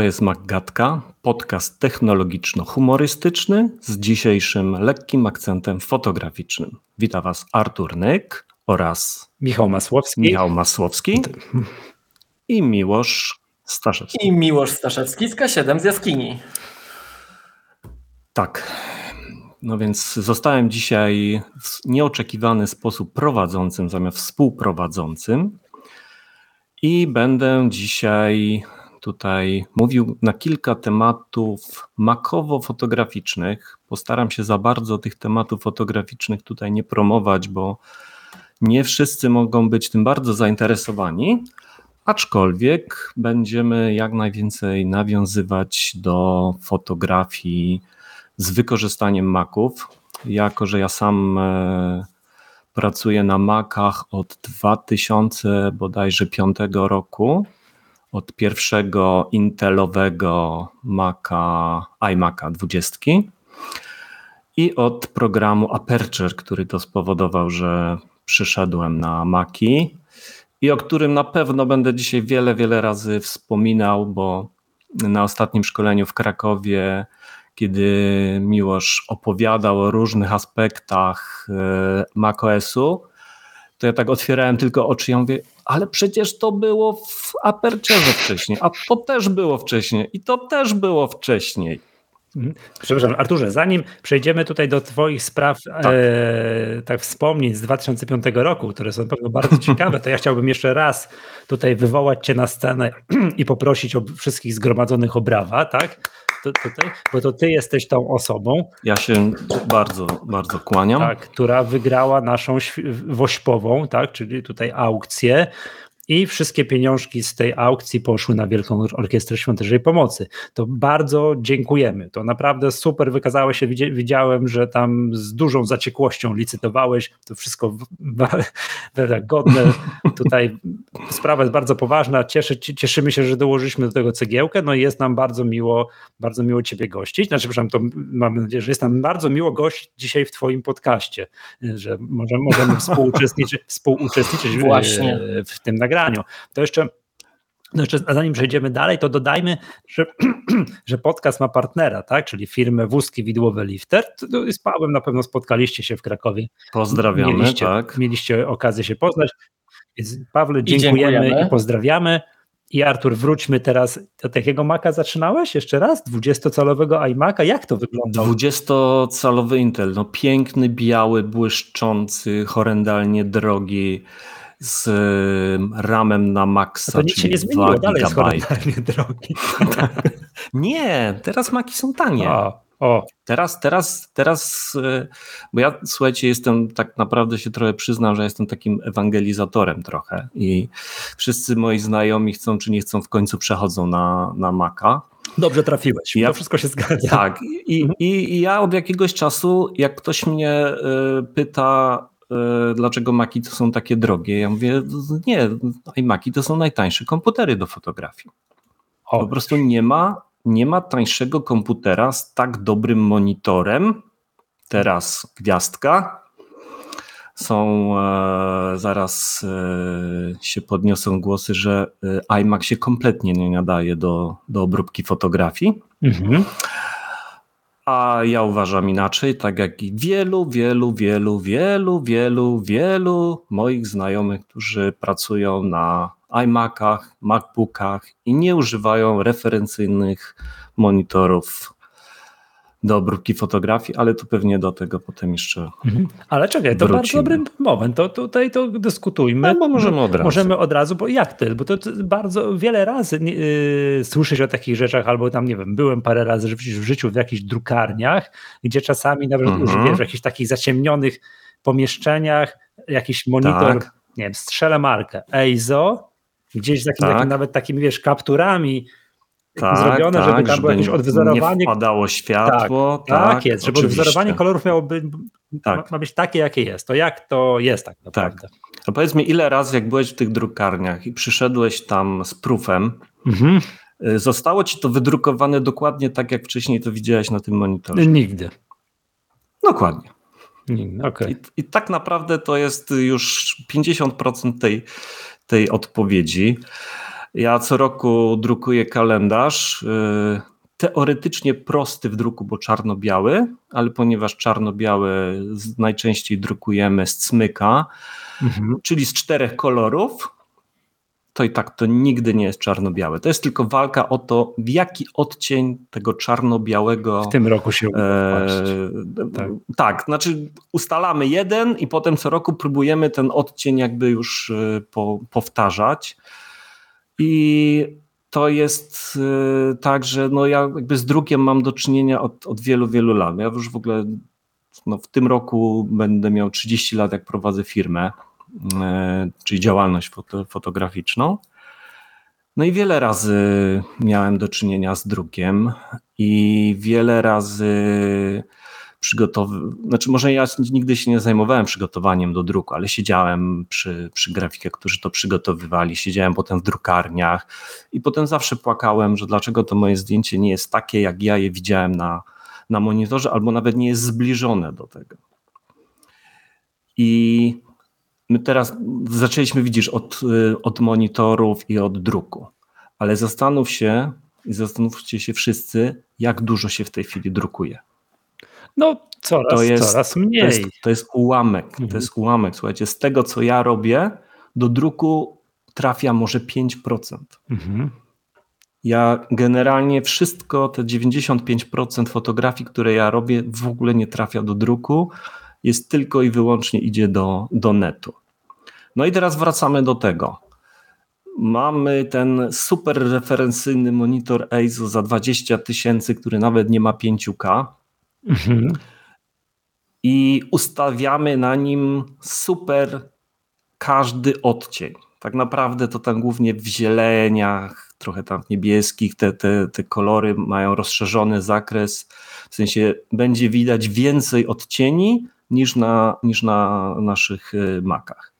To jest Maggatka, podcast technologiczno-humorystyczny z dzisiejszym lekkim akcentem fotograficznym. Witam Was Artur Nyk oraz Michał Masłowski. Michał Masłowski i Miłosz Staszewski. I Miłosz Staszewski z K7 z Jaskini. Tak. No więc zostałem dzisiaj w nieoczekiwany sposób prowadzącym zamiast współprowadzącym i będę dzisiaj tutaj mówił na kilka tematów makowo-fotograficznych. Postaram się za bardzo tych tematów fotograficznych tutaj nie promować, bo nie wszyscy mogą być tym bardzo zainteresowani, aczkolwiek będziemy jak najwięcej nawiązywać do fotografii z wykorzystaniem maków. Jako, że ja sam e, pracuję na Macach od 2000 bodajże 5 roku, od pierwszego Intelowego Maca, iMac'a 20 i od programu Aperture, który to spowodował, że przyszedłem na Maki i o którym na pewno będę dzisiaj wiele, wiele razy wspominał, bo na ostatnim szkoleniu w Krakowie, kiedy Miłosz opowiadał o różnych aspektach e, macOS-u, to ja tak otwierałem tylko oczy i ja mówię, ale przecież to było w Aperture wcześniej, a to też było wcześniej i to też było wcześniej. Mhm. Przepraszam, Arturze, zanim przejdziemy tutaj do Twoich spraw, tak. E, tak wspomnień z 2005 roku, które są pewno bardzo ciekawe, to ja chciałbym jeszcze raz tutaj wywołać Cię na scenę i poprosić o wszystkich zgromadzonych o brawa, tak? Tutaj, bo to Ty jesteś tą osobą. Ja się bardzo, bardzo kłaniam. Tak, która wygrała naszą wośpową, tak, czyli tutaj aukcję i wszystkie pieniążki z tej aukcji poszły na Wielką Orkiestrę Świątecznej Pomocy. To bardzo dziękujemy. To naprawdę super wykazało się. Widziałem, że tam z dużą zaciekłością licytowałeś. To wszystko godne. Tutaj sprawa jest bardzo poważna. Cieszy, cieszymy się, że dołożyliśmy do tego cegiełkę. No i jest nam bardzo miło, bardzo miło Ciebie gościć. Znaczy, przepraszam, to mam nadzieję, że jest nam bardzo miło gościć dzisiaj w Twoim podcaście, że możemy, możemy współuczestniczyć, współuczestniczyć Właśnie. w, w tym nagraniu nagraniu. To jeszcze no jeszcze zanim przejdziemy dalej, to dodajmy, że, że podcast ma partnera, tak? czyli firmę Wózki Widłowe Lifter. Z Pawłem na pewno spotkaliście się w Krakowie. Pozdrawiamy, mieliście, tak. Mieliście okazję się poznać. Więc Pawle, dziękujemy i, dziękujemy. i pozdrawiamy. I Artur, wróćmy teraz do takiego Maca zaczynałeś jeszcze raz? 20-calowego iMac'a? Jak to wygląda? 20-calowy Intel, no piękny, biały, błyszczący, horrendalnie drogi z ramem na maksa. To nic się nie zmieniło, dalej jest drogi. nie, teraz maki są tanie. O. O. Teraz, teraz, teraz, y, bo ja słuchajcie, jestem tak naprawdę się trochę przyznam, że jestem takim ewangelizatorem trochę i wszyscy moi znajomi chcą czy nie chcą w końcu przechodzą na, na Maca. Dobrze trafiłeś, ja, to wszystko się zgadza. Tak, i, mhm. i, i ja od jakiegoś czasu, jak ktoś mnie y, pyta, dlaczego Maki to są takie drogie, ja mówię, nie, iMaki to są najtańsze komputery do fotografii. O. Po prostu nie ma nie ma tańszego komputera z tak dobrym monitorem. Teraz gwiazdka. Są, e, zaraz e, się podniosą głosy, że e, iMac się kompletnie nie nadaje do, do obróbki fotografii. Mhm. A ja uważam inaczej, tak jak i wielu, wielu, wielu, wielu, wielu, wielu moich znajomych, którzy pracują na iMacach, MacBookach i nie używają referencyjnych monitorów do obróbki fotografii, ale tu pewnie do tego potem jeszcze. Mhm. Ale czekaj, to wrócimy. bardzo dobry moment. To tutaj to dyskutujmy. No, możemy od razu. Możemy od razu, bo jak ty? Bo to bardzo wiele razy yy, słyszysz o takich rzeczach, albo tam nie wiem, byłem parę razy w życiu w jakichś drukarniach, gdzie czasami nawet mhm. w jakichś takich zaciemnionych pomieszczeniach jakiś monitor, tak. nie wiem, strzelę markę EIZO gdzieś z tak. takim, nawet takimi, wiesz, kapturami tak, zrobione, tak, żeby tam było jakieś odwzorowanie. Nie wpadało światło. Tak, tak, tak jest, żeby odwzorowanie kolorów miało być, tak. ma być takie, jakie jest. To jak to jest tak naprawdę? Tak. To powiedz mi, ile razy jak byłeś w tych drukarniach i przyszedłeś tam z prufem, mhm. Y, zostało ci to wydrukowane dokładnie tak, jak wcześniej to widziałeś na tym monitorze? Nigdy. Dokładnie. Okay. I, I, tak naprawdę to jest już 50% tej, tej odpowiedzi. Ja co roku drukuję kalendarz. Y, teoretycznie prosty w druku, bo czarno-biały, ale ponieważ czarno-biały najczęściej drukujemy z cmyka, mhm. czyli z czterech kolorów, to i tak to nigdy nie jest czarno-białe. To jest tylko walka o to, w jaki odcień tego czarno-białego. W tym roku się e, tak. tak, znaczy ustalamy jeden i potem co roku próbujemy ten odcień jakby już e, po, powtarzać. I to jest e, tak, że no ja jakby z drukiem mam do czynienia od, od wielu, wielu lat. Ja już w ogóle no w tym roku będę miał 30 lat, jak prowadzę firmę. E, czyli działalność fotograficzną. No i wiele razy miałem do czynienia z drukiem i wiele razy przygotowywałem, znaczy może ja nigdy się nie zajmowałem przygotowaniem do druku, ale siedziałem przy, przy grafikach, którzy to przygotowywali, siedziałem potem w drukarniach i potem zawsze płakałem, że dlaczego to moje zdjęcie nie jest takie, jak ja je widziałem na, na monitorze, albo nawet nie jest zbliżone do tego. I My teraz zaczęliśmy, widzisz, od, od monitorów i od druku, ale zastanów się i zastanówcie się wszyscy, jak dużo się w tej chwili drukuje. No, coraz, to jest, coraz mniej. To jest, to jest ułamek, mhm. to jest ułamek. Słuchajcie, z tego, co ja robię, do druku trafia może 5%. Mhm. Ja generalnie wszystko, te 95% fotografii, które ja robię, w ogóle nie trafia do druku, jest tylko i wyłącznie idzie do, do netu. No i teraz wracamy do tego. Mamy ten super referencyjny monitor EIZO za 20 tysięcy, który nawet nie ma 5K. Mhm. I ustawiamy na nim super każdy odcień. Tak naprawdę to tam głównie w zieleniach, trochę tam w niebieskich, te, te, te kolory mają rozszerzony zakres. W sensie będzie widać więcej odcieni niż na, niż na naszych y, makach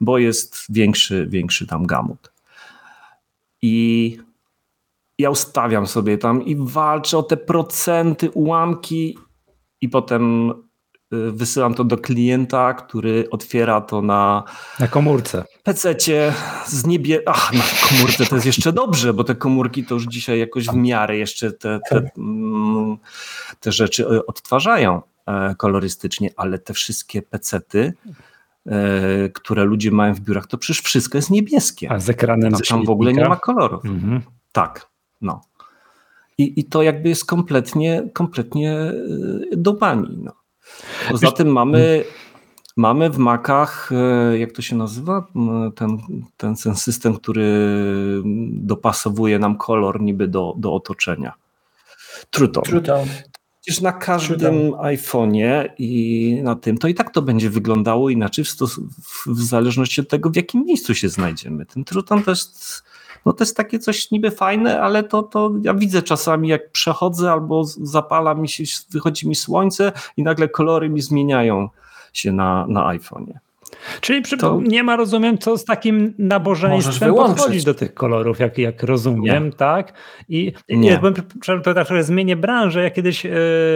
bo jest większy, większy tam gamut. I ja ustawiam sobie tam i walczę o te procenty, ułamki i potem y, wysyłam to do klienta, który otwiera to na na komórce. PC-cie z niebie. Ach, na komórce to jest jeszcze dobrze, bo te komórki to już dzisiaj jakoś w miarę jeszcze te, te, tak. mm, te rzeczy y, odtwarzają e, kolorystycznie, ale te wszystkie PC-ty E, które ludzie mają w biurach, to przecież wszystko jest niebieskie. A z ekranem tam, tam w ogóle nie ma kolorów. Mhm. Tak, no. I, I to jakby jest kompletnie, kompletnie e, do bani. No. Poza tym mamy, mamy w Macach, e, jak to się nazywa, ten, ten, ten system, który dopasowuje nam kolor niby do, do otoczenia. True Tone. True Tone. Przecież na każdym iPhone'ie i na tym, to i tak to będzie wyglądało inaczej w, stos- w zależności od tego, w jakim miejscu się znajdziemy. Ten Truton to jest, no to jest takie coś niby fajne, ale to, to ja widzę czasami, jak przechodzę albo zapala mi się, wychodzi mi słońce i nagle kolory mi zmieniają się na, na iPhone'ie. Czyli przy, to... nie ma, rozumiem, co z takim nabożeństwem podchodzić do tych kolorów, jak, jak rozumiem, nie. tak? I nie, nie powiem, to tak trochę zmienię branżę. Ja kiedyś e,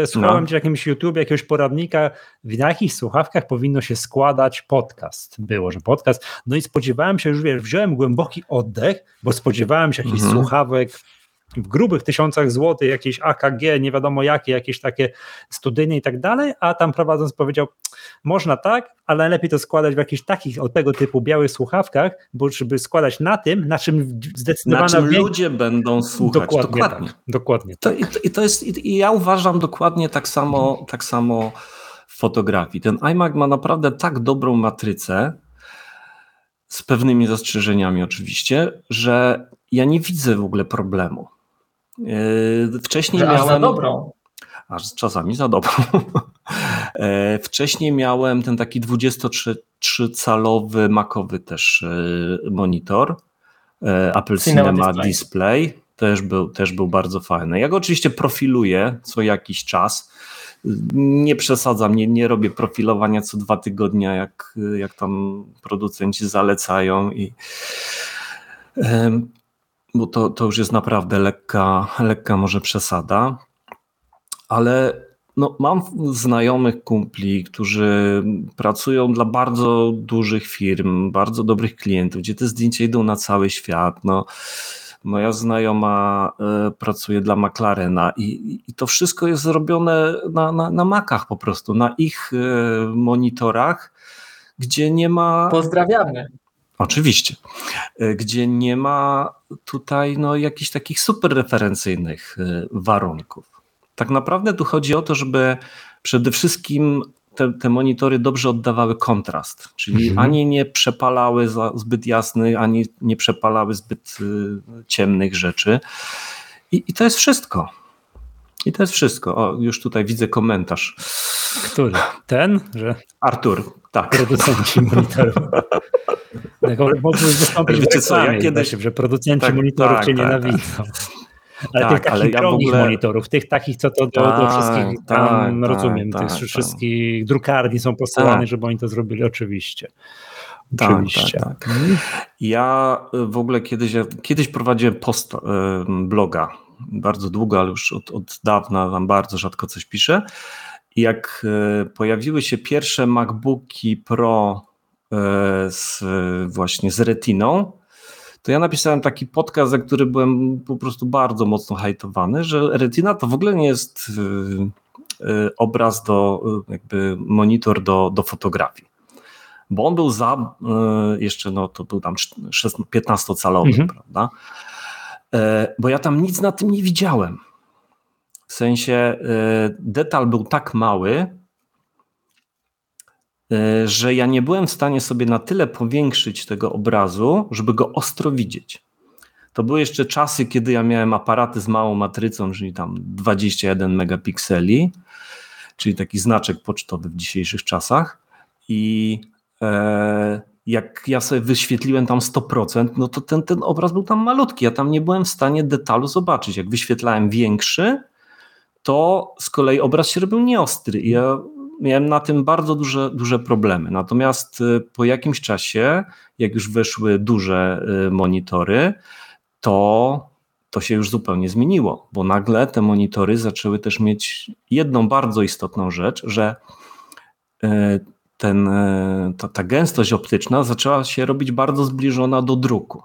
słuchałem no. jakimś YouTube, jakiegoś poradnika, w jakich słuchawkach powinno się składać podcast. Było, że podcast. No i spodziewałem się, już wiesz, wziąłem głęboki oddech, bo spodziewałem się jakichś mhm. słuchawek w grubych tysiącach złotych, jakieś AKG, nie wiadomo jakie, jakieś takie studyjne i tak dalej, a tam prowadząc powiedział, można tak, ale lepiej to składać w jakichś takich o tego typu białych słuchawkach, bo żeby składać na tym, na czym zdecydowanie na czym ludzie będą słuchać. Dokładnie. Dokładnie. Tak, dokładnie to, i, to jest, I ja uważam dokładnie tak samo, tak samo w fotografii. Ten iMac ma naprawdę tak dobrą matrycę, z pewnymi zastrzeżeniami oczywiście, że ja nie widzę w ogóle problemu. Yy, wcześniej Że miałem. za dobrą. Aż czasami za dobrą. Yy, wcześniej miałem ten taki 23-calowy makowy też yy, monitor. Apple Cinema, Cinema Display. Display. Też był, też był bardzo fajny. Ja go oczywiście profiluję co jakiś czas. Nie przesadzam, nie, nie robię profilowania co dwa tygodnie, jak, jak tam producenci zalecają i bo to, to już jest naprawdę lekka, lekka może przesada, ale no, mam znajomych kumpli, którzy pracują dla bardzo dużych firm, bardzo dobrych klientów, gdzie te zdjęcia idą na cały świat. No, moja znajoma y, pracuje dla McLarena i, i to wszystko jest zrobione na, na, na Macach po prostu, na ich y, monitorach, gdzie nie ma. Pozdrawiamy. Oczywiście. Y, gdzie nie ma tutaj no, jakichś takich super referencyjnych warunków. Tak naprawdę tu chodzi o to, żeby przede wszystkim te, te monitory dobrze oddawały kontrast, czyli mhm. ani nie przepalały zbyt jasnych, ani nie przepalały zbyt y, ciemnych rzeczy. I, I, to jest wszystko. I to jest wszystko. O, już tutaj widzę komentarz. Który? Ten? Że Artur, tak. Producenci monitorów. Mógłby wystąpić Wiecie co, ja kiedyś, że producenci tak, monitorów tak, cię tak, nienawidzą. Ale tak, tych takich ale ja ogóle... monitorów, tych takich, co to do, do tak, wszystkich tam, tak, rozumiem, tak, tych tak. wszystkich drukarni są posyłane, żeby oni to zrobili, oczywiście. Oczywiście. Tak, tak, Ja w ogóle kiedyś, kiedyś prowadziłem post y, bloga, bardzo długo, ale już od, od dawna tam bardzo rzadko coś piszę. I jak y, pojawiły się pierwsze MacBooki Pro y, z, właśnie z Retiną, to ja napisałem taki podcast, za który byłem po prostu bardzo mocno hajtowany, że Retina to w ogóle nie jest y, y, obraz do, jakby monitor do, do fotografii. Bo on był za, jeszcze no to był tam 15-calowy, mhm. prawda? E, bo ja tam nic na tym nie widziałem. W sensie detal był tak mały, E, że ja nie byłem w stanie sobie na tyle powiększyć tego obrazu, żeby go ostro widzieć. To były jeszcze czasy, kiedy ja miałem aparaty z małą matrycą, czyli tam 21 megapikseli, czyli taki znaczek pocztowy w dzisiejszych czasach. I e, jak ja sobie wyświetliłem tam 100%, no to ten, ten obraz był tam malutki. Ja tam nie byłem w stanie detalu zobaczyć. Jak wyświetlałem większy, to z kolei obraz się robił nieostry. I ja miałem na tym bardzo duże, duże problemy. Natomiast y, po jakimś czasie, jak już weszły duże y, monitory, to to się już zupełnie zmieniło, bo nagle te monitory zaczęły też mieć jedną bardzo istotną rzecz, że y, ten, ta, ta gęstość optyczna zaczęła się robić bardzo zbliżona do druku.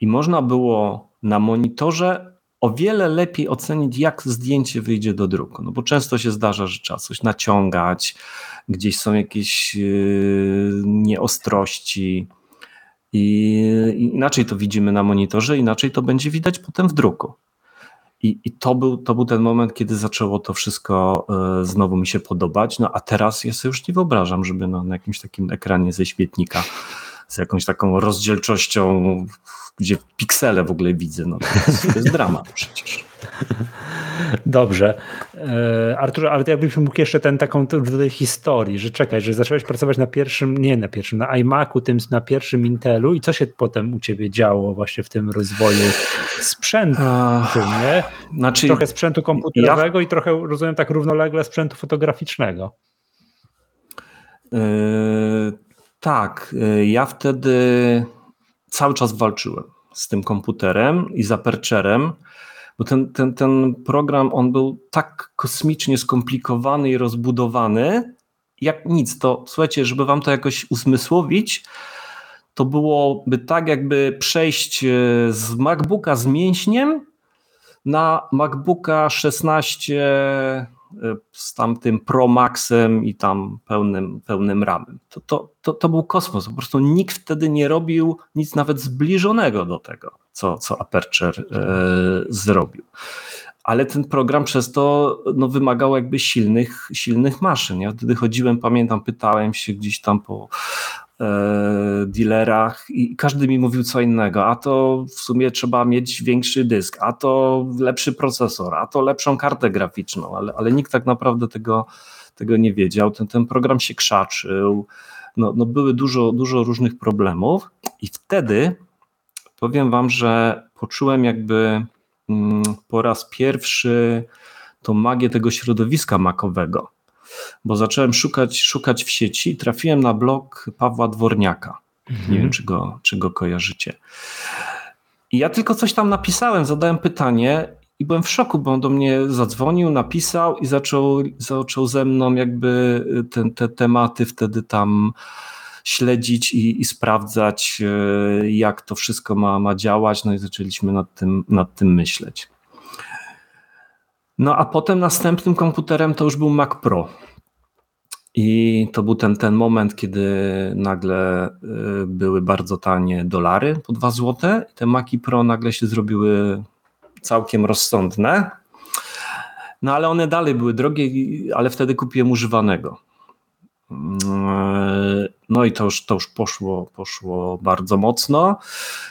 I można było na monitorze o wiele lepiej ocenić, jak zdjęcie wyjdzie do druku. No bo często się zdarza, że trzeba coś naciągać, gdzieś są jakieś yy, nieostrości. I inaczej to widzimy na monitorze, inaczej to będzie widać potem w druku. I, I, to, był, to był ten moment, kiedy zaczęło to wszystko yy, znowu mi się podobać. No a teraz ja sobie już nie wyobrażam, żeby no, na jakimś takim ekranie ze świetnika z jakąś taką rozdzielczością, gdzie piksele w ogóle widzę. No, to, jest, to jest dramat przecież. Dobrze. E, Artur, ale jakbyś mógł jeszcze ten taką tutaj historii, że czekaj, że zacząłeś pracować na pierwszym, nie na pierwszym, na iMacu, tym na pierwszym Intelu i co się potem u ciebie działo właśnie w tym rozwoju sprzętu, nie? Znaczy, trochę sprzętu komputerowego ja... i trochę, rozumiem, tak równolegle sprzętu fotograficznego. Yy, tak, y, ja wtedy cały czas walczyłem z tym komputerem i z Apercherem, bo ten, ten, ten program on był tak kosmicznie skomplikowany i rozbudowany, jak nic. To słuchajcie, żeby wam to jakoś uzmysłowić, to byłoby tak, jakby przejść y, z MacBooka z mięśniem na MacBooka 16 z tamtym Pro Maxem i tam pełnym, pełnym ramem. To, to, to, to był kosmos. Po prostu nikt wtedy nie robił nic nawet zbliżonego do tego, co, co Aperture e, zrobił. Ale ten program przez to no, wymagał jakby silnych, silnych maszyn. Ja wtedy chodziłem, pamiętam, pytałem się gdzieś tam po dealerach i każdy mi mówił co innego, a to w sumie trzeba mieć większy dysk, a to lepszy procesor, a to lepszą kartę graficzną, ale, ale nikt tak naprawdę tego, tego nie wiedział. Ten, ten program się krzaczył, no, no były dużo, dużo różnych problemów i wtedy powiem wam, że poczułem jakby mm, po raz pierwszy tą magię tego środowiska makowego bo zacząłem szukać, szukać w sieci i trafiłem na blog Pawła Dworniaka. Mhm. Nie wiem, czy go, czy go kojarzycie. I ja tylko coś tam napisałem, zadałem pytanie i byłem w szoku, bo on do mnie zadzwonił, napisał i zaczął, zaczął ze mną jakby ten, te tematy wtedy tam śledzić i, i sprawdzać, e, jak to wszystko ma, ma działać. No i zaczęliśmy nad tym, nad tym myśleć. No a potem następnym komputerem to już był Mac Pro. I to był ten, ten moment, kiedy nagle e, były bardzo tanie dolary po 2 zł. Te Maci Pro nagle się zrobiły całkiem rozsądne. No ale one dalej były drogie, ale wtedy kupiłem używanego. No i to już, to już poszło, poszło bardzo mocno.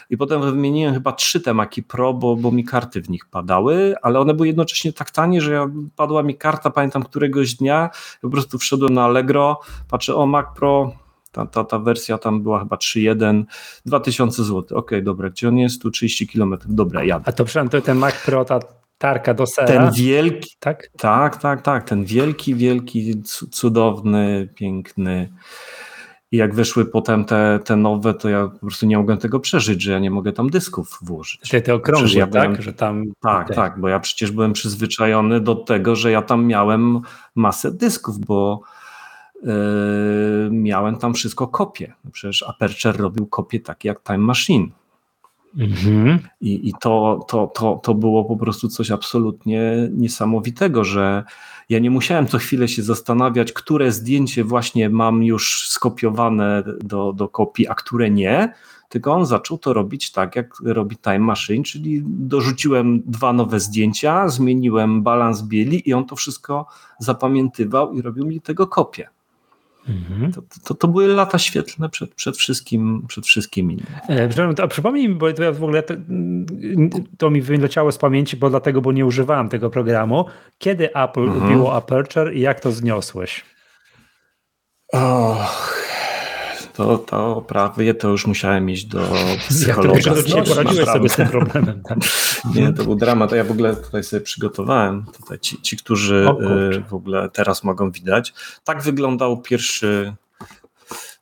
I potem wymieniłem chyba trzy temaki Pro, bo, bo mi karty w nich padały, ale one były jednocześnie tak tanie, że ja, padła mi karta, pamiętam któregoś dnia, po prostu wszedłem na Allegro, patrzę, o Mac Pro, ta, ta, ta wersja tam była chyba 3.1, 2000 zł. Okej, okay, dobra, gdzie on jest? Tu 30 km. Dobra, jadę. A to przynajmniej ten Mac Pro, ta tarka do sera. Ten wielki, tak? Tak, tak, tak. Ten wielki, wielki, cudowny, piękny. I jak wyszły potem te, te nowe, to ja po prostu nie mogłem tego przeżyć, że ja nie mogę tam dysków włożyć. Te, te okrągłe, ja tak? Byłem, że tam... Tak, tak, bo ja przecież byłem przyzwyczajony do tego, że ja tam miałem masę dysków, bo yy, miałem tam wszystko kopie. Przecież Aperture robił kopie takie jak Time Machine. Mhm. I, i to, to, to, to było po prostu coś absolutnie niesamowitego, że ja nie musiałem co chwilę się zastanawiać, które zdjęcie właśnie mam już skopiowane do, do kopii, a które nie, tylko on zaczął to robić tak, jak robi Time Machine, czyli dorzuciłem dwa nowe zdjęcia, zmieniłem balans bieli i on to wszystko zapamiętywał i robił mi tego kopię. Mhm. To, to, to, były lata świetlne przed, przed, wszystkim, przed wszystkim innym. E, a przypomnij mi, bo to ja w ogóle to, to, mi wyleciało z pamięci, bo dlatego, bo nie używałem tego programu. Kiedy Apple mhm. kupiło Aperture i jak to zniosłeś? Och, to, to prawie to już musiałem iść do psychologa. Jak to dzisiaj poradziłeś sobie z tym problemem. Tak? Nie, to był dramat. Ja w ogóle tutaj sobie przygotowałem, tutaj ci, ci którzy y, w ogóle teraz mogą widać. Tak wyglądał pierwszy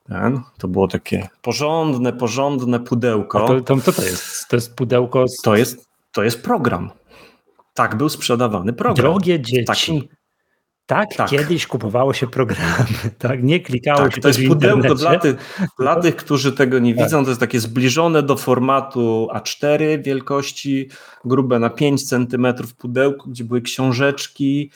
ten. To było takie porządne, porządne pudełko. A to, to, co to jest? To jest pudełko. Z... To, jest, to jest program. Tak był sprzedawany program. Drogie dzieci. Taki, tak, tak, kiedyś kupowało się programy, tak? Nie klikało tak, się to jest pudełko dla tych, dla tych, którzy tego nie tak. widzą, to jest takie zbliżone do formatu A4 wielkości, grube na 5 cm pudełko, gdzie były książeczki,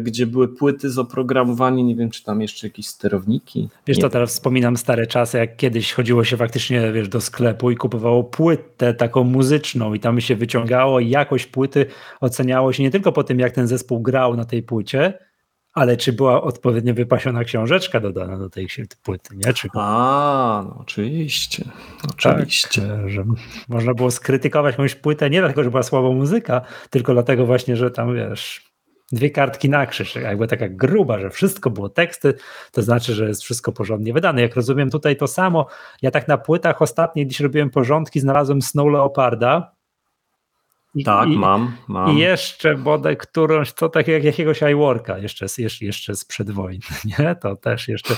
gdzie były płyty z oprogramowaniem, nie wiem, czy tam jeszcze jakieś sterowniki. Wiesz, nie. to teraz wspominam stare czasy, jak kiedyś chodziło się faktycznie, wiesz, do sklepu i kupowało płytę taką muzyczną i tam się wyciągało i jakość płyty oceniało się nie tylko po tym, jak ten zespół grał na tej płycie, ale czy była odpowiednio wypasiona książeczka dodana do tej płyty, nie? Czy... A, no oczywiście. Oczywiście. Tak, że można było skrytykować jakąś płytę nie dlatego, że była słaba muzyka, tylko dlatego właśnie, że tam, wiesz, dwie kartki na krzyż, jakby taka gruba, że wszystko było teksty, to znaczy, że jest wszystko porządnie wydane. Jak rozumiem tutaj to samo, ja tak na płytach ostatnio gdzieś robiłem porządki, znalazłem Snow Leoparda, i, tak, i, mam, mam. I jeszcze bodaj którąś, to tak jak jakiegoś iWorka jeszcze, jeszcze, jeszcze sprzed wojny, nie? To też jeszcze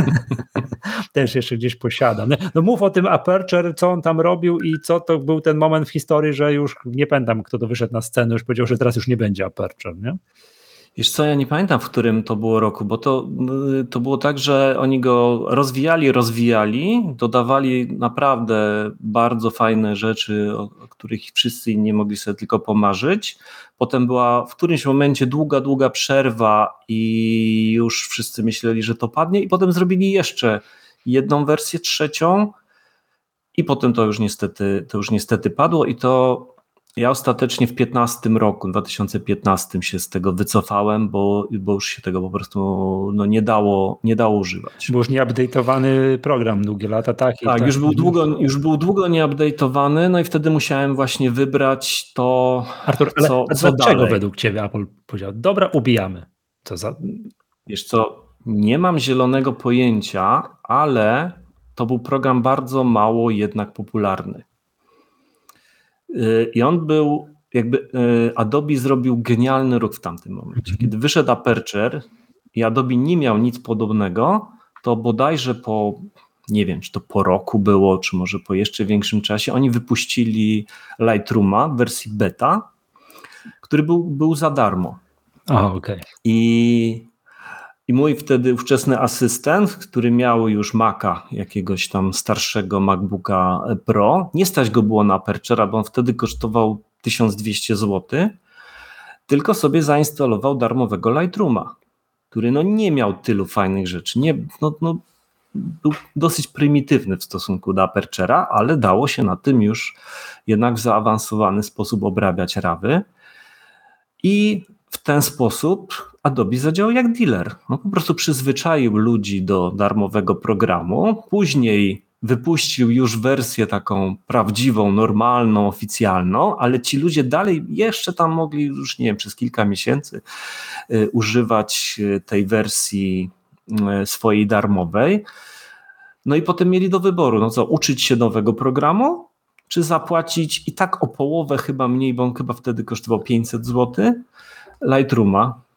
też jeszcze gdzieś posiadam. No, no mów o tym Aperture, co on tam robił i co to był ten moment w historii, że już nie pamiętam, kto to wyszedł na scenę, już powiedział, że teraz już nie będzie Aperture, nie? Wiesz co, ja nie pamiętam, w którym to było roku, bo to, to było tak, że oni go rozwijali, rozwijali, dodawali naprawdę bardzo fajne rzeczy, o, o których wszyscy inni mogli sobie tylko pomarzyć. Potem była w którymś momencie długa, długa przerwa i już wszyscy myśleli, że to padnie i potem zrobili jeszcze jedną wersję, trzecią i potem to już niestety, to już niestety padło i to ja ostatecznie w 15 roku, 2015 się z tego wycofałem, bo, bo już się tego po prostu no, nie, dało, nie dało używać. Był już nieupdate'owany program długie lata, tak? Tak, tak, Już, był długo, już był długo nieupdate'owany, no i wtedy musiałem właśnie wybrać to, Artur, ale co, co dlaczego dalej. według Ciebie Apple powiedział, dobra, ubijamy? Co za... Wiesz co, nie mam zielonego pojęcia, ale to był program bardzo mało jednak popularny. I on był, jakby y, Adobe zrobił genialny ruch w tamtym momencie. Kiedy wyszedł Aperture i Adobe nie miał nic podobnego, to bodajże po nie wiem, czy to po roku było, czy może po jeszcze większym czasie, oni wypuścili Lightrooma w wersji beta, który był, był za darmo. O, okay. I, I mój wtedy ówczesny asystent, który miał już Maca, jakiegoś tam starszego MacBooka Pro, nie stać go było na Aperture'a, bo on wtedy kosztował 1200 zł, tylko sobie zainstalował darmowego Lightrooma, który no nie miał tylu fajnych rzeczy. Nie, no, no, był dosyć prymitywny w stosunku do Aperture'a, ale dało się na tym już jednak w zaawansowany sposób obrabiać rawy. I w ten sposób Adobe zadziałał jak dealer. No, po prostu przyzwyczaił ludzi do darmowego programu, później wypuścił już wersję taką prawdziwą, normalną, oficjalną, ale ci ludzie dalej jeszcze tam mogli już, nie wiem, przez kilka miesięcy y, używać y, tej wersji y, swojej darmowej. No i potem mieli do wyboru, no co, uczyć się nowego programu, czy zapłacić i tak o połowę chyba mniej, bo on chyba wtedy kosztował 500 zł, Lightrooma.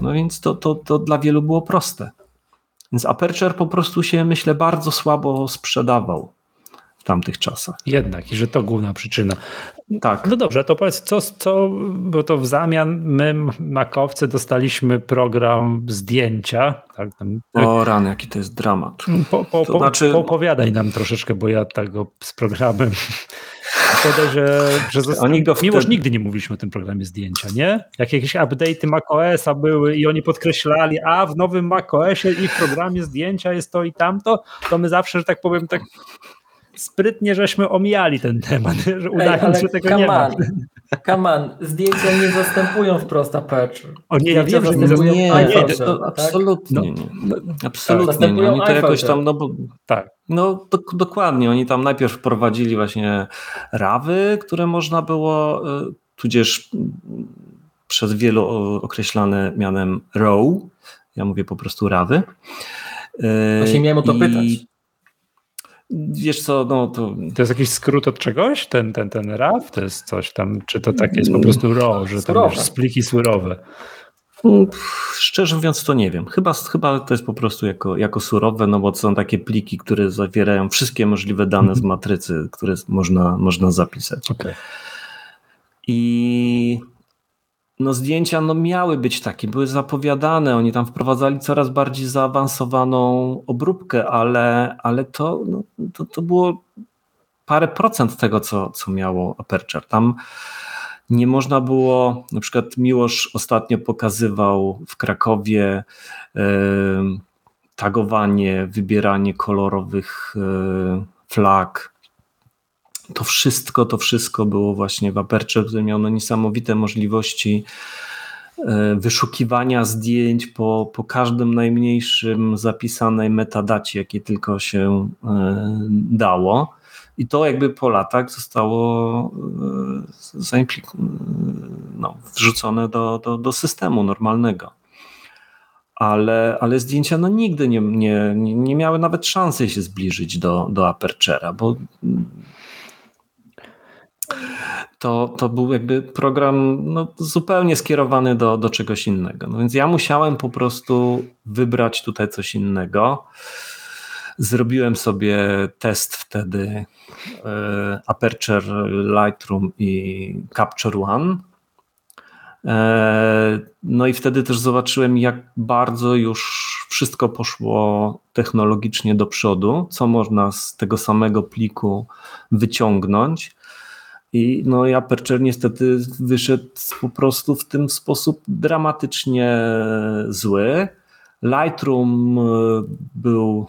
No więc to, to, to dla wielu było proste. Więc Aperture po prostu się, myślę, bardzo słabo sprzedawał w tamtych czasach. Jednak, i że to główna przyczyna. Tak. No dobrze, to powiedz, co, co, bo to w zamian my, makowcy, dostaliśmy program zdjęcia. Tak, o rany, jaki to jest dramat. Po, po, to po, znaczy... Opowiadaj nam troszeczkę, bo ja tego z programem podejrzę, że, że oni go wtedy... nigdy nie mówiliśmy o tym programie zdjęcia, nie? Jak jakieś update'y macOSa były i oni podkreślali, a w nowym macOSie i w programie zdjęcia jest to i tamto, to my zawsze, że tak powiem, tak sprytnie żeśmy omijali ten temat, że udając, że tego nie ma. Come on, zdjęcia nie zastępują wprost Aperture. O nie, ja wiem, że nie zastępują nie, nie, to, tak? absolutnie no, nie. No, absolutnie nie. Oni to jakoś tam, no bo tak. No do, dokładnie, oni tam najpierw wprowadzili właśnie rawy, które można było, y, tudzież przez wielu określane mianem row, ja mówię po prostu rawy. Właśnie miałem o to I, pytać. Wiesz co, no to... To jest jakiś skrót od czegoś? Ten, ten, ten RAW? To jest coś tam, czy to tak jest po prostu RAW, że to spliki surowe? Szczerze mówiąc to nie wiem. Chyba, chyba to jest po prostu jako, jako surowe, no bo to są takie pliki, które zawierają wszystkie możliwe dane z mhm. matrycy, które można, można zapisać. Okay. I no zdjęcia no miały być takie, były zapowiadane, oni tam wprowadzali coraz bardziej zaawansowaną obróbkę, ale, ale to, no, to, to było parę procent tego, co, co miało Aperture. Tam nie można było, na przykład Miłosz ostatnio pokazywał w Krakowie tagowanie, wybieranie kolorowych flag. To wszystko, to wszystko było właśnie w Aperture, który miał no niesamowite możliwości wyszukiwania zdjęć po, po każdym najmniejszym zapisanej metadacie, jakie tylko się dało. I to jakby po latach zostało e, no, wrzucone do, do, do systemu normalnego. Ale, ale zdjęcia no nigdy nie, nie, nie miały nawet szansy się zbliżyć do, do Aperture'a, bo to, to był jakby program no, zupełnie skierowany do, do czegoś innego. No więc ja musiałem po prostu wybrać tutaj coś innego. Zrobiłem sobie test wtedy e, Aperture Lightroom i Capture One. E, no i wtedy też zobaczyłem, jak bardzo już wszystko poszło technologicznie do przodu, co można z tego samego pliku wyciągnąć. I no i Aperture niestety wyszedł po prostu w tym sposób dramatycznie zły. Lightroom e, był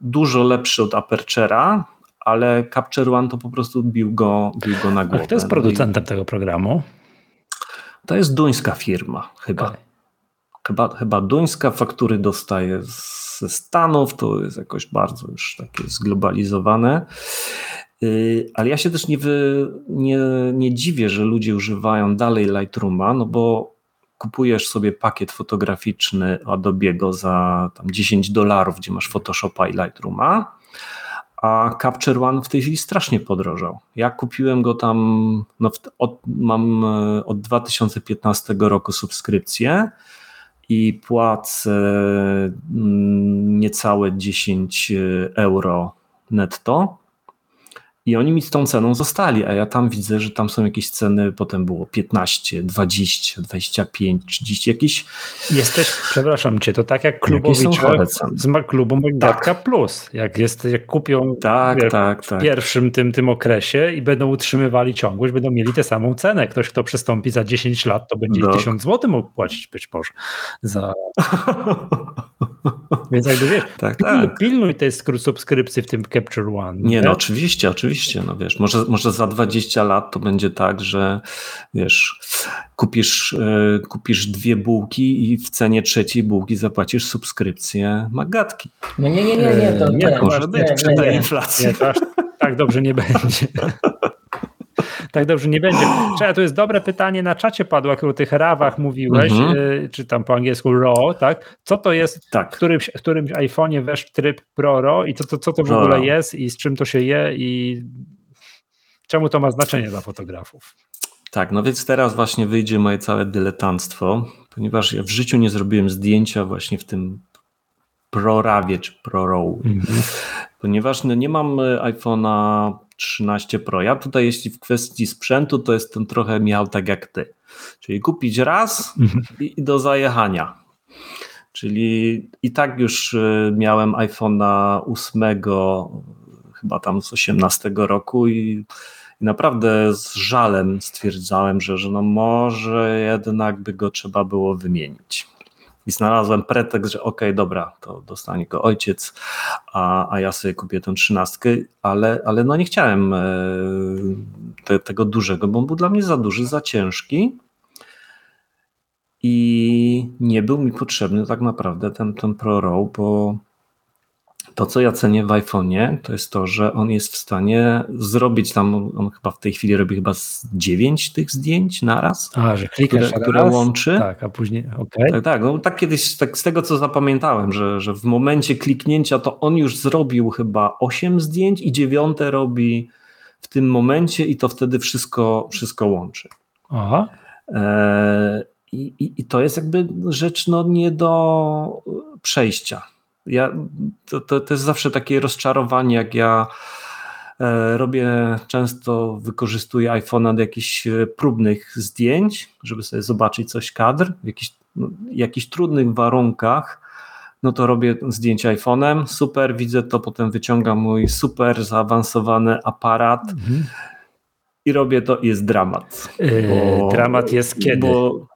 dużo lepszy od Aperture'a, ale Capture One to po prostu bił go, bił go na głowę. A kto jest producentem tego programu? To jest duńska firma chyba. Okay. Chyba, chyba duńska, faktury dostaje ze Stanów, to jest jakoś bardzo już takie zglobalizowane. Y, ale ja się też nie, wy, nie, nie dziwię, że ludzie używają dalej Lightrooma, no bo kupujesz sobie pakiet fotograficzny Adobe'ego za tam 10 dolarów, gdzie masz Photoshopa i Lightrooma, a Capture One w tej chwili strasznie podrożał. Ja kupiłem go tam, no, od, mam e, od 2015 roku subskrypcję i płacę mm, niecałe 10 euro netto i oni mi z tą ceną zostali, a ja tam widzę, że tam są jakieś ceny, potem było 15, 20, 25, 30, jakieś... Jesteś, przepraszam cię, to tak jak klubowicze z klubu Magdatka tak. Plus, jak, jest, jak kupią tak, tak, tak. w pierwszym tym, tym okresie i będą utrzymywali ciągłość, będą mieli tę samą cenę. Ktoś, kto przystąpi za 10 lat, to będzie no. 1000 zł mógł płacić być może za... Więc jakby wiesz, tak, tak. pilnuj tej subskrypcji w tym Capture One. Nie, nie? no oczywiście, oczywiście, no wiesz, może, może za 20 lat to będzie tak, że wiesz, kupisz, yy, kupisz dwie bułki i w cenie trzeciej bułki zapłacisz subskrypcję magatki. No nie, nie, nie, nie, to nie, nie może być przy tej inflacji. Nie, tak, tak dobrze nie będzie tak dobrze nie będzie. Czekaj, to jest dobre pytanie na czacie padło, jak o tych rawach mówiłeś, mhm. y, czy tam po angielsku RAW, tak? Co to jest, tak. w którymś, w którymś iPhone'ie wesz tryb Pro RAW i co to, co to w ogóle jest i z czym to się je i czemu to ma znaczenie dla fotografów? Tak, no więc teraz właśnie wyjdzie moje całe dyletanstwo, ponieważ ja w życiu nie zrobiłem zdjęcia właśnie w tym ProRawie czy ProRAW, mhm. ponieważ no nie mam iPhone'a 13 Pro. Ja tutaj, jeśli w kwestii sprzętu, to jestem trochę miał tak jak ty. Czyli kupić raz i, i do zajechania. Czyli i tak już y, miałem iPhone'a 8, chyba tam z 18 roku i, i naprawdę z żalem stwierdzałem, że, że no może jednak by go trzeba było wymienić i znalazłem pretekst, że okej, okay, dobra, to dostanie go ojciec, a, a ja sobie kupię tę trzynastkę, ale, ale no nie chciałem e, te, tego dużego, bo on był dla mnie za duży, za ciężki. I nie był mi potrzebny tak naprawdę ten, ten Pro Raw, bo to, co ja cenię w iPhone'ie, to jest to, że on jest w stanie zrobić tam, on chyba w tej chwili robi chyba z 9 tych zdjęć naraz, a, że które, które łączy. Tak, a później, okej. Okay. Tak, tak, no, tak kiedyś, tak z tego co zapamiętałem, że, że w momencie kliknięcia to on już zrobił chyba 8 zdjęć i dziewiąte robi w tym momencie i to wtedy wszystko, wszystko łączy. Aha. E, i, i, I to jest jakby rzecz no, nie do przejścia ja, to, to, to jest zawsze takie rozczarowanie, jak ja e, robię, często wykorzystuję iPhone'a do jakichś e, próbnych zdjęć, żeby sobie zobaczyć coś kadr w jakichś, no, jakichś trudnych warunkach, no to robię zdjęcie iPhone'em, super, widzę to, potem wyciągam mój super zaawansowany aparat mhm. i robię to i jest dramat. Yy, bo, dramat jest kiedy? Bo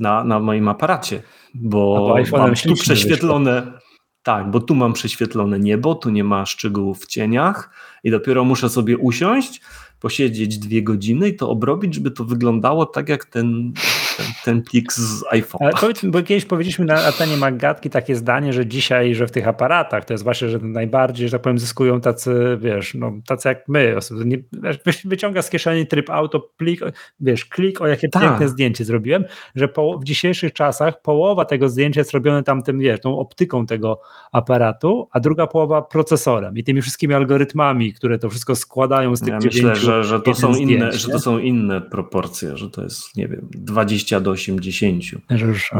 na, na moim aparacie, bo mam tu prześwietlone, wyszło. Tak, bo tu mam prześwietlone niebo, tu nie ma szczegółów w cieniach i dopiero muszę sobie usiąść, posiedzieć dwie godziny i to obrobić, żeby to wyglądało tak jak ten, ten, ten plik z iPhone. Ale bo kiedyś powiedzieliśmy na Atenie Magatki takie zdanie, że dzisiaj, że w tych aparatach to jest właśnie, że najbardziej, że tak powiem, zyskują tacy, wiesz, no, tacy jak my. Nie, wyciąga z kieszeni tryb auto, plik, wiesz, klik, o jakie tak. piękne zdjęcie zrobiłem, że po, w dzisiejszych czasach połowa tego zdjęcia jest robione tam tym, wiesz, tą optyką tego aparatu, a druga połowa procesorem i tymi wszystkimi algorytmami, które to wszystko składają z tych ja dziewięciu że, że, to są inne, że to są inne proporcje, że to jest, nie wiem, 20 do 80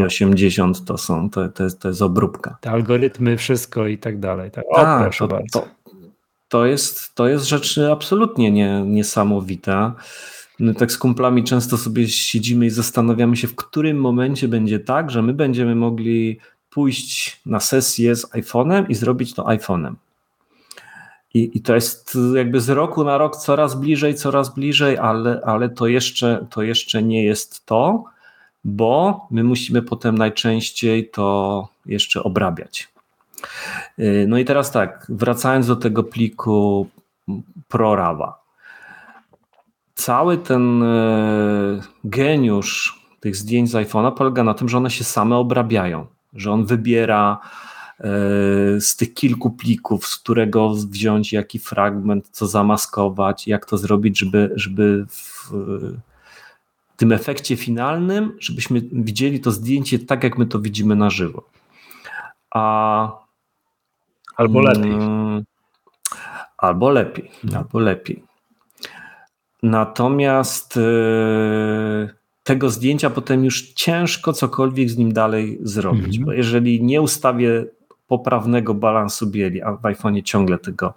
i 80 to są, to, to, jest, to jest obróbka. Te algorytmy, wszystko i tak dalej. Tak, o, tak to, to, to, jest, to jest rzecz absolutnie nie, niesamowita. My tak z kumplami często sobie siedzimy i zastanawiamy się, w którym momencie będzie tak, że my będziemy mogli pójść na sesję z iPhone'em i zrobić to iPhone'em. I, I to jest jakby z roku na rok coraz bliżej, coraz bliżej, ale, ale to, jeszcze, to jeszcze nie jest to, bo my musimy potem najczęściej to jeszcze obrabiać. Y, no i teraz tak, wracając do tego pliku ProRawa. Cały ten y, geniusz tych zdjęć z iPhone'a polega na tym, że one się same obrabiają, że on wybiera E, z tych kilku plików, z którego wziąć jaki fragment, co zamaskować, jak to zrobić, żeby, żeby w tym efekcie finalnym, żebyśmy widzieli to zdjęcie tak, jak my to widzimy na żywo. A, albo lepiej. Mm, albo lepiej, no. albo lepiej. Natomiast yy, tego zdjęcia potem już ciężko cokolwiek z nim dalej zrobić, -hmm. bo jeżeli nie ustawię poprawnego balansu bieli, a w iPhone'ie ciągle tego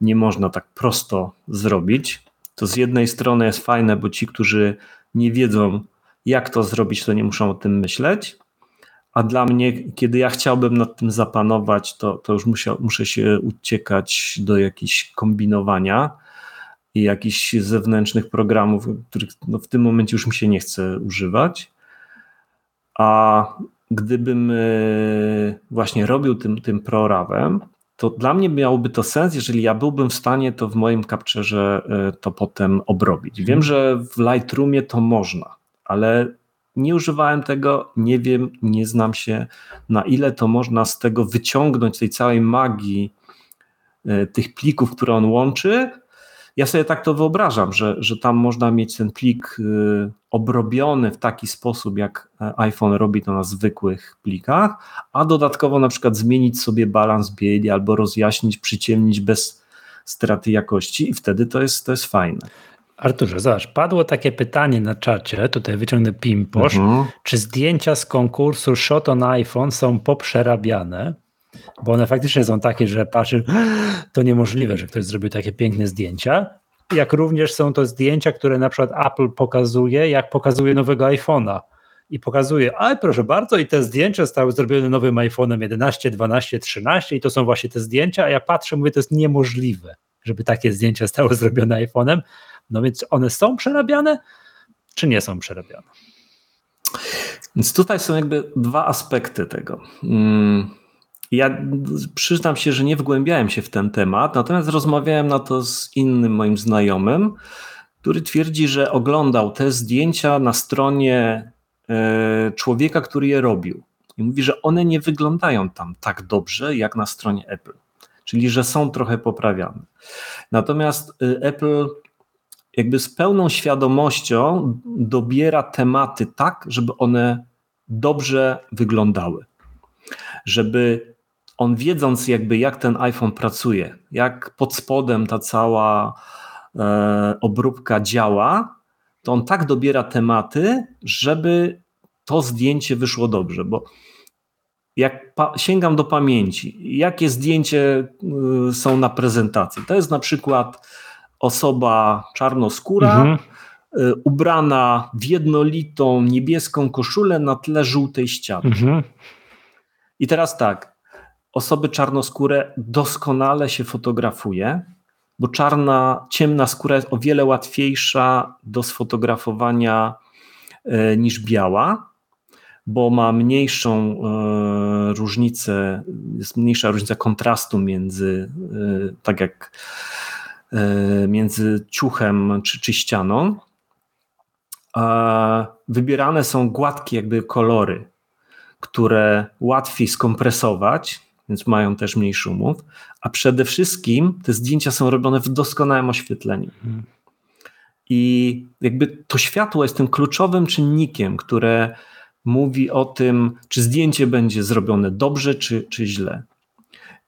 nie można tak prosto zrobić, to z jednej strony jest fajne, bo ci, którzy nie wiedzą, jak to zrobić, to nie muszą o tym myśleć, a dla mnie, kiedy ja chciałbym nad tym zapanować, to, to już musia, muszę się uciekać do jakichś kombinowania i jakichś zewnętrznych programów, których no w tym momencie już mi się nie chce używać. A gdybym e, właśnie robił tym, tym prorawem, to dla mnie miałoby to sens, jeżeli ja byłbym w stanie to w moim capturze e, to potem obrobić. Wiem, mhm. że w Lightroomie to można, ale nie używałem tego, nie wiem, nie znam się, na ile to można z tego wyciągnąć, tej całej magii e, tych plików, które on łączy. Ja sobie tak to wyobrażam, że, że tam można mieć ten plik e, obrobiony w taki sposób, jak e, iPhone robi to na zwykłych plikach, a dodatkowo na przykład zmienić sobie balans bieli albo rozjaśnić, przyciemnić bez straty jakości i wtedy to jest, to jest fajne. Arturze, zobacz, padło takie pytanie na czacie, tutaj wyciągnę pimposz, mhm. czy zdjęcia z konkursu Shot on iPhone są poprzerabiane? Bo one faktycznie są takie, że patrzy, to niemożliwe, że ktoś zrobił takie piękne zdjęcia. Jak również są to zdjęcia, które na przykład Apple pokazuje, jak pokazuje nowego iPhone'a. I pokazuje, ale proszę bardzo, i te zdjęcia zostały zrobione nowym iPhone'em 11, 12, 13 i to są właśnie te zdjęcia, a ja patrzę, mówię, to jest niemożliwe, żeby takie zdjęcia zostały zrobione iPhone'em, no więc one są przerabiane, czy nie są przerabiane? Więc tutaj są jakby dwa aspekty tego. Mm, ja przyznam się, że nie wgłębiałem się w ten temat, natomiast rozmawiałem na to z innym moim znajomym, który twierdzi, że oglądał te zdjęcia na stronie e, człowieka, który je robił. I mówi, że one nie wyglądają tam tak dobrze jak na stronie Apple, czyli że są trochę poprawiane. Natomiast y, Apple jakby z pełną świadomością dobiera tematy tak, żeby one dobrze wyglądały. Żeby on wiedząc jakby jak ten iPhone pracuje, jak pod spodem ta cała e, obróbka działa, to on tak dobiera tematy, żeby to zdjęcie wyszło dobrze, bo jak sięgam do pamięci, jakie zdjęcie y, są na prezentacji, to jest na przykład osoba czarnoskóra, mhm. Y, ubrana w jednolitą niebieską koszulę na tle żółtej ściany. Mhm. I teraz tak, osoby czarnoskóre doskonale się fotografuje, bo czarna, ciemna skóra jest o wiele łatwiejsza do sfotografowania y, niż biała, bo ma mniejszą y, różnicę, jest mniejsza różnica kontrastu między, tak jak E, między ciuchem czy, czy ścianą. Wybierane są gładkie jakby kolory, które łatwiej skompresować, więc mają też mniej szumów, a przede wszystkim te zdjęcia są robione w doskonałym oświetleniu. I jakby to światło jest tym kluczowym czynnikiem, które mówi o tym, czy zdjęcie będzie zrobione dobrze, czy, czy źle.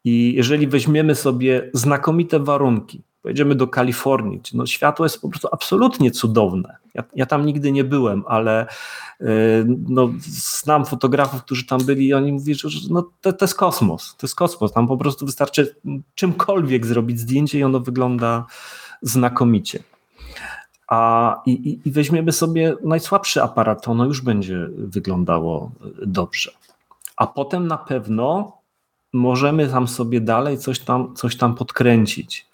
I jeżeli weźmiemy sobie znakomite warunki, pojedziemy do Kalifornii, no światło jest po prostu absolutnie cudowne. Ja, ja tam nigdy nie byłem, ale yy, no, znam fotografów, którzy tam byli i oni mówią, że no, to, to jest kosmos, to jest kosmos, tam po prostu wystarczy czymkolwiek zrobić zdjęcie i ono wygląda znakomicie. A, i, i weźmiemy sobie najsłabszy aparat, to ono już będzie wyglądało dobrze. A potem na pewno możemy tam sobie dalej coś tam, coś tam podkręcić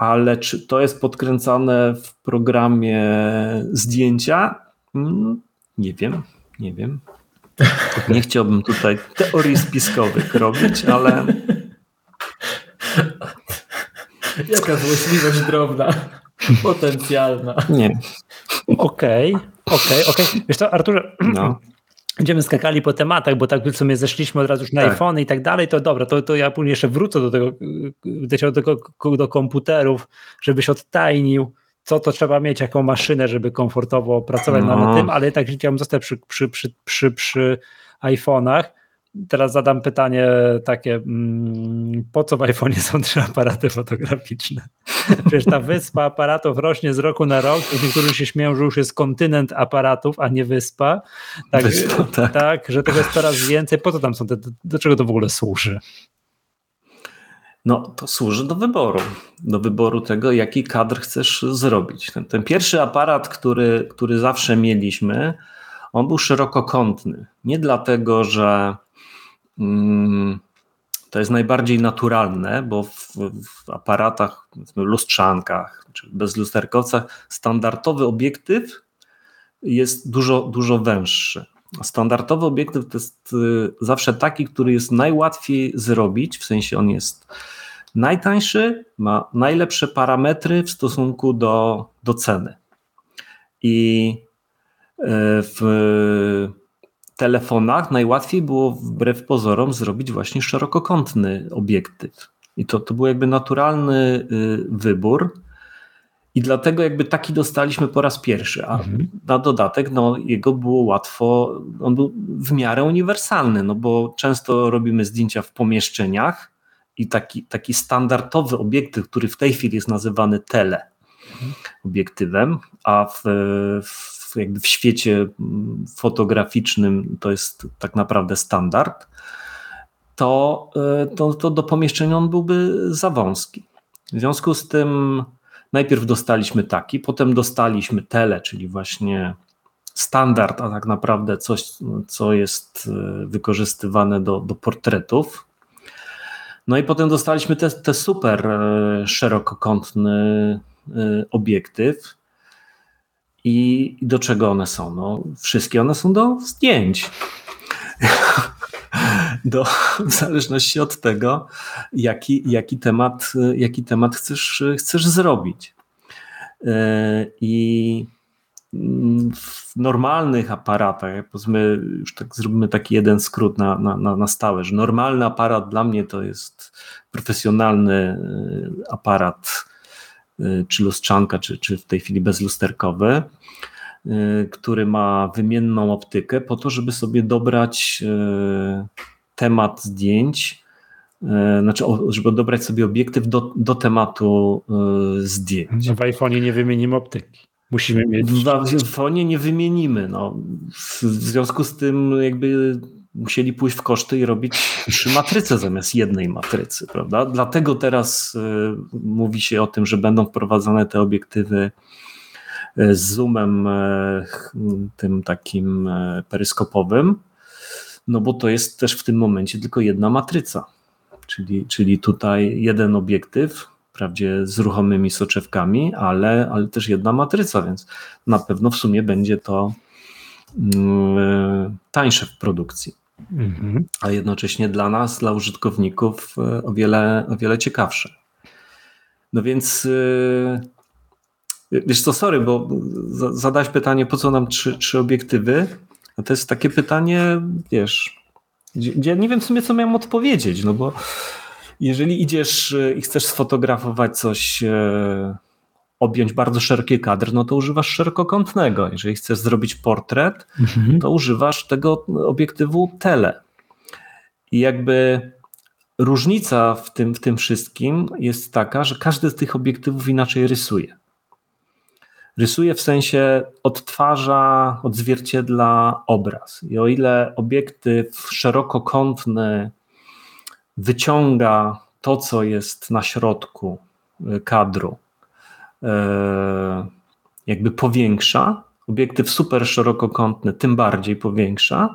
ale czy to jest podkręcane w programie zdjęcia? Mm, nie wiem, nie wiem. Nie chciałbym tutaj teorii spiskowych robić, ale. Jaka złośliwość drobna, potencjalna. Nie. Okej, okay, okej, okay, okej. Okay. Wiesz co, Arturze, no będziemy skakali po tematach, bo tak w sumie zeszliśmy od razu już na tak. iPhone i tak dalej, to dobra, to, to ja później jeszcze wrócę do tego, do, tego, do komputerów, żebyś odtajnił, co to trzeba mieć, jaką maszynę, żeby komfortowo pracować no. na tym, ale tak chciałbym zostać przy, przy, przy, przy, przy iPhone'ach. Teraz zadam pytanie takie, mm, po co w iPhone'ie są trzy aparaty fotograficzne? Przecież ta wyspa aparatów rośnie z roku na rok i niektórzy się śmieją, że już jest kontynent aparatów, a nie wyspa. Tak, wyspa, tak. tak że tego jest coraz więcej. Po co tam są te, do czego to w ogóle służy? No, to służy do wyboru. Do wyboru tego, jaki kadr chcesz zrobić. Ten, ten pierwszy aparat, który, który zawsze mieliśmy, on był szerokokątny. Nie dlatego, że to jest najbardziej naturalne, bo w, w aparatach, lustrzankach czy bezlusterkowcach standardowy obiektyw jest dużo, dużo węższy. Standardowy obiektyw to jest y, zawsze taki, który jest najłatwiej zrobić, w sensie on jest najtańszy, ma najlepsze parametry w stosunku do, do ceny. I y, w telefonach najłatwiej było wbrew pozorom zrobić właśnie szerokokątny obiektyw. I to, to był jakby naturalny y, wybór. I dlatego jakby taki dostaliśmy po raz pierwszy, a mhm. na dodatek no, jego było łatwo, on był w miarę uniwersalny, no bo często robimy zdjęcia w pomieszczeniach i taki, taki standardowy obiektyw, który w tej chwili jest nazywany tele mhm. obiektywem, a w, w, jakby w świecie mm, fotograficznym to jest tak naprawdę standard, to, y, to, to do pomieszczenia on byłby za wąski. W związku z tym Najpierw dostaliśmy taki, potem dostaliśmy tele, czyli właśnie standard, a tak naprawdę coś, co jest e, wykorzystywane do, do portretów. No i potem dostaliśmy te, te super e, szerokokątny e, obiektyw. I do czego one są? No, wszystkie one są do zdjęć. Do, w zależności od tego, jaki, jaki, temat, jaki temat chcesz, chcesz zrobić. E, I w normalnych aparatach, powiedzmy, już tak zrobimy taki jeden skrót na, na, na stałe, że normalny aparat dla mnie to jest profesjonalny e, aparat, czy lustrzanka, czy, czy w tej chwili bezlusterkowy, który ma wymienną optykę po to, żeby sobie dobrać temat zdjęć, znaczy, żeby dobrać sobie obiektyw do, do tematu zdjęć. No w iPhone'ie nie wymienimy optyki. Musimy mieć. W iPhone'ie nie wymienimy. No. W związku z tym, jakby musieli pójść w koszty i robić trzy matryce zamiast jednej matrycy, prawda? Dlatego teraz y, mówi się o tym, że będą wprowadzane te obiektywy z zoomem y, tym takim y, peryskopowym, no bo to jest też w tym momencie tylko jedna matryca. Czyli, czyli tutaj jeden obiektyw, wprawdzie z ruchomymi soczewkami, ale, ale też jedna matryca, więc na pewno w sumie będzie to mm, tańsze w produkcji. Mhm. A jednocześnie dla nas, dla użytkowników, e, o wiele, o wiele ciekawsze. No więc e, wiesz co, sorry, bo zadałeś pytanie, po co nam trzy, trzy obiektywy? No to jest takie pytanie, wiesz, gdzie nie wiem w sumie, co miałem odpowiedzieć, no bo jeżeli idziesz e, i chcesz sfotografować coś, objąć bardzo szeroki kadr, no to używasz szerokokątnego. Jeżeli chcesz zrobić portret, mhm. to używasz tego obiektywu tele. I jakby różnica w tym, w tym wszystkim jest taka, że każdy z tych obiektywów inaczej rysuje. Rysuje w sensie odtwarza, odzwierciedla obraz. I o ile obiektyw szerokokątny wyciąga to, co jest na środku y, kadru, jakby powiększa, obiektyw super szerokokątny tym bardziej powiększa,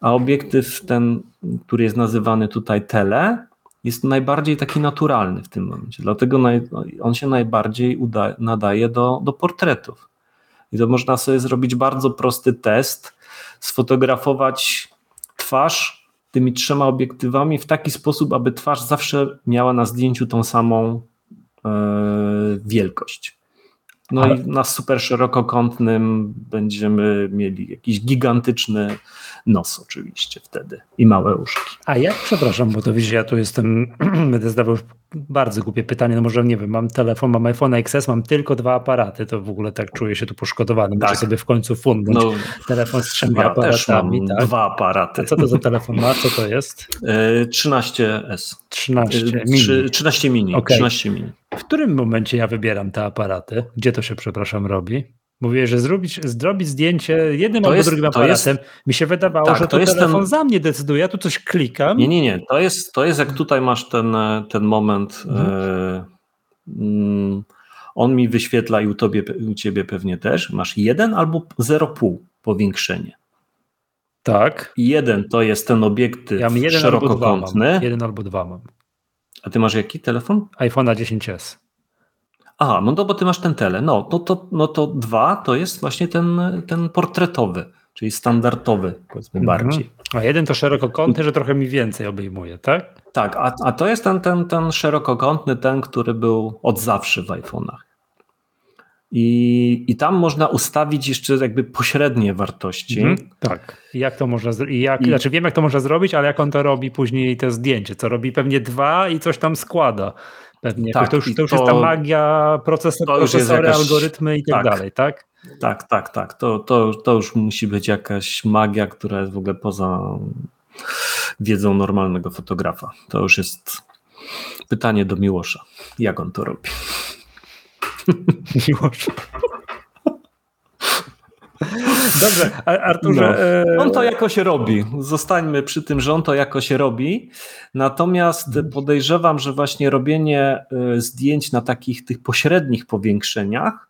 a obiektyw ten, który jest nazywany tutaj tele, jest najbardziej taki naturalny w tym momencie. Dlatego on się najbardziej uda, nadaje do, do portretów. I to można sobie zrobić bardzo prosty test, sfotografować twarz tymi trzema obiektywami w taki sposób, aby twarz zawsze miała na zdjęciu tą samą e, wielkość. No Ale... i na super szerokokątnym będziemy mieli jakiś gigantyczny nos oczywiście wtedy i małe uszki. A jak, przepraszam, bo to widzisz, ja tu jestem, będę zdawał bardzo głupie pytanie, no może nie wiem, mam telefon, mam iPhone XS, mam tylko dwa aparaty, to w ogóle tak czuję się tu poszkodowany, tak. muszę sobie w końcu fundnąć no, telefon z trzema ja aparatami. tak? dwa aparaty. A co to za telefon ma, co to jest? 13S. 13 e, mini. 13 mini, okay. 13 mini. W którym momencie ja wybieram te aparaty? Gdzie to się, przepraszam, robi? Mówię, że zrobić, zrobić zdjęcie jednym to albo jest, drugim aparatem. Jest, mi się wydawało, tak, że to, to telefon ten... za mnie decyduje, ja tu coś klikam. Nie, nie, nie. To jest, to jest jak tutaj masz ten, ten moment. Mhm. E, mm, on mi wyświetla i u, tobie, u ciebie pewnie też. Masz jeden albo 0,5 powiększenie. Tak. Jeden to jest ten obiektyw ja jeden szerokokątny. Albo. Jeden albo dwa mam. A ty masz jaki telefon? iPhone 10s. A, no to bo ty masz ten tele. No, no, to, no to dwa to jest właśnie ten, ten portretowy, czyli standardowy, powiedzmy mhm. bardziej. A jeden to szerokokątny, że trochę mi więcej obejmuje, tak? Tak, a, a to jest ten, ten, ten szerokokątny, ten, który był od zawsze w iPhone'ach. I, I tam można ustawić jeszcze jakby pośrednie wartości. Mhm, tak. Jak to można zrobić? Jak, I... Znaczy wiem, jak to można zrobić, ale jak on to robi później te zdjęcie? Co robi pewnie dwa i coś tam składa. Pewnie. Tak, to już, to już to, jest ta magia, procesor, procesory, jakaś, algorytmy i tak, tak, dalej, tak? Tak, tak, tak. To, to, to już musi być jakaś magia, która jest w ogóle poza wiedzą normalnego fotografa. To już jest pytanie do Miłosza. Jak on to robi? Miłosz. Dobrze, Arturze. No. E, on to jakoś robi. Zostańmy przy tym, że on to jakoś robi. Natomiast mhm. podejrzewam, że właśnie robienie e, zdjęć na takich tych pośrednich powiększeniach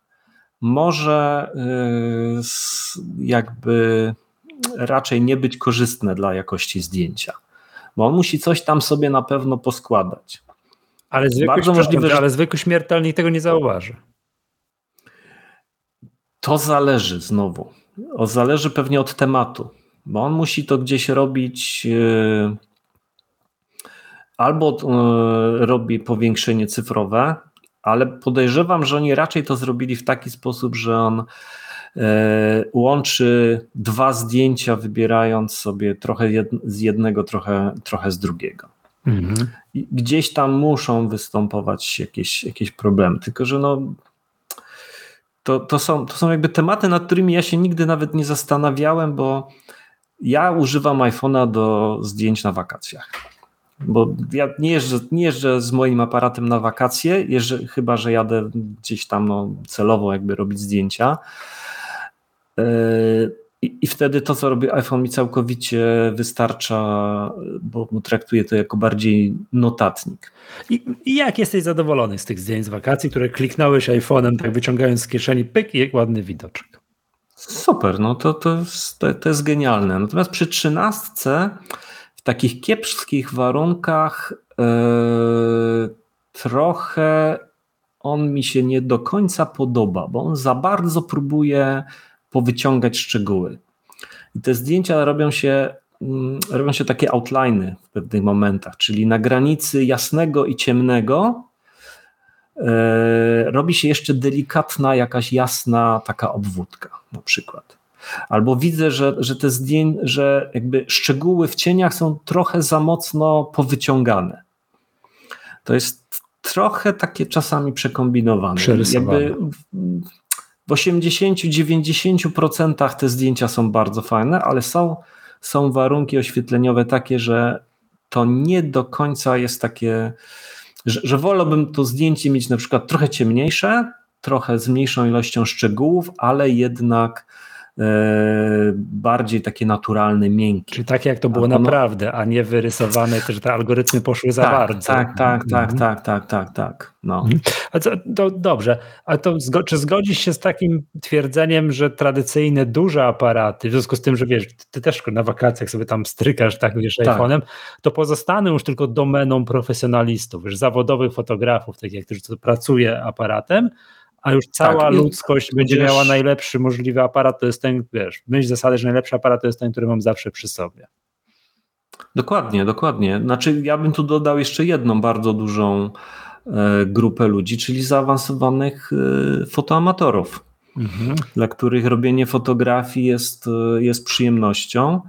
może e, jakby raczej nie być korzystne dla jakości zdjęcia, bo on musi coś tam sobie na pewno poskładać. Ale zwykły, Bardzo możliwe, że... ale zwykły śmiertelnik tego nie zauważy. To zależy znowu. O, zależy pewnie od tematu, bo on musi to gdzieś robić. Yy, albo yy, robi powiększenie cyfrowe, ale podejrzewam, że oni raczej to zrobili w taki sposób, że on yy, łączy dwa zdjęcia, wybierając sobie trochę z jednego, trochę, trochę z drugiego. Mhm. Gdzieś tam muszą występować jakieś, jakieś problemy, tylko że no, to, to, są, to są jakby tematy, nad którymi ja się nigdy nawet nie zastanawiałem, bo ja używam iPhone'a do zdjęć na wakacjach. Bo ja nie jeżdżę, nie jeżdżę z moim aparatem na wakacje, jeżdżę, chyba że jadę gdzieś tam no, celowo jakby robić zdjęcia. Yy, i, I, wtedy to, co robi iPhone, mi całkowicie wystarcza, bo traktuję to jako bardziej notatnik. I, I, jak jesteś zadowolony z tych zdjęć z wakacji, które kliknąłeś iPhone'em, tak wyciągając z kieszeni, pyk i ładny widoczek? Super, no to, to, jest, to, to jest genialne. Natomiast przy trzynastce w takich kiepskich warunkach yy, trochę on mi się nie do końca podoba, bo on za bardzo próbuje powyciągać szczegóły. I te zdjęcia robią się, mm, robią się takie outliny w pewnych momentach, czyli na granicy jasnego i ciemnego e, robi się jeszcze delikatna, jakaś jasna taka obwódka na przykład. Albo widzę, że, że te zdjęcia, że jakby szczegóły w cieniach są trochę za mocno powyciągane. To jest trochę takie czasami przekombinowane. Jakby w 80-90% te zdjęcia są bardzo fajne, ale są, są warunki oświetleniowe takie, że to nie do końca jest takie, że, że wolałbym to zdjęcie mieć na przykład trochę ciemniejsze, trochę z mniejszą ilością szczegółów, ale jednak bardziej takie naturalne, miękkie. Czyli takie jak to było naprawdę, a nie wyrysowane, że te algorytmy poszły za tak, bardzo. Tak, tak, tak, mhm. tak, tak, tak, tak. No. Mhm. A co, to dobrze, a to czy zgodzisz się z takim twierdzeniem, że tradycyjne duże aparaty, w związku z tym, że wiesz, ty też na wakacjach sobie tam strykasz, tak, wiesz, tak. iPhone'em, to pozostaną już tylko domeną profesjonalistów, już zawodowych fotografów, takich jak którzy pracuje aparatem, a już cała tak, ludzkość będzie wiesz, miała najlepszy możliwy aparat, to jest ten, wiesz, myśl zasady, że najlepszy aparat to jest ten, który mam zawsze przy sobie. Dokładnie, dokładnie. Znaczy, ja bym tu dodał jeszcze jedną bardzo dużą grupę ludzi, czyli zaawansowanych fotoamatorów, mhm. dla których robienie fotografii jest, jest przyjemnością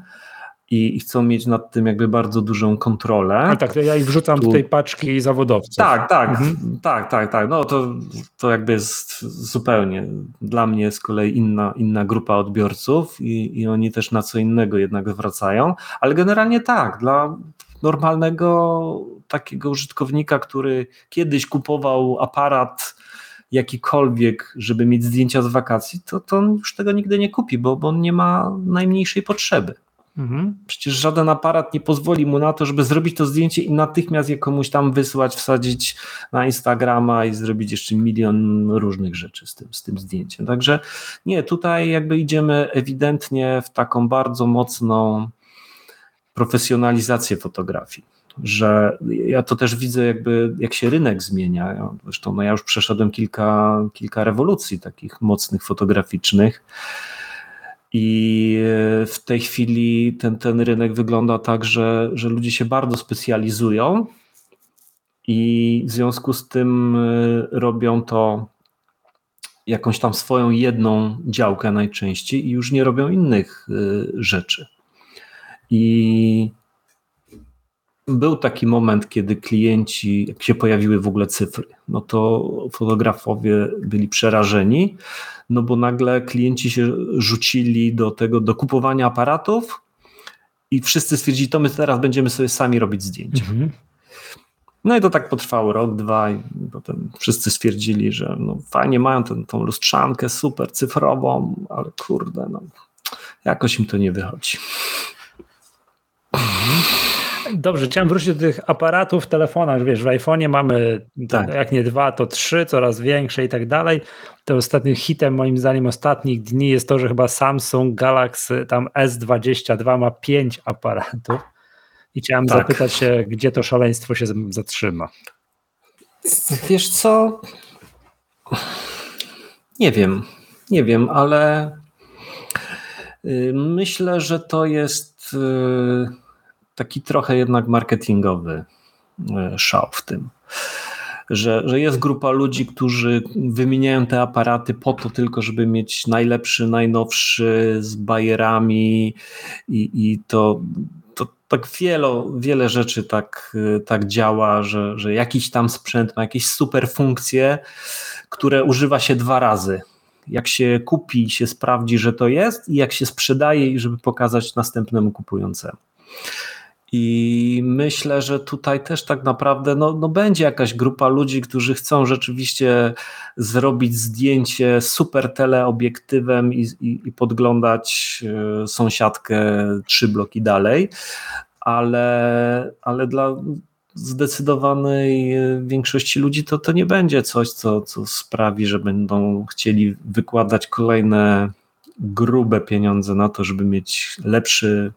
i chcą mieć nad tym jakby bardzo dużą kontrolę. A tak, ja ich wrzucam tu... w tej paczki zawodowców. Tak, tak, mhm. tak, tak, tak. No to, to jakby jest zupełnie dla mnie z kolei inna, inna grupa odbiorców i, i oni też na co innego jednak wracają, ale generalnie tak, dla normalnego takiego użytkownika, który kiedyś kupował aparat jakikolwiek, żeby mieć zdjęcia z wakacji, to, to on już tego nigdy nie kupi, bo, bo on nie ma najmniejszej potrzeby. Mhm. Przecież żaden aparat nie pozwoli mu na to, żeby zrobić to zdjęcie i natychmiast je komuś tam wysłać, wsadzić na Instagrama i zrobić jeszcze milion różnych rzeczy z tym, z tym zdjęciem. Także nie, tutaj jakby idziemy ewidentnie w taką bardzo mocną profesjonalizację fotografii. Że ja to też widzę, jakby jak się rynek zmienia. Zresztą no ja już przeszedłem kilka, kilka rewolucji takich mocnych fotograficznych i w tej chwili ten, ten rynek wygląda tak, że, że ludzie się bardzo specjalizują i w związku z tym y, robią to jakąś tam swoją jedną działkę najczęściej i już nie robią innych y, rzeczy. I był taki moment, kiedy klienci, jak się pojawiły w ogóle cyfry, no to fotografowie byli przerażeni, no bo nagle klienci się rzucili do tego, do kupowania aparatów i wszyscy stwierdzili, to my teraz będziemy sobie sami robić zdjęcia. Mhm. No i to tak potrwało rok, dwa i potem wszyscy stwierdzili, że no fajnie mają tę tą lustrzankę super cyfrową, ale kurde, no jakoś im to nie wychodzi. Mhm. Dobrze, chciałem wrócić do tych aparatów w telefonach. Wiesz, w iPhone'ie mamy tak. jak nie dwa, to trzy, coraz większe i tak dalej. To ostatnim hitem, moim zdaniem, ostatnich dni jest to, że chyba Samsung Galaxy tam S22 ma pięć aparatów. I chciałem tak. zapytać się, gdzie to szaleństwo się zatrzyma. Wiesz co? Nie wiem, nie wiem, ale y, myślę, że to jest y, taki trochę jednak marketingowy e, szał w tym. Że, że jest grupa ludzi, którzy wymieniają te aparaty po to tylko, żeby mieć najlepszy, najnowszy z bajerami i, i to, tak wiele, wiele rzeczy tak, tak działa, że, że jakiś tam sprzęt ma jakieś super funkcje, które używa się dwa razy. Jak się kupi, się sprawdzi, że to jest, i jak się sprzedaje, i żeby pokazać następnemu kupującemu. I myślę, że tutaj też tak naprawdę no, no będzie jakaś grupa ludzi, którzy chcą rzeczywiście zrobić zdjęcie super teleobiektywem i, i, i podglądać e, sąsiadkę trzy bloki dalej, ale, ale dla zdecydowanej większości ludzi to, to nie będzie coś, co, co sprawi, że będą chcieli wykładać kolejne grube pieniądze na to, żeby mieć lepszy,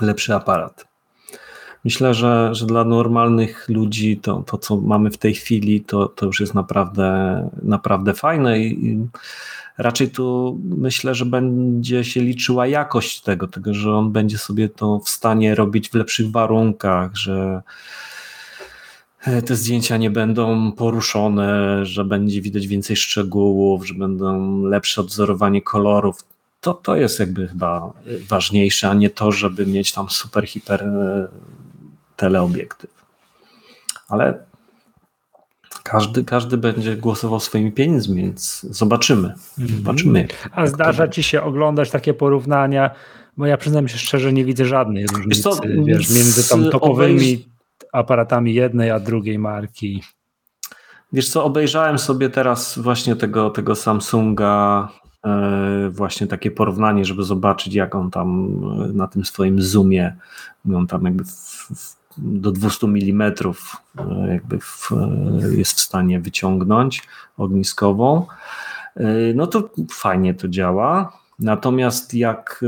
lepszy aparat. Myślę, że, że dla normalnych ludzi to, to, co mamy w tej chwili, to, to już jest naprawdę, naprawdę fajne i, raczej tu myślę, że będzie się liczyła jakość tego, tego, że on będzie sobie to w stanie robić w lepszych warunkach, że te zdjęcia nie będą poruszone, że będzie widać więcej szczegółów, że będą lepsze odwzorowanie kolorów. To, to jest jakby chyba ważniejsze, a nie to, żeby mieć tam super, hiper teleobiektyw. Ale każdy, każdy będzie głosował swoimi pieniędzmi, więc zobaczymy. Mhm. zobaczymy A zdarza ci się oglądać takie porównania? Bo ja przyznam się szczerze, nie widzę żadnej różnicy co, wiesz, między tam topowymi aparatami jednej a drugiej marki. Wiesz co, obejrzałem sobie teraz właśnie tego, tego Samsunga, e, właśnie takie porównanie, żeby zobaczyć, jak on tam e, na tym swoim zoomie, on tam jakby w, w do 200 mm e, jakby w, e, jest w stanie wyciągnąć ogniskową, e, no to fajnie to działa. Natomiast jak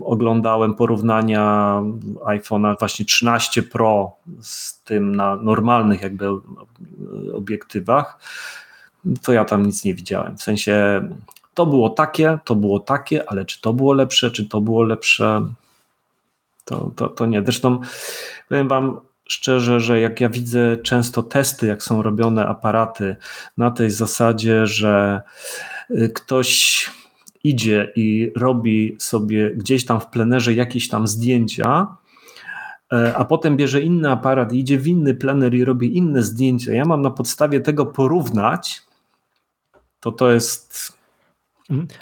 oglądałem porównania iPhone'a właśnie 13 Pro z tym na normalnych jakby obiektywach, to ja tam nic nie widziałem. W sensie to było takie, to było takie, ale czy to było lepsze, czy to było lepsze, to, to, to nie. Zresztą powiem Wam szczerze, że jak ja widzę często testy, jak są robione aparaty na tej zasadzie, że y, ktoś idzie i robi sobie gdzieś tam w plenerze jakieś tam zdjęcia, e, a potem bierze inny aparat idzie w inny plener i robi inne zdjęcia. Ja mam na podstawie tego porównać, to to jest.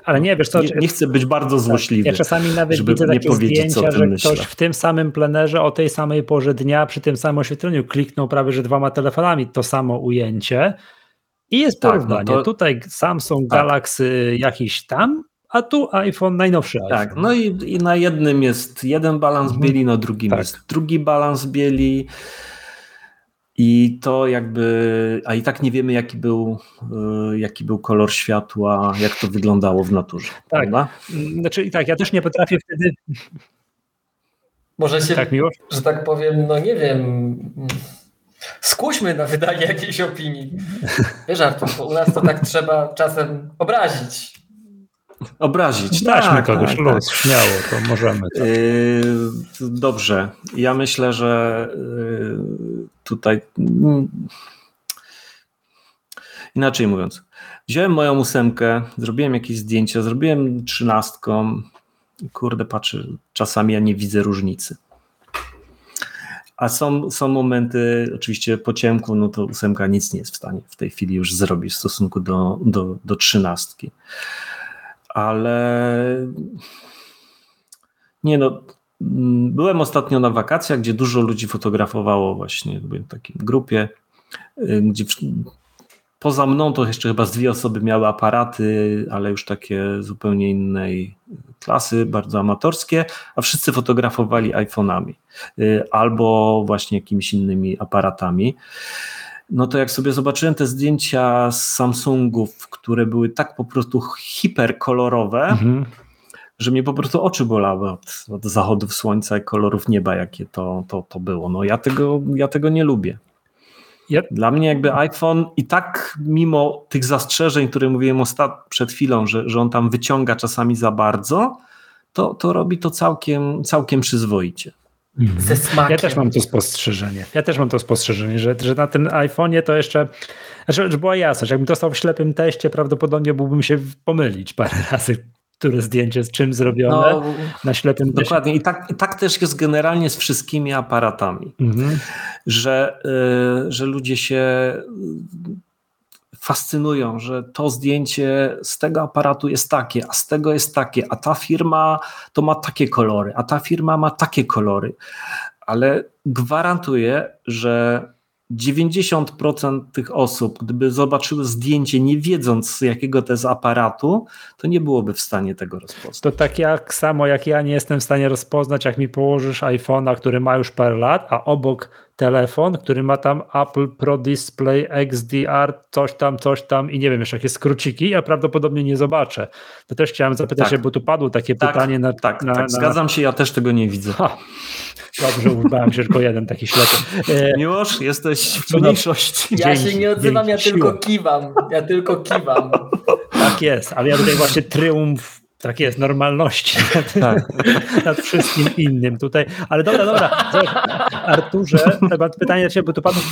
Ale nie, wiesz co... Nie, nie chcę być bardzo tak, złośliwy. Ja czasami nawet widzę takie zdjęcia, że myślę. ktoś w tym samym plenerze o tej samej porze dnia, przy tym samym oświetleniu kliknął prawie, że dwoma telefonami to samo ujęcie i jest tak, porównanie. No to... Tutaj Samsung tak. Galaxy jakiś tam, a tu iPhone, najnowszy tak, iPhone. Tak, no i, i, na jednym jest jeden balans mhm. bieli, na drugim tak. jest drugi balans bieli. I to jakby, a i tak nie wiemy, jaki był, y, jaki był kolor światła, jak to wyglądało w naturze. Tak. Prawda? Znaczy i tak, ja też nie potrafię wtedy. Może się, tak, miło? że tak powiem, no nie wiem, skuśmy na wydanie jakiejś opinii. Wiesz, Artur, u nas to tak trzeba czasem obrazić. Obrazić. Znaczmy tak, kogoś, tak, luz, tak. śmiało, to możemy. Tak. Yy, dobrze. Ja myślę, że yy, tutaj mm, inaczej mówiąc, wziąłem moją ósemkę, zrobiłem jakieś zdjęcia, zrobiłem trzynastką. Kurde, patrzę, czasami ja nie widzę różnicy. A są, są momenty, oczywiście po ciemku, no to ósemka nic nie jest w stanie w tej chwili już zrobić w stosunku do, do, do trzynastki ale nie no, byłem ostatnio na wakacjach, gdzie dużo ludzi fotografowało właśnie, byłem w takiej grupie, y, gdzie poza mną to jeszcze chyba z dwie osoby miały aparaty, ale już takie zupełnie innej klasy, bardzo amatorskie, a wszyscy fotografowali iPhone'ami y, albo właśnie jakimiś innymi aparatami no to jak sobie zobaczyłem te zdjęcia z Samsungów, które były tak po prostu hiperkolorowe, mhm. że mnie po prostu oczy bolały od, od zachodów słońca i kolorów nieba, jakie to, to, to było. No ja tego, ja tego nie lubię. Yep. Dla mnie jakby iPhone i tak mimo tych zastrzeżeń, które mówiłem ostat... przed chwilą, że, że on tam wyciąga czasami za bardzo, to, to robi to całkiem, całkiem przyzwoicie. Mhm. Ze smakiem. Ja też mam to spostrzeżenie. Ja też mam to spostrzeżenie, że, że na tym iPhone'ie to jeszcze, znaczy, że była jasność. Jakbym dostał w ślepym teście, prawdopodobnie byłbym się pomylić parę razy, które zdjęcie z czym zrobione no, na ślepym teście. Dokładnie. I tak, I tak też jest generalnie z wszystkimi aparatami, mhm. że, y, że ludzie się fascynują, że to zdjęcie z tego aparatu jest takie, a z tego jest takie, a ta firma to ma takie kolory, a ta firma ma takie kolory. Ale gwarantuję, że 90% tych osób, gdyby zobaczyły zdjęcie, nie wiedząc z jakiego to jest aparatu, to nie byłoby w stanie tego rozpoznać. To tak jak samo jak ja nie jestem w stanie rozpoznać, jak mi położysz iPhone'a, który ma już parę lat, a obok telefon, który ma tam Apple Pro Display XDR, coś tam, coś tam i nie wiem jeszcze jakie skróciki, ja prawdopodobnie nie zobaczę. To też chciałem zapytać tak. bo tu padło takie tak, pytanie na... Tak, na, tak, na... zgadzam się, ja też tego nie widzę. Ha. Dobrze, uznałem się, tylko jeden taki ślepy. E... Miłosz, jesteś w mniejszości. Ja dzięki, się nie odzywam, ja tylko kiwam. Ja tylko kiwam. Tak jest, ale ja tutaj właśnie triumf tak jest, normalności tak. nad wszystkim innym tutaj. Ale dobra, dobra. Arturze, pytanie do Ciebie, bo tu padło,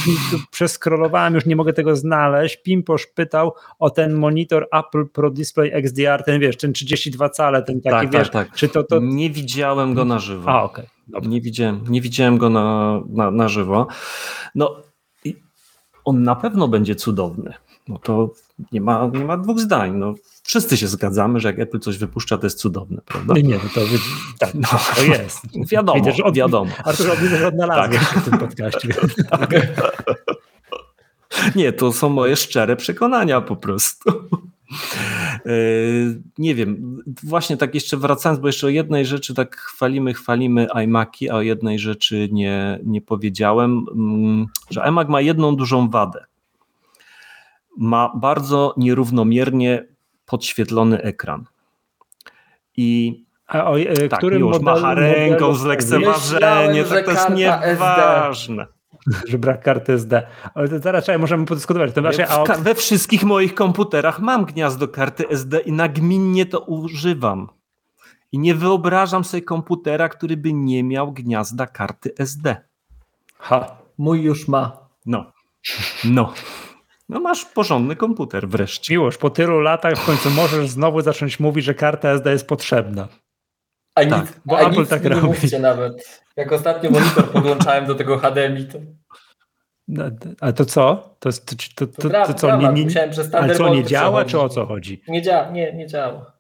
przeskrolowałem, już nie mogę tego znaleźć. Pimposz pytał o ten monitor Apple Pro Display XDR, ten wiesz, ten 32 cale, ten taki, tak, tak wiesz. Tak, tak. Czy to, to... Nie widziałem go na żywo. A, okej. Okay. Nie widziałem, nie widziałem go na, na, na żywo. No, on na pewno będzie cudowny. No to nie ma, nie ma dwóch zdań. No, wszyscy się zgadzamy, że jak Apple coś wypuszcza, to jest cudowne, prawda? Nie, nie, to, tak, no, to jest. Wiadomo, Widzę, od, wiadomo. Artur, widzę, że odnalazłeś tak. się w tym podcaście. Tak. Nie, to są moje szczere przekonania po prostu. E, nie wiem, właśnie tak jeszcze wracając, bo jeszcze o jednej rzeczy tak chwalimy, chwalimy iMaki, a o jednej rzeczy nie, nie powiedziałem, mm, że iMac ma jedną dużą wadę. Ma bardzo nierównomiernie podświetlony ekran. I a o, e, tak, którym już macha ręką z lekceważenie, tak to jest nieważne. Że brak karty SD. Ale to zaraz czekaj, możemy podyskutować. To znaczy, a... We wszystkich moich komputerach mam gniazdo karty SD i nagminnie to używam. I nie wyobrażam sobie komputera, który by nie miał gniazda karty SD. Ha. mój już ma. No, no. No masz porządny komputer wreszcie. Miłość, po tylu latach w końcu możesz znowu zacząć mówić, że karta SD jest potrzebna. A tak, nic, bo a Apple nic tak nie robi. mówcie nawet. Jak ostatnio monitor podłączałem do tego HDMI, to... No, a to co? To, to, to, to, to, to co? Nie, nie, ale co, nie działa, czy o co chodzi? Nie działa, nie, nie działa.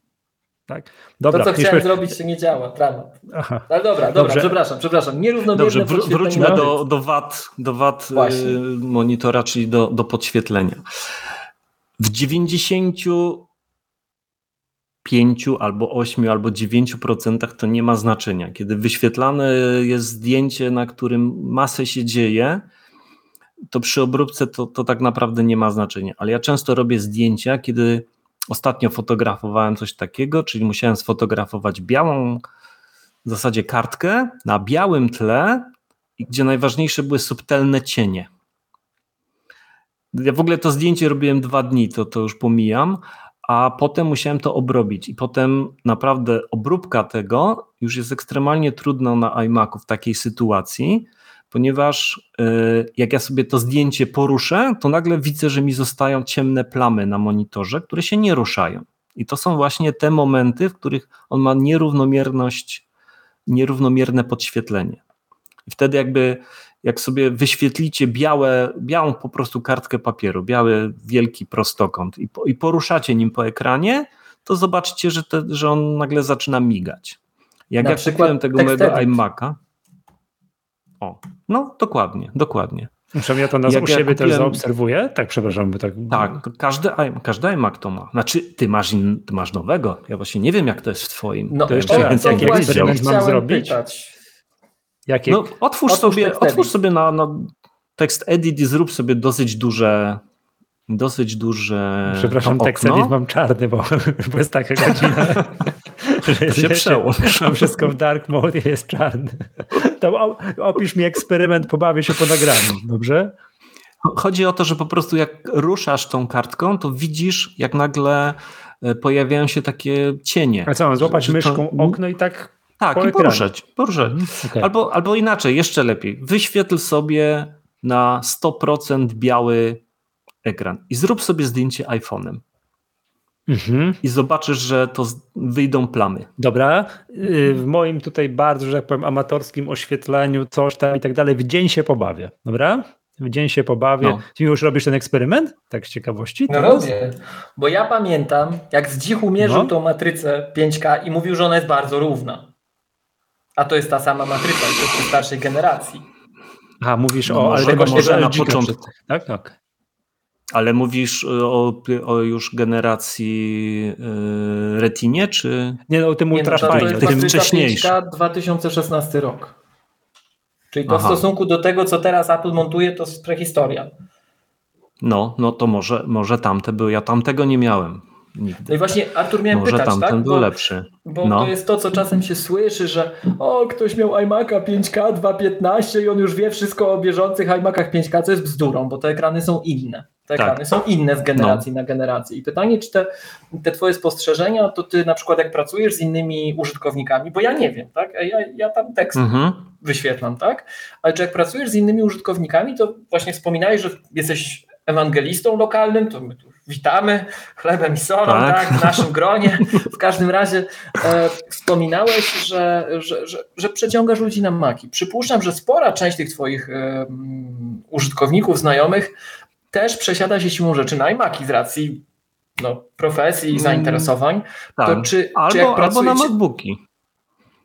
Tak. Dobra, to, co chciałem zrobić, to nie działa. Dramat. Aha. Ale dobra, dobra, Dobrze. przepraszam, przepraszam. Nierównomierne Dobrze, wr- wróćmy do, do wad, do wad y, monitora, czyli do, do podświetlenia. W 95 albo 8 albo 9% to nie ma znaczenia. Kiedy wyświetlane jest zdjęcie, na którym masę się dzieje, to przy obróbce to, to tak naprawdę nie ma znaczenia. Ale ja często robię zdjęcia, kiedy Ostatnio fotografowałem coś takiego, czyli musiałem sfotografować białą w zasadzie kartkę na białym tle, gdzie najważniejsze były subtelne cienie. Ja w ogóle to zdjęcie robiłem dwa dni, to, to już pomijam, a potem musiałem to obrobić i potem naprawdę obróbka tego już jest ekstremalnie trudna na iMacu w takiej sytuacji, ponieważ e, jak ja sobie to zdjęcie poruszę, to nagle widzę, że mi zostają ciemne plamy na monitorze, które się nie ruszają. I to są właśnie te momenty, w których on ma nierównomierność, nierównomierne podświetlenie. I wtedy jakby jak sobie wyświetlicie białe, białą po prostu kartkę papieru, biały wielki prostokąt i, i poruszacie nim po ekranie, to zobaczycie, że, te, że on nagle zaczyna migać. Jak Na ja kupiłem tego mojego iMac'a, o, no dokładnie, dokładnie. Muszę ja to nas Jak u siebie ja kupiłem... też zaobserwuję? Tak, przepraszam. By tak... tak, każdy, każdy iMac to ma. Znaczy, ty masz, in, ty masz nowego. Ja właśnie nie wiem, jak to jest w twoim. No, to jeszcze raz, jaki eksperyment mam zrobić? Jaki? No, otwórz, sobie, otwórz sobie na, na tekst edit i zrób sobie dosyć duże dosyć duże Przepraszam, tekst edit mam czarny, bo, bo jest taka godzina. że się przełącz. Wszystko w dark mode jest czarny. To opisz mi eksperyment, pobawię się po nagraniu, dobrze? Chodzi o to, że po prostu jak ruszasz tą kartką, to widzisz, jak nagle e, pojawiają się takie cienie. A co, mam złapać myszką okno i tak tak, i poruszać. poruszać. Mhm, okay. albo, albo inaczej, jeszcze lepiej. Wyświetl sobie na 100% biały ekran i zrób sobie zdjęcie iPhone'em. Mhm. I zobaczysz, że to wyjdą plamy. Dobra. Y, w moim tutaj bardzo, że tak powiem, amatorskim oświetleniu, coś tam i tak dalej, w dzień się pobawię. Dobra? W dzień się pobawię. No. Ty już robisz ten eksperyment? Tak z ciekawości? No robię. Bo ja pamiętam, jak z dzichu mierzył no. tą matrycę 5K i mówił, że ona jest bardzo równa. A to jest ta sama matryca, to jest starszej generacji. A, mówisz no o, ale tego może na początku. Tak, tak. Ale mówisz y, o, o już generacji yy, Retinie, czy... Nie, no, o tym ultrafajnie, no, tym wcześniejszym. 2016 rok. Czyli to w stosunku do tego, co teraz Apple montuje, to jest prehistoria. No, no to może, może tamte były. Ja tamtego nie miałem. Nigdy. No i właśnie Artur miałem Może pytać, tamten tak? był bo, lepszy. Bo no. to jest to, co czasem się słyszy, że o, ktoś miał iMac'a 5K 2.15 i on już wie wszystko o bieżących iMac'ach 5K, co jest bzdurą, bo te ekrany są inne. Te tak. ekrany są inne z generacji no. na generację. I pytanie, czy te, te twoje spostrzeżenia, to ty na przykład jak pracujesz z innymi użytkownikami, bo ja nie wiem, tak? Ja, ja tam tekst mhm. wyświetlam, tak? Ale czy jak pracujesz z innymi użytkownikami, to właśnie wspominałeś, że jesteś ewangelistą lokalnym, to my tu witamy chlebem i solą, tak, tak w naszym gronie. W każdym razie e, wspominałeś, że, że, że, że przeciągasz ludzi na maki. Przypuszczam, że spora część tych twoich e, użytkowników, znajomych też przesiada się siłą rzeczy na iMaki z racji no, profesji i mm, zainteresowań. Tak. To czy, albo, czy albo na MacBooki.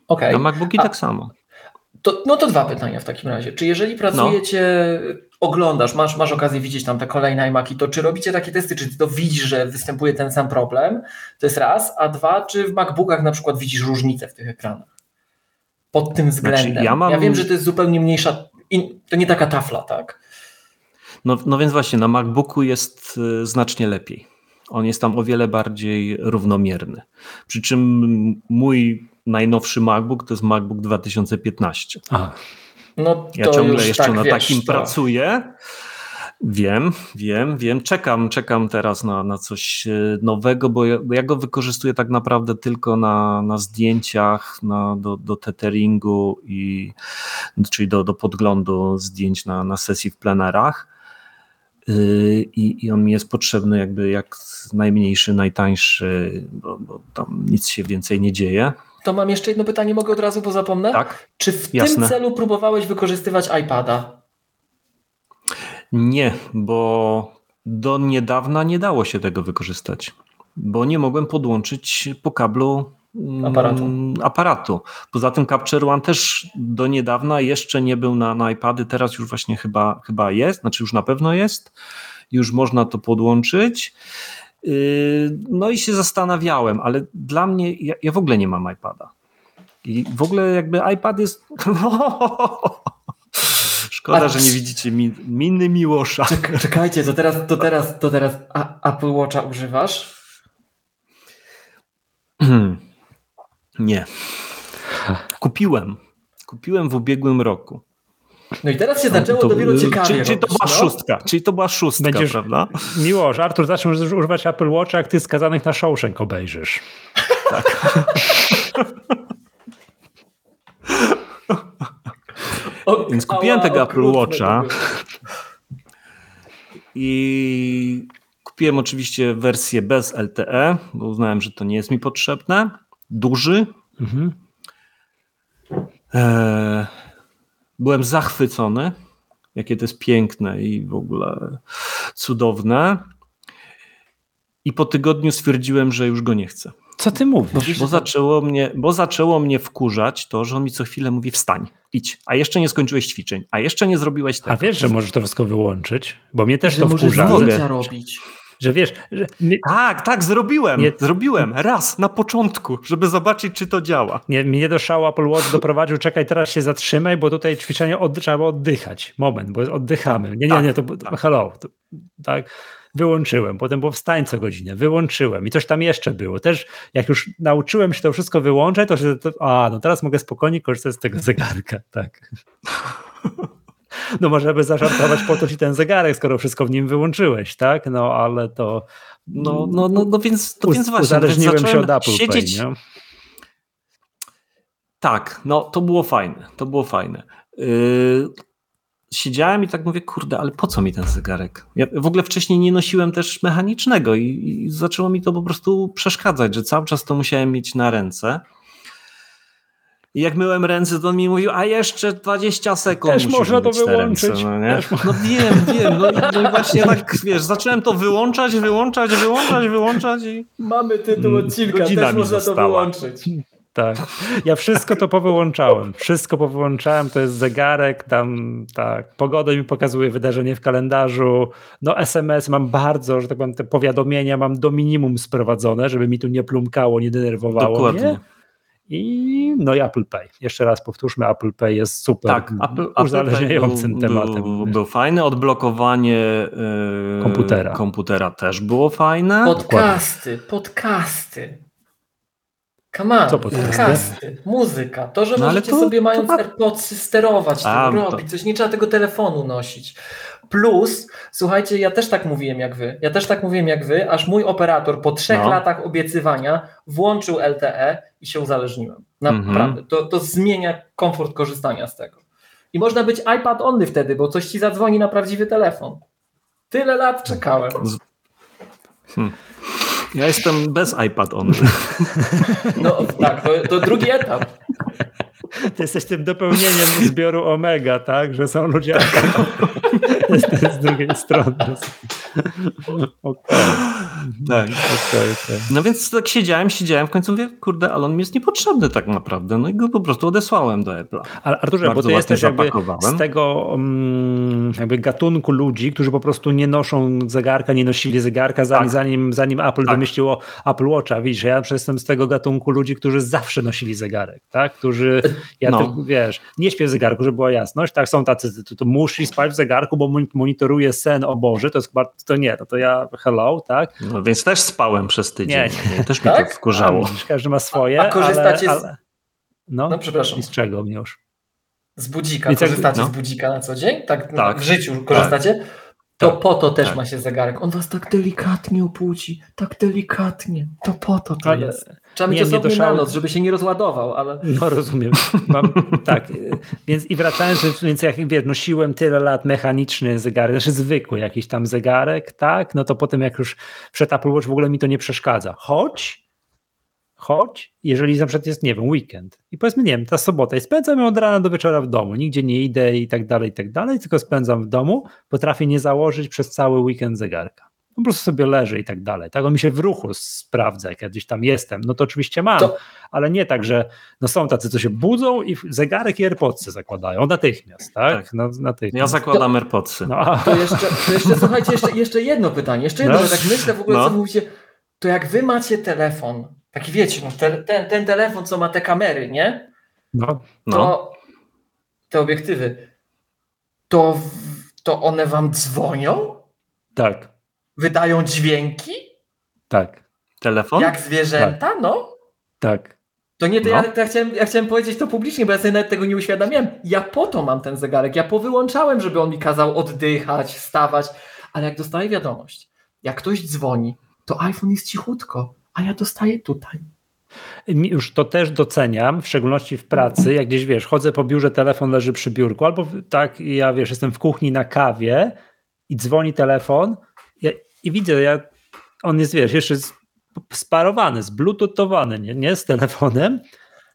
Okay. Na MacBooki A, tak samo. To, no to dwa pytania w takim razie. Czy jeżeli pracujecie, no. oglądasz, masz, masz okazję widzieć tam te kolejne iMaki, to czy robicie takie testy, czy ty to widzisz, że występuje ten sam problem? To jest raz. A dwa, czy w MacBookach na przykład widzisz różnicę w tych ekranach? Pod tym znaczy, względem. Znaczy, ja, mam... ja, wiem, że to jest zupełnie mniejsza, to nie taka tafla, tak? No, no więc właśnie, na MacBooku jest y, znacznie lepiej. On jest tam o wiele bardziej równomierny. Przy czym mój najnowszy MacBook to jest MacBook 2015. Aha. No ja ciągle jeszcze tak, na wiesz, takim to... pracuję. Wiem, wiem, wiem. Czekam, czekam teraz na, na coś e, nowego, bo ja, bo ja go wykorzystuję tak naprawdę tylko na, na zdjęciach, na, do, do tetheringu, i, czyli do, do podglądu zdjęć na, na sesji w plenerach. Y, I, I on mi jest potrzebny jakby jak najmniejszy, najtańszy, bo, bo tam nic się więcej nie dzieje. To mam jeszcze jedno pytanie, mogę od razu, bo zapomnę? Tak. Czy w jasne. tym celu próbowałeś wykorzystywać iPada? Nie, bo do niedawna nie dało się tego wykorzystać, bo nie mogłem podłączyć po kablu aparatu. aparatu. Poza tym Capture One też do niedawna jeszcze nie był na, na iPady, teraz już właśnie chyba, chyba jest, znaczy już na pewno jest, już można to podłączyć. Yy, no i się zastanawiałem, ale dla mnie, ja, ja w ogóle nie mam iPada. I w ogóle jakby iPad jest... Szkoda, że nie widzicie min, miny Miłosza. Czek, czekajcie, to teraz, to teraz, to teraz Apple Watcha używasz? nie. Kupiłem. Kupiłem w ubiegłym roku. No i teraz się zaczęło to, dopiero ciekawie Czyli, czyli to była no? szóstka, czyli to była szóstka, Będziesz, prawda? Miłosz, Artur, zaczniesz używać Apple Watcha, jak ty skazanych na Shawshank obejrzysz. Tak. Więc kupiłem ała, tego Apple Watcha i kupiłem oczywiście wersję bez LTE, bo uznałem, że to nie jest mi potrzebne. Duży. Mhm. E, byłem zachwycony, jakie to jest piękne i w ogóle cudowne. I po tygodniu stwierdziłem, że już go nie chcę. Co ty mówisz? Bo, zaczęło mnie, bo zaczęło mnie wkurzać to, że on mi co chwilę mówi wstań, idź, a jeszcze nie skończyłeś ćwiczeń, a jeszcze nie zrobiłeś tego. A wiesz, że możesz to wszystko wyłączyć? Bo mnie też że to wkurza. Że robić. Że wiesz, że tak, tak, zrobiłem. Nie... Zrobiłem raz na początku, żeby zobaczyć, czy to działa. Nie, mnie do szału Apple Watch doprowadził, czekaj, teraz się zatrzymaj, bo tutaj ćwiczenie od, trzeba oddychać. Moment, bo oddychamy. Nie, nie, tak, nie, to tak. hello. To, tak wyłączyłem, potem było wstań co godzinę, wyłączyłem i coś tam jeszcze było. Też jak już nauczyłem się to wszystko wyłączać, to się, to, a no teraz mogę spokojnie korzystać z tego zegarka, tak. No możemy zażartować po to ci ten zegarek, skoro wszystko w nim wyłączyłeś, tak? No ale to... No, no, no, no więc, to więc właśnie. Uzależniłem się od Apple siedzieć... Pay, nie? Tak, no to było fajne, to było fajne. Yy, siedziałem i tak mówię, kurde, ale po co mi ten zegarek? Ja w ogóle wcześniej nie nosiłem też mechanicznego i, i zaczęło mi to po prostu przeszkadzać, że cały czas to musiałem mieć na ręce. I jak myłem ręce, to on mi mówił, a jeszcze 20 sekund. Też można to wyłączyć. Ręce, no, nie? no wiem, wiem. No, no, i właśnie tak, wiesz, zacząłem to wyłączać, wyłączać, wyłączać, wyłączać i... Mamy tytuł odcinka, też można została. to wyłączyć. Tak. Ja wszystko to powyłączałem. Wszystko powyłączałem. To jest zegarek, tam tak. Pogodę mi pokazuje wydarzenie w kalendarzu. No SMS mam bardzo, że tak powiem, te powiadomienia mam do minimum sprowadzone, żeby mi tu nie plumkało, nie denerwowało Dokładnie. mnie. I no i Apple Pay. Jeszcze raz powtórzmy, Apple Pay jest super tak, Apple, uzależniającym był, tematem. Był, był, fajny, odblokowanie yy, komputera. komputera też było fajne. Podcasty, podcasty. Come on, Co podcasty, muzyka, to, że no, możecie to, sobie mając to... AirPodsy sterować, A, robić, coś, nie trzeba tego telefonu nosić. Plus, słuchajcie, ja też tak mówiłem jak wy, ja też tak mówiłem jak wy, aż mój operator po trzech no. latach obiecywania włączył LTE i się uzależniłem. Naprawdę, -hmm. to, to zmienia komfort korzystania z tego. I można być iPad only wtedy, bo coś ci zadzwoni na prawdziwy telefon. Tyle lat czekałem. Hmm. Ja jestem bez iPad on. No tak, to, to drugi etap. Ty jesteś tym dopełnieniem zbioru Omega, tak? Że są ludzie z drugiej strony. Okay. Tak. Okay, okay. No więc tak siedziałem, siedziałem, w końcu mówię, kurde, ale on mi jest niepotrzebny tak naprawdę. No i go po prostu odesłałem do Apple'a. Ale Arturze, Bardzo bo ty jesteś jakby z tego um, jakby gatunku ludzi, którzy po prostu nie noszą zegarka, nie nosili zegarka, zanim, tak. zanim, zanim Apple tak. wymyśliło Apple Watcha. Widzisz, ja jestem z tego gatunku ludzi, którzy zawsze nosili zegarek, tak? Którzy, ja no. to, wiesz, nie śpię w zegarku, żeby była jasność, tak? Są tacy, to, to musi spać w zegarku, bo monitoruje sen, o Boże, to jest chyba, to nie, no to ja hello, tak? No więc też spałem przez tydzień. Nie, nie. Też tak? mnie to wkurzało. A, każdy ma swoje, a, a korzystacie ale, ale... No, no, przepraszam. I z czego mnie już? Z budzika. korzystacie no. z budzika na co dzień? Tak, tak. w życiu korzystacie? To po to też tak. ma się zegarek. On was tak delikatnie opłuci, tak delikatnie. To po to to ale, jest. Trzeba mieć osobny na noc, żeby się nie rozładował, ale... No rozumiem. Mam, tak, więc i wracając, więc jak wiesz, nosiłem tyle lat mechaniczny zegarek, znaczy zwykły jakiś tam zegarek, tak, no to potem jak już przed Apple Watch w ogóle mi to nie przeszkadza. Choć choć jeżeli na przykład jest, nie wiem, weekend i powiedzmy, nie wiem, ta sobota i spędzam ją od rana do wieczora w domu, nigdzie nie idę i tak dalej, i tak dalej, tylko spędzam w domu, potrafię nie założyć przez cały weekend zegarka. Po prostu sobie leży i tak dalej. Tak on mi się w ruchu sprawdza, jak ja gdzieś tam jestem. No to oczywiście mam, to... ale nie tak, że no są tacy, co się budzą i zegarek i AirPodsy zakładają natychmiast, tak? tak. No, natychmiast. Ja zakładam AirPodsy. No. To, jeszcze, to jeszcze, słuchajcie, jeszcze, jeszcze jedno pytanie. Jeszcze jedno, no. tak myślę w ogóle, no. co mówicie. To jak wy macie telefon, taki wiecie, no, te, ten, ten telefon, co ma te kamery, nie? No. no. To te obiektywy, to, to one wam dzwonią? Tak. Wydają dźwięki? Tak. Telefon? Jak zwierzęta, tak. no? Tak. To nie, to no. ja, to ja, chciałem, ja chciałem powiedzieć to publicznie, bo ja sobie nawet tego nie uświadamiałem. Ja po to mam ten zegarek, ja powyłączałem, żeby on mi kazał oddychać, wstawać, ale jak dostaję wiadomość, jak ktoś dzwoni, to iPhone jest cichutko a ja dostaję tutaj. Już to też doceniam, w szczególności w pracy, jak gdzieś wiesz, chodzę po biurze, telefon leży przy biurku, albo tak, ja wiesz, jestem w kuchni na kawie i dzwoni telefon ja, i widzę, ja, on jest, wiesz, jeszcze sparowany, zbluetoothowany, nie, nie z telefonem,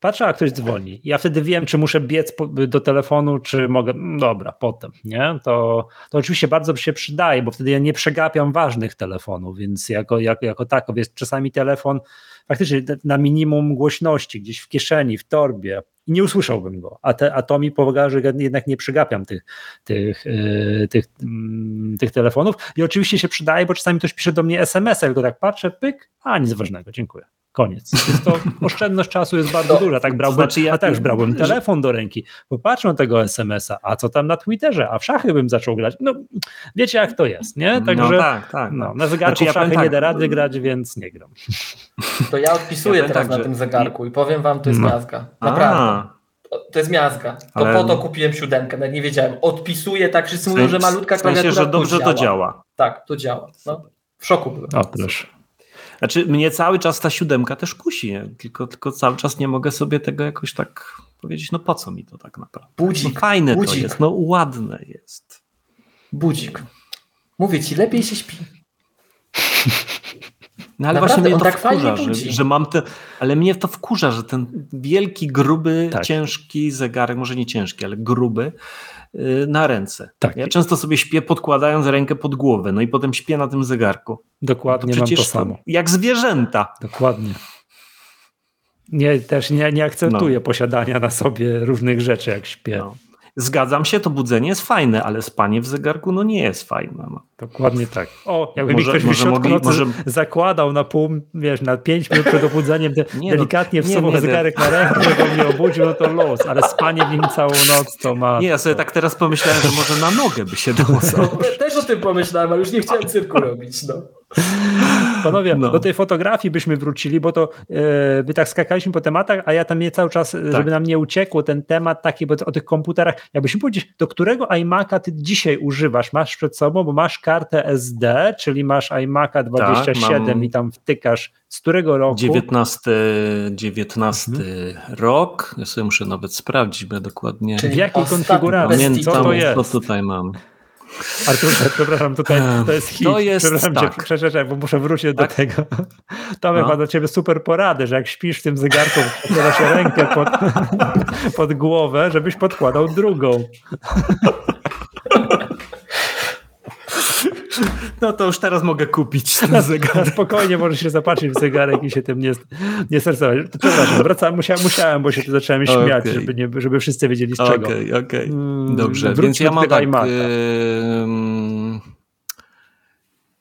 Patrzę, a ktoś dzwoni. Ja wtedy wiem, czy muszę biec do telefonu, czy mogę. Dobra, potem, nie? To, to oczywiście bardzo się przydaje, bo wtedy ja nie przegapiam ważnych telefonów, więc jako, jako, jako tako, więc czasami telefon faktycznie na minimum głośności, gdzieś w kieszeni, w torbie i nie usłyszałbym go. A, te, a to mi pomaga, że jednak nie przegapiam tych, tych, yy, tych, yy, tych telefonów. I oczywiście się przydaje, bo czasami ktoś pisze do mnie SMS-a, tylko tak patrzę, pyk, a nic ważnego, dziękuję. Koniec. Jest to oszczędność czasu jest bardzo no, duża. Tak brałbym, znaczy ja, a też brałbym telefon do ręki, popatrzę na tego SMS-a, a co tam na Twitterze, a w szachy bym zaczął grać. No, wiecie jak to jest, nie? No Także no, tak, tak. No, na zegarku znaczy, szachy ja nie da rady grać, więc nie gram. To ja odpisuję ja teraz tak, na że... tym zegarku i powiem wam, to jest no. miazga. Naprawdę. A. To jest miazga. To Ale... po to kupiłem siódemkę, nawet nie wiedziałem. Odpisuję tak, wszyscy mówią, że malutka klawiatura w sensie, że dobrze to działa. to działa. Tak, to działa. No, w szoku byłem. O, proszę. Znaczy, mnie cały czas ta siódemka też kusi, tylko, tylko cały czas nie mogę sobie tego jakoś tak powiedzieć, no po co mi to tak naprawdę? Budzik. No fajne budzik. to jest, no ładne jest. Budzik. Mówię ci, lepiej się śpi. No ale Naprawdę, właśnie mnie to tak wkurza, że, że, mam te, ale mnie to wkurza, że ten wielki, gruby, tak. ciężki zegarek, może nie ciężki, ale gruby, na ręce. Tak. Ja często sobie śpię podkładając rękę pod głowę, no i potem śpię na tym zegarku. Dokładnie, to mam to samo. Jak zwierzęta. Dokładnie. Nie, też nie, nie akcentuję no. posiadania na sobie różnych rzeczy, jak śpię. No. Zgadzam się, to budzenie jest fajne, ale spanie w zegarku no nie jest fajne. No. Dokładnie tak. O, jakby może, mi ktoś może mogli, może... zakładał na pół, wiesz, na pięć minut przed obudzeniem, de nie, no, delikatnie no, wsuwał zegarek na rękę, żeby mnie obudził, no to los, ale spanie w nim całą noc to ma... Nie, ja sobie tak teraz pomyślałem, że może na nogę by się dało no, Też o tym pomyślałem, ale już nie chciałem cyrku robić, no. Panowie, no. do tej fotografii byśmy wrócili, bo to yy, my tak skakaliśmy po tematach, a ja tam nie cały czas, tak. żeby nam nie uciekło ten temat taki, bo o tych komputerach, jakbyśmy powiedzieć, do którego iMac'a ty dzisiaj używasz? Masz przed sobą, bo masz kartę SD, czyli masz iMac'a 27 tak, i tam wtykasz z którego roku? 19, 19 mhm. rok. Ja sobie muszę nawet sprawdzić, bo dokładnie. Czyli w jakiej konfiguracji? Pamiętam, co to jest? Co tutaj mam. Artur, przepraszam, tutaj to jest hit. To jest przepraszam tak. cię, przepraszam, bo muszę wrócić tak? do tego. Tomek no. ma do ciebie super porady, że jak śpisz w tym zegarku, podkładasz rękę pod, pod głowę, żebyś podkładał drugą. No to już teraz mogę kupić ten zegarek. Spokojnie możesz się zapatrzyć w zegarek i się tym nie, nie stresować. Przepraszam, wracam, musiałem, musiałem, bo się tu zacząłem śmiać, okay. żeby, nie, żeby wszyscy wiedzieli z czego. Okej, okay, okej. Okay. Dobrze, hmm, więc ja mam tak...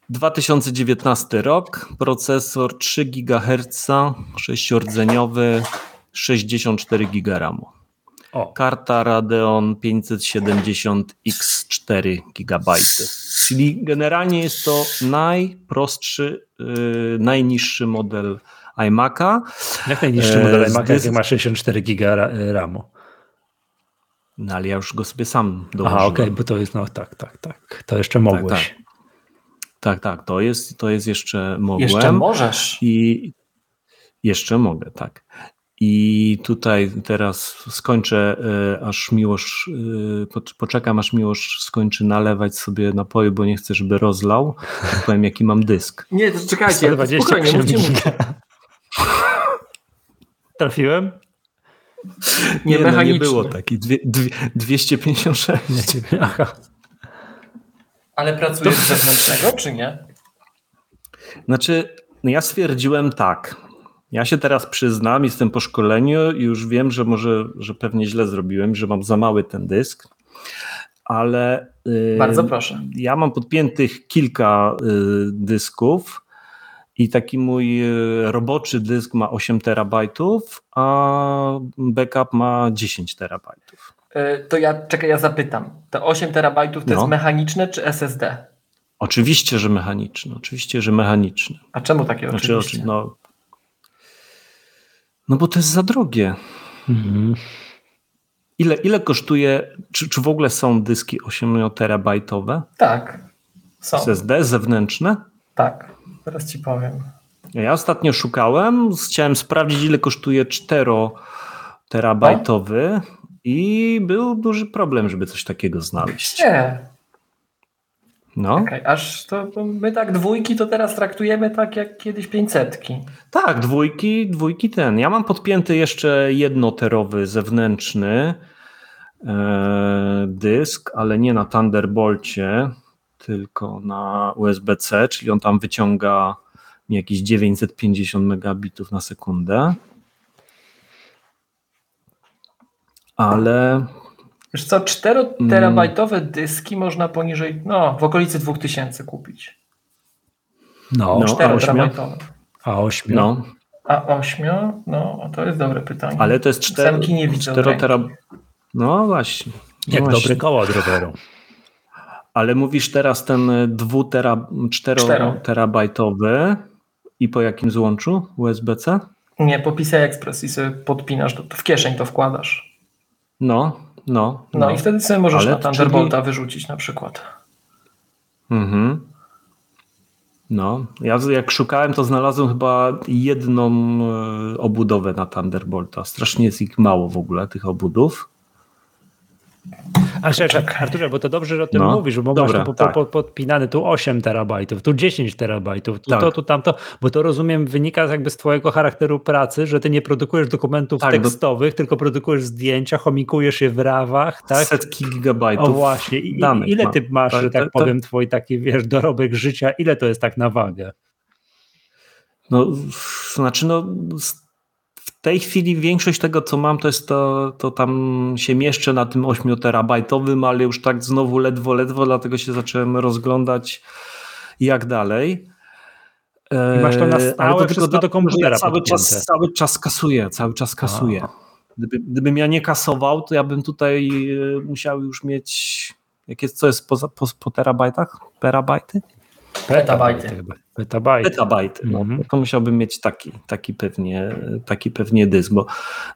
2019 rok, procesor 3 GHz, 6-rdzeniowy, 64 GB RAMu. O. Karta Radeon 570X4 GB. Czyli generalnie jest to najprostszy, yy, najniższy model iMac'a. Jak najniższy model e, iMac'a, jak ma 64 GB RAMu? No ale ja już go sobie sam dołożyłem. Aha, okej, okay, bo to jest, no tak, tak, tak. To jeszcze mogłeś. Tak, tak. Tak, tak, to jest, to jest jeszcze mogłem. Jeszcze możesz. I jeszcze mogę, tak. I tutaj teraz skończę, y, aż Miłosz, y, poczekam aż Miłosz skończy nalewać sobie napoju, bo nie chcę, żeby rozlał. Powiem, jaki mam dysk. Nie, to czekajcie, spokojnie, mówcie, mówcie. Trafiłem? Nie, nie, no, nie było taki. Dwie, dwie, 256. Aha. Ale pracujesz z zewnętrznego, czy nie? Znaczy, no ja stwierdziłem tak. Ja się teraz przyznam, jestem po szkoleniu i już wiem, że może, że pewnie źle zrobiłem, że mam za mały ten dysk, ale. Bardzo proszę. Ja mam podpiętych kilka y, dysków i taki mój y, roboczy dysk ma 8 terabajtów, a backup ma 10 terabajtów. Y, to ja czekaj, ja zapytam. Te 8 terabajtów to no. jest mechaniczne czy SSD? Oczywiście, że mechaniczne. Oczywiście, że mechaniczne. A czemu takie znaczy, oczywiście? No, no bo to jest za drogie. Mhm. Ile, ile kosztuje, czy, czy w ogóle są dyski 8 terabajtowe? Tak, są. SSD zewnętrzne? Tak, teraz ci powiem. Ja ostatnio szukałem, chciałem sprawdzić ile kosztuje 4 terabajtowy no? i był duży problem, żeby coś takiego znaleźć. Nie, no. Okay, aż to, to, my tak dwójki to teraz traktujemy tak jak kiedyś pięćsetki. Tak, dwójki, dwójki ten. Ja mam podpięty jeszcze jednoterowy zewnętrzny e, dysk, ale nie na Thunderbolcie, tylko na USB-C, czyli on tam wyciąga mi jakieś 950 megabitów na sekundę. Ale Wiesz co, 4 terabajtowe dyski można poniżej, no w okolicy 2000 kupić. No, 4 no, terabajtowe. A 8? No. A 8? No, to jest dobre pytanie. Ale to jest 4, nie widzę 4 terab... No właśnie. No Jak właśnie. dobry koło od roweru. Ale mówisz teraz ten 2 tera, 4 terabajtowy i po jakim złączu USB-C? Nie, po PCI Express i sobie podpinasz, to w kieszeń to wkładasz. No, no, no, no i wtedy sobie możesz na Thunderbolta czyli... wyrzucić na przykład. Mhm. No, ja jak szukałem, to znalazłem chyba jedną e, obudowę na Thunderbolta. Strasznie jest ich mało w ogóle, tych obudów. A czekaj, Arturze, bo to dobrze, że o tym no, mówisz, bo dobra, masz tu tak. po, podpinany tu 8 terabajtów, tu 10 terabajtów, tu tak. to, tu tamto, bo to rozumiem wynika jakby z twojego charakteru pracy, że ty nie produkujesz dokumentów tak, tekstowych, do... tylko produkujesz zdjęcia, chomikujesz je w rawach, tak? Setki gigabajtów. O właśnie, I, danych ile ty masz, tak, że tak, tak powiem, twój taki, wiesz, dorobek życia, ile to jest tak na wagę? No, znaczy no tej chwili większość tego, co mam, to jest to, to tam się mieszczę na tym 8 terabajtowym, ale już tak znowu ledwo, ledwo, dlatego się zacząłem rozglądać jak dalej. I masz to na e, stałe do tego, do komputera cały czas, cały czas kasuję, cały czas kasuję. Gdyby, gdybym ja nie kasował, to ja bym tutaj e, musiał już mieć, jakie, co jest po, po, po terabajtach? Terabajty? Petabajty. Petabajty. Petabajty. No, mm -hmm. To musiałbym mieć taki, taki, pewnie, taki pewnie dysk, bo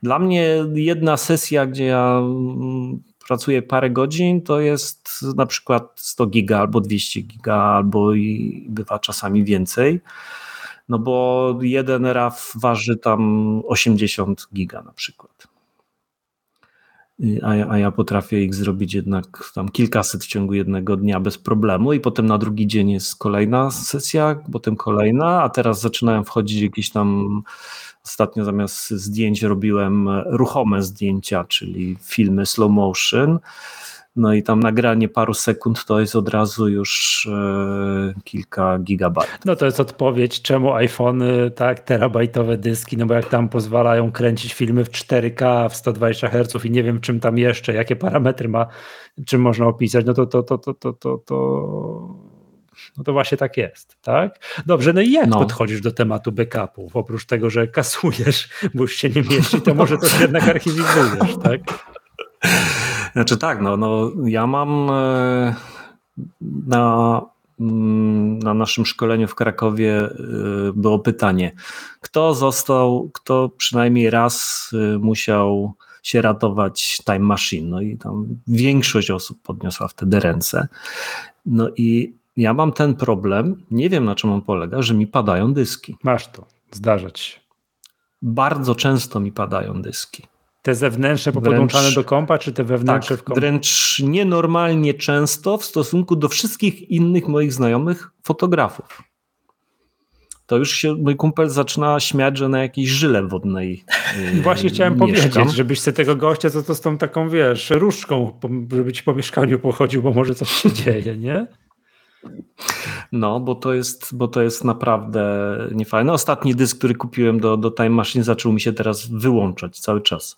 dla mnie jedna sesja, gdzie ja mm, pracuję parę godzin, to jest na przykład 100 giga albo 200 giga, albo i bywa czasami więcej. No bo jeden RAW waży tam 80 giga na przykład a ja, a ja potrafię ich zrobić jednak tam kilkaset w ciągu jednego dnia bez problemu i potem na drugi dzień jest kolejna sesja, potem kolejna, a teraz zaczynają wchodzić jakieś tam ostatnio zamiast zdjęć robiłem ruchome zdjęcia, czyli filmy slow motion no i tam nagranie paru sekund to jest od razu już e, kilka gigabajtów. No to jest odpowiedź, czemu iPhony, tak, terabajtowe dyski, no bo jak tam pozwalają kręcić filmy w 4K, w 120 Hz i nie wiem czym tam jeszcze, jakie parametry ma, czym można opisać, no to to, to, to, to, to, to no to właśnie tak jest, tak? Dobrze, no i jak no. podchodzisz do tematu backupów? Oprócz tego, że kasujesz, bo już się nie mieści, to może coś jednak archiwizujesz, tak? Znaczy tak, no, no ja mam e, na, mm, na naszym szkoleniu w Krakowie e, było pytanie, kto został, kto przynajmniej raz e, musiał się ratować Time Machine. No i tam większość osób podniosła wtedy ręce. No i ja mam ten problem, nie wiem na czym on polega, że mi padają dyski. Masz to, zdarzać się. Bardzo często mi padają dyski. Te zewnętrzne podłączane do kompa, czy te wewnętrzne tak, w kompie? Wręcz nienormalnie często w stosunku do wszystkich innych moich znajomych fotografów. To już się mój kumpel zaczyna śmiać, że na jakiejś żyle wodnej. Yy, Właśnie chciałem mieszkam. powiedzieć, żebyś sobie tego gościa, co to z tą taką, wiesz, różdżką, żeby ci po mieszkaniu pochodził, bo może coś się dzieje, nie? No, bo to jest, bo to jest naprawdę niefajne. Ostatni dysk, który kupiłem do, do Time Machine, zaczął mi się teraz wyłączać cały czas.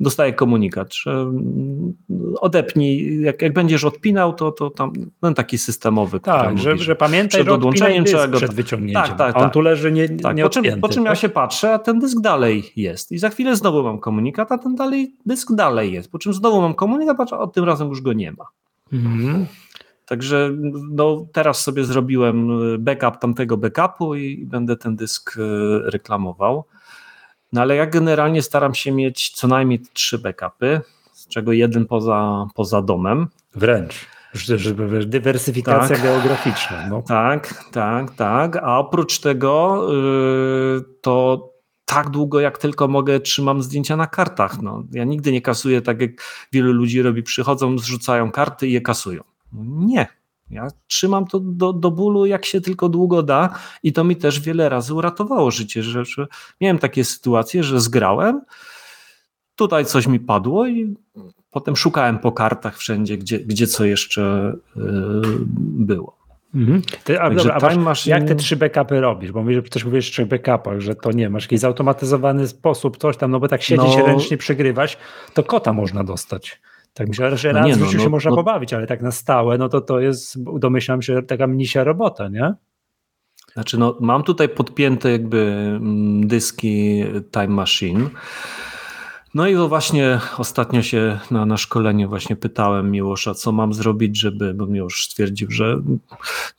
Dostaję komunikat, że mm, odepnij, jak, jak będziesz odpinał, to, to tam no, taki systemowy. Tak, że, mówi, że pamiętaj, przed odłączeniem trzeba go. Przed wyciągnięciem. Tak, tak, on tak. tu leży nie, tak, po, czym, po czym ja tak? się patrzę, a ten dysk dalej jest. I za chwilę znowu mam komunikat, a ten dalej, dysk dalej jest. Po czym znowu mam komunikat, a od tym razem już go nie ma. Mhm. Także no, teraz sobie zrobiłem backup tamtego backupu i będę ten dysk e, reklamował. No ale ja generalnie staram się mieć co najmniej trzy backupy, z czego jeden poza, poza domem. Wręcz. Żeby dywersyfikacja tak, geograficzna. No. Tak, tak, tak. A oprócz tego yy, to tak długo jak tylko mogę trzymam zdjęcia na kartach. No, ja nigdy nie kasuję tak jak wielu ludzi robi. Przychodzą, zrzucają karty i je kasują. Nie. Ja trzymam to do, do bólu, jak się tylko długo da, i to mi też wiele razy uratowało życie. Że, że miałem takie sytuacje, że zgrałem, tutaj coś mi padło i potem szukałem po kartach wszędzie, gdzie, gdzie co jeszcze yy, było. Mhm. Ty, a, dobra, a masz, jak te trzy backupy robisz? Bo mówisz, też mówisz o trzech backupach, że to nie, masz jakiś zautomatyzowany sposób, coś tam, no bo tak siedzieć no, ręcznie przegrywać, to kota można dostać. Tak myślę, że no raz nie, no, w życiu no, się można no, pobawić, ale tak na stałe, no to to jest, domyślam się, taka mnisia robota, nie? Znaczy, no, mam tutaj podpięte jakby mm, dyski Time Machine. No i to właśnie ostatnio się na, na szkoleniu właśnie pytałem Miłosza, co mam zrobić, żeby, bo Miłosz stwierdził, że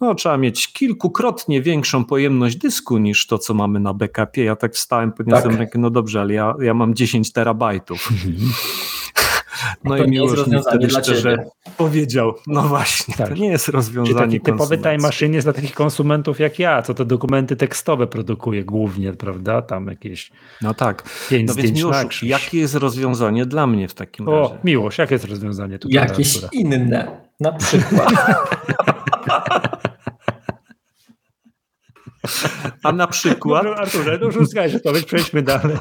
no, trzeba mieć kilkukrotnie większą pojemność dysku niż to, co mamy na backupie. Ja tak wstałem, podniosłem tak. rękę, no dobrze, ale ja, ja mam 10 terabajtów. No i miłość mi wtedy szczerze powiedział, no właśnie, tak. to nie jest rozwiązanie Czyli taki typowy time machine jest dla takich konsumentów jak ja, co te dokumenty tekstowe produkuje głównie, prawda? Tam jakieś No tak. No więc miłość, jakie jest rozwiązanie dla mnie w takim o, razie? Miłość, jakie jest rozwiązanie tutaj? Jakieś inne, na przykład. A na przykład? Dobrze, Arturze, no już że to przejdźmy dalej.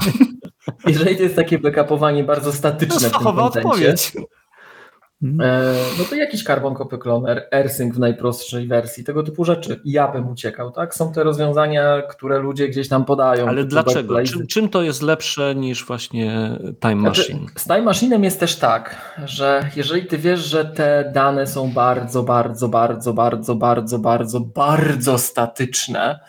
Jeżeli to jest takie backupowanie bardzo statyczne no, w tym odpowiedź. E, no to jakiś Carbon Copy Cloner, AirSync w najprostszej wersji, tego typu rzeczy. Ja bym uciekał, tak? Są te rozwiązania, które ludzie gdzieś tam podają. Ale dlaczego? Czym, czym, to jest lepsze niż właśnie Time znaczy, Machine? Znaczy, z Time Machine'em jest też tak, że jeżeli ty wiesz, że te dane są bardzo, bardzo, bardzo, bardzo, bardzo, bardzo, bardzo statyczne,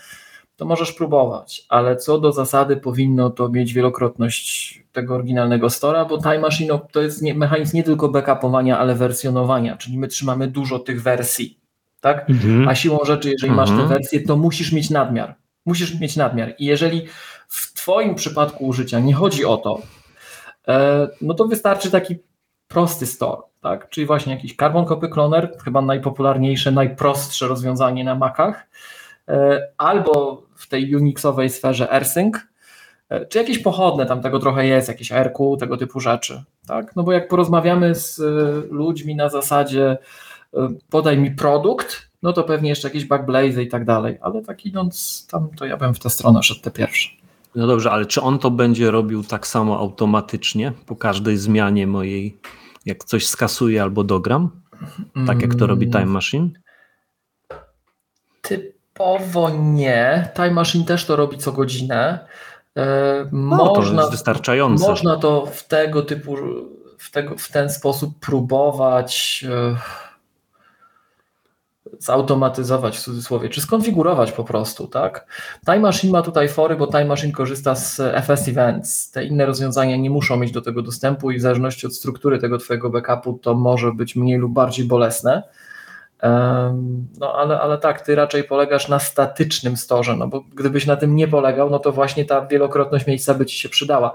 to możesz próbować, ale co do zasady powinno to mieć wielokrotność tego oryginalnego stora, bo Time Machine to jest nie, mechanizm nie tylko backupowania, ale wersjonowania, czyli my trzymamy dużo tych wersji, tak? Mhm. A siłą rzeczy, jeżeli mhm. masz te mhm. wersje, to musisz mieć nadmiar. Musisz mieć nadmiar. I jeżeli w Twoim przypadku użycia nie chodzi o to, e, no to wystarczy taki prosty store, tak? Czyli właśnie jakiś Carbon Copy Cloner, chyba najpopularniejsze, najprostsze rozwiązanie na Macach, e, albo w tej Unixowej sferze AirSync, e, czy jakieś pochodne, tam tego trochę jest, jakieś RQ, tego typu rzeczy. Tak? No bo jak porozmawiamy z e, ludźmi na zasadzie e, podaj mi produkt, no to pewnie jeszcze jakieś backblaze i tak dalej, ale tak idąc tam, to ja bym w tę stronę szedł te pierwsze. No dobrze, ale czy on to będzie robił tak samo automatycznie po każdej zmianie mojej, jak coś skasuje albo dogram? Tak jak to robi Time Machine? Typ Typowo nie. Time Machine też to robi co godzinę. E, no, można, to jest wystarczające. Można to w tego typu, w, tego, w ten sposób próbować e, zautomatyzować w cudzysłowie, czy skonfigurować po prostu, tak? Time Machine ma tutaj fory, bo Time Machine korzysta z FS Events. Te inne rozwiązania nie muszą mieć do tego dostępu i w zależności od struktury tego twojego backupu to może być mniej lub bardziej bolesne. No ale, ale tak, ty raczej polegasz na statycznym storze, no bo gdybyś na tym nie polegał, no to właśnie ta wielokrotność miejsca by ci się przydała.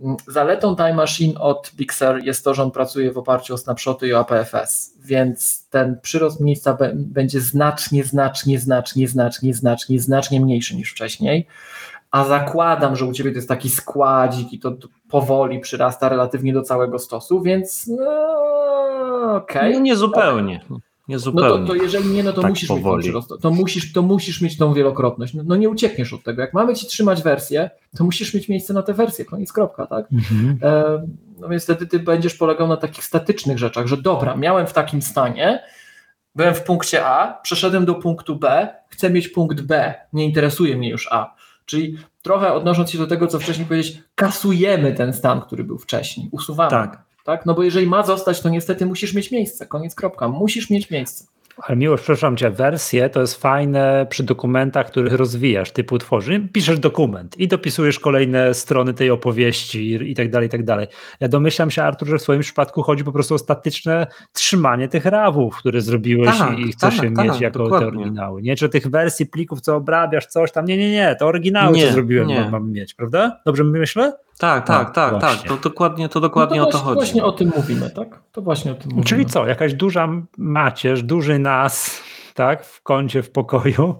Mm, zaletą Time Machine od Big Sur jest to, że on pracuje w oparciu o snapshoty i APFS, więc ten przyrost miejsca będzie znacznie, znacznie, znacznie, znacznie, znacznie, znacznie mniejszy niż wcześniej a zakładam, że u ciebie to jest taki składzik i to powoli przyrasta relatywnie do całego stosu, więc no, okej. Okay. No nie zupełnie. Nie zupełnie. No to, to jeżeli nie, no to tak musisz powoli. mieć przyrost, to musisz, to musisz mieć tą wielokrotność. No, no, nie uciekniesz od tego. Jak mamy ci trzymać wersję, to musisz mieć miejsce na tę wersję, koniec kropka, tak? Mhm. E, no więc wtedy ty będziesz polegał na takich statycznych rzeczach, że dobra, miałem w takim stanie, byłem w punkcie A, przeszedłem do punktu B, chcę mieć punkt B, nie interesuje mnie już A. Czyli trochę odnosząc się do tego, co wcześniej powiedzieć, kasujemy ten stan, który był wcześniej, usuwamy. Tak. Tak? No bo jeżeli ma zostać, to niestety musisz mieć miejsce. Koniec kropka. Musisz mieć miejsce. Ale miło, przepraszam cię, wersje to jest fajne przy dokumentach, których rozwijasz, typu tworzy, piszesz dokument i dopisujesz kolejne strony tej opowieści i tak dalej, i tak dalej. Ja domyślam się, Artur, że w swoim przypadku chodzi po prostu o statyczne trzymanie tych rawów, które zrobiłeś tak, i chcesz tak, je tak, mieć jako dokładnie. te oryginały. Nie, czy tych wersji plików, co obrabiasz, coś tam, nie, nie, nie, to oryginały, nie, co zrobiłem, nie. mam mieć, prawda? Dobrze myślę? Tak, tak, no, tak, tak. To dokładnie, to dokładnie no to o to chodzi. Właśnie o tym mówimy, tak? To właśnie o tym mówimy. Czyli co, jakaś duża macierz, duży nas, tak, w kącie w pokoju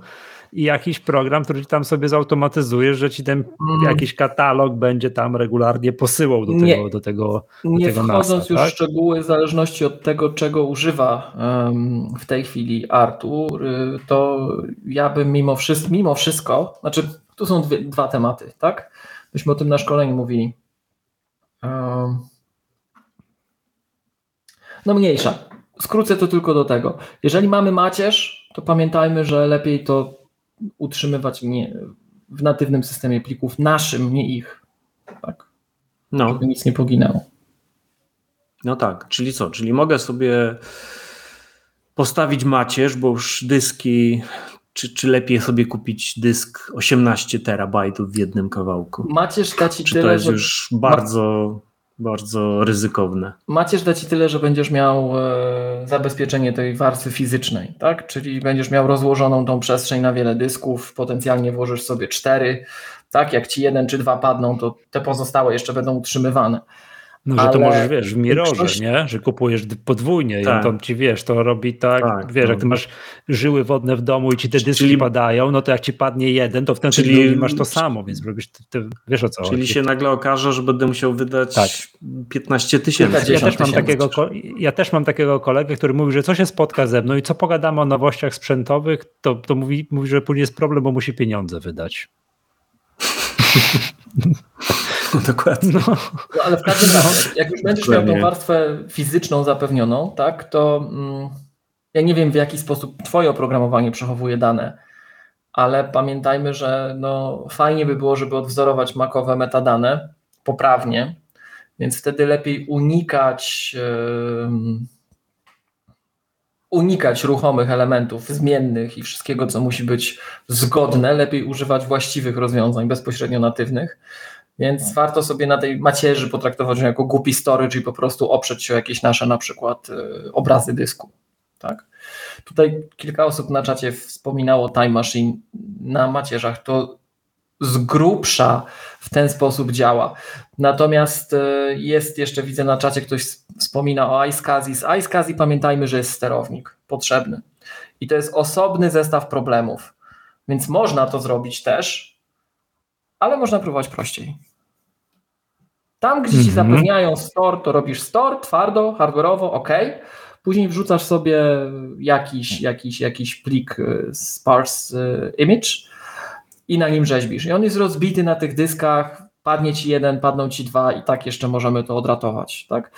i jakiś program, który tam sobie zautomatyzuje, że ci ten mm. jakiś katalog będzie tam regularnie posyłał do nie, tego, do tego, do nie tego wchodząc NASA, już tak? w szczegóły, w zależności od tego, czego używa um, w tej chwili Artur, y, to ja bym mimo wszystko, mimo wszystko, znaczy tu są dwie, dwa tematy, tak? Myśmy o tym na szkoleniu mówili. No mniejsza. Skrócę to tylko do tego. Jeżeli mamy macierz, to pamiętajmy, że lepiej to utrzymywać nie, w natywnym systemie plików naszym, nie ich. Tak? No. Żeby nic nie poginęło. No tak, czyli co? Czyli mogę sobie postawić macierz, bo już dyski czy, czy lepiej sobie kupić dysk 18 terabajtów w jednym kawałku? Macierz da ci czy tyle, to jest że... już bardzo, bardzo ryzykowne? Macierz da ci tyle, że będziesz miał e, zabezpieczenie tej warstwy fizycznej, tak? Czyli będziesz miał rozłożoną tą przestrzeń na wiele dysków, potencjalnie włożysz sobie cztery, tak? Jak ci jeden czy dwa padną, to te pozostałe jeszcze będą utrzymywane. No, że Ale to możesz, wiesz, w mirorze, nie? Że kupujesz podwójnie tak. i on ci, wiesz, to robi tak, tak wiesz, no. jak ty masz żyły wodne w domu i ci te dyski czyli, padają, no to jak ci padnie jeden, to wtedy czyli, drugi masz to samo, więc robisz, ty, ty wiesz o co Czyli się nagle okaże, że będę musiał wydać tak. 15 tysięcy. Ja, też mam takiego, ja też mam takiego kolegę, który mówi, że co się spotka ze mną i co pogadamy o nowościach sprzętowych, to, to mówi, mówi, że później jest problem, bo musi pieniądze wydać. No, dokładnie. No. no. ale w każdym razie, jak już będziesz miał tą warstwę fizyczną zapewnioną, tak, to mm, ja nie wiem w jaki sposób twoje oprogramowanie przechowuje dane, ale pamiętajmy, że no, fajnie by było, żeby odwzorować makowe metadane poprawnie, więc wtedy lepiej unikać yy, unikać ruchomych elementów zmiennych i wszystkiego, co musi być zgodne, lepiej używać właściwych rozwiązań bezpośrednio natywnych. Więc no. warto sobie na tej macierzy potraktować ją jako głupi storage i po prostu oprzeć się o jakieś nasze na przykład y, obrazy dysku. Tak? Tutaj kilka osób na czacie wspominało Time Machine na macierzach. To z grubsza w ten sposób działa. Natomiast y, jest jeszcze, widzę na czacie, ktoś wspomina o iSCSI. Z iSCSI pamiętajmy, że jest sterownik potrzebny. I to jest osobny zestaw problemów. Więc można to zrobić też, ale można próbować prościej. Tam, gdzie ci mhm. zapewniają store, to robisz store, twardo, hardware'owo, ok. Później wrzucasz sobie jakiś, jakiś, jakiś plik y, sparse y, image i na nim rzeźbisz. I on jest rozbity na tych dyskach, padnie ci jeden, padną ci dwa i tak jeszcze możemy to odratować. Tak?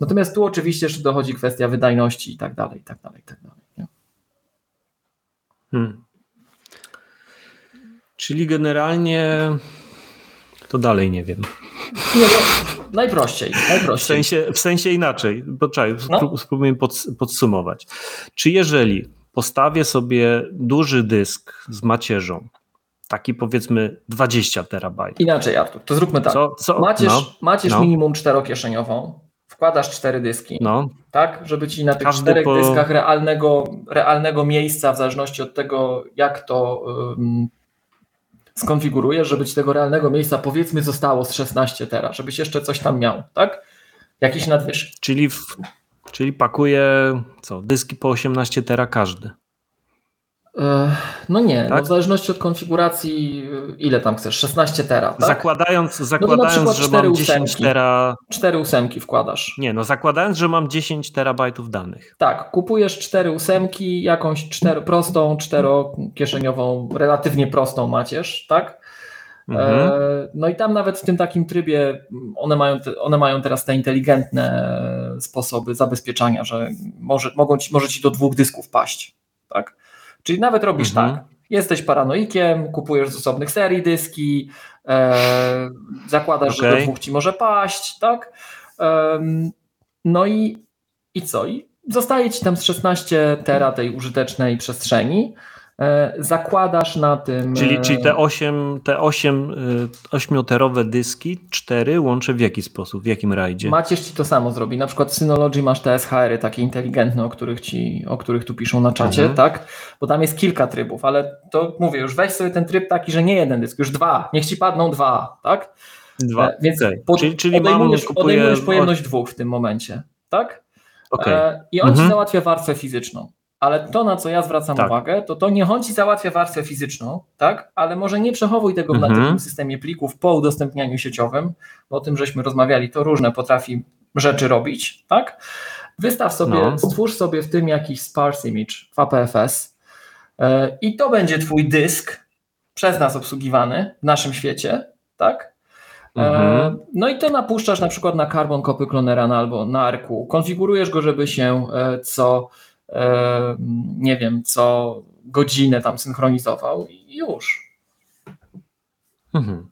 Natomiast tu oczywiście jeszcze dochodzi kwestia wydajności i tak dalej, i tak dalej, i tak dalej. Hmm. Czyli generalnie to dalej nie wiem. Nie, no, najprościej, najprościej. W sensie, w sensie inaczej, poczekaj, no. spróbujmy podsumować. Czy jeżeli postawię sobie duży dysk z macierzą, taki powiedzmy 20 terabajtów. Inaczej, Artur, to zróbmy tak. Co, co? Macierz, no, macierz no. minimum czterokieszeniową, wkładasz cztery dyski, no. tak, żeby ci na tych Każdy czterech po... dyskach realnego, realnego miejsca, w zależności od tego, jak to um, skonfigurujesz, żeby ci tego realnego miejsca powiedzmy zostało z 16 tera, żebyś jeszcze coś tam miał, tak? Jakiś nadwyżek. Czyli, czyli pakuje co, dyski po 18 tera każdy. No nie, no tak? no w zależności od konfiguracji, ile tam chcesz, 16 tera. Tak? Zakładając, zakładając no że mam 10 tera. 4 ósemki wkładasz. Nie, no zakładając, że mam 10 terabajtów danych. Tak, kupujesz 4 ósemki, jakąś 4 prostą, czterokieszeniową, relatywnie prostą macierz, tak? Mhm. E, no i tam nawet w tym takim trybie one mają, one mają teraz te inteligentne sposoby zabezpieczania, że może, mogą ci, może ci do dwóch dysków paść. Tak? Czyli nawet robisz mhm. tak, jesteś paranoikiem, kupujesz z osobnych serii dyski, e, zakładasz, okay. że do dwóch ci może paść, tak? E, no i, i co? I zostaje ci tam z 16 tera tej użytecznej przestrzeni. E, zakładasz na tym. Czyli, e, czyli te 8, te 8 8 dyski, 4 łączę w jaki sposób, w jakim rajdzie? Macierz ci to samo zrobi. Na przykład w Synology masz te SHR-y takie inteligentne, o których, ci, o których tu piszą na czacie, mhm. tak? Bo tam jest kilka trybów, ale to mówię, już weź sobie ten tryb taki, że nie jeden dysk, już dwa, niech ci padną dwa, tak? Dwa. E, więc okay. pod, czyli, czyli odejmujesz, kupuję... odejmujesz pojemność dwóch w tym momencie, tak? Okay. I on mhm. ci załatwia warstwę fizyczną. Ale to, na co ja zwracam tak. uwagę, to to nie chodzi załatwia warstwę fizyczną, tak? Ale może nie przechowuj tego mhm. w natywnym systemie plików po udostępnianiu sieciowym, bo o tym żeśmy rozmawiali, to różne potrafi rzeczy robić, tak? Wystaw sobie, no. stwórz sobie w tym jakiś sparse image w APFS yy, i to będzie twój dysk przez nas obsługiwany w naszym świecie, tak? E, mhm. No i to napuszczasz na przykład na Carbon Copy Clonera albo na ARQ. Konfigurujesz go, żeby się e, co E, nie wiem, co godzinę tam synchronizował i już. Mhm.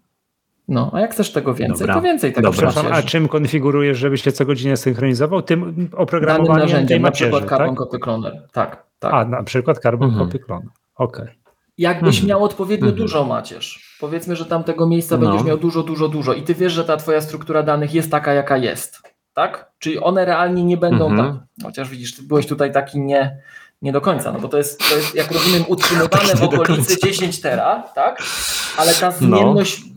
No, a jak chcesz tego więcej, Dobra. to więcej tego Przepraszam, A czym konfigurujesz, żebyś się co godzinę synchronizował? Tym oprogramowaniem Danym narzędziem, na przykład Carbon tak? Copy Cloner. Tak, tak. A, na przykład Carbon mhm. Copy Cloner. Okej. Okay. Jakbyś mhm. miał odpowiednio mhm. dużo macierz, powiedzmy, że tam tego miejsca no. będziesz miał dużo, dużo, dużo i ty wiesz, że ta twoja struktura danych jest taka, jaka jest tak? Czyli one realnie nie będą mhm. tak. Chociaż widzisz, ty byłeś tutaj taki nie, nie do końca, no bo to jest, to jest jak rozumiem, utrzymywane w okolicy 10 tera, tak? Ale ta no. zmienność no.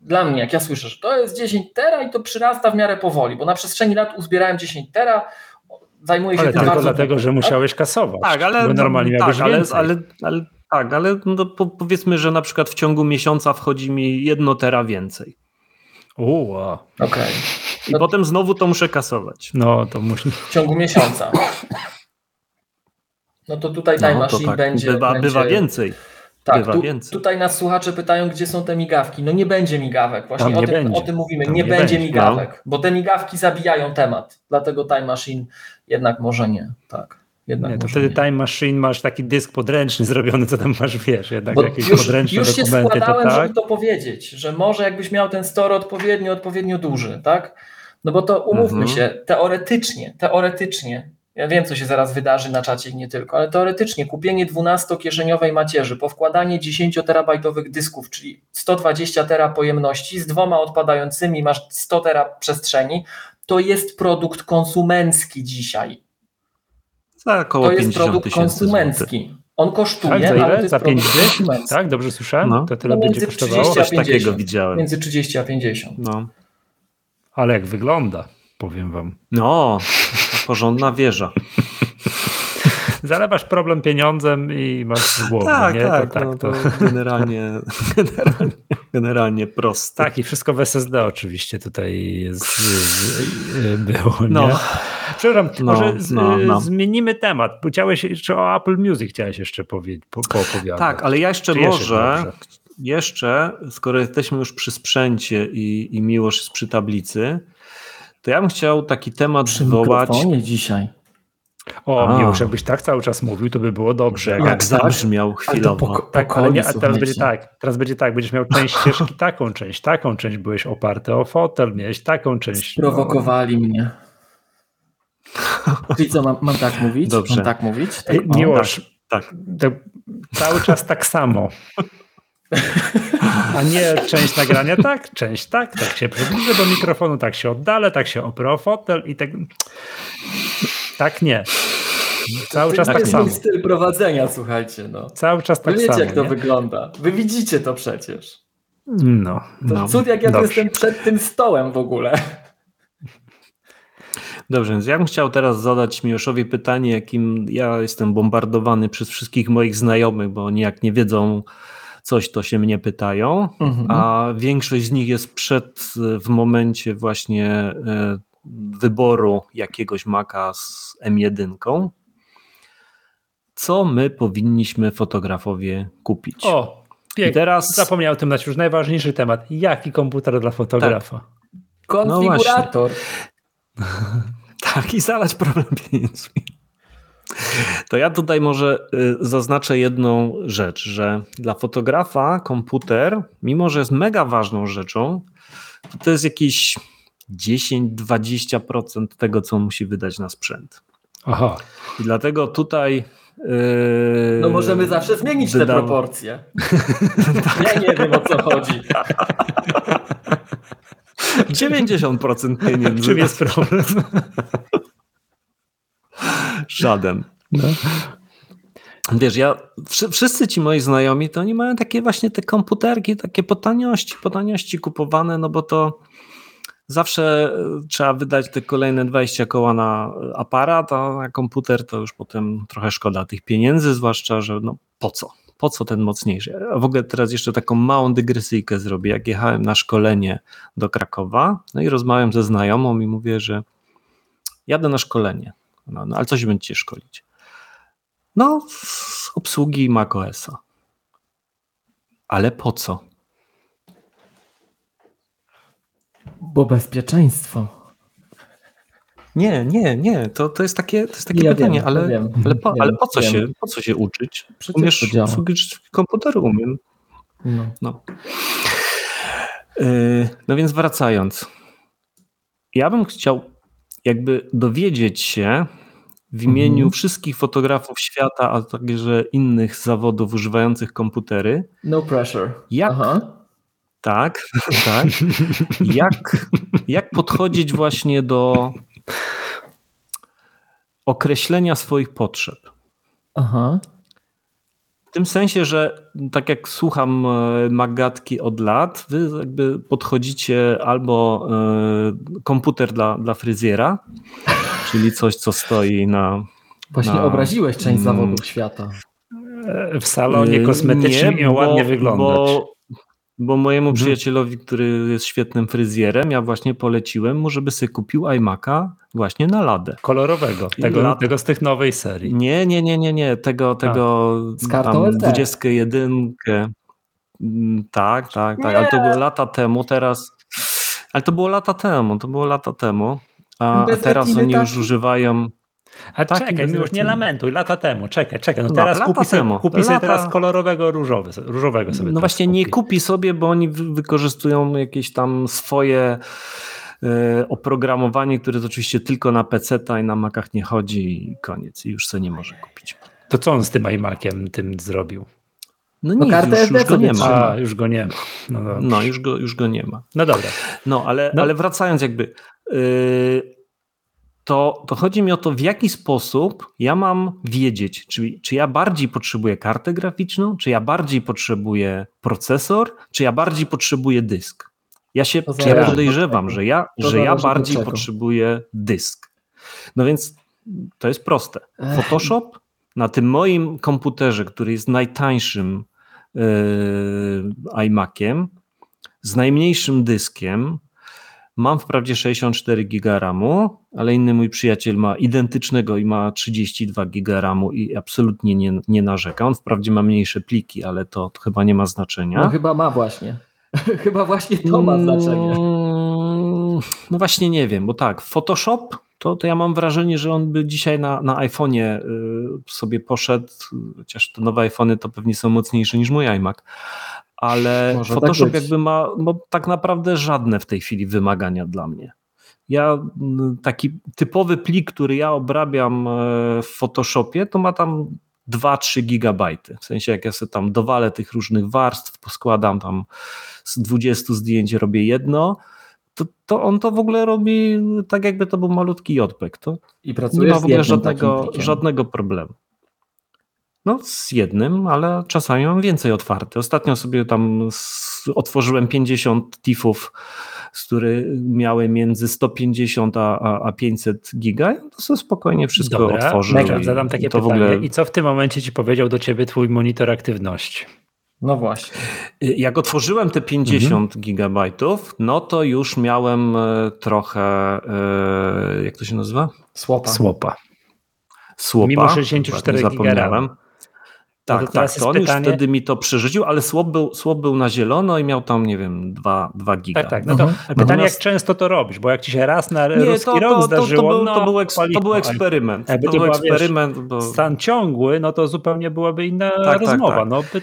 dla mnie, jak ja słyszę, że to jest 10 tera i to przyrasta w miarę powoli, bo na przeszeni lat uzbierałem 10 tera, zajmuję się ale tym tylko dlatego, tak? że musiałeś kasować. Tak, ale normalnie tak, ale, ale, ale, tak, ale no, powiedzmy, że na przykład w ciągu miesiąca wchodzi mi jedno tera więcej. Uła. Okej. Okay. I no, potem znowu to muszę kasować. No, to musi. W ciągu miesiąca. No to tutaj Time no, Machine tak. będzie, bywa, będzie... bywa więcej. Tak, bywa tu, więcej. tutaj nas słuchacze pytają, gdzie są te migawki. No nie będzie migawek, właśnie o tym, o tym, mówimy. nie, nie, będzie, będzie migawek, no. bo te migawki zabijają temat. Dlatego Time Machine jednak może nie. Tak. Jednak nie, to wtedy nie. Time Machine masz taki dysk podręczny zrobiony, co tam masz, wiesz, jednak Bo jakieś już, podręczne już dokumenty. Już się składałem, to tak? żeby to powiedzieć, że może jakbyś miał ten store odpowiednio, odpowiednio duży, tak? No bo to umówmy mhm. się, teoretycznie, teoretycznie, ja wiem, co się zaraz wydarzy na czacie i nie tylko, ale teoretycznie kupienie 12-kieszeniowej macierzy, powkładanie 10-terabajtowych dysków, czyli 120 tera pojemności z dwoma odpadającymi, masz 100 tera przestrzeni, to jest produkt konsumencki dzisiaj. Za około to jest produkt konsumencki. On kosztuje, tak, za ile? za 5 Tak, dobrze słyszałem? No. To tyle no, będzie kosztowało? Coś takiego widziałem. Między 30 a 50. No. Ale jak wygląda, powiem wam. No, porządna wieża. Zalewasz problem pieniądzem i masz z głowy. Tak, nie? tak, to, tak no, to... generalnie, generalnie, generalnie proste. Tak, i wszystko w SSD oczywiście tutaj jest, było. No. Nie? Przepraszam, no, może z, no, no. zmienimy temat. Chciałeś jeszcze o Apple Music chciałeś jeszcze powie, po, poopowiadać. Tak, ale ja jeszcze Czy może, jeszcze, jeszcze, skoro jesteśmy już przy sprzęcie i, i jest przy tablicy, to ja bym chciał taki temat przy zwołać. dzisiaj. O, a. Miłosz, jakbyś tak cały czas mówił, to by było dobrze. Jak, jak zabrzmiał chwilowo. Po, tak, ale nie, a teraz będzie tak, teraz będzie tak, będziesz miał część ścieżki, taką część, taką część, byłeś oparty o fotel, miałeś taką część. Sprowokowali no. mnie. Czyli co, mam, mam tak mówić? Dobrze. Mam tak mówić? Tak, Miłosz, tak. tak. cały czas tak samo. A nie część nagrania tak, część tak, tak się przybliżę do mikrofonu, tak się oddalę, tak się oprę o fotel i tak. Tak nie. Cały czas tak, samo. styl prowadzenia, słuchajcie. No. Cały czas tak Wy wiecie, samo. jak to nie? wygląda. Wy widzicie to przecież. No, To no. cud, jak ja Dobrze. jestem przed tym stołem w ogóle. Dobrze, więc ja bym chciał teraz zadać Miłoszowi pytanie, jakim ja jestem bombardowany przez wszystkich moich znajomych, bo oni jak nie wiedzą coś, to się mnie pytają, Mhm. a większość z nich jest przed, w momencie właśnie e, wyboru jakiegoś maka z M1. Co my powinniśmy fotografowie kupić? O, I pięknie. teraz Zapomniał o tym dać już najważniejszy temat. Jaki komputer dla fotografa? Konfigurator. Tak, i zalać problem pieniędzmi. To ja tutaj może y, zaznaczę jedną rzecz, że dla fotografa komputer, mimo że jest mega ważną rzeczą, to, to jest jakieś 10-20% tego, co on musi wydać na sprzęt. Aha. I dlatego tutaj. Yy, No możemy zawsze zmienić te proporcje. Ja nie wiem o co chodzi. 90% pieniędzy. Czym jest problem? Żaden. No. Wiesz, ja, wszy- wszyscy ci moi znajomi, to oni mają takie właśnie te komputerki, takie po taniości, po taniości kupowane, no bo to zawsze e, trzeba wydać te kolejne 20 koła na aparat, a na komputer to już potem trochę szkoda tych pieniędzy, zwłaszcza, że no po co? Po co ten mocniejszy? W ogóle teraz jeszcze taką małą dygresyjkę zrobię. Jak jechałem na szkolenie do Krakowa, no i rozmawiam ze znajomą i mówię, że jadę na szkolenie. No, no ale co się będziecie szkolić? No, z obsługi macOSa. Ale po co? Bo bezpieczeństwo. Nie, nie, nie. To, to jest takie, to jest takie Ja pytanie, wiem, ale, wiem, ale, po, wiem, ale po co się, po co się uczyć? Przecież Umiesz obsługiwać komputer umiem. No. No. Yy, no więc wracając. Ja bym chciał jakby dowiedzieć się w imieniu Mhm. wszystkich fotografów świata, a także innych zawodów używających komputery, No pressure. jak Aha. Tak, tak. Jak, jak podchodzić właśnie do określenia swoich potrzeb? Aha. W tym sensie, że tak jak słucham e, Magatki od lat, wy jakby podchodzicie albo e, komputer dla, dla fryzjera, czyli coś, co stoi na. Właśnie No. obraziłeś część Mm. zawodów świata. W salonie kosmetycznym nie, i ładnie bo- wyglądać. Bo, bo mojemu Mhm. przyjacielowi, który jest świetnym fryzjerem, ja właśnie poleciłem mu, żeby sobie kupił iMac'a właśnie na ladę. Kolorowego, tego, lat- tego z tych nowej serii. Nie, nie, nie, nie, nie. Tego, tego Z kartą tam SD. 21. Mm, Tak, tak, tak. Ale to było lata temu, teraz. Ale to było lata temu, to było lata temu. A, a teraz oni już używają. A Tak, czekaj, bez już nie lamentuj, lata temu, czekaj, czekaj. No No, teraz lata kupi, sobie, temu, kupi sobie lata- teraz kolorowego różowy, różowego sobie No właśnie nie kupi. kupi sobie, bo oni wy- wykorzystują jakieś tam swoje e, oprogramowanie, które jest oczywiście tylko na PC i na Macach nie chodzi i koniec. I już sobie nie może kupić. To co on z tym iMaciem tym zrobił? No No nic, kartę już, już go nie sobie ma. A, już go nie ma. No. No, już go, już go nie ma. no dobra. No, ale, No. ale wracając jakby, yy, to, to chodzi mi o to, w jaki sposób ja mam wiedzieć, czyli czy ja bardziej potrzebuję kartę graficzną, czy ja bardziej potrzebuję procesor, czy ja bardziej potrzebuję dysk. Ja się To czy ja podejrzewam, że ja, że ja bardziej potrzebuję dysk. No więc to jest proste. Photoshop na tym moim komputerze, który jest najtańszym yy, iMaciem, z najmniejszym dyskiem, mam wprawdzie 64 giga RAMu, ale inny mój przyjaciel ma identycznego i ma 32 giga RAMu i absolutnie nie, nie narzeka. On wprawdzie ma mniejsze pliki, ale to, to chyba nie ma znaczenia. No chyba ma właśnie. chyba właśnie to ma znaczenie. Mm, No właśnie nie wiem, bo tak, Photoshop, to, to ja mam wrażenie, że on by dzisiaj na, na iPhone'ie y, sobie poszedł, chociaż te nowe iPhony to pewnie są mocniejsze niż mój iMac, ale Może tak Photoshop być. jakby ma no, tak naprawdę żadne w tej chwili wymagania dla mnie. Ja mm, taki typowy plik, który ja obrabiam e, w Photoshopie, to ma tam 2-3 gigabajty. W sensie jak ja sobie tam dowalę tych różnych warstw, poskładam tam z 20 zdjęć robię jedno, to, to on to w ogóle robi tak jakby to był malutki JPEG. To I nie ma w ogóle żadnego, żadnego problemu. No, z jednym, ale czasami mam więcej otwarte. Ostatnio sobie tam otworzyłem 50 tifów, z których miały między 150 a, a 500 giga. To sobie spokojnie wszystko Dobra, otworzył. Mega, zadam takie pytanie. Ogóle... I co w tym momencie ci powiedział do ciebie twój monitor aktywności? No właśnie. Y, jak otworzyłem te 50 mhm. gigabajtów, no to już miałem e, trochę, e, jak to się nazywa? Słopa. Słopa. Słopa. Mimo 64 zapomniałem. Tak, no tak, to on pytanie... już wtedy mi to przerzucił, ale słop był, słop był na zielono i miał tam, nie wiem, 2, 2 giga. Tak, tak. No to mhm. pytanie, Natomiast... jak często to robisz, bo jak ci się raz na nie, ruski to, rok to, zdarzyło, to, to, był, no, to, był, eks, to był eksperyment. Jakby to, był eksperyment, wiesz, bo... stan ciągły, no to zupełnie byłaby inna tak, tak rozmowa. Tak, tak. No, by,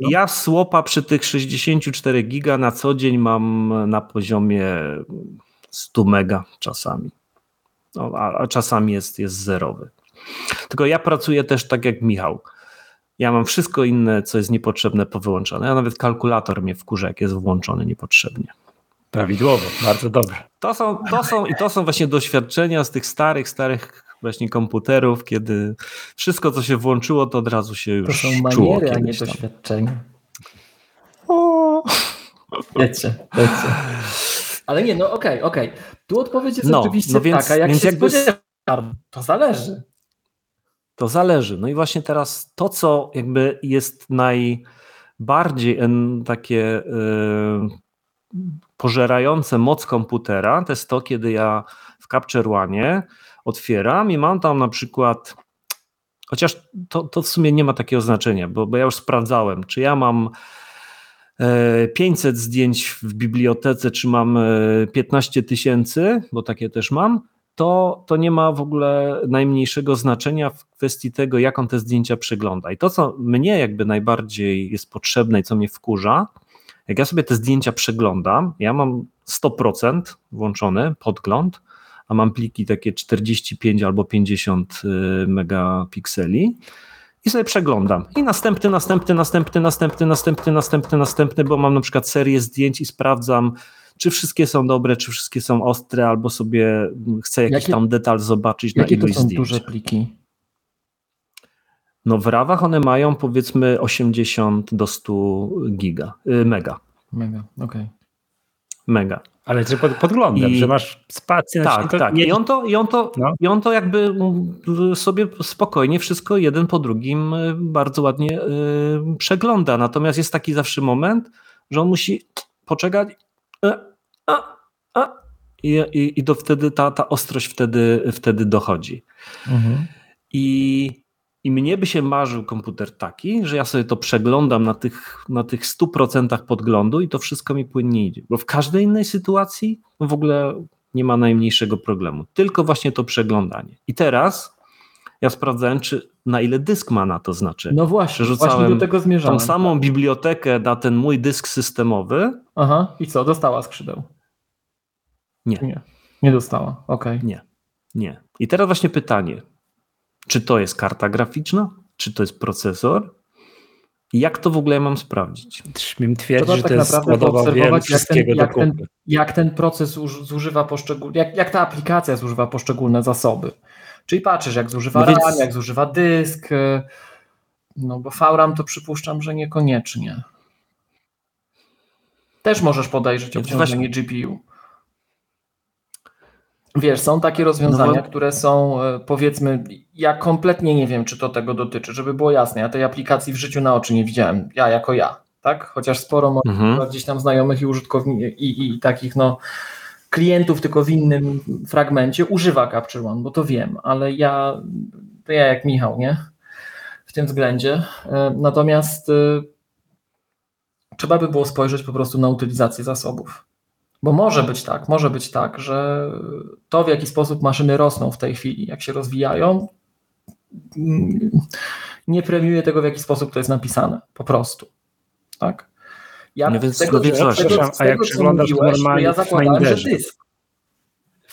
no. Ja słopa przy tych 64 giga na co dzień mam na poziomie 100 mega czasami. No, a, a czasami jest, jest zerowy. Tylko ja pracuję też tak jak Michał ja mam wszystko inne, co jest niepotrzebne, powyłączone. Ja nawet kalkulator mnie wkurza, jak jest włączony niepotrzebnie. Prawidłowo, bardzo dobrze. To są, to są i to są właśnie doświadczenia z tych starych, starych właśnie komputerów, kiedy wszystko, co się włączyło, to od razu się już To są maniery, a nie tam. doświadczenia. O. Wiecie, wiecie. Ale nie, no okej, okay, okej. Okay. Tu odpowiedź jest no, oczywiście no więc, taka, jak więc się jakby... To zależy. To zależy. No i właśnie teraz to, co jakby jest najbardziej takie yy, pożerające moc komputera, to jest to, kiedy ja w Capture One otwieram i mam tam na przykład, chociaż to, to w sumie nie ma takiego znaczenia, bo, bo ja już sprawdzałem, czy ja mam 500 e, zdjęć w bibliotece, czy mam 15 e, tysięcy, bo takie też mam, to, to nie ma w ogóle najmniejszego znaczenia w kwestii tego, jak on te zdjęcia przegląda. I to, co mnie jakby najbardziej jest potrzebne i co mnie wkurza, jak ja sobie te zdjęcia przeglądam, ja mam 100% włączony podgląd, a mam pliki takie 45 albo 50 y, megapikseli i sobie przeglądam. I następny, następny, następny, następny, następny, następny, następny, bo mam na przykład serię zdjęć i sprawdzam, czy wszystkie są dobre, czy wszystkie są ostre, albo sobie chcę jakiś jakie, tam detal zobaczyć na ilość to są zdjęć. duże pliki? No w rawach one mają powiedzmy 80 do 100 giga, y, mega. Mega, okej. Okay. Mega. Ale czy pod, podglądem, I, że masz spację. Tak, tak. Nie... I, on to, i, on to, no. I on to jakby mm, sobie spokojnie wszystko jeden po drugim y, bardzo ładnie yy, przegląda. Natomiast jest taki zawsze moment, że on musi poczekać a, a, i, i, i to wtedy ta, ta ostrość wtedy, wtedy dochodzi. Mhm. I, I mnie by się marzył komputer taki, że ja sobie to przeglądam na tych, na tych 100% podglądu i to wszystko mi płynnie idzie. Bo w każdej innej sytuacji w ogóle nie ma najmniejszego problemu. Tylko właśnie to przeglądanie. I teraz ja sprawdzałem, czy na ile dysk ma na to znaczenie. No właśnie, właśnie do tego zmierzałem. Tą samą bibliotekę na ten mój dysk systemowy. Aha, i co, dostała skrzydeł? Nie. Nie, nie dostała, okej. Okay. Nie, nie. I teraz właśnie pytanie, czy to jest karta graficzna, czy to jest procesor, jak to w ogóle mam sprawdzić? Śmiem twierdzić, że tak to jest składowa jak ten, jak, ten, jak ten proces zużywa poszczególne, jak, jak ta aplikacja zużywa poszczególne zasoby. Czyli patrzysz, jak zużywa no więc... RAM, jak zużywa dysk. Y, no bo VRAM to przypuszczam, że niekoniecznie. Też możesz podejrzeć obciążenie GPU. Wiesz, są takie rozwiązania, no bo... które są y, powiedzmy, ja kompletnie nie wiem, czy to tego dotyczy, żeby było jasne. Ja tej aplikacji w życiu na oczy nie widziałem, ja jako ja, tak? Chociaż sporo mhm. gdzieś tam znajomych i użytkowników i, i, takich no klientów, tylko w innym fragmencie używa Capture One, bo to wiem, ale ja, to ja jak Michał, nie? W tym względzie. E, natomiast e, trzeba by było spojrzeć po prostu na utylizację zasobów. Bo może być tak, może być tak, że to w jaki sposób maszyny rosną w tej chwili, jak się rozwijają, mm, nie premiuje tego, w jaki sposób to jest napisane. Po prostu. Tak? Ja no więc, tego, no tego, a jak przeglądasz normalnie ja zakładałem, że dysk.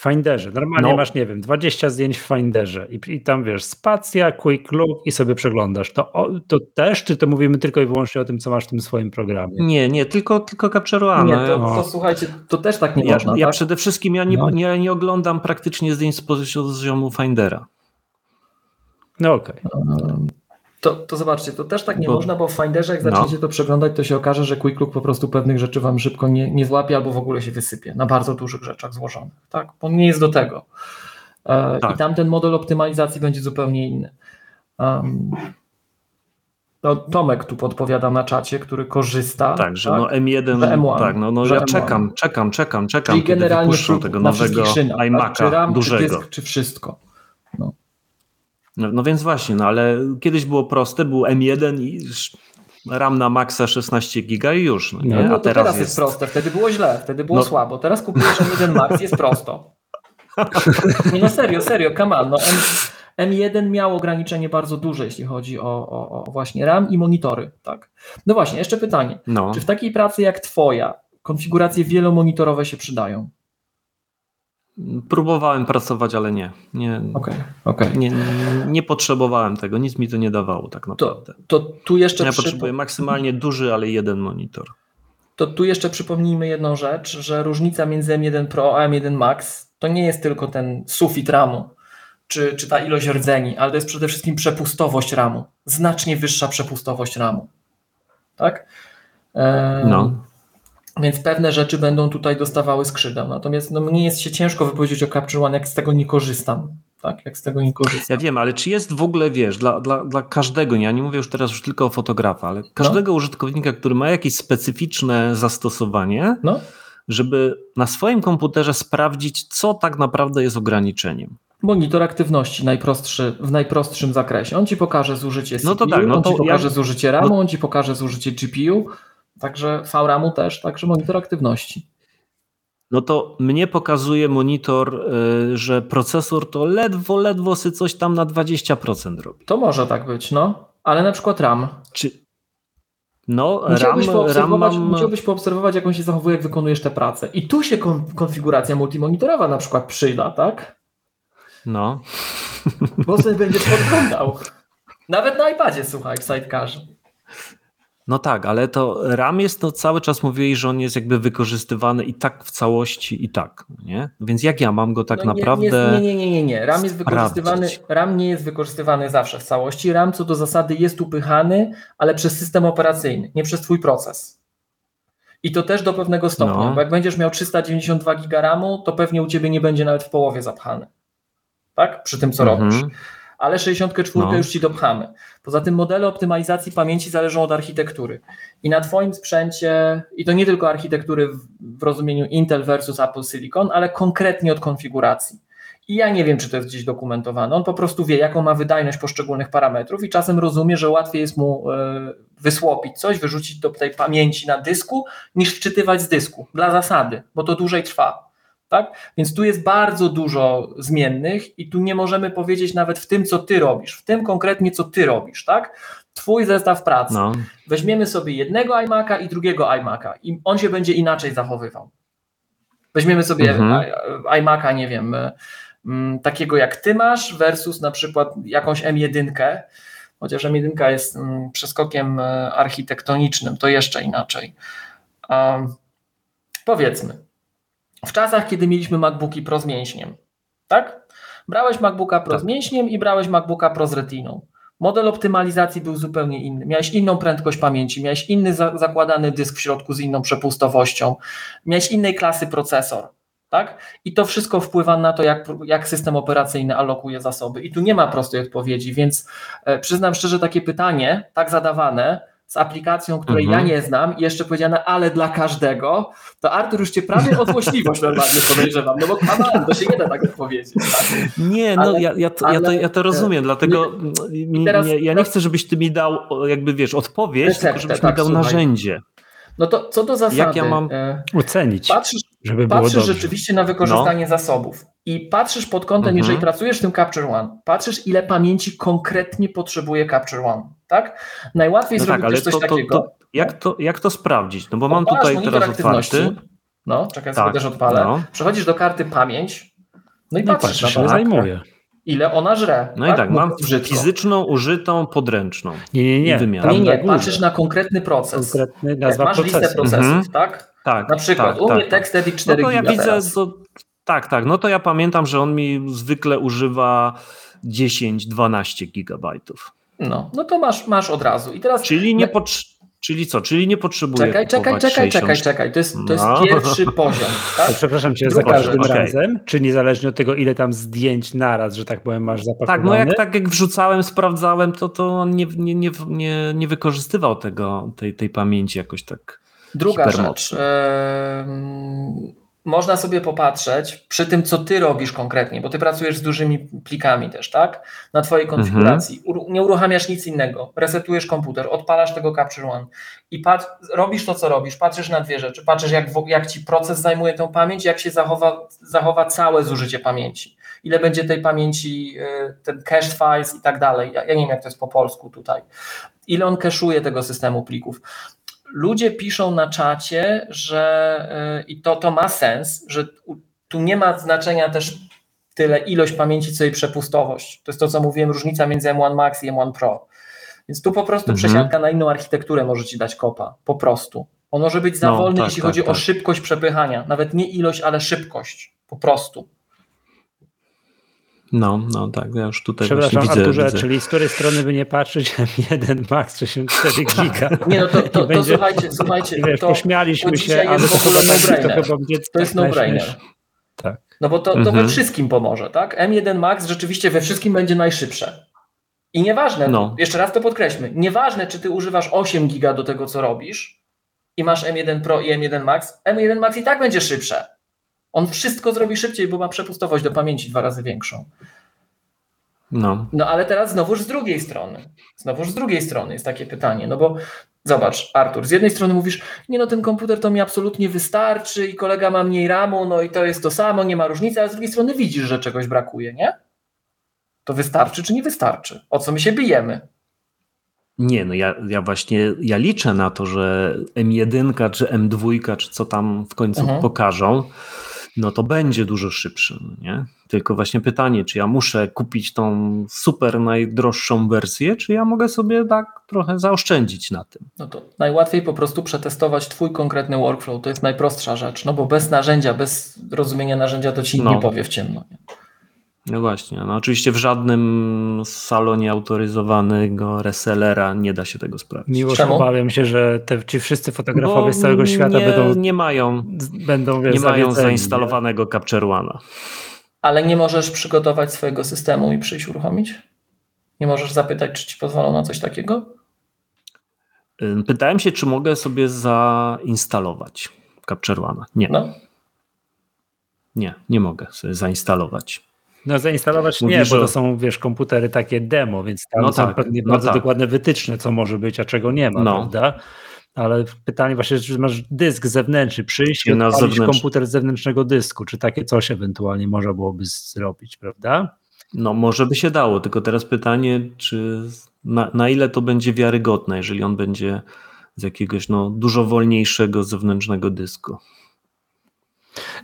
Finderze. Normalnie no. masz, nie wiem, 20 zdjęć w Finderze i, i tam wiesz, spacja, quick look i sobie przeglądasz. To, to też, czy to mówimy tylko i wyłącznie o tym, co masz w tym swoim programie? Nie, nie, tylko, tylko Capture One. Nie, to, to słuchajcie, to też tak nie ja, można. Ja tak? przede wszystkim ja nie, no. ja nie oglądam praktycznie zdjęć z poziomu Findera. No okej. Okay. To, to zobaczcie, to też tak nie bo, można, bo w Finderze jak zaczniecie no. to przeglądać, to się okaże, że Quick Look po prostu pewnych rzeczy wam szybko nie, nie złapie albo w ogóle się wysypie na bardzo dużych rzeczach złożonych. Tak? Bo nie jest do tego. E, tak. I tam ten model optymalizacji będzie zupełnie inny. Um, no, Tomek tu podpowiada na czacie, który korzysta. Tak, że tak? no M1, M1 tak, no, no ja M1. czekam, czekam, czekam, czekam, Czyli kiedy generalnie wypuszczą tego nowego iMac'a tak? czy RAM, dużego. Czy, dysk, czy wszystko. No. No, no, więc właśnie, no ale kiedyś było proste, był M1 i RAM na maksa 16 giga i już. No, nie? no, A teraz, teraz jest... jest... proste, wtedy było źle, wtedy było no. słabo. Teraz kupujesz M1 Max, jest prosto. Nie no serio, serio, on. No, M, M1 miał ograniczenie bardzo duże, jeśli chodzi o, o, o, właśnie RAM i monitory. Tak. No właśnie, jeszcze pytanie. No. Czy w takiej pracy jak twoja konfiguracje wielomonitorowe się przydają? Próbowałem pracować, ale nie. Nie, okay, okay. nie, nie, potrzebowałem tego, nic mi to nie dawało tak naprawdę. To, to tu jeszcze ja potrzebuję maksymalnie duży, ale jeden monitor. To tu jeszcze przypomnijmy jedną rzecz, że różnica między M1 Pro a M1 Max to nie jest tylko ten sufit RAMu, czy, czy ta ilość rdzeni, ale to jest przede wszystkim przepustowość RAMu. Znacznie wyższa przepustowość RAMu. Tak? Ehm, no. Więc pewne rzeczy będą tutaj dostawały skrzydeł. Natomiast no, mnie jest się ciężko wypowiedzieć o Capture One, jak z tego nie korzystam. Tak, jak z tego nie korzystam. Ja wiem, ale czy jest w ogóle, wiesz, dla, dla, dla każdego, ja nie mówię już teraz już tylko o fotografa, ale każdego no. użytkownika, który ma jakieś specyficzne zastosowanie, no. żeby na swoim komputerze sprawdzić, co tak naprawdę jest ograniczeniem. Monitor aktywności najprostszy, w najprostszym zakresie. On ci pokaże zużycie CPU, no to tak, no to on ci pokaże jak... zużycie RAMu, no... on ci pokaże zużycie GPU, Także VRAMu też, także monitor aktywności. No to mnie pokazuje monitor, y, że procesor to ledwo, ledwo sy coś tam na 20% robi. To może tak być, no. Ale na przykład RAM. Czy... No, musiałbyś RAM, poobserwować, RAM mam... musiałbyś poobserwować, jak on się zachowuje, jak wykonujesz tę pracę. I tu się konfiguracja multimonitorowa na przykład przyda, tak? No. Bo sobie będziesz podglądał. Nawet na iPadzie, słuchaj, w sidecarze. No tak, ale to RAM jest, to cały czas mówili, że on jest jakby wykorzystywany i tak w całości i tak, nie? Więc jak ja mam go tak no nie, naprawdę Nie, nie, nie, nie, nie. RAM jest wykorzystywany, RAM nie jest wykorzystywany zawsze w całości. RAM co do zasady jest upychany, ale przez system operacyjny, nie przez twój proces. I to też do pewnego stopnia, no. bo jak będziesz miał 392 giga RAMu, to pewnie u ciebie nie będzie nawet w połowie zapchany. Tak? Przy tym, co mhm. robisz ale 64 no. już ci dopchamy. Poza tym modele optymalizacji pamięci zależą od architektury. I na Twoim sprzęcie, i to nie tylko architektury w, w rozumieniu Intel versus Apple Silicon, ale konkretnie od konfiguracji. I ja nie wiem, czy to jest gdzieś dokumentowane. On po prostu wie, jaką ma wydajność poszczególnych parametrów i czasem rozumie, że łatwiej jest mu e, wysłopić coś, wyrzucić do tej pamięci na dysku, niż wczytywać z dysku dla zasady, bo to dłużej trwa. Tak? Więc tu jest bardzo dużo zmiennych i tu nie możemy powiedzieć nawet w tym, co ty robisz, w tym konkretnie, co ty robisz, tak? Twój zestaw pracy. No. Weźmiemy sobie jednego iMac'a i drugiego iMac'a i on się będzie inaczej zachowywał. Weźmiemy sobie mhm. iMac'a, nie wiem, mm, takiego jak ty masz versus na przykład jakąś M1, chociaż M1 jest mm, przeskokiem e, architektonicznym, to jeszcze inaczej. Um, powiedzmy, w czasach, kiedy mieliśmy MacBooki Pro z mięśniem, tak? Brałeś MacBooka Pro tak. z mięśniem i brałeś MacBooka Pro z retiną. Model optymalizacji był zupełnie inny. Miałeś inną prędkość pamięci, miałeś inny za zakładany dysk w środku z inną przepustowością, miałeś innej klasy procesor. Tak? I to wszystko wpływa na to, jak, jak system operacyjny alokuje zasoby. I tu nie ma prostej odpowiedzi, więc e, przyznam szczerze, takie pytanie, tak zadawane, z aplikacją, której mhm. ja nie znam i jeszcze powiedziane, ale dla każdego, to Artur już cię prawie o złośliwość normalnie podejrzewam, no bo kaman, to się nie da tak odpowiedzieć. Tak? Nie, no ale, ja, ja, to, ale, ja, to, ja to rozumiem, dlatego nie, teraz, nie, ja nie chcę, żebyś ty mi dał jakby wiesz, odpowiedź, receptę, tylko żebyś tak, mi dał słuchaj. narzędzie. No to co do zasady. Jak ja mam e, ocenić? Patrzysz, żeby patrzysz było rzeczywiście na wykorzystanie no. zasobów i patrzysz pod kątem, mhm. jeżeli pracujesz w tym Capture One, patrzysz ile pamięci konkretnie potrzebuje Capture One, tak? Najłatwiej no zrobić tak, ale coś to, takiego. To, jak, to, jak to sprawdzić? No bo mam tutaj teraz otwarty. No, czekaj, tak, sobie też odpalę. No. Przechodzisz do karty pamięć No i No patrzysz patrz, na się to, zajmuje. Ile ona żre. No i tak, mam Mówiąc brzydko. fizyczną, użytą, podręczną. Nie, nie, nie. wymiar. Nie, nie, patrzysz na konkretny proces. Konkretny nazwa masz listę procesu. procesów, Mhm. tak? Tak. Na przykład tak, u mnie tak, tekst edit No 4 to ja widzę, teraz. to, tak, tak, no to ja pamiętam, że on mi zwykle używa 10-12 gigabajtów. No, no to masz, masz od razu. I teraz Czyli nie potrz- Czyli co? Czyli nie potrzebuję czekaj, czekaj, czekaj, 60... czekaj, czekaj. To jest, to jest No. pierwszy poziom. Tak? Przepraszam cię, za Druga każdym rzecz. Okej. razem, czy niezależnie od tego, ile tam zdjęć naraz, że tak powiem, masz zapakowane? Tak, no jak tak jak wrzucałem, sprawdzałem, to, to on nie, nie, nie, nie, nie wykorzystywał tego, tej, tej pamięci jakoś tak. Druga hipermocno. rzecz. Można sobie popatrzeć przy tym, co ty robisz konkretnie, bo ty pracujesz z dużymi plikami też, tak? Na twojej konfiguracji. Uru- Nie uruchamiasz nic innego. Resetujesz komputer, odpalasz tego Capture One i pat- robisz to, co robisz. Patrzysz na dwie rzeczy. Patrzysz, jak, jak ci proces zajmuje tą pamięć, jak się zachowa, zachowa całe zużycie pamięci. Ile będzie tej pamięci, y, ten cache files i tak dalej. Ja, ja nie wiem, jak to jest po polsku tutaj. Ile on cache'uje tego systemu plików ludzie piszą na czacie, że yy, i to, to ma sens, że tu nie ma znaczenia też tyle ilość pamięci, co i przepustowość. To jest to, co mówiłem, różnica między M1 Max i M1 Pro. Więc tu po prostu Mhm. przesiadka na inną architekturę może ci dać kopa. Po prostu. On może być za No, wolny, tak, jeśli tak, chodzi o tak. szybkość przepychania. Nawet nie ilość, ale szybkość. Po prostu. No, no tak, ja już tutaj Przepraszam, widzę. Arturze, widzę. czyli z której strony by nie patrzeć, M1 Max 64 giga. Nie no to, to, to, będzie- słuchajcie, słuchajcie, Wiesz, to, pośmialiśmy to się, dzisiaj ale jest to w ogóle chyba, tak, to no-brainer. chyba będzie to jest no-brainer. Tak. No bo to, to Mhm. we wszystkim pomoże, tak? M1 Max rzeczywiście we wszystkim będzie najszybsze. I nieważne, No. jeszcze raz to podkreślmy, nieważne czy ty używasz 8 giga do tego, co robisz i masz M1 Pro i M1 Max, M1 Max i tak będzie szybsze. On wszystko zrobi szybciej, bo ma przepustowość do pamięci dwa razy większą. No, No ale teraz znowuż z drugiej strony. Znowuż z drugiej strony jest takie pytanie, no bo zobacz, Artur, z jednej strony mówisz, nie no ten komputer to mi absolutnie wystarczy i kolega ma mniej ramu, no i to jest to samo, nie ma różnicy, a z drugiej strony widzisz, że czegoś brakuje, nie? To wystarczy czy nie wystarczy? O co my się bijemy? Nie, no ja, ja właśnie ja liczę na to, że M1 czy M2, czy co tam w końcu Mhm. pokażą, no to będzie dużo szybszy, no nie? Tylko właśnie pytanie, czy ja muszę kupić tą super najdroższą wersję, czy ja mogę sobie tak trochę zaoszczędzić na tym. No to najłatwiej po prostu przetestować twój konkretny workflow, to jest najprostsza rzecz, no bo bez narzędzia, bez rozumienia narzędzia to ci No. nie powie w ciemno. Nie? No właśnie, no oczywiście w żadnym salonie autoryzowanego resellera nie da się tego sprawdzić. Czemu? obawiam się, że te, ci wszyscy Bo fotografowie z całego świata nie, będą, nie mają, będą wiesz, nie mają zainstalowanego Capture One'a. Ale nie możesz przygotować swojego systemu i przyjść uruchomić? Nie możesz zapytać, czy ci pozwolą na coś takiego? Pytałem się, czy mogę sobie zainstalować Capture One'a. Nie, No. nie, nie mogę sobie zainstalować. No zainstalować Mówisz, nie, bo to są, wiesz, komputery takie demo, więc tam No są tak, pewnie no bardzo tak. dokładne wytyczne, co może być, a czego nie ma, No. prawda? Ale pytanie właśnie, czy masz dysk zewnętrzny, przyjść i odpalić zewnętrzny. komputer z zewnętrznego dysku, czy takie coś ewentualnie można byłoby zrobić, prawda? No może by się dało, tylko teraz pytanie, czy na, na ile to będzie wiarygodne, jeżeli on będzie z jakiegoś no, dużo wolniejszego zewnętrznego dysku.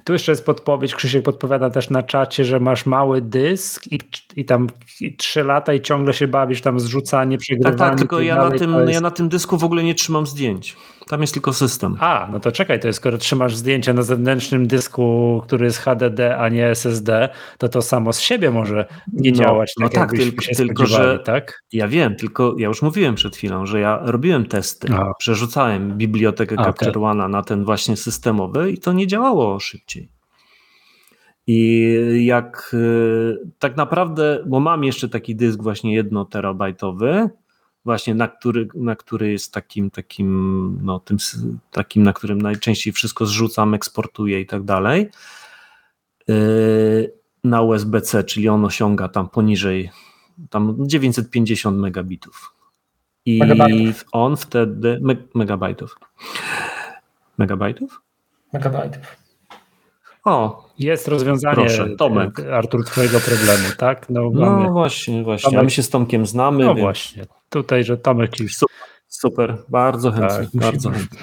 Tu jeszcze jest podpowiedź, Krzysiek podpowiada też na czacie, że masz mały dysk i, i tam i trzy lata i ciągle się bawisz tam zrzucanie, Tak, przegrywanie. tak, tylko i ja na, dalej, tym, to jest- ja na tym dysku w ogóle nie trzymam zdjęć. Tam jest tylko system. A, no to czekaj, to jest, skoro trzymasz zdjęcia na zewnętrznym dysku, który jest HDD, a nie SSD, to to samo z siebie może nie No, działać no tak, tak, tylko- tylko, że- tak? Ja wiem, tylko ja już mówiłem przed chwilą, że ja robiłem testy, Aha. przerzucałem bibliotekę A, Capture. One'a na ten właśnie systemowy i to nie działało szybciej. I jak y, tak naprawdę, bo mam jeszcze taki dysk właśnie jednoterabajtowy, właśnie na który, na który jest takim, takim, no tym, takim, na którym najczęściej wszystko zrzucam, eksportuję i tak dalej, y, na USB-C, czyli on osiąga tam poniżej tam 950 megabitów. I Megabajtów. on wtedy, me, megabajtów. Megabajtów? Megabajtów. O, Jest rozwiązanie, Proszę, Tomek. e, Artur, twojego problemu, tak? No, no właśnie, właśnie. Tomek- my się z Tomkiem znamy, no więc właśnie, tutaj, że Tomek ci super, super, bardzo chętnie, Tak, bardzo chętnie.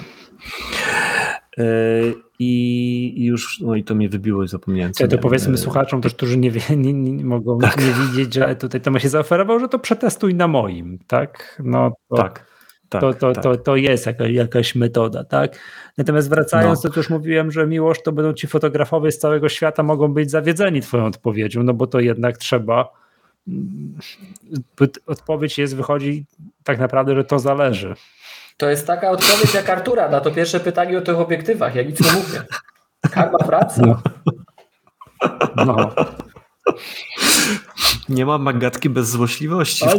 Yy, I już, no i to mnie wybiło i zapomniałem. Co to powiedzmy słuchaczom też, którzy nie, nie, nie mogą tak. nie widzieć, że tutaj to ma się zaoferował, że to przetestuj na moim, tak? No to, tak. Tak, to, to, tak. to, to jest jaka, jakaś metoda, tak? Natomiast wracając, no. to już mówiłem, że miłość to będą ci fotografowie z całego świata mogą być zawiedzeni twoją odpowiedzią, no bo to jednak trzeba mm, odpowiedź jest, wychodzi tak naprawdę, że to zależy. To jest taka odpowiedź jak Artura na to pierwsze pytanie o tych obiektywach. Ja nic nie mówię. Karma praca. No. no. Nie ma magatki bez złośliwości. Oj,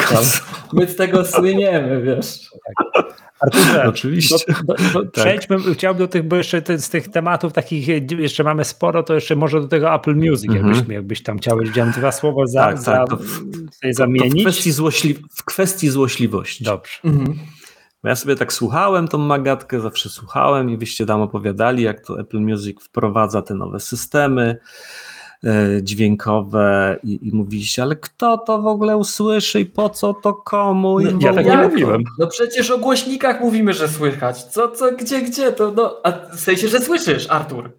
My z tego słyniemy, wiesz. Tak. Arturze, oczywiście. Do, do, do, tak. Przejdźmy, chciałbym do tych, bo jeszcze te, z tych tematów takich jeszcze mamy sporo, to jeszcze może do tego Apple Music, -hmm. jakbyś, jakbyś tam chciał, chciałem dwa słowa za, tak, za, tak, w, zamienić. w, kwestii złośli, w kwestii złośliwości. Dobrze. -hmm. Ja sobie tak słuchałem tą magatkę, zawsze słuchałem i wyście tam opowiadali, jak to Apple Music wprowadza te nowe systemy e, dźwiękowe i, i mówiliście, ale kto to w ogóle usłyszy i po co to komu? I no, ja tak nie mówiłem. No przecież o głośnikach mówimy, że słychać. Co, co, gdzie, gdzie? To, no, a w sensie, że słyszysz, Artur.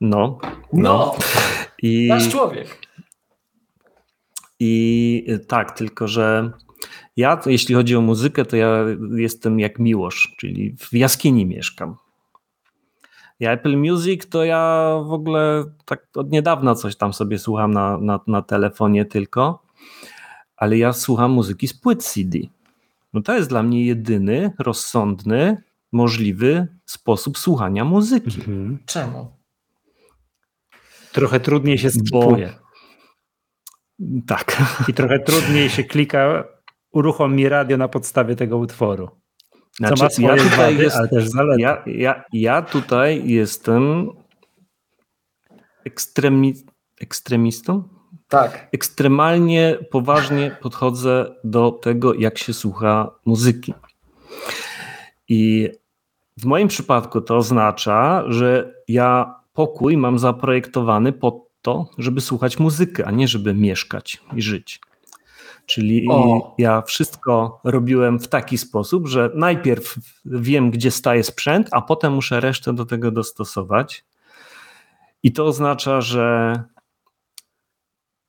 No. No. no. I, Nasz człowiek. I tak, tylko że ja, jeśli chodzi o muzykę, to ja jestem jak Miłosz, czyli w jaskini mieszkam. Ja Apple Music to ja w ogóle tak od niedawna coś tam sobie słucham na, na, na telefonie tylko, ale ja słucham muzyki z płyt CD. No to jest dla mnie jedyny, rozsądny, możliwy sposób słuchania muzyki. Mhm. Czemu? Trochę trudniej się skipuje. Bo... Tak. I trochę trudniej się klika uruchom mi radio na podstawie tego utworu. Co znaczy, ma swoje ja wady, jest, ale też zalety. Ja, ja, ja tutaj jestem ekstremi, ekstremistą? Tak. Ekstremalnie poważnie podchodzę do tego, jak się słucha muzyki. I w moim przypadku to oznacza, że ja pokój mam zaprojektowany po to, żeby słuchać muzykę, a nie żeby mieszkać i żyć. Czyli o. ja wszystko robiłem w taki sposób, że najpierw wiem, gdzie staje sprzęt, a potem muszę resztę do tego dostosować. I to oznacza, że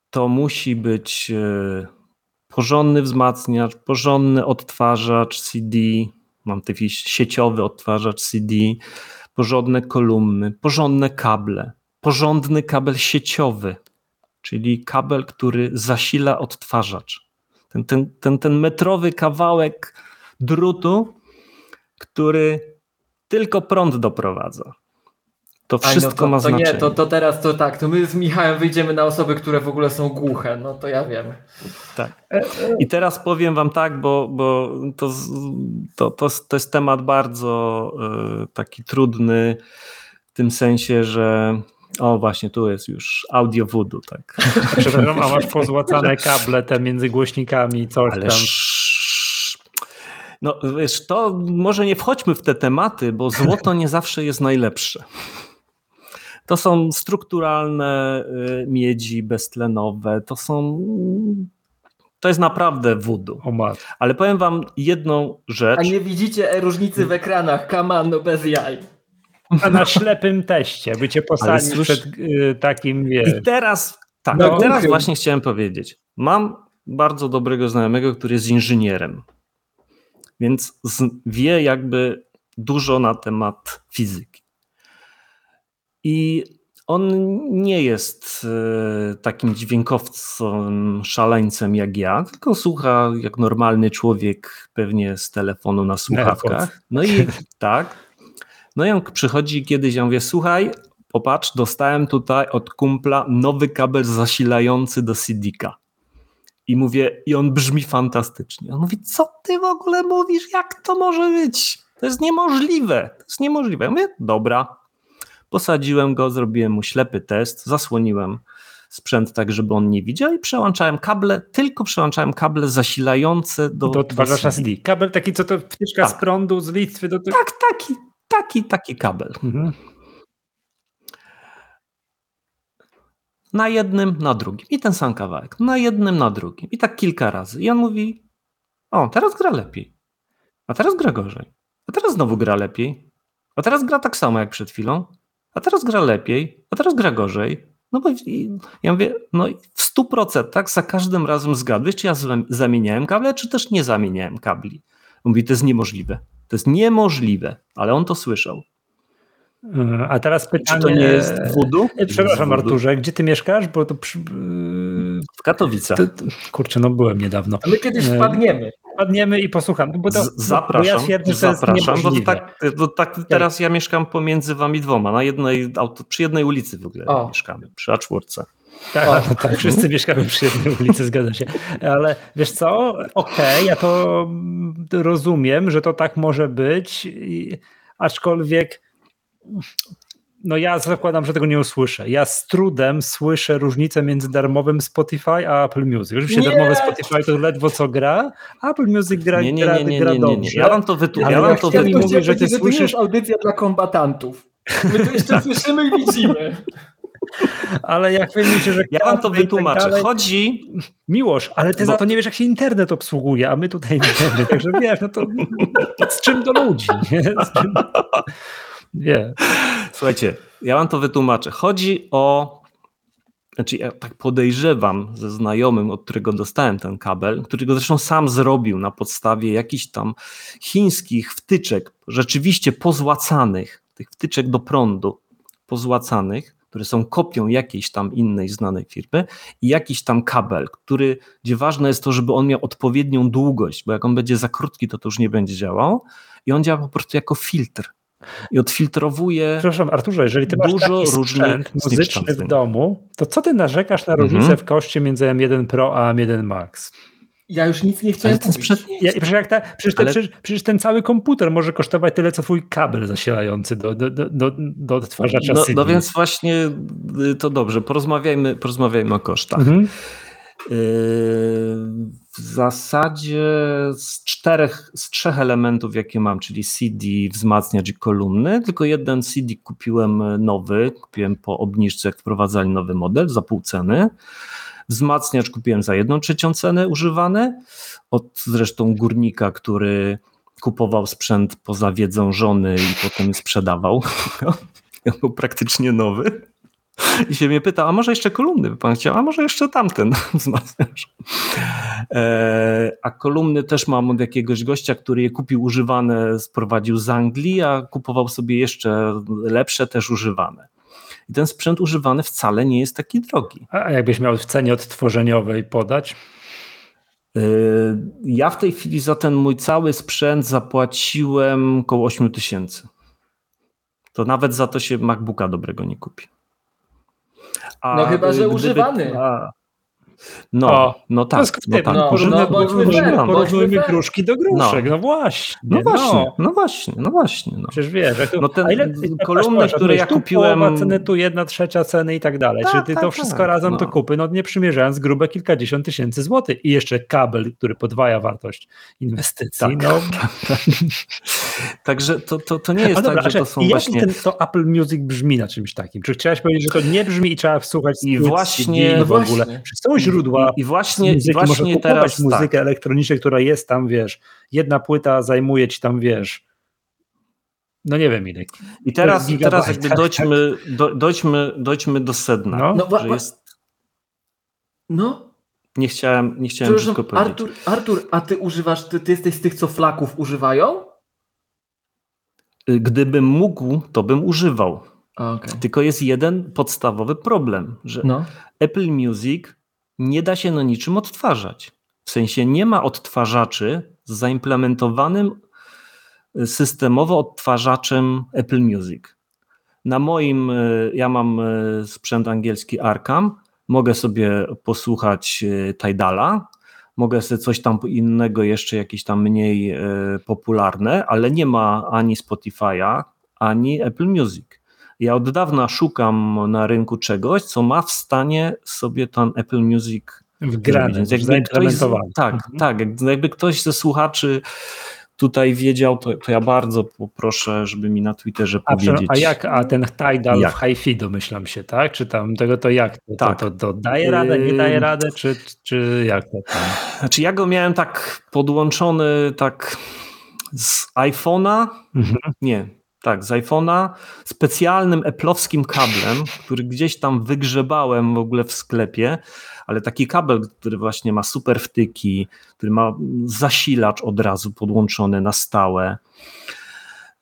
to musi być e, porządny wzmacniacz, porządny odtwarzacz CD, mam taki sieciowy odtwarzacz CD, porządne kolumny, porządne kable, porządny kabel sieciowy, czyli kabel, który zasila odtwarzacz. Ten, ten, ten, ten metrowy kawałek drutu, który tylko prąd doprowadza. To wszystko Aj, no to, ma znaczenie. To nie, to, to teraz to tak, to my z Michałem wyjdziemy na osoby, które w ogóle są głuche, no to ja wiem. Tak. I teraz powiem wam tak, bo, bo to, to, to, to jest temat bardzo y, taki trudny w tym sensie, że o, właśnie tu jest już audio voodoo, tak. Przepraszam, a masz pozłacane kable te między głośnikami, coś tam. No wiesz, to może nie wchodźmy w te tematy, bo złoto nie zawsze jest najlepsze. To są strukturalne y, miedzi beztlenowe, to są to jest naprawdę voodoo. Ale powiem wam jedną rzecz. A nie widzicie różnicy w ekranach, kamano bez jaj. A na ślepym teście, by cię posadzić przed y, takim, wiesz... I teraz, tak, no, teraz właśnie chciałem powiedzieć. Mam bardzo dobrego znajomego, który jest inżynierem, więc z, wie jakby dużo na temat fizyki. I on nie jest y, takim dźwiękowcem, szaleńcem jak ja, tylko słucha jak normalny człowiek, pewnie z telefonu na słuchawkach. No i tak. No i on przychodzi kiedyś, ja mówię, słuchaj, popatrz, dostałem tutaj od kumpla nowy kabel zasilający do CD-ka. I mówię, i on brzmi fantastycznie. On mówi, co ty w ogóle mówisz, jak to może być? To jest niemożliwe, to jest niemożliwe. Ja mówię, dobra. Posadziłem go, zrobiłem mu ślepy test, zasłoniłem sprzęt tak, żeby on nie widział i przełączałem kable, tylko przełączałem kable zasilające do... Do odtwarzacza CD. Kabel taki, co to wtyczka tak. z prądu z Litwy do... Tak, taki, Taki, taki kabel. Mhm. Na jednym, na drugim. I ten sam kawałek. Na jednym, na drugim. I tak kilka razy. I on mówi: O, teraz gra lepiej. A teraz gra gorzej. A teraz znowu gra lepiej. A teraz gra tak samo jak przed chwilą, a teraz gra lepiej, a teraz gra gorzej. No bo ja mówię, no w 100% tak za każdym razem zgadłeś, czy ja zamieniałem kable, czy też nie zamieniałem kabli. Mówi, to jest niemożliwe. To jest niemożliwe, ale on to słyszał. A teraz pytanie. Czy to nie jest voodoo? E, przepraszam. Arturze, gdzie ty mieszkasz? Bo to przy... W Katowicach. To, to, kurczę, no byłem niedawno. A my kiedyś e, wpadniemy. Wpadniemy i posłucham. Bo to, zapraszam. Bo ja twierdzę, zapraszam. Bo to tak, to tak teraz ja mieszkam pomiędzy wami dwoma. Na jednej, przy jednej ulicy w ogóle o. mieszkamy, przy A4. Tak, no tak, wszyscy mieszkamy przy jednej ulicy, zgadza się. Ale wiesz co, okej, okay, ja to rozumiem, że to tak może być, aczkolwiek no ja zakładam, że tego nie usłyszę. Ja z trudem słyszę różnicę między darmowym Spotify a Apple Music. Oczywiście nie. darmowe Spotify to ledwo co gra, Apple Music gra, nie, nie, gra, nie, gra dobrze. Ja wam to wytłumaczę. Ja wam to wytłumaczę, że ty słyszysz... audycja dla kombatantów. My to jeszcze słyszymy i widzimy. Ale jak myślicie, że. Ja wam to tak wytłumaczę. Dalej... Chodzi. Miłość, ale ty Bo... za to nie wiesz, jak się internet obsługuje, a my tutaj nie wiemy. Także wiesz, no to z czym do ludzi? Nie? Czym... Nie. Słuchajcie, ja wam to wytłumaczę. Chodzi o. Znaczy, ja tak podejrzewam ze znajomym, od którego dostałem ten kabel, którego zresztą sam zrobił na podstawie jakichś tam chińskich wtyczek, rzeczywiście pozłacanych, tych wtyczek do prądu, pozłacanych, które są kopią jakiejś tam innej znanej firmy i jakiś tam kabel, który, gdzie ważne jest to, żeby on miał odpowiednią długość, bo jak on będzie za krótki, to to już nie będzie działał i on działa po prostu jako filtr i odfiltrowuje. Przepraszam, Arturze, jeżeli ty dużo masz różnych muzyczny w domu, to co ty narzekasz na różnicę mhm. w koszcie między M1 Pro a M1 Max? Ja już nic nie chciałem ten sprzęt... ja, przecież, jak ta, przecież, Ale... przecież, przecież, ten cały komputer może kosztować tyle, co twój kabel zasilający do, do, do, do odtwarzacza no, no więc właśnie y, to dobrze, porozmawiajmy, porozmawiajmy o kosztach. Mhm. W zasadzie z czterech, z trzech elementów, jakie mam, czyli CD, wzmacniacz i kolumny, tylko jeden CD kupiłem nowy, kupiłem po obniżce, jak wprowadzali nowy model za pół ceny. Wzmacniacz kupiłem za jedną trzecią cenę używany, od zresztą górnika, który kupował sprzęt poza wiedzą żony i potem sprzedawał. On był praktycznie nowy. I się mnie pyta, a może jeszcze kolumny by pan chciał, a może jeszcze tamten wzmacniacz. E, a kolumny też mam od jakiegoś gościa, który je kupił używane, sprowadził z Anglii, a kupował sobie jeszcze lepsze, też używane. I ten sprzęt używany wcale nie jest taki drogi. A jakbyś miał w cenie odtworzeniowej podać? E, ja w tej chwili za ten mój cały sprzęt zapłaciłem około 8 tysięcy. To nawet za to się MacBooka dobrego nie kupi. A no chyba, że gdyby, używany. A, no, o, no tak. No tak. No, no, no, porównujmy kruszki do gruszek, no, no właśnie. No właśnie, no, właśnie, no właśnie. No. Przecież wiesz, jak no ten, ile, kolumny, które ja kupiłem... Połowa ceny, tu jedna trzecia ceny i tak dalej. Tak, Czyli ty tak, to wszystko tak, razem to kupy, no nie przymierzając grube kilkadziesiąt tysięcy złotych. I jeszcze kabel, który podwaja wartość inwestycji. Tak, no. Także to, to, to nie jest dobra, tak, że to są właśnie... Ten, to Apple Music brzmi na czymś takim? Czy chciałeś powiedzieć, że to nie brzmi i trzeba słuchać I właśnie, w ogóle? Czy są źródła i właśnie, muzyki, właśnie teraz tak. muzykę tak. elektroniczną, która jest tam, wiesz, jedna płyta zajmuje ci tam, wiesz, no nie wiem ile. I teraz, teraz jakby dojdźmy, do, dojdźmy, dojdźmy do sedna. No, no, że jest... no. Nie chciałem, nie chciałem wszystko powiedzieć. Artur, Artur, a ty używasz, ty, ty jesteś z tych, co flaków używają? Gdybym mógł, to bym używał. Okay. Tylko jest jeden podstawowy problem, że no. Apple Music nie da się na niczym odtwarzać. W sensie nie ma odtwarzaczy z zaimplementowanym y, systemowo odtwarzaczem Apple Music. Na moim, y, ja mam y, sprzęt angielski Arkham, mogę sobie posłuchać Tidala, mogę sobie coś tam innego, jeszcze jakieś tam mniej popularne, ale nie ma ani Spotify'a, ani Apple Music. Ja od dawna szukam na rynku czegoś, co ma w stanie sobie ten Apple Music wgrać. jakby ktoś, tak, mhm. tak, jakby ktoś ze słuchaczy tutaj wiedział, to, to, ja bardzo poproszę, żeby mi na Twitterze a, powiedzieć. A jak, a ten Tidal jak? w HiFi domyślam się, tak? Czy tam tego to jak? To, tak. to, to, to daje radę, nie daje radę, czy, czy jak to tam? Znaczy ja go miałem tak podłączony tak z iPhone'a, mhm. nie, tak, z iPhone'a, specjalnym eplowskim kablem, który gdzieś tam wygrzebałem w ogóle w sklepie, ale taki kabel, który właśnie ma super wtyki, który ma zasilacz od razu podłączony na stałe.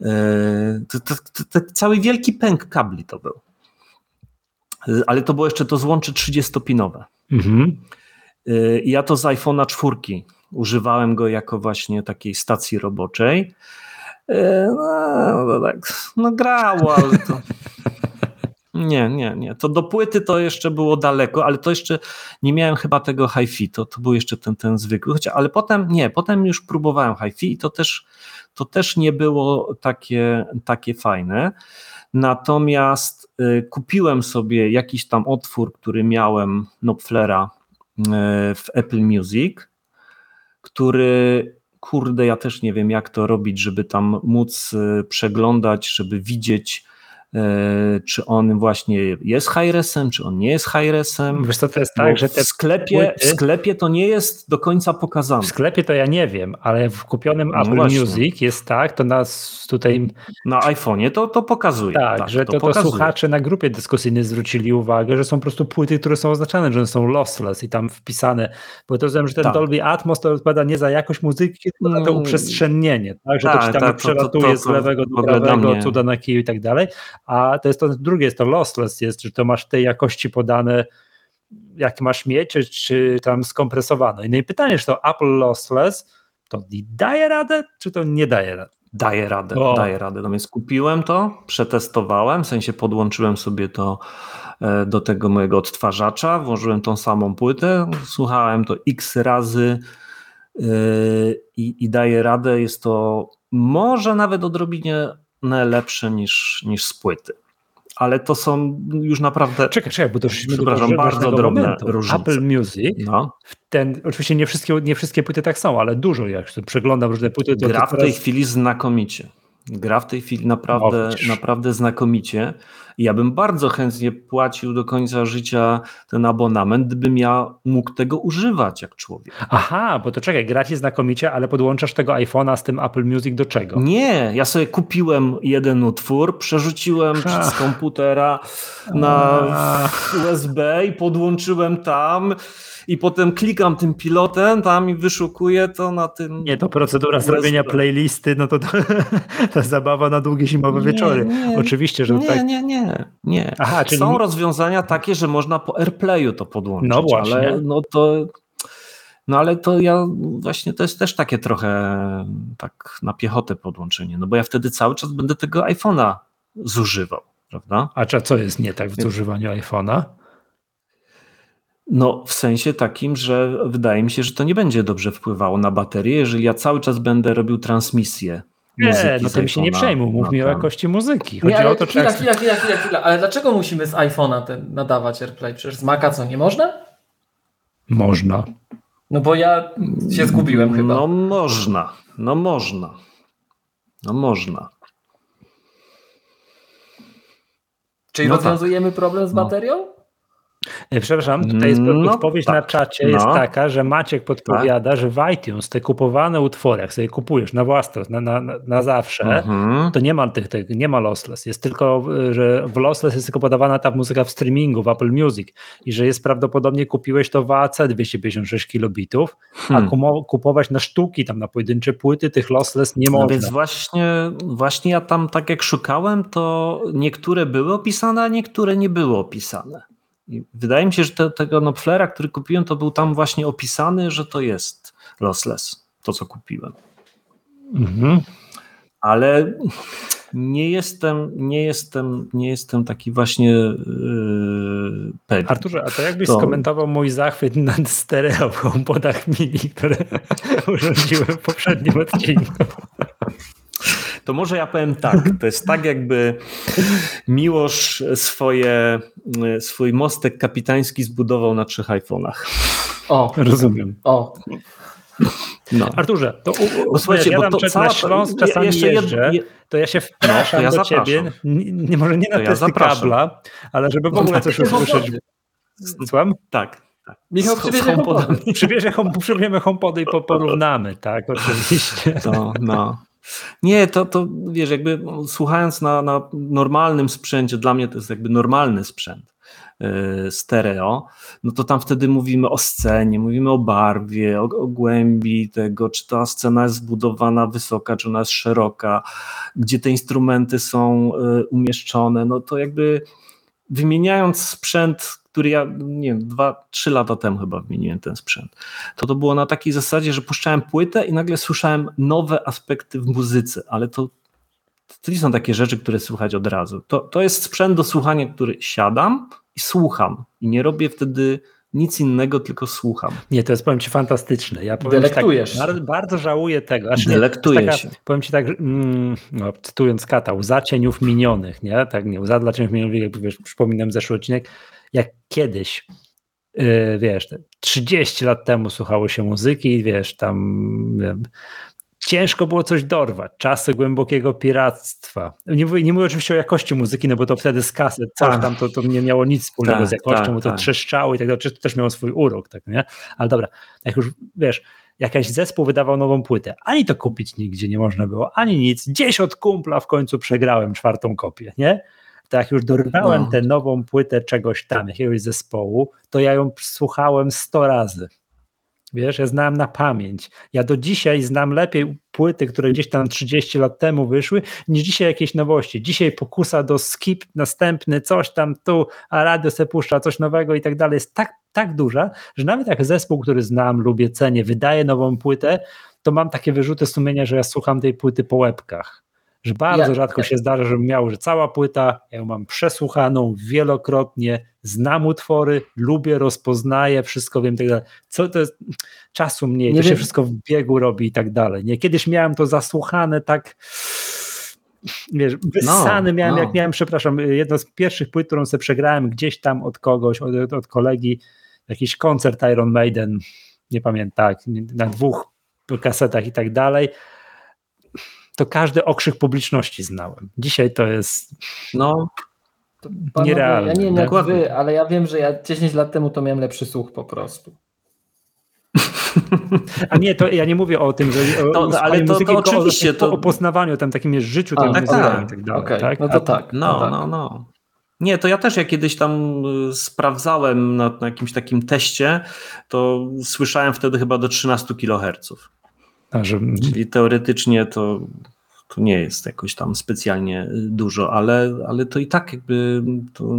E, to, to, to, to cały wielki pęk kabli to był. Ale to było jeszcze to złącze 30-pinowe. Mhm. E, ja to z iPhone'a 4 używałem go jako właśnie takiej stacji roboczej. No, no, tak, no grało, ale to... Nie, nie, nie. To do płyty to jeszcze było daleko, ale to jeszcze nie miałem chyba tego hi-fi, to, to był jeszcze ten, ten zwykły. Chociaż, ale potem nie, potem już próbowałem hi-fi i to też, to też nie było takie, takie fajne. Natomiast y, kupiłem sobie jakiś tam otwór, który miałem Nopflera y, w Apple Music, który kurde, ja też nie wiem, jak to robić, żeby tam móc y, przeglądać, żeby widzieć czy on właśnie jest high-resem, czy on nie jest high-resem. Wiesz co, to jest tak, że te w sklepie, płyty, w sklepie to nie jest do końca pokazane. W sklepie to ja nie wiem, ale w kupionym no Apple właśnie. Music jest tak, to nas tutaj... Na iPhone'ie to, to pokazuje. Tak, tak że to, to, to słuchacze na grupie dyskusyjnej zwrócili uwagę, że są po prostu płyty, które są oznaczane, że one są lossless i tam wpisane, bo to wiem, że ten tak. Dolby Atmos to odpowiada nie za jakość muzyki, tylko za to mm. uprzestrzennienie, tak, że tak, to ci tam tak, przelatuje to, to, z lewego do prawego, cuda na kiju i tak dalej, a to jest to drugie, jest to lossless, jest, że to masz tej jakości podane, jak masz mieć, czy, czy tam skompresowane. No i pytanie, czy to Apple lossless to daje radę, czy to nie daje radę? Daje radę, o. daje radę. No więc kupiłem to, przetestowałem, w sensie podłączyłem sobie to e, do tego mojego odtwarzacza, włożyłem tą samą płytę, słuchałem to x razy e, i, i daje radę. Jest to może nawet odrobinie lepsze niż, niż z płyty. Ale to są już naprawdę. Czekaj, czekaj, bo to już przepraszam, bardzo drobne momentu. różnice. Apple Music, no. ten, oczywiście nie wszystkie, nie wszystkie płyty tak są, ale dużo, jak przeglądam różne płyty. To Gra w tej chwili znakomicie. Gra w tej chwili naprawdę, no, naprawdę znakomicie. Ja bym bardzo chętnie płacił do końca życia ten abonament, gdybym ja mógł tego używać jak człowiek. Aha, bo to czekaj, gracie znakomicie, ale podłączasz tego iPhone'a z tym Apple Music do czego? Nie, ja sobie kupiłem jeden utwór, przerzuciłem ha. z komputera na USB i podłączyłem tam i potem klikam tym pilotem tam i wyszukuję to na tym. Nie, to procedura zrobienia playlisty, no to, to, to zabawa na długie zimowe wieczory. Nie, Oczywiście, że nie, tak. Nie, nie, nie. Aha, czyli... Są rozwiązania takie, że można po AirPlayu to podłączyć. No właśnie. Ale no to. No ale to ja właśnie to jest też takie trochę tak na piechotę podłączenie, no bo ja wtedy cały czas będę tego iPhone'a zużywał, prawda? A co jest nie tak w zużywaniu iPhone'a? No, w sensie takim, że wydaje mi się, że to nie będzie dobrze wpływało na baterię, jeżeli ja cały czas będę robił transmisję. Nie, no to mi się nie przejmuj, mów mi o jakości muzyki. Chodzi nie, ale o to, chwila, chwila, chwila, chwila, chwila, ale dlaczego musimy z iPhone'a ten nadawać AirPlay? Przecież z Maca co, nie można? Można. No bo ja się zgubiłem chyba. No można, no można. No można. Czyli no rozwiązujemy tak. problem z no. baterią? Przepraszam, tutaj jest no, odpowiedź tak. na czacie no. jest taka, że Maciek podpowiada, tak. że w iTunes te kupowane utwory, jak sobie kupujesz na własność, na, na, na zawsze, mhm. to nie ma tych, tych, nie ma lossless. Jest tylko, że w lossless jest tylko podawana ta muzyka w streamingu, w Apple Music i że jest prawdopodobnie kupiłeś to w AC 256 kilobitów, hmm. a kupować na sztuki, tam na pojedyncze płyty, tych lossless nie no można. Więc właśnie, właśnie ja tam tak jak szukałem, to niektóre były opisane, a niektóre nie były opisane. I wydaje mi się, że te, tego Nopflera, który kupiłem, to był tam właśnie opisany, że to jest lossless, to co kupiłem. Mhm. Ale nie jestem, nie jestem, nie jestem taki właśnie yy, pewien. Arturze, a to jakbyś to... skomentował mój zachwyt nad stereo w HomePodach mini, które urządziłem w poprzednim odcinku? To może ja powiem tak. To jest tak, jakby Miłosz swoje, swój mostek kapitański zbudował na trzech iPhone'ach. O, rozumiem. O. No. Arturze, to u, u, słuchajcie, ja bo to cała, na Śląsk czasami jeszcze jeżdżę, to ja się wpraszam no, ja do ciebie, nie, może nie na ja testy kabla, ale żeby w ogóle coś usłyszeć. Słucham? Tak. tak. Michał przywiezie HomePody. Przywiezie home, przywieziemy HomePody i porównamy, tak, oczywiście. To, no. Nie, to, to wiesz, jakby słuchając na, na normalnym sprzęcie, dla mnie to jest jakby normalny sprzęt yy, stereo, no to tam wtedy mówimy o scenie, mówimy o barwie, o, o, głębi tego, czy ta scena jest zbudowana wysoka, czy ona jest szeroka, gdzie te instrumenty są yy, umieszczone, no to jakby wymieniając sprzęt, który ja, nie wiem, dwa, trzy lata temu chyba wymieniłem ten sprzęt, to to było na takiej zasadzie, że puszczałem płytę i nagle słyszałem nowe aspekty w muzyce, ale to, to nie są takie rzeczy, które słychać od razu. To, to jest sprzęt do słuchania, który siadam i słucham i nie robię wtedy nic innego, tylko słucham. Nie, to jest, powiem Ci, fantastyczne. Ja powiem Delektujesz tak, bardzo, bardzo, żałuję tego. Znaczy, Delektuję taka, się. Powiem Ci tak, mm, no, cytując Kata, łza cieniów minionych, nie? Tak, nie, łza dla cieniów minionych, jak wiesz, przypominam zeszły odcinek, jak kiedyś, yy, wiesz, 30 lat temu słuchało się muzyki, wiesz, tam wiem, ciężko było coś dorwać. Czasy głębokiego piractwa. Nie mówię, nie mówię oczywiście o jakości muzyki, no bo to wtedy z kaset, coś tak. tam to, to nie miało nic wspólnego tak, z jakością, tak, bo to tak. trzeszczało i tak dalej. To też miało swój urok, tak, nie? Ale dobra, jak już wiesz, jakaś zespół wydawał nową płytę, ani to kupić nigdzie nie można było, ani nic. Gdzieś od kumpla w końcu przegrałem czwartą kopię, nie? To jak już dorwałem no. tę nową płytę czegoś tam, jakiegoś zespołu, to ja ją słuchałem 100 razy. Wiesz, ja znałem na pamięć. Ja do dzisiaj znam lepiej płyty, które gdzieś tam 30 lat temu wyszły, niż dzisiaj jakieś nowości. Dzisiaj pokusa do skip następny, coś tam tu, a radio se puszcza coś nowego i tak dalej jest tak, tak duża, że nawet jak zespół, który znam, lubię, cenię, wydaje nową płytę, to mam takie wyrzuty sumienia, że ja słucham tej płyty po łebkach że bardzo ja, rzadko ja. się zdarza, żebym miał, że cała płyta, ja ją mam przesłuchaną wielokrotnie, znam utwory, lubię, rozpoznaję, wszystko wiem, tak dalej. Co to jest, czasu mniej, nie to wiem. się wszystko w biegu robi i tak dalej. Nie, kiedyś miałem to zasłuchane tak wiesz, wyssany no, miałem, no. jak miałem, przepraszam, jedno z pierwszych płyt, którą sobie przegrałem gdzieś tam od kogoś, od, od kolegi, jakiś koncert Iron Maiden, nie pamiętam, tak, na dwóch kasetach i tak dalej, to każdy okrzyk publiczności znałem. Dzisiaj to jest no, to panowie, nierealne. Ja nie wiem jak wy, ale ja wiem, że ja 10 lat temu to miałem lepszy słuch po prostu. A nie, to ja nie mówię o tym, że o, no, ale to, muzyki, to oczywiście o, to... o poznawaniu, tam takim życiu, A, tak, tak. i tak dalej. Okay. Tak? No to tak. No, no, tak. no, no. Nie, to ja też jak kiedyś tam y, sprawdzałem na, na jakimś takim teście, to słyszałem wtedy chyba do 13 kHz. Czyli teoretycznie to, to nie jest jakoś tam specjalnie dużo, ale, ale to i tak jakby to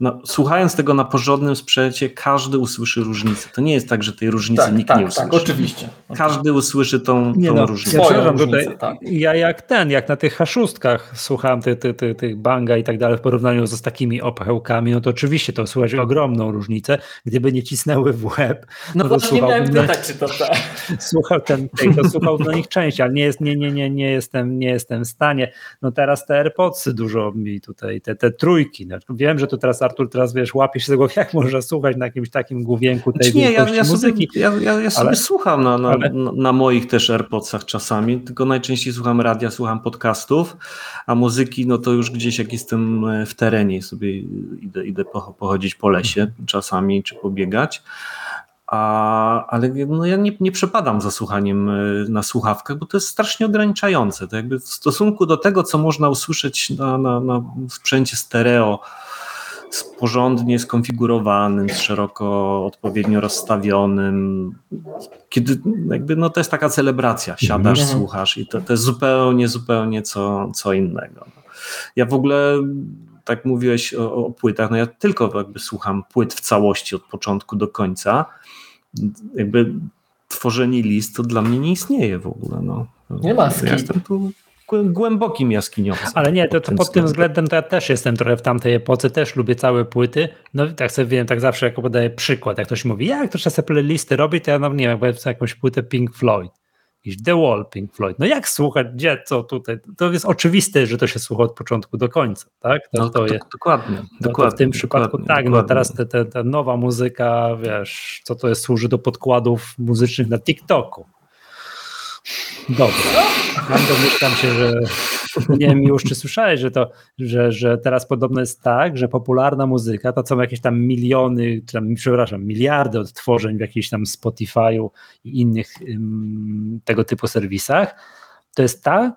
no, słuchając tego na porządnym sprzęcie, każdy usłyszy różnicę. To nie jest tak, że tej różnicy tak, nikt tak, nie tak, usłyszy. Tak, oczywiście. Każdy usłyszy tą, nie tą no, różnicę. Ja, różnicę tak. ja jak ten, jak na tych haszustkach słuchałem tych, tych, tych, tych banga i tak dalej w porównaniu z takimi opełkami, no to oczywiście to słychać ogromną różnicę. Gdyby nie cisnęły w łeb, no, no to słuchał, miałem pytać, czy to tak. Słuchał ten, to słuchał do nich części, ale nie, jest, nie, nie, nie, nie, jestem, nie jestem w stanie. No teraz te AirPodsy dużo mi tutaj, te, te trójki. No, wiem, że to teraz Artur, teraz wiesz, łapiesz się tego, jak można słuchać na jakimś takim główienku tej znaczy nie, ja, ja muzyki. Sobie, ja, ja, ja sobie ale, słucham na, na, ale... na, moich też AirPodsach czasami, tylko najczęściej słucham radia, słucham podcastów, a muzyki, no to już gdzieś jak jestem e, w terenie sobie idę, idę pochodzić po lesie czasami, czy pobiegać. A, ale no ja nie, nie przepadam za słuchaniem e, na słuchawkach, bo to jest strasznie ograniczające. To jakby w stosunku do tego, co można usłyszeć na, na, na sprzęcie stereo, porządnie skonfigurowanym, szeroko odpowiednio rozstawionym. Kiedy jakby, no to jest taka celebracja, siadasz, mhm. słuchasz i to, to jest zupełnie, zupełnie co, co innego. Ja w ogóle, tak mówiłeś o, o płytach, no ja tylko jakby słucham płyt w całości od początku do końca. Jakby tworzenie list to dla mnie nie istnieje w ogóle. No. Nie ma Ja jestem tu głębokim jaskiniowcem. Ale nie, to, to pod tym względem to ja też jestem trochę w tamtej epoce, też lubię całe płyty. No tak sobie wiem, tak zawsze jako podaję przykład, jak ktoś mówi, jak to czasem playlisty robi, to ja no nie wiem, powiem jakąś płytę Pink Floyd. Jakiś The Wall Pink Floyd. No jak słuchać, gdzie, co tutaj? To jest oczywiste, że to się słucha od początku do końca, tak? To, no, to, to jest, dokładnie, no, dokładnie. w tym przypadku tak, dokładnie. no teraz te, te, ta nowa muzyka, wiesz, co to jest, służy do podkładów muzycznych na TikToku. Dobra. Mam domyślam się, że nie wiem już, czy słyszałeś, że to, że, że teraz podobno jest tak, że popularna muzyka, to są jakieś tam miliony, czy tam, przepraszam, miliardy odtworzeń w jakichś tam Spotify'u i innych um, tego typu serwisach, to jest ta,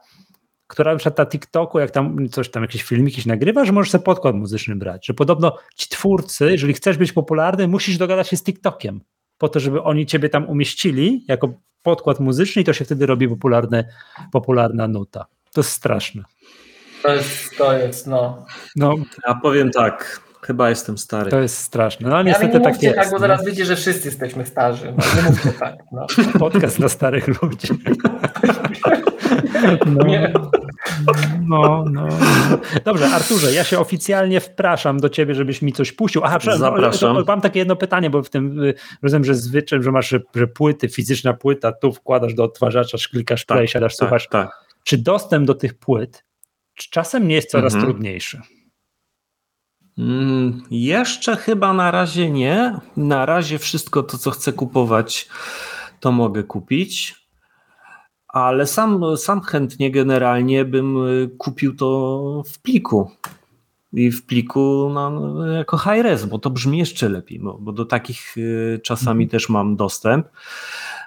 która na przykład na TikToku, jak tam coś tam, jakieś filmiki nagrywa, że możesz sobie podkład muzyczny brać, że podobno ci twórcy, jeżeli chcesz być popularny, musisz dogadać się z TikTokiem, po to, żeby oni ciebie tam umieścili jako podkład muzyczny i to się wtedy robi popularne, popularna nuta. To jest straszne. To jest, to jest, no. no. Ja powiem tak, chyba jestem stary. To jest straszne. No, niestety ja nie tak jest. tak, bo zaraz wiecie, że wszyscy jesteśmy starzy. No, nie mówcie tak. No. Podcast dla starych ludzi. No. No, no, Dobrze, Arturze, ja się oficjalnie wpraszam do ciebie, żebyś mi coś puścił. Aha, Zapraszam. No, mam takie jedno pytanie, bo w tym y, rozumiem, że zwyczaj, że masz że płyty, fizyczna płyta, tu wkładasz do odtwarzacza, klikasz play, tak, siadasz, tak, słuchasz. Tak. Czy dostęp do tych płyt czasem nie jest coraz mhm. trudniejszy? Mm, jeszcze chyba na razie nie. Na razie wszystko to, co chcę kupować, to mogę kupić ale sam, sam chętnie generalnie bym y, kupił to w pliku. I w pliku no, jako high-res, bo to brzmi jeszcze lepiej, bo, bo do takich y, czasami mhm. też mam dostęp.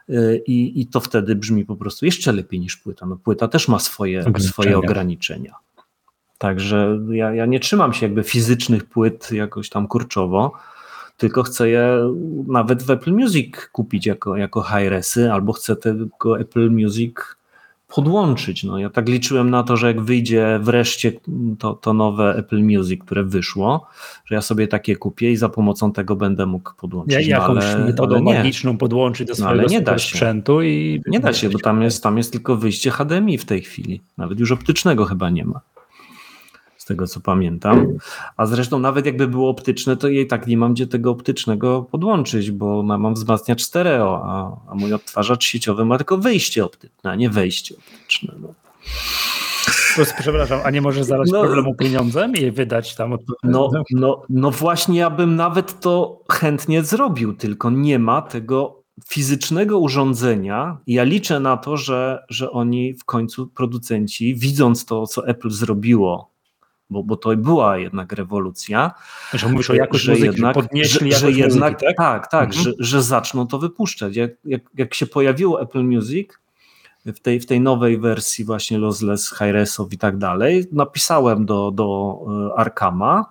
Y, I, I to wtedy brzmi po prostu jeszcze lepiej niż płyta. No, płyta też ma swoje ograniczenia. swoje ograniczenia. Także ja, ja nie trzymam się jakby fizycznych płyt jakoś tam kurczowo tylko chcę je nawet w Apple Music kupić jako, jako high-resy, albo chcę tego Apple Music podłączyć. No, ja tak liczyłem na to, że jak wyjdzie wreszcie to, to nowe Apple Music, które wyszło, że ja sobie takie kupię i za pomocą tego będę mógł podłączyć. Ja, no, jakąś ale, metodą ale magiczną podłączyć do no, swojego no, nie da się. sprzętu i... Nie da się, bo tam jest, tam jest tylko wyjście HDMI w tej chwili. Nawet już optycznego chyba nie ma z tego co pamiętam. A zresztą nawet jakby było optyczne, to jej tak nie mam gdzie tego optycznego podłączyć, bo mam wzmacniacz stereo, a, a mój odtwarzacz sieciowy ma tylko wyjście optyczne, a nie wejście optyczne. No. Przepraszam, a nie możesz zalać no, problemu pieniądzem i wydać tam? No, no, no właśnie, ja bym nawet to chętnie zrobił, tylko nie ma tego fizycznego urządzenia. Ja liczę na to, że, że oni w końcu, producenci, widząc to, co Apple zrobiło bo, bo to była jednak rewolucja. Że mówisz o jakości że muzyki, jednak, że, że jednak muzyki, tak? tak, tak, mhm. że, że zaczną to wypuszczać. Jak, jak, jak się pojawiło Apple Music, w tej, w tej nowej wersji właśnie lossless, high-resów i tak dalej, napisałem do, do e, Arkama,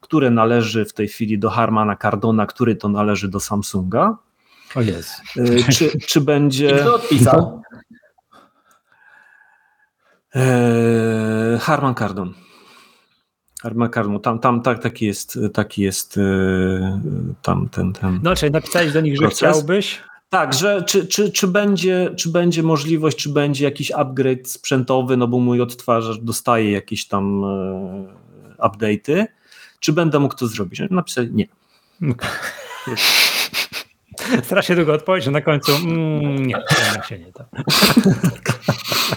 które należy w tej chwili do Harmana Cardona, który to należy do Samsunga. O jest. E, czy, czy będzie... I kto odpisał? E, Harman Armakarmu, tam, tam tak, taki jest, taki jest e, tam ten, ten. No, czyli napisałeś do nich, proces. że chciałbyś? Tak, że czy, czy, czy, będzie, czy będzie możliwość, czy będzie jakiś upgrade sprzętowy, no bo mój odtwarzacz dostaje jakieś tam e, update'y, czy będę mógł to zrobić? Napisać nie. Strasznie długo odpowiedź, na końcu mm, nie, się nie da.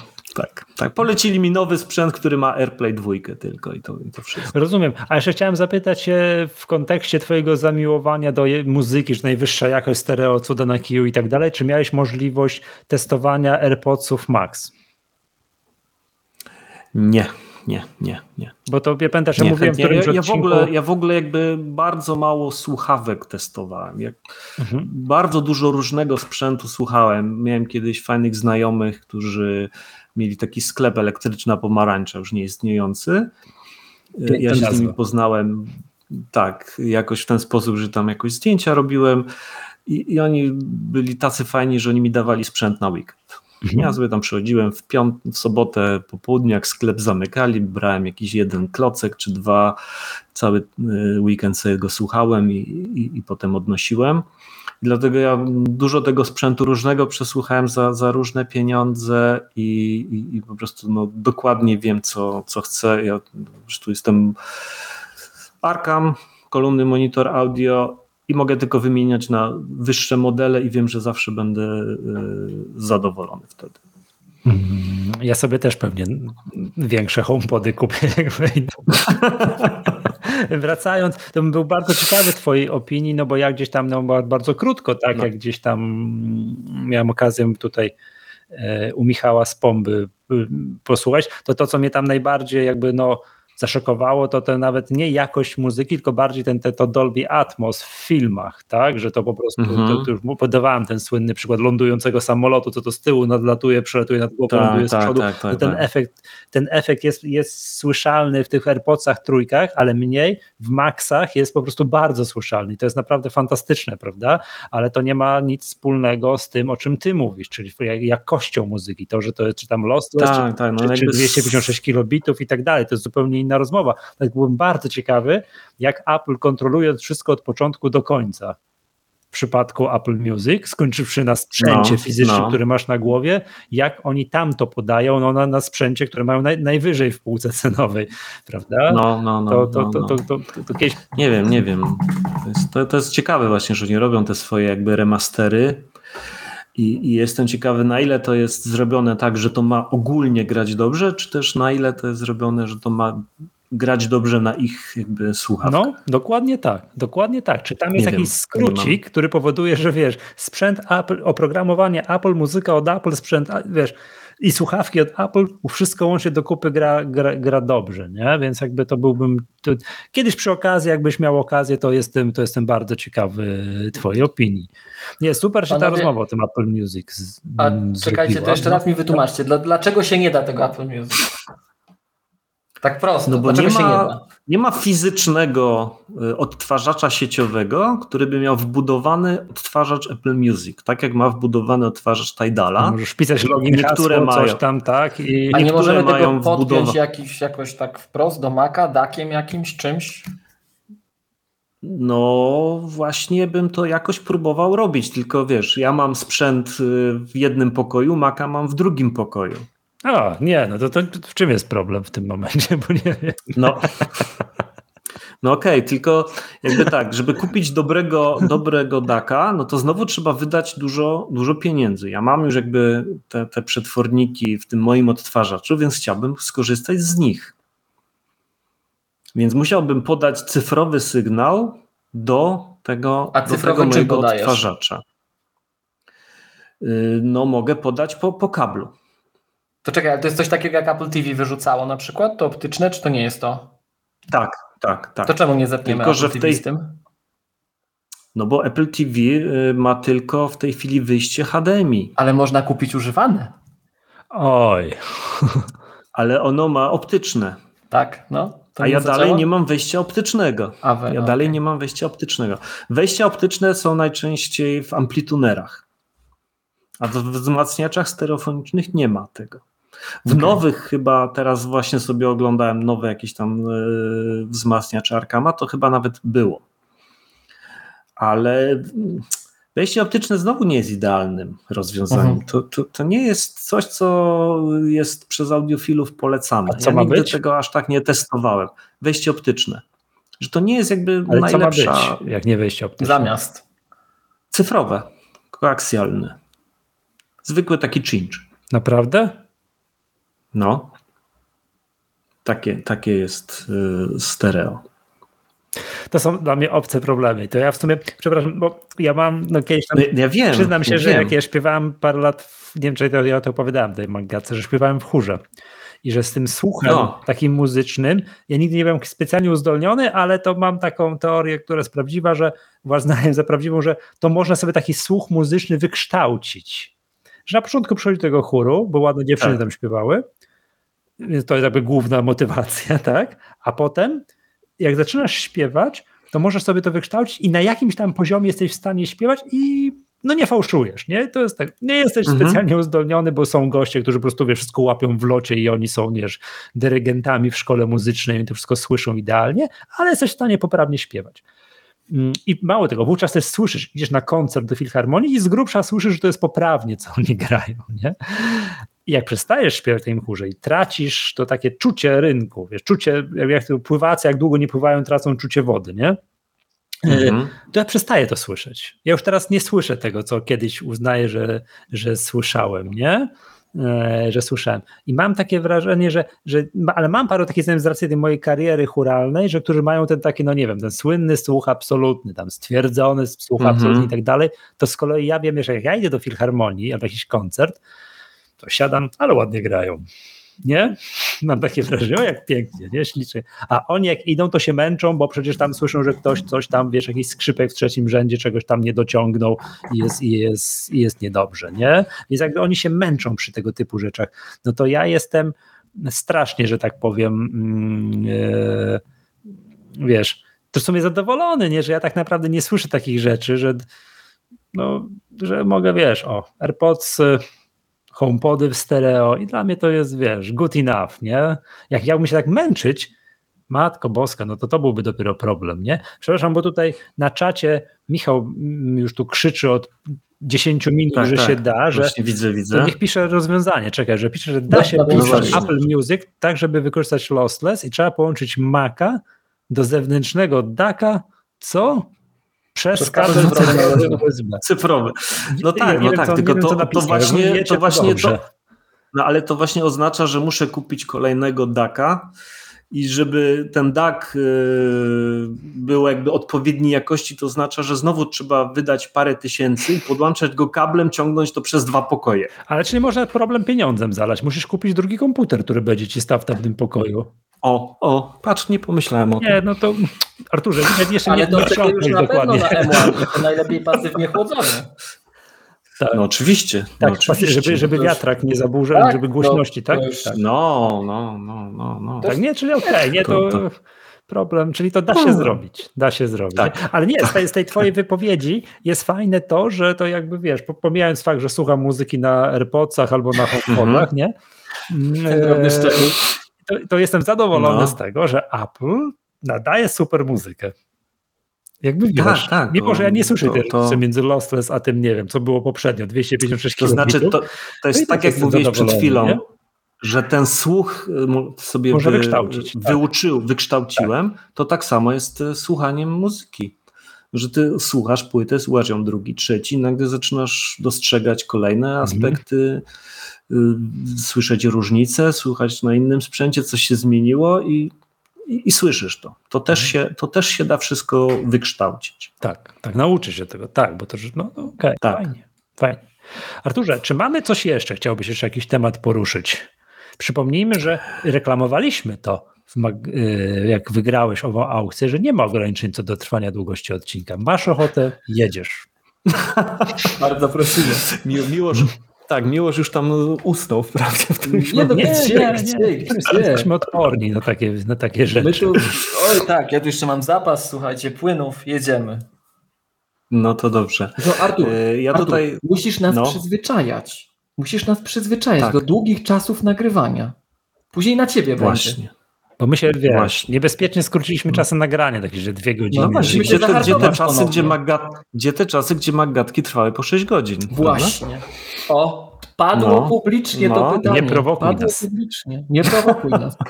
Tak, tak. Polecili mi nowy sprzęt, który ma AirPlay 2 tylko i to, i to wszystko. Rozumiem. A jeszcze chciałem zapytać się w kontekście twojego zamiłowania do muzyki, że najwyższa jakość stereo, cuda na kiju i tak dalej, czy miałeś możliwość testowania AirPodsów Max? Nie, nie, nie, nie. Bo to wie pamiętasz, że nie, mówiłem ja, ja, w ogóle, ja w ogóle jakby bardzo mało słuchawek testowałem. Jak mhm. Bardzo dużo różnego sprzętu słuchałem. Miałem kiedyś fajnych znajomych, którzy mieli taki sklep elektryczna pomarańcza, już nieistniejący. Ja się z nimi poznałem tak, jakoś w ten sposób, że tam jakoś zdjęcia robiłem i, i oni byli tacy fajni, że oni mi dawali sprzęt na weekend. Mhm. Ja sobie tam przychodziłem w, piąt, w sobotę po południu, jak sklep zamykali, brałem jakiś jeden klocek czy dwa, cały y, weekend sobie go słuchałem i, i, i potem odnosiłem. Dlatego ja dużo tego sprzętu różnego przesłuchałem za, za różne pieniądze i, i, i po prostu no, dokładnie wiem, co, co chcę. Ja prostu jestem Arkam, kolumny monitor audio i mogę tylko wymieniać na wyższe modele i wiem, że zawsze będę y, zadowolony wtedy. Ja sobie też pewnie większe homepody kupię. Wracając, to bym był bardzo ciekawy twojej opinii, no bo ja gdzieś tam, no bardzo krótko, tak, no. jak gdzieś tam miałem okazję tutaj e, u Michała z Pomby y, posłuchać, to to, co mnie tam najbardziej jakby no zaszokowało, to, to nawet nie jakość muzyki, tylko bardziej ten, te, to Dolby Atmos w filmach, tak, że to po prostu, mhm. to, to już podawałem ten słynny przykład lądującego samolotu, co to z tyłu nadlatuje, przelatuje nad głową, tak, ląduje z tak, przodu, tak, tak, ten, efekt, ten efekt jest, jest słyszalny w tych AirPodsach trójkach, ale mniej, w Maxach jest po prostu bardzo słyszalny. I to jest naprawdę fantastyczne, prawda, ale to nie ma nic wspólnego z tym, o czym ty mówisz, czyli jakością muzyki, to, że to jest czy tam lossless, tak, czy, tak, no czy, czy 256 kilobitów i tak dalej, to jest zupełnie inna rozmowa. Tak byłem bardzo ciekawy, jak Apple kontroluje wszystko od początku do końca. W przypadku Apple Music, skończywszy na sprzęcie no, fizycznym, no. który masz na głowie, jak oni tam to podają no, na, na sprzęcie, które mają naj, najwyżej w półce cenowej, prawda? No, no, no. To, to, no, to, no. to, to, kiedyś... Nie wiem, nie wiem. To jest, to jest ciekawe właśnie, że oni robią te swoje jakby remastery, i, I, jestem ciekawy, na ile to jest zrobione tak, że to ma ogólnie grać dobrze, czy też na ile to jest zrobione, że to ma grać dobrze na ich jakby słuchawkach. No, dokładnie tak, dokładnie tak. Czy tam jest nie jakiś wiem, skrócik, który powoduje, że wiesz, sprzęt Apple, oprogramowanie Apple, muzyka od Apple, sprzęt, wiesz, i słuchawki od Apple, wszystko łącznie do kupy gra, gra, gra dobrze, nie? Więc jakby to byłbym. To, kiedyś przy okazji, jakbyś miał okazję, to jestem, to jestem bardzo ciekawy Twojej opinii. Nie, super się Panowie, ta rozmowa o tym Apple Music. Z, a czekajcie, to jeszcze raz mi wytłumaczcie, dlaczego się nie da tego Apple Music? Tak prosto. No bo nie ma, nie, ma fizycznego y, odtwarzacza sieciowego, który by miał wbudowany odtwarzacz Apple Music, tak jak ma wbudowany odtwarzacz Tidala. No możesz pisać login, niektóre hasło, mają, coś tam, tak? I A nie możemy tego podpiąć jakiś, jakoś tak wprost do Maca, dakiem jakimś, czymś? No, właśnie bym to jakoś próbował robić, tylko wiesz, ja mam sprzęt y, w jednym pokoju, Maca mam w drugim pokoju. A, nie, no to, to w czym jest problem w tym momencie, bo nie wiem. No, no okej, okay, tylko jakby tak, żeby kupić dobrego, dobrego daka, no to znowu trzeba wydać dużo, dużo pieniędzy. Ja mam już jakby te, te przetworniki w tym moim odtwarzaczu, więc chciałbym skorzystać z nich. Więc musiałbym podać cyfrowy sygnał do tego, A do tego mojego odtwarzacza. Y, no mogę podać po, po kablu. To czekaj, ale to jest coś takiego jak Apple TV wyrzucało na przykład? To optyczne, czy to nie jest to? Tak, tak, tak. To czemu nie zepniemy tylko, Apple że w tej... z tym? No bo Apple TV y, ma tylko w tej chwili wyjście HDMI. Ale można kupić używane. Oj. Ale ono ma optyczne. Tak, no. A ja dalej nie mam wejścia optycznego. A we, ja okay. dalej nie mam wejścia optycznego. Wejścia optyczne są najczęściej w amplitunerach. A w wzmacniaczach stereofonicznych nie ma tego. W okay. nowych chyba teraz właśnie sobie oglądałem nowe jakieś tam yy, wzmacniacze Arkama, to chyba nawet było. Ale wejście optyczne znowu nie jest idealnym rozwiązaniem. Mhm. To, to, to, nie jest coś, co jest przez audiofilów polecane. A co ja ma nigdy być? tego aż tak nie testowałem. Wejście optyczne. Że to nie jest jakby Ale najlepsza... co ma być, jak nie wejście optyczne? Zamiast. Cyfrowe, koaksjalne. Zwykły taki cinch. Naprawdę? No. Takie, takie jest y, stereo. To są dla mnie obce problemy. To ja w sumie, przepraszam, bo ja mam no kiedyś tam, ja wiem, przyznam się, ja że wiem. jak ja śpiewałem parę lat, nie wiem czy to, ja to opowiadałem tej mangace, że śpiewałem w chórze i że z tym słuchem no. takim muzycznym, ja nigdy nie byłem specjalnie uzdolniony, ale to mam taką teorię, która jest prawdziwa, że uważam za prawdziwą, że to można sobie taki słuch muzyczny wykształcić. Że na początku przychodzi do tego chóru, bo ładne dziewczyny tak. tam śpiewały, więc to jest jakby główna motywacja, tak? A potem, jak zaczynasz śpiewać, to możesz sobie to wykształcić i na jakimś tam poziomie jesteś w stanie śpiewać i no nie fałszujesz, nie? To jest tak, nie jesteś mhm. specjalnie uzdolniony, bo są goście, którzy po prostu wiesz, wszystko łapią w locie i oni są, wiesz, dyrygentami w szkole muzycznej i to wszystko słyszą idealnie, ale jesteś w stanie poprawnie śpiewać. Mm, I mało tego, wówczas też słyszysz, idziesz na koncert do filharmonii i z grubsza słyszysz, że to jest poprawnie, co oni grają, nie? I jak przestajesz śpiewać w tym chórze i tracisz to takie czucie rynku, wiesz, czucie, jak to pływacy, jak długo nie pływają, tracą czucie wody, nie? E, mhm. To ja przestaję to słyszeć. Ja już teraz nie słyszę tego, co kiedyś uznaję, że, że słyszałem, nie? E, że słyszałem. I mam takie wrażenie, że, że ale mam paru takich znajomych z racji tej mojej kariery churalnej, że którzy mają ten taki, no nie wiem, ten słynny słuch absolutny, tam stwierdzony słuch mm -hmm. absolutny i tak dalej, to z kolei ja wiem, że jak ja idę do filharmonii albo jakiś koncert, to siadam, ale ładnie grają. nie? Mam takie wrażenie, o jak pięknie, nie? Ślicznie. A oni jak idą, to się męczą, bo przecież tam słyszą, że ktoś coś tam, wiesz, jakiś skrzypek w trzecim rzędzie czegoś tam nie dociągnął i jest, i jest, i jest niedobrze, nie? Więc jakby oni się męczą przy tego typu rzeczach. No to ja jestem strasznie, że tak powiem, yy, wiesz, to w sumie zadowolony, nie? Że ja tak naprawdę nie słyszę takich rzeczy, że no, że mogę, wiesz, o, AirPods HomePody w stereo i dla mnie to jest, wiesz, good enough, nie? Jak ja bym się tak męczyć, Matko Boska, no to to byłby dopiero problem, nie? Przepraszam, bo tutaj na czacie Michał już tu krzyczy od 10 minut, tak, że tak. się da, że widzę, widzę. niech pisze rozwiązanie, czekaj, że pisze, że da się puszczać no Apple Music tak, żeby wykorzystać lossless i trzeba połączyć Maca do zewnętrznego DAC'a, co? Przez kabel USB. Cyfrowy. No tak, no tak, tylko to, to właśnie, to właśnie to, no ale to właśnie oznacza, że muszę kupić kolejnego DACA i żeby ten DAC y, był jakby odpowiedniej jakości, to oznacza, że znowu trzeba wydać parę tysięcy i podłączać go kablem, ciągnąć to przez dwa pokoje. Ale czy nie można problem pieniądzem zalać? Musisz kupić drugi komputer, który będzie ci stał w tym pokoju. O, o, patrz, nie pomyślałem o tym. Nie, no to Arturze, jeszcze Ale nie to wtedy już na dokładnie. pewno na M1, to najlepiej pasywnie chłodzone. Tak. No oczywiście. Tak, no, oczywiście. żeby, żeby wiatrak nie zaburzał, tak, żeby głośności, tak? Już, tak? No, no, no, no, no. Tak, nie, czyli okej, okay, nie, to, to problem, czyli to da się hmm. zrobić, da się zrobić. Tak. Ale nie, z tej, z tej twojej wypowiedzi jest fajne to, że to jakby, wiesz, pomijając fakt, że słucham muzyki na AirPodsach albo na HomePodach, nie? To, to jestem zadowolony no. z tego, że Apple nadaje super muzykę. Jakby tak, tak, mimo że ja nie słyszę tej to... między Lostless a tym, nie wiem, co było poprzednio, 256 To znaczy, to, to jest tak, jak mówiłeś przed chwilą, nie? że ten słuch y, sobie Może wy, wykształcić, tak. wyuczył, wykształciłem, tak. to tak samo jest y, słuchaniem muzyki. Że ty słuchasz płytę, słuchasz ją drugi, trzeci, nagle zaczynasz dostrzegać kolejne mhm. aspekty, mhm. słyszeć różnice, słuchać na innym sprzęcie, coś się zmieniło i i, i, słyszysz to. To też, mhm. się, to też się da wszystko wykształcić. Tak, tak, nauczy się tego, tak, bo to, no, no okej, okay, tak. fajnie, fajnie. Arturze, czy mamy coś jeszcze? Chciałbyś jeszcze jakiś temat poruszyć? Przypomnijmy, że reklamowaliśmy to, y, jak wygrałeś ową aukcję, że nie ma ograniczeń co do trwania długości odcinka. Masz ochotę, jedziesz. Bardzo prosimy. Miło, miło, że, tak, Miłosz już tam usnął wprawdzie w tym nie, no, nie, gdzie, nie, gdzie, gdzie, Jesteśmy odporni na takie, na takie rzeczy. Tu, oj tak, ja tu jeszcze mam zapas, słuchajcie, płynów, jedziemy. No to dobrze. No Artur, e, ja Artur, tutaj... musisz nas no. przyzwyczajać. Musisz nas przyzwyczajać tak. do długich czasów nagrywania. Później na ciebie Właśnie. będzie. Bo my się, wiesz, właśnie. niebezpiecznie skróciliśmy czasy nagrania, takie, że dwie godziny. No właśnie, gdzie, te, gdzie, te czasy, gdzie, magat, gdzie te czasy, gdzie magatki trwały po 6 godzin. Właśnie. Prawda? O, padło no, publicznie no, to pytanie. Nie prowokuj padło nas. Publicznie. Nie prowokuj nas.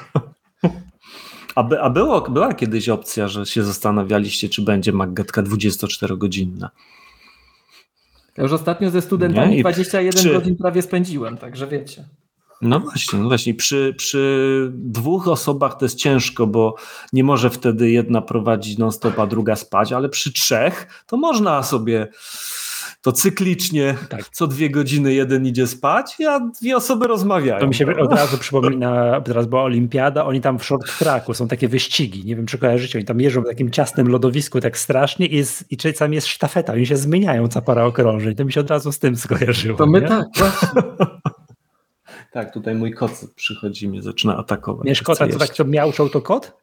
A, by, a było, była kiedyś opcja, że się zastanawialiście, czy będzie magatka 24-godzinna. Ja już ostatnio ze studentami 21 czy... godzin prawie spędziłem, także wiecie. No właśnie, no właśnie. Przy, przy dwóch osobach to jest ciężko, bo nie może wtedy jedna prowadzić non-stop, a druga spać, ale przy trzech to można sobie to cyklicznie tak. co dwie godziny jeden idzie spać, a dwie osoby rozmawiają. To mi się od razu przypomina, teraz była olimpiada, oni tam w short tracku, są takie wyścigi, nie wiem czy kojarzycie, oni tam jeżdżą w takim ciasnym lodowisku tak strasznie i, jest, i czasami jest sztafeta, oni się zmieniają co para okrążeń, to mi się od razu z tym skojarzyło. To my nie? tak. Tak, tutaj mój kot przychodzi mnie zaczyna atakować. Wiesz kota, co tak co miałczą, to kot?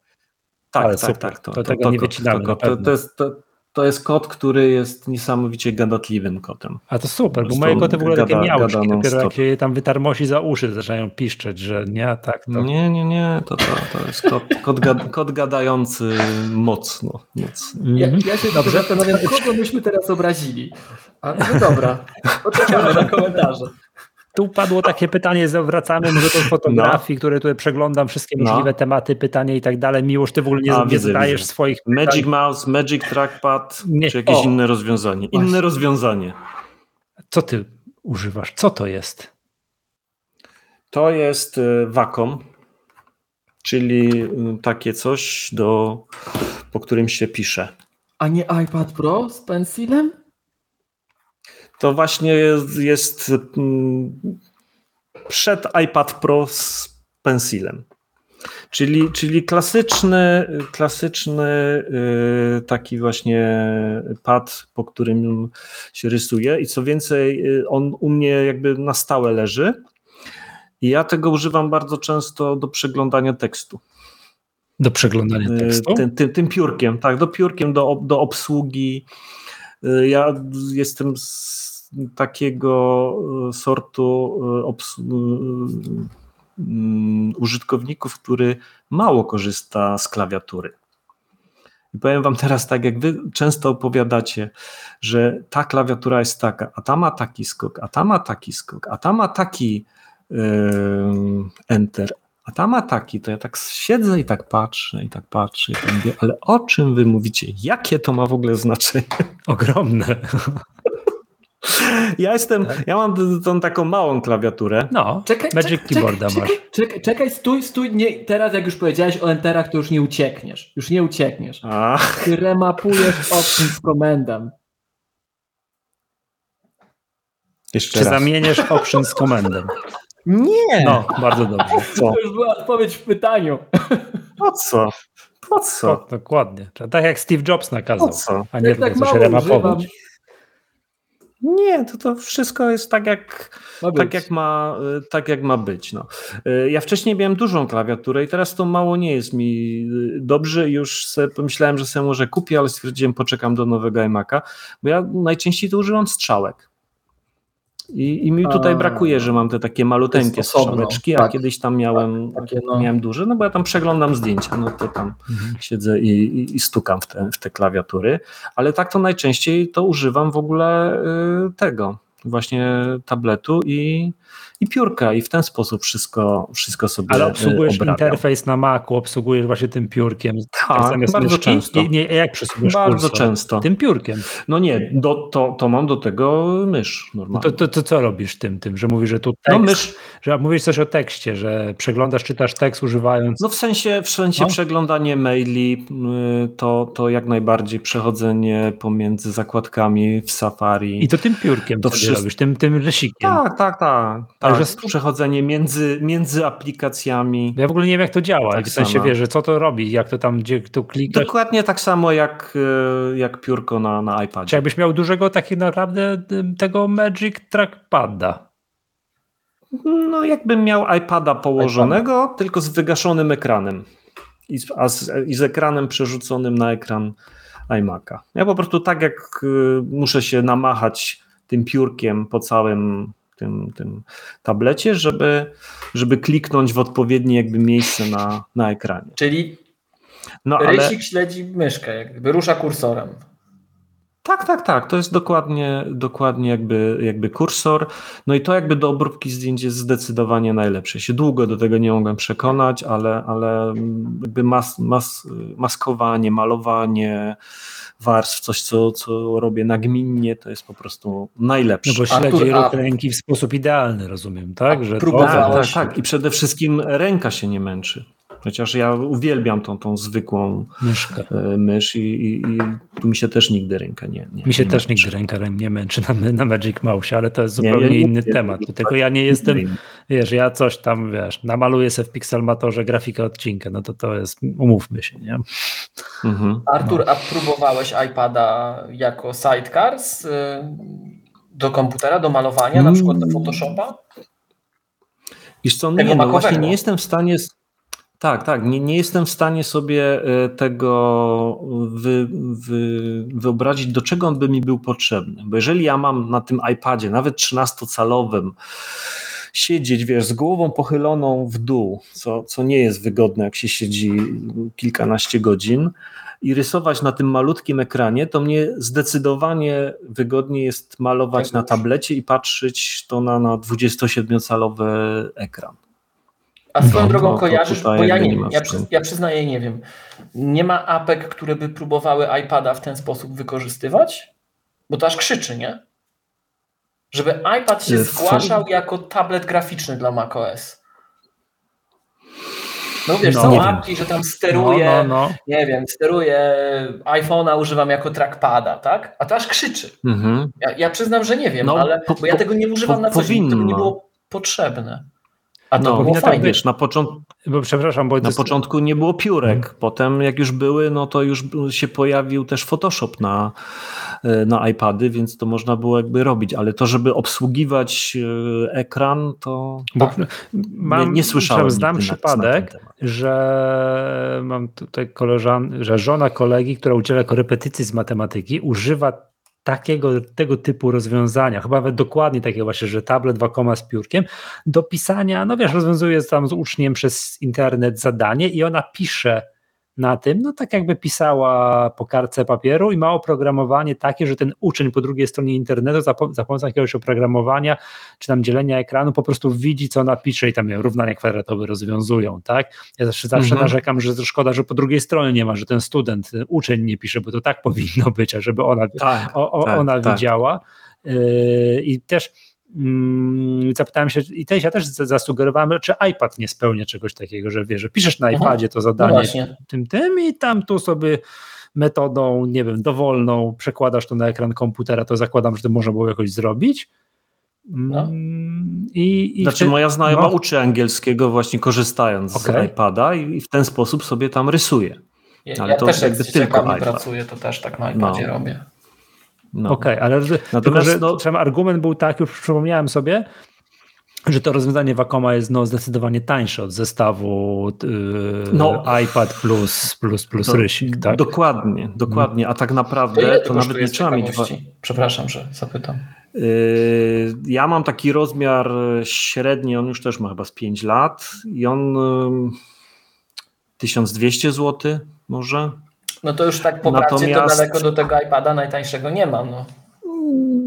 Tak, Ale tak, super. tak. To, to, to tego to, nie wycinamy to, to, to, jest, to, to jest kot, który jest niesamowicie gadatliwym kotem. A to super, bo moje koty w ogóle takie miałczki, dopiero jak się tam wytarmosi za uszy, zaczynają piszczeć, że nie, tak. To... Nie, nie, nie, to, to, to jest kot, kot, gad, kot gadający mocno. mocno. Ja, ja się dobrze zastanawiam, kogo myśmy teraz obrazili. A, no dobra, poczekamy na komentarze. Tu padło takie pytanie, wracamy może do fotografii, no. które tutaj przeglądam, wszystkie no. możliwe tematy, pytania i tak dalej. Miłoż, ty w ogóle nie, A, nie zadajesz swoich Magic pytań. Mouse, Magic Trackpad, nie. czy jakieś o. inne rozwiązanie. Inne Właśnie. rozwiązanie. Co ty używasz? Co to jest? To jest y, Wacom, czyli y, takie coś, do, po którym się pisze. A nie iPad Pro z pensilem? To właśnie jest, mm, przed iPad Pro z pensilem. Czyli, czyli klasyczny, klasyczny y, taki właśnie pad, po którym się rysuje i co więcej, y, on u mnie jakby na stałe leży i ja tego używam bardzo często do przeglądania tekstu. Do przeglądania y, tekstu? Tym, tym, tym piórkiem, tak, do piórkiem, do, do obsługi. Ja jestem z takiego sortu obsługi Mm, użytkowników, który mało korzysta z klawiatury. I powiem Wam teraz tak, jak Wy często opowiadacie, że ta klawiatura jest taka, a ta ma taki skok, a ta ma taki skok, a ta ma taki yy, enter, a ta ma taki, to ja tak siedzę i tak patrzę, i tak patrzę, i tak mówię, ale o czym Wy mówicie? Jakie to ma w ogóle znaczenie? Ogromne. Ja jestem, tak? ja mam tą taką małą klawiaturę. No, czekaj, Magic czekaj, Keyboarda czekaj, masz. Czekaj, czekaj, stój, stój, nie, teraz jak już powiedziałeś o enterach, to już nie uciekniesz, już nie uciekniesz. Ach. Ty remapujesz option z komendem. Jeszcze Czy raz. zamieniesz option z komendem? Nie! No, bardzo dobrze. Co? To już była odpowiedź w pytaniu. Po co? Po co? Po, dokładnie. Tak jak Steve Jobs nakazał, po co? a nie tak się remapować. Nie, to, to wszystko jest tak jak, ma tak, jak ma, tak jak ma być. No. Ja wcześniej miałem dużą klawiaturę i teraz to mało nie jest mi dobrze. Już sobie pomyślałem, że sobie może kupię, ale stwierdziłem, poczekam do nowego iMac'a, bo ja najczęściej to używam strzałek. I, I, mi tutaj brakuje, że mam te takie maluteńkie strzałeczki, tak, a kiedyś tam miałem, tak, takie, no. miałem duże, no bo ja tam przeglądam zdjęcia, no to tam mhm. siedzę i, i, i, stukam w te, w te klawiatury, ale tak to najczęściej to używam w ogóle y, tego, właśnie tabletu i, i piórka i w ten sposób wszystko, wszystko sobie Ale obsługujesz obrabiam. interfejs na Macu, obsługujesz właśnie tym piórkiem. Tak, bardzo myszki? często. Nie, nie, jak przysługujesz Bardzo często. Tym piórkiem. No nie, do, to, to mam do tego mysz normalnie. To, to, to, co robisz tym, tym, że mówisz, że tu tekst, no mysz. że mówisz coś o tekście, że przeglądasz, czytasz tekst używając... No w sensie, w sensie no. przeglądanie maili, y, to, to jak najbardziej przechodzenie pomiędzy zakładkami w Safari. I to tym piórkiem to wszystko... robisz, tym, tym rysikiem. Tak, tak, tak. Tak tak, że przechodzenie między, między aplikacjami. Ja w ogóle nie wiem, jak to działa. Tak w sensie wiesz, że co to robi, jak to tam, gdzie tu klikasz. Dokładnie tak samo jak, e, jak piórko na, na iPadzie. Czy jakbyś miał dużego takiego naprawdę tego Magic Trackpada? No jakbym miał iPada położonego, iPada. tylko z wygaszonym ekranem. I z, z, I z ekranem przerzuconym na ekran iMac'a. Ja po prostu tak jak e, muszę się namachać tym piórkiem po całym tym, tym tablecie, żeby, żeby kliknąć w odpowiednie jakby miejsce na, na ekranie. Czyli no, rysik ale... śledzi myszkę, jakby rusza kursorem. Tak, tak, tak. To jest dokładnie, dokładnie jakby, jakby kursor. No i to jakby do obróbki zdjęć jest zdecydowanie najlepsze. Się długo do tego nie mogłem przekonać, ale, ale jakby mas, mas, maskowanie, malowanie, warstw, coś co, co robię nagminnie, to jest po prostu najlepsze. No bo śledzi ruch ręki w sposób idealny, rozumiem, tak? Że to... tak, tak, tak. I przede wszystkim ręka się nie męczy. Chociaż ja uwielbiam tą, tą zwykłą Myszkę. E, mysz i, i, i, tu mi się też nigdy ręka nie, nie Mi się nie też męczy. nigdy ręka nie męczy na, na Magic Mouse, ale to jest zupełnie nie, inny temat. Tylko ja nie jestem, wiesz, ja coś tam, wiesz, namaluję sobie w Pixelmatorze grafikę odcinka, no to to jest, umówmy się, nie? Mhm. Artur, no. a próbowałeś iPada jako sidecar z, y, do komputera, do malowania, na przykład do Photoshopa? Wiesz co, nie, no właśnie nie jestem w stanie tak, tak. Nie, nie jestem w stanie sobie e, tego wy, wy, wyobrazić, do czego on by mi był potrzebny. Bo jeżeli ja mam na tym iPadzie, nawet 13-calowym, siedzieć, wiesz, z głową pochyloną w dół, co, co nie jest wygodne, jak się siedzi kilkanaście godzin, i rysować na tym malutkim ekranie, to mnie zdecydowanie wygodniej jest malować tak na tablecie i patrzeć to na, na 27-calowy ekran. A swoją no, drogą kojarzysz, bo ja nie, wiem, ja, przy, ja przyznaję, nie wiem. Nie ma apek, które by próbowały iPada w ten sposób wykorzystywać? Bo to aż krzyczy, nie? Żeby iPad się zgłaszał jako tablet graficzny dla macOS. No wiesz, no, są apki, że tam steruje, no, no, no, nie wiem, steruje iPhone'a, używam jako trackpada, tak? A to aż krzyczy. Mhm. Ja, ja, przyznam, że nie wiem, no, ale po, bo ja tego nie używam po, na co dzień, to by nie było potrzebne. A to no, było tak, wiesz, na początku, bo, przepraszam, bo na jest... początku nie było piórek, hmm. potem jak już były, no to już się pojawił też Photoshop na, e, na iPady, więc to można było jakby robić, ale to, żeby obsługiwać e, ekran, to bo, tak. mam, nie, nie słyszałem. Znam przypadek, że mam tutaj koleżan, że żona kolegi, która udziela korepetycji z matematyki, używa takiego, tego typu rozwiązania, chyba nawet dokładnie takiego właśnie, że tablet, dwa z piórkiem, do pisania, no wiesz, rozwiązuje tam z uczniem przez internet zadanie i ona pisze na tym, no tak jakby pisała po kartce papieru i ma oprogramowanie takie, że ten uczeń po drugiej stronie internetu za, za pomocą jakiegoś oprogramowania czy tam dzielenia ekranu po prostu widzi, co ona pisze i tam równania kwadratowe rozwiązują, tak? Ja zawsze, zawsze mhm. narzekam, że szkoda, że po drugiej stronie nie ma, że ten student, ten uczeń nie pisze, bo to tak powinno być, a żeby ona, tak, o, o, tak, ona tak. widziała. Yy, I też zapytałem się, i też ja też zasugerowałem, czy iPad nie spełnia czegoś takiego, że wiesz, że piszesz na iPadzie to zadanie no tym, tym i tam tu sobie metodą, nie wiem, dowolną przekładasz to na ekran komputera, to zakładam, że to można było jakoś zrobić. No. Mm, I, i znaczy, moja znajoma no. uczy angielskiego właśnie korzystając okay. z iPada i w ten sposób sobie tam rysuje. Ale ja to też jakby jak tylko iPad. pracuję, to też tak na iPadzie no. robię. No. Okej, okay, ale Natomiast, tylko, że no, argument był taki, już przypomniałem sobie, że to rozwiązanie Wacoma jest no, zdecydowanie tańsze od zestawu yy, no, iPad plus, plus, plus do, rysik. Tak? Dokładnie, dokładnie. A tak naprawdę to, to nawet nie trzeba mieć. Przepraszam, że zapytam. Yy, ja mam taki rozmiar średni, on już też ma chyba z 5 lat i on yy, 1200 zł może. No to już tak po Natomiast... pracy to daleko do tego iPada najtańszego nie ma. No.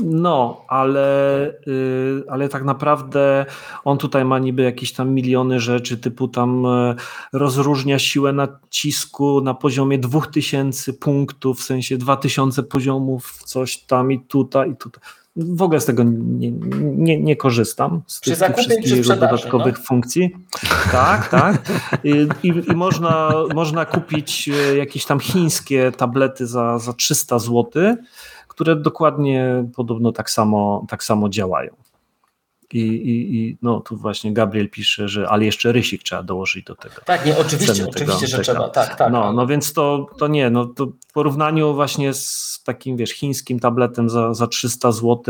No, ale, y, ale tak naprawdę on tutaj ma niby jakieś tam miliony rzeczy, typu tam e, rozróżnia siłę nacisku na poziomie 2000 punktów, w sensie 2000 poziomów, coś tam i tutaj, i tutaj w ogóle z tego nie, nie, nie korzystam, z przy tych wszystkich jego dodatkowych no? funkcji. Tak, tak. I, i, I, można, można kupić e, jakieś tam chińskie tablety za, za 300 zł, które dokładnie podobno tak samo, tak samo działają. I, i, I no tu właśnie Gabriel pisze, że ale jeszcze rysik trzeba dołożyć do tego. Tak, nie, oczywiście, oczywiście, że trzeba, tak, tak. No, no więc to, to nie, no to w porównaniu właśnie z takim, wiesz, chińskim tabletem za, za 300 zł,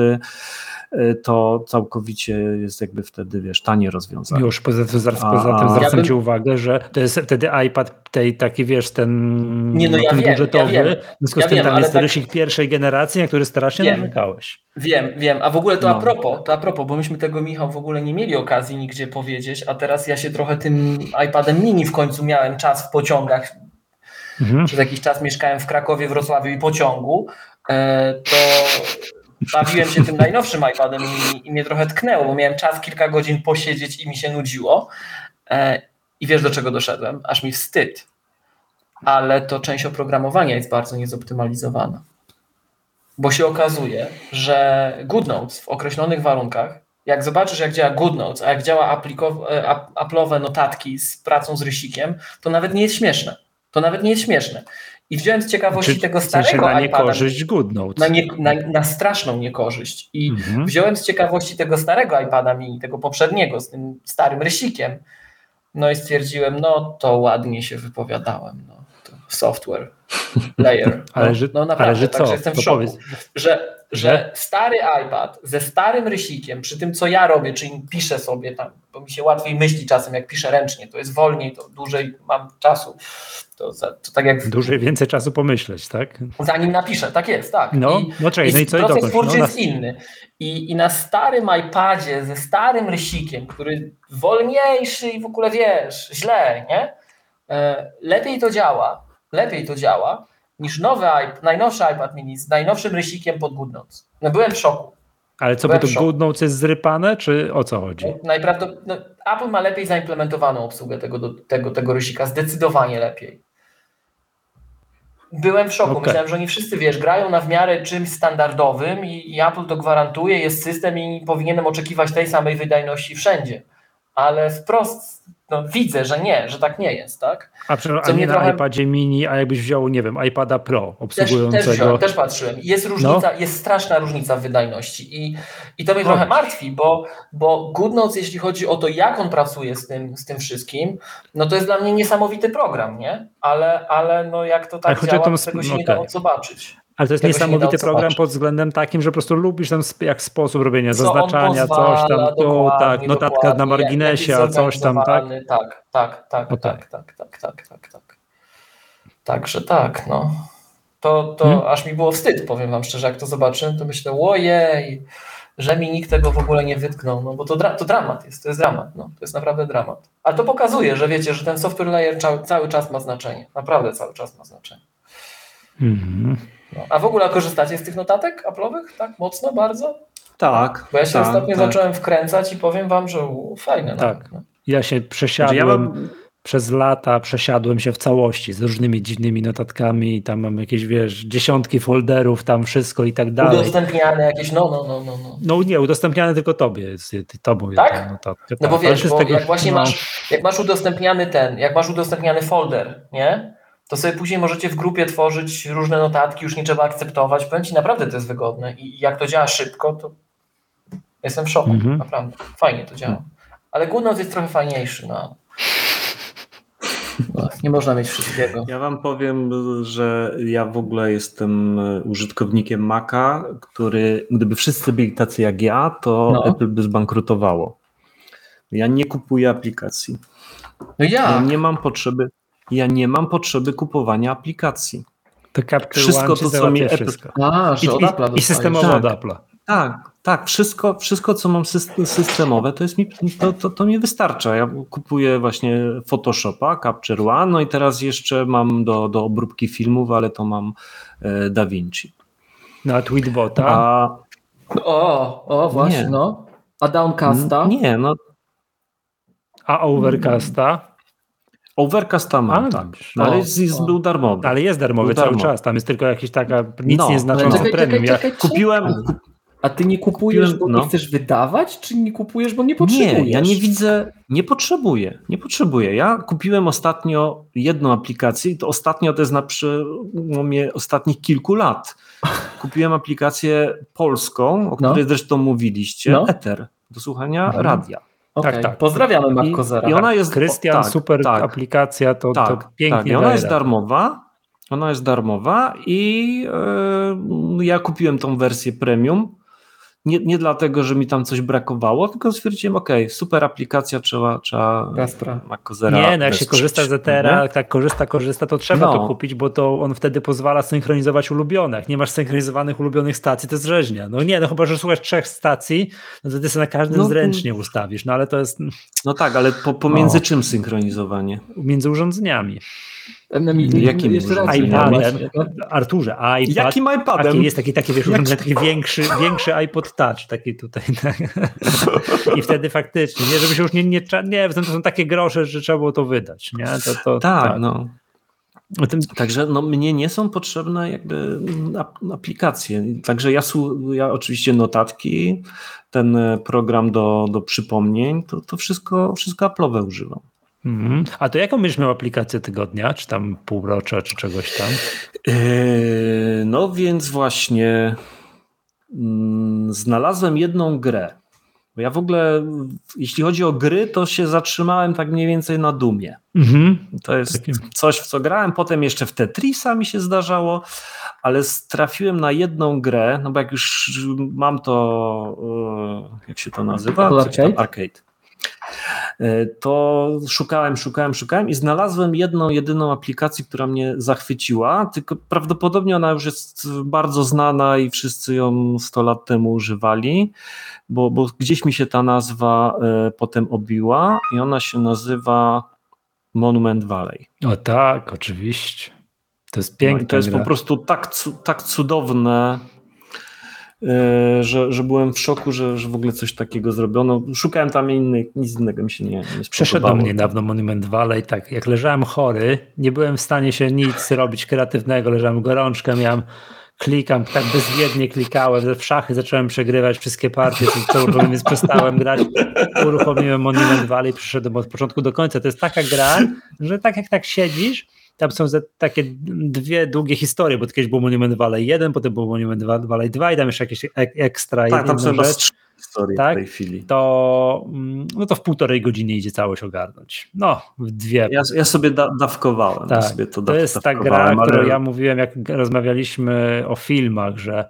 to całkowicie jest jakby wtedy, wiesz, tanie rozwiązanie. Już poza, zaraz, a, poza tym zwracam ja Ci uwagę, że to jest wtedy iPad tej taki, wiesz, ten, nie, no ja ten wiem, budżetowy, ja wiem, w związku z tym wiem, tam jest tak... rysik pierwszej generacji, na który strasznie wiem, narzekałeś. Wiem, wiem, a w ogóle to no. a propos, to a propos, bo myśmy tego, Michał, w ogóle nie mieli okazji nigdzie powiedzieć, a teraz ja się trochę tym iPadem mini w końcu miałem czas w pociągach, mhm. przez jakiś czas mieszkałem w Krakowie, Wrocławiu i pociągu, e, to bawiłem się tym najnowszym iPadem i, i mnie trochę tknęło, bo miałem czas kilka godzin posiedzieć i mi się nudziło. E, I wiesz do czego doszedłem? Aż mi wstyd. Ale to część oprogramowania jest bardzo niezoptymalizowana. Bo się okazuje, że GoodNotes w określonych warunkach, jak zobaczysz, jak działa GoodNotes, a jak działa e, Apple'owe notatki z pracą z rysikiem, to nawet nie jest śmieszne. To nawet nie jest śmieszne. I wziąłem z ciekawości Czy, tego starego na niekorzyść GoodNotes. Na, nie, na, na, straszną niekorzyść. I mhm. wziąłem z ciekawości tego starego iPada mini, tego poprzedniego, z tym starym rysikiem. No i stwierdziłem, no to ładnie się wypowiadałem. No, software layer. No, ale że, no naprawdę, ale że co? jestem w szoku, że, że stary iPad ze starym rysikiem, przy tym co ja robię, czyli piszę sobie tam, bo mi się łatwiej myśli czasem, jak piszę ręcznie, to jest wolniej, to dłużej mam czasu. To, to tak jak... Dłużej więcej czasu pomyśleć, tak? Zanim napiszę, tak jest, tak. No, I, no czekaj, no i co proces i twórczy no, jest inny. I, I na starym iPadzie ze starym rysikiem, który wolniejszy i w ogóle wiesz, źle, nie? E, lepiej to działa, lepiej to działa niż nowy iPad, najnowszy iPad mini z najnowszym rysikiem pod GoodNotes. No byłem w szoku. Ale co, byłem bo to GoodNotes jest zrypane, czy o co chodzi? Najprawdopodobniej no, Apple ma lepiej zaimplementowaną obsługę tego, tego, tego rysika, zdecydowanie lepiej. Byłem w szoku. Okay. Myślałem, że oni wszyscy, wiesz, grają na w miarę czymś standardowym i, i Apple to gwarantuje, jest system i powinienem oczekiwać tej samej wydajności wszędzie. Ale wprost no, widzę, że nie, że tak nie jest, tak? A, a nie na trochę... iPadzie mini, a jakbyś wziął, nie wiem, iPada Pro obsługującego. Też, też, też patrzyłem. Jest różnica, no. jest straszna różnica w wydajności i, i to mnie no. trochę martwi, bo, bo GoodNotes, jeśli chodzi o to, jak on pracuje z tym, z tym wszystkim, no to jest dla mnie niesamowity program, nie? Ale, ale no jak to tak działa, to tego się okay. nie da zobaczyć. Ale to jest niesamowity program pod względem takim, że po prostu lubisz ten jak sposób robienia, co zaznaczania, pozwala, coś tam, tu, tak, notatka na marginesie, a coś tam, tak? Tak, tak, tak, okay. Tak. tak, tak, tak, tak, tak, tak. Także tak, no. To, to hmm? aż mi było wstyd, powiem wam szczerze, jak to zobaczyłem, to myślę, ojej, że mi nikt tego w ogóle nie wytknął, no bo to, dra to dramat jest, to jest dramat, no, to jest naprawdę dramat. A to pokazuje, że wiecie, że ten software layer cały, cały czas ma znaczenie, naprawdę cały czas ma znaczenie. Mhm. No, a w ogóle korzystacie z tych notatek Apple'owych? Tak mocno, bardzo? Tak. Bo ja się tak, ostatnio tak. zacząłem wkręcać i powiem wam, że u, fajne. Tak. Nawet, no. Ja się przesiadłem. Znaczy ja mam... Przez lata przesiadłem się w całości z różnymi dziwnymi notatkami i tam mam jakieś, wiesz, dziesiątki folderów, tam wszystko i tak dalej. Udostępniane jakieś, no, no, no, no. No, no nie, udostępniane tylko tobie, tobą tak? notatkę. No bo tak. wiesz, bo tego, jak właśnie no... masz, jak masz udostępniany ten, jak masz udostępniany folder, nie? To sobie później możecie w grupie tworzyć różne notatki, już nie trzeba akceptować. Powiem Ci, naprawdę to jest wygodne i jak to działa szybko, to jestem w szoku, mhm. naprawdę. Fajnie to działa. Ale GoodNotes jest trochę fajniejszy, no. no. Nie można mieć wszystkiego. Ja Wam powiem, że ja w ogóle jestem użytkownikiem Maca, który, gdyby wszyscy byli tacy jak ja, to no. Apple by zbankrutowało. Ja nie kupuję aplikacji. No ja. ja nie mam potrzeby. Ja nie mam potrzeby kupowania aplikacji. To wszystko to, co mi Apple... A, że od Apple'a I, i systemowo tak, od Apple'a. Tak, tak. Wszystko, wszystko co mam systemowe, to, jest mi, to, to, to mi wystarcza. Ja kupuję właśnie Photoshopa, Capture One, no i teraz jeszcze mam do, do obróbki filmów, ale to mam e, DaVinci. No a Tweetbota? A... O, o, właśnie, nie. no. A Downcasta? Nie, no. A Overcasta? Overcasta mam, A, tak. No, ale jest, jest, był darmowy. Ale jest darmowy był cały darmowy. czas. Tam jest tylko jakiś taka nic no, nieznaczący no. premium. Ja kupiłem. A ty nie kupujesz, kupiłem, bo no. nie chcesz wydawać, czy nie kupujesz, bo nie potrzebujesz? Nie, ja nie widzę, nie potrzebuję, nie potrzebuję. Ja kupiłem ostatnio jedną aplikację i to ostatnio to jest na przełomie ostatnich kilku lat. Kupiłem aplikację polską, o której no. zresztą mówiliście, no. Ether, do słuchania mhm. radia. Okay. Tak, tak. Pozdrawiamy Markozera. I, I ona jest. Krystian, tak, super tak, aplikacja, to, tak, to pięknie. Tak. I ona jest darmowa. Ona jest darmowa i yy, ja kupiłem tą wersję premium nie, nie dlatego, że mi tam coś brakowało, tylko stwierdziłem, ok, super aplikacja, trzeba, trzeba Macozera Nie, no jak się korzysta z Ethera, tak korzysta, korzysta, to trzeba no. to kupić, bo to on wtedy pozwala synchronizować ulubione. Jak nie masz synchronizowanych ulubionych stacji, to jest rzeźnia. No nie, no chyba, że słuchasz trzech stacji, no to ty sobie na każdym no, zręcznie ustawisz, no ale to jest... No tak, ale po, pomiędzy no. czym synchronizowanie? Między urządzeniami. Jakim iPadem? Arturze, iPad. Jakim iPadem? Taki jest taki, taki, wiesz, taki większy, większy iPod Touch, taki tutaj. Tak. I wtedy faktycznie, nie, żeby się już nie, nie, nie, to są takie grosze, że trzeba było to wydać. Nie? To, to, tak, tak, no. Tym... Także no, mnie nie są potrzebne jakby aplikacje. Także ja, ja oczywiście notatki, ten program do, do przypomnień, to, to wszystko, wszystko Apple'owe używam. Mhm. A to jaką będziesz miał aplikację tygodnia, czy tam półrocza, czy czegoś tam? Yy, no więc właśnie mm, znalazłem jedną grę. Bo ja w ogóle, jeśli chodzi o gry, to się zatrzymałem tak mniej więcej na Dumie. Mhm. To jest coś, w co grałem. Potem jeszcze w Tetrisa mi się zdarzało, ale trafiłem na jedną grę, no bo jak już mam to, yy, jak się to nazywa? Arcade. Arcade. E, to szukałem, szukałem, szukałem i znalazłem jedną, jedyną aplikację, która mnie zachwyciła, tylko prawdopodobnie ona już jest bardzo znana i wszyscy ją 100 lat temu używali, bo, bo gdzieś mi się ta nazwa e, potem obiła i ona się nazywa Monument Valley. O tak, oczywiście. To jest piękne. No to jest gra. po prostu tak, tak cudowne, że, że byłem w szoku, że, że w ogóle coś takiego zrobiono. Szukałem tam innych, nic innego mi się nie, nie Przeszedłem niedawno Monument Valley, tak jak leżałem chory, nie byłem w stanie się nic robić kreatywnego, leżałem gorączkę, miałem klikam, tak bezwiednie klikałem, w szachy zacząłem przegrywać wszystkie partie, co więc przestałem grać, uruchomiłem Monument Valley, przyszedłem od początku do końca. To jest taka gra, że tak jak tak siedzisz, tam są takie dwie długie historie, bo kiedyś był Monument Valley 1, potem był Monument Valley 2 i tam jeszcze jakieś ekstra tak, tam są rzecz historii tak? w tej chwili. To, mm, no to w półtorej godziny idzie całość ogarnąć. No, w dwie. Ja, ja sobie da, dawkowałem. Tak, ja sobie to, to jest ta gra, ale... którą ja mówiłem, jak rozmawialiśmy o filmach, że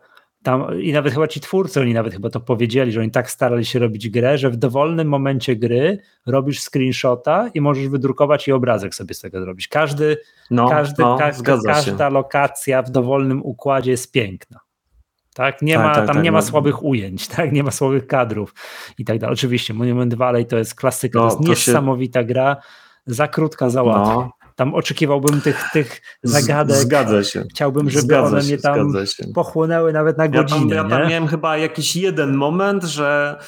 tam, i nawet chyba ci twórcy, oni nawet chyba to powiedzieli, że oni tak starali się robić grę, że w dowolnym momencie gry robisz screenshota i możesz wydrukować i obrazek sobie z tego zrobić. Każdy, no, każdy, no, ka każda lokacja w dowolnym układzie jest piękna. Tak? Nie tak, ma, tak, tam tak, nie ma no. słabych ujęć, tak? nie ma słabych kadrów i tak dalej. Oczywiście Monument Valley to jest klasyka, no, to jest to niesamowita się... gra, za krótka, za łatwa. No. Tam oczekiwałbym tych, tych zagadek. Zgadza się. Chciałbym, żeby Zgadza one się, mnie tam pochłonęły nawet na godzinę. Ja tam, ja tam miałem chyba jakiś jeden moment, że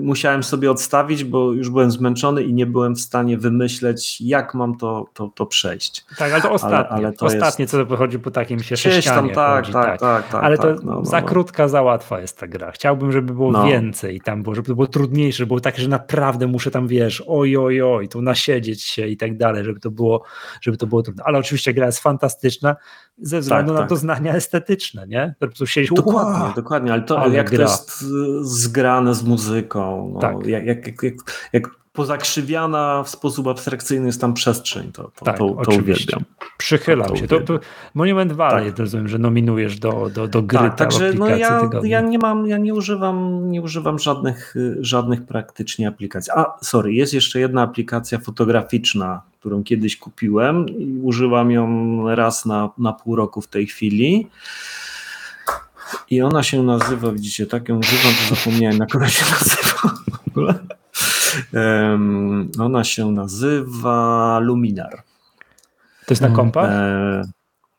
musiałem sobie odstawić, bo już byłem zmęczony i nie byłem w stanie wymyśleć, jak mam to, to, to przejść. Tak, ale to ostatnie, ale, ale to ostatnie jest... co wychodzi po takim się sześcianie. tak, tak, tak, tak, tak, Ale to tak, no, no, za no. krótka, za łatwa jest ta gra. Chciałbym, żeby było no. więcej tam było, żeby to było trudniejsze, żeby było takie, że naprawdę muszę tam, wiesz, oj, oj, oj, tu nasiedzieć się i tak dalej, żeby to było, żeby to było trudne. Ale oczywiście gra jest fantastyczna ze względu tak, na tak. doznania estetyczne, nie? Po prostu siedzieć, dokładnie, dokładnie, ale to ale jak gra. to jest zgrane z muzyką, no, tak. jak, jak, jak, jak pozakrzywiana w sposób abstrakcyjny jest tam przestrzeń, to, to, tak, to, to uwielbiam. Przychylam to się. To, to Monument Valley, tak. rozumiem, że nominujesz do, do, do gry. Tak, także no ja, ja nie mam, ja nie używam, nie używam żadnych, żadnych praktycznie aplikacji. A, sorry, jest jeszcze jedna aplikacja fotograficzna, którą kiedyś kupiłem i używam ją raz na, na pół roku w tej chwili. I ona się nazywa, widzicie, tak ją używam, to zapomniałem, jak ona się nazywa w ogóle. Um, ona się nazywa Luminar. To jest na kompa? E,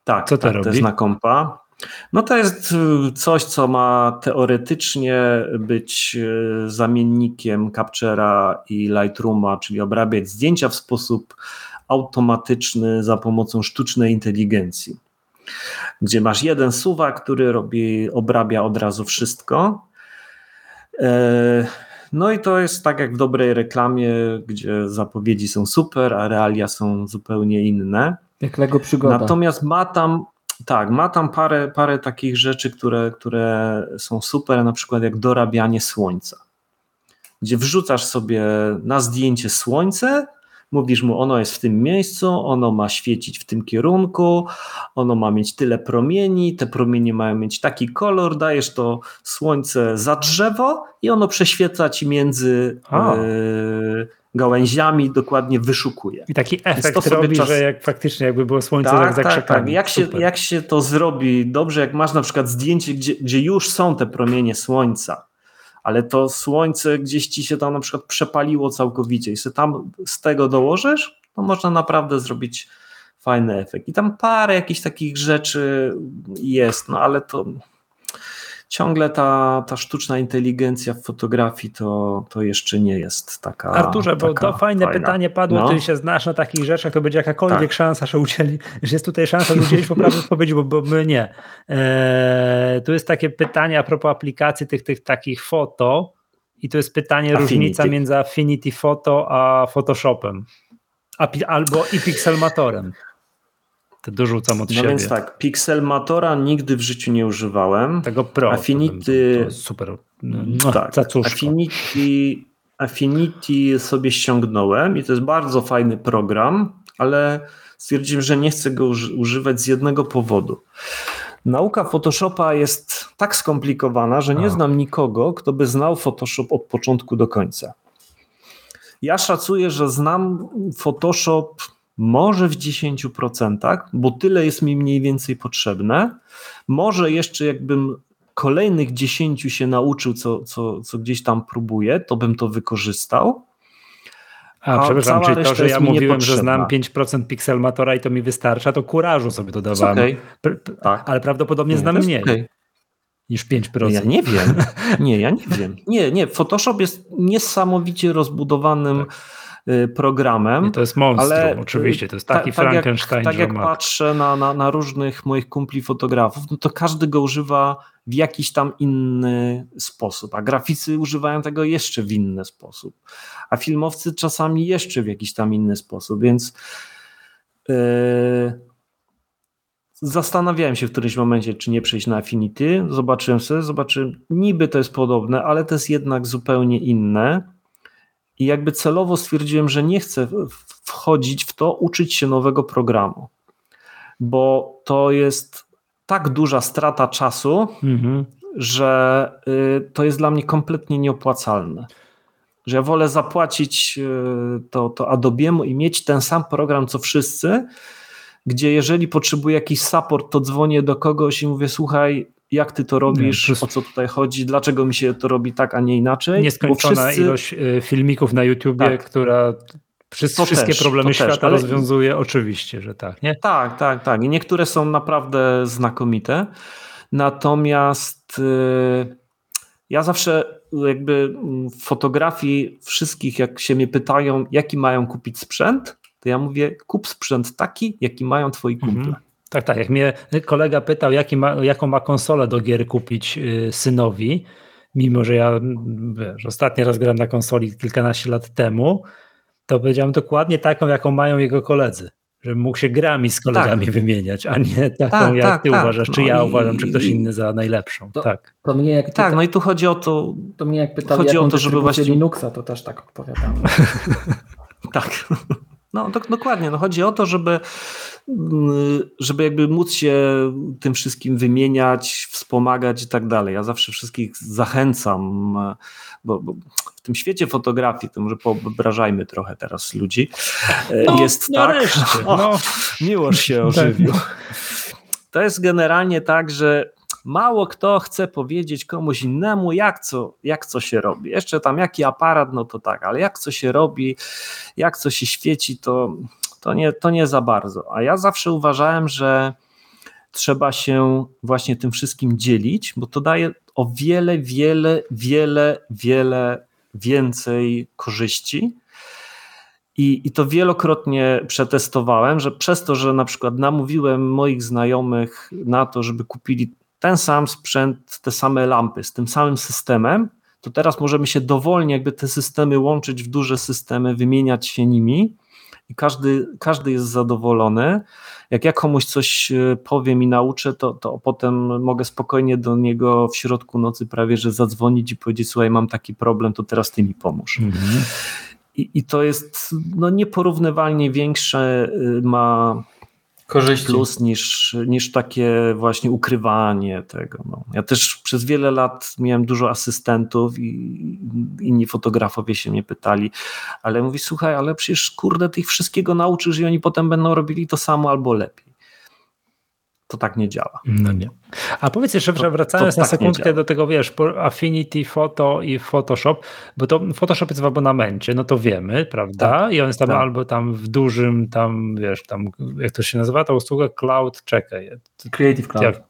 tak, Co to, tak, robi? to jest na kompa. No to jest y, coś, co ma teoretycznie być y, zamiennikiem Captera i Lightrooma, czyli obrabiać zdjęcia w sposób automatyczny za pomocą sztucznej inteligencji. Gdzie masz jeden suwak, który robi, obrabia od razu wszystko. E, no i to jest tak jak w dobrej reklamie, gdzie zapowiedzi są super, a realia są zupełnie inne. Jak Lego przygoda. Natomiast ma tam, tak, ma tam parę, parę takich rzeczy, które, które są super, na przykład jak dorabianie słońca. Gdzie wrzucasz sobie na zdjęcie słońce, mówisz mu, ono jest w tym miejscu, ono ma świecić w tym kierunku, ono ma mieć tyle promieni, te promienie mają mieć taki kolor, dajesz to słońce za drzewo i ono prześwieca ci między e, gałęziami, dokładnie wyszukuje. I taki efekt robi, czas... że jak faktycznie jakby było słońce tak, tak, tak, tak. Jak, się, jak się to zrobi dobrze, jak masz na przykład zdjęcie, gdzie, gdzie już są te promienie słońca, ale to słońce gdzieś ci się tam na przykład przepaliło całkowicie i sobie tam z tego dołożysz, to można naprawdę zrobić fajny efekt. I tam parę jakichś takich rzeczy jest, no ale to ciągle ta, ta sztuczna inteligencja w fotografii to, to jeszcze nie jest taka. Arturze, bo taka to fajne fajna. pytanie padło, no. ty się znasz na takich rzeczach, to będzie jakakolwiek tak. szansa, że udzieli, że jest tutaj szansa, że udzielisz poprawnej odpowiedzi, bo, bo my nie. Eee, tu jest takie pytanie a propos aplikacji tych, tych takich foto i to jest pytanie Affinity. różnica między Affinity Photo a Photoshopem. Albo i Pixelmatorem. To dorzucam od no siebie. No więc tak, Pixelmatora nigdy w życiu nie używałem. Tego Pro. Affinity. To, super. No, tak, Affinity, Affinity sobie ściągnąłem i to jest bardzo fajny program, ale stwierdziłem, że nie chcę go używać z jednego powodu. Nauka Photoshopa jest tak skomplikowana, że nie A. znam nikogo, kto by znał Photoshop od początku do końca. Ja szacuję, że znam Photoshop może w 10%, bo tyle jest mi mniej więcej potrzebne. Może jeszcze jakbym kolejnych 10 się nauczył, co, co, co gdzieś tam próbuję, to bym to wykorzystał. A, A przepraszam, czyli to, że ja mówiłem, że znam 5% Pixelmatora i to mi wystarcza, to kurażu sobie dodawałem. Okay. Tak. Ale prawdopodobnie nie, znam mniej. Okay. Niż 5%. Ja nie wiem. Nie, ja nie wiem. Nie, nie. Photoshop jest niesamowicie rozbudowanym tak programem. I to jest monstrum, ale oczywiście, to jest taki ta, Frankenstein. Tak jak, tak jak patrzę na, na, na, różnych moich kumpli fotografów, no to każdy go używa w jakiś tam inny sposób, a graficy używają tego jeszcze w inny sposób, a filmowcy czasami jeszcze w jakiś tam inny sposób, więc yy, zastanawiałem się w którymś momencie, czy nie przejść na Affinity, zobaczyłem sobie, zobaczyłem, niby to jest podobne, ale to jest jednak zupełnie inne i jakby celowo stwierdziłem, że nie chcę wchodzić w to, uczyć się nowego programu, bo to jest tak duża strata czasu, mhm. że y, to jest dla mnie kompletnie nieopłacalne. Że ja wolę zapłacić y, to, to Adobe'emu i mieć ten sam program co wszyscy, gdzie jeżeli potrzebuję jakiś support, to dzwonię do kogoś i mówię: Słuchaj, jak ty to robisz, o co tutaj chodzi, dlaczego mi się to robi tak, a nie inaczej. Nieskończona wszyscy... ilość y, filmików na YouTubie, tak. która wszystkie też, problemy świata też, ale... rozwiązuje, oczywiście, że tak, nie? Tak, tak, tak. I niektóre są naprawdę znakomite. Natomiast yy, ja zawsze jakby w fotografii wszystkich, jak się mnie pytają, jaki mają kupić sprzęt, to ja mówię, kup sprzęt taki, jaki mają twoi kumple. Mhm. Tak, tak. Jak mnie kolega pytał, jaki ma, jaką ma konsolę do gier kupić yy, synowi, mimo że ja wiesz, ostatni raz grałem na konsoli kilkanaście lat temu, to powiedziałem dokładnie taką, jaką mają jego koledzy. Że mógł się grami z kolegami tak. wymieniać, a nie taką, tak, jak tak, ty tak. uważasz, czy no ja i, uważam, czy ktoś inny za najlepszą. To, tak. To mnie jak pyta, tak, no i tu chodzi o to. To mnie jak pytali, chodzi o to, żeby właśnie Linuxa, to też tak odpowiadam. tak. No do, dokładnie, no chodzi o to, żeby, żeby jakby móc się tym wszystkim wymieniać, wspomagać i tak dalej. Ja zawsze wszystkich zachęcam, bo, bo w tym świecie fotografii, to może poobrażajmy trochę teraz ludzi, no, jest no tak, o, no. miłość się ożywił. To jest generalnie tak, że mało kto chce powiedzieć komuś innemu, jak co, jak co się robi. Jeszcze tam jaki aparat, no to tak, ale jak co się robi, jak co się świeci, to, to, nie, to nie za bardzo. A ja zawsze uważałem, że trzeba się właśnie tym wszystkim dzielić, bo to daje o wiele, wiele, wiele, wiele więcej korzyści. I, I to wielokrotnie przetestowałem, że przez to, że na przykład namówiłem moich znajomych na to, żeby kupili ten sam sprzęt, te same lampy z tym samym systemem, to teraz możemy się dowolnie jakby te systemy łączyć w duże systemy, wymieniać się nimi i każdy, każdy jest zadowolony. Jak ja komuś coś e, powiem i nauczę, to, to potem mogę spokojnie do niego w środku nocy prawie, że zadzwonić i powiedzieć, słuchaj, mam taki problem, to teraz ty mi pomóż. Mhm. I, I to jest no, nieporównywalnie większe y, ma korzyści. plus niż, niż takie właśnie ukrywanie tego. No. Ja też przez wiele lat miałem dużo asystentów i inni fotografowie się mnie pytali, ale mówi, słuchaj, ale przecież kurde, tych wszystkiego nauczysz i oni potem będą robili to samo albo lepiej to tak nie działa. No nie. A powiedz jeszcze, to, wracając to na tak sekundkę do tego, wiesz, Affinity Photo i Photoshop, bo to Photoshop jest w abonamencie, no to wiemy, prawda? Tak, I on jest tam tak. albo tam w dużym, tam wiesz, tam, jak to się nazywa ta usługa? Cloud, czekaj. Creative Cloud. Jak,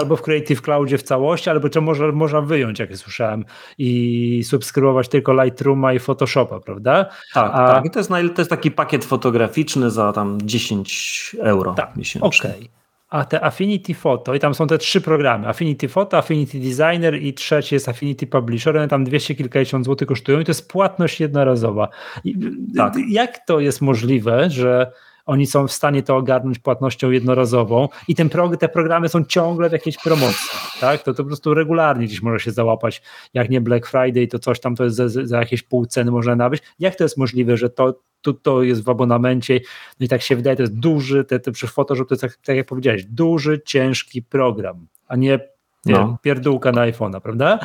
albo w Creative Cloudzie w całości, albo to może, można wyjąć, jak słyszałem, i subskrybować tylko Lightrooma i Photoshopa, prawda? Tak, A... tak. I to jest, to jest taki pakiet fotograficzny za tam 10 euro tak, miesięcznie. Okej. Okay. A te Affinity Photo, i tam są te trzy programy: Affinity Photo, Affinity Designer i trzeci jest Affinity Publisher. One tam 200 kilkadziesiąt złotych kosztują i to jest płatność jednorazowa. I tak. Jak to jest możliwe, że oni są w stanie to ogarnąć płatnością jednorazową i ten prog te programy są ciągle w jakiejś promocji, tak? To, to po prostu regularnie gdzieś może się załapać, jak nie Black Friday, to coś tam to jest za, za jakieś pół ceny można nabyć. Jak to jest możliwe, że to, to, to jest w abonamencie, no i tak się wydaje, to jest duży, te, te, przy Photoshop to jest tak, tak jak powiedziałeś, duży, ciężki program, a nie no. pierdółka na iPhone'a, prawda?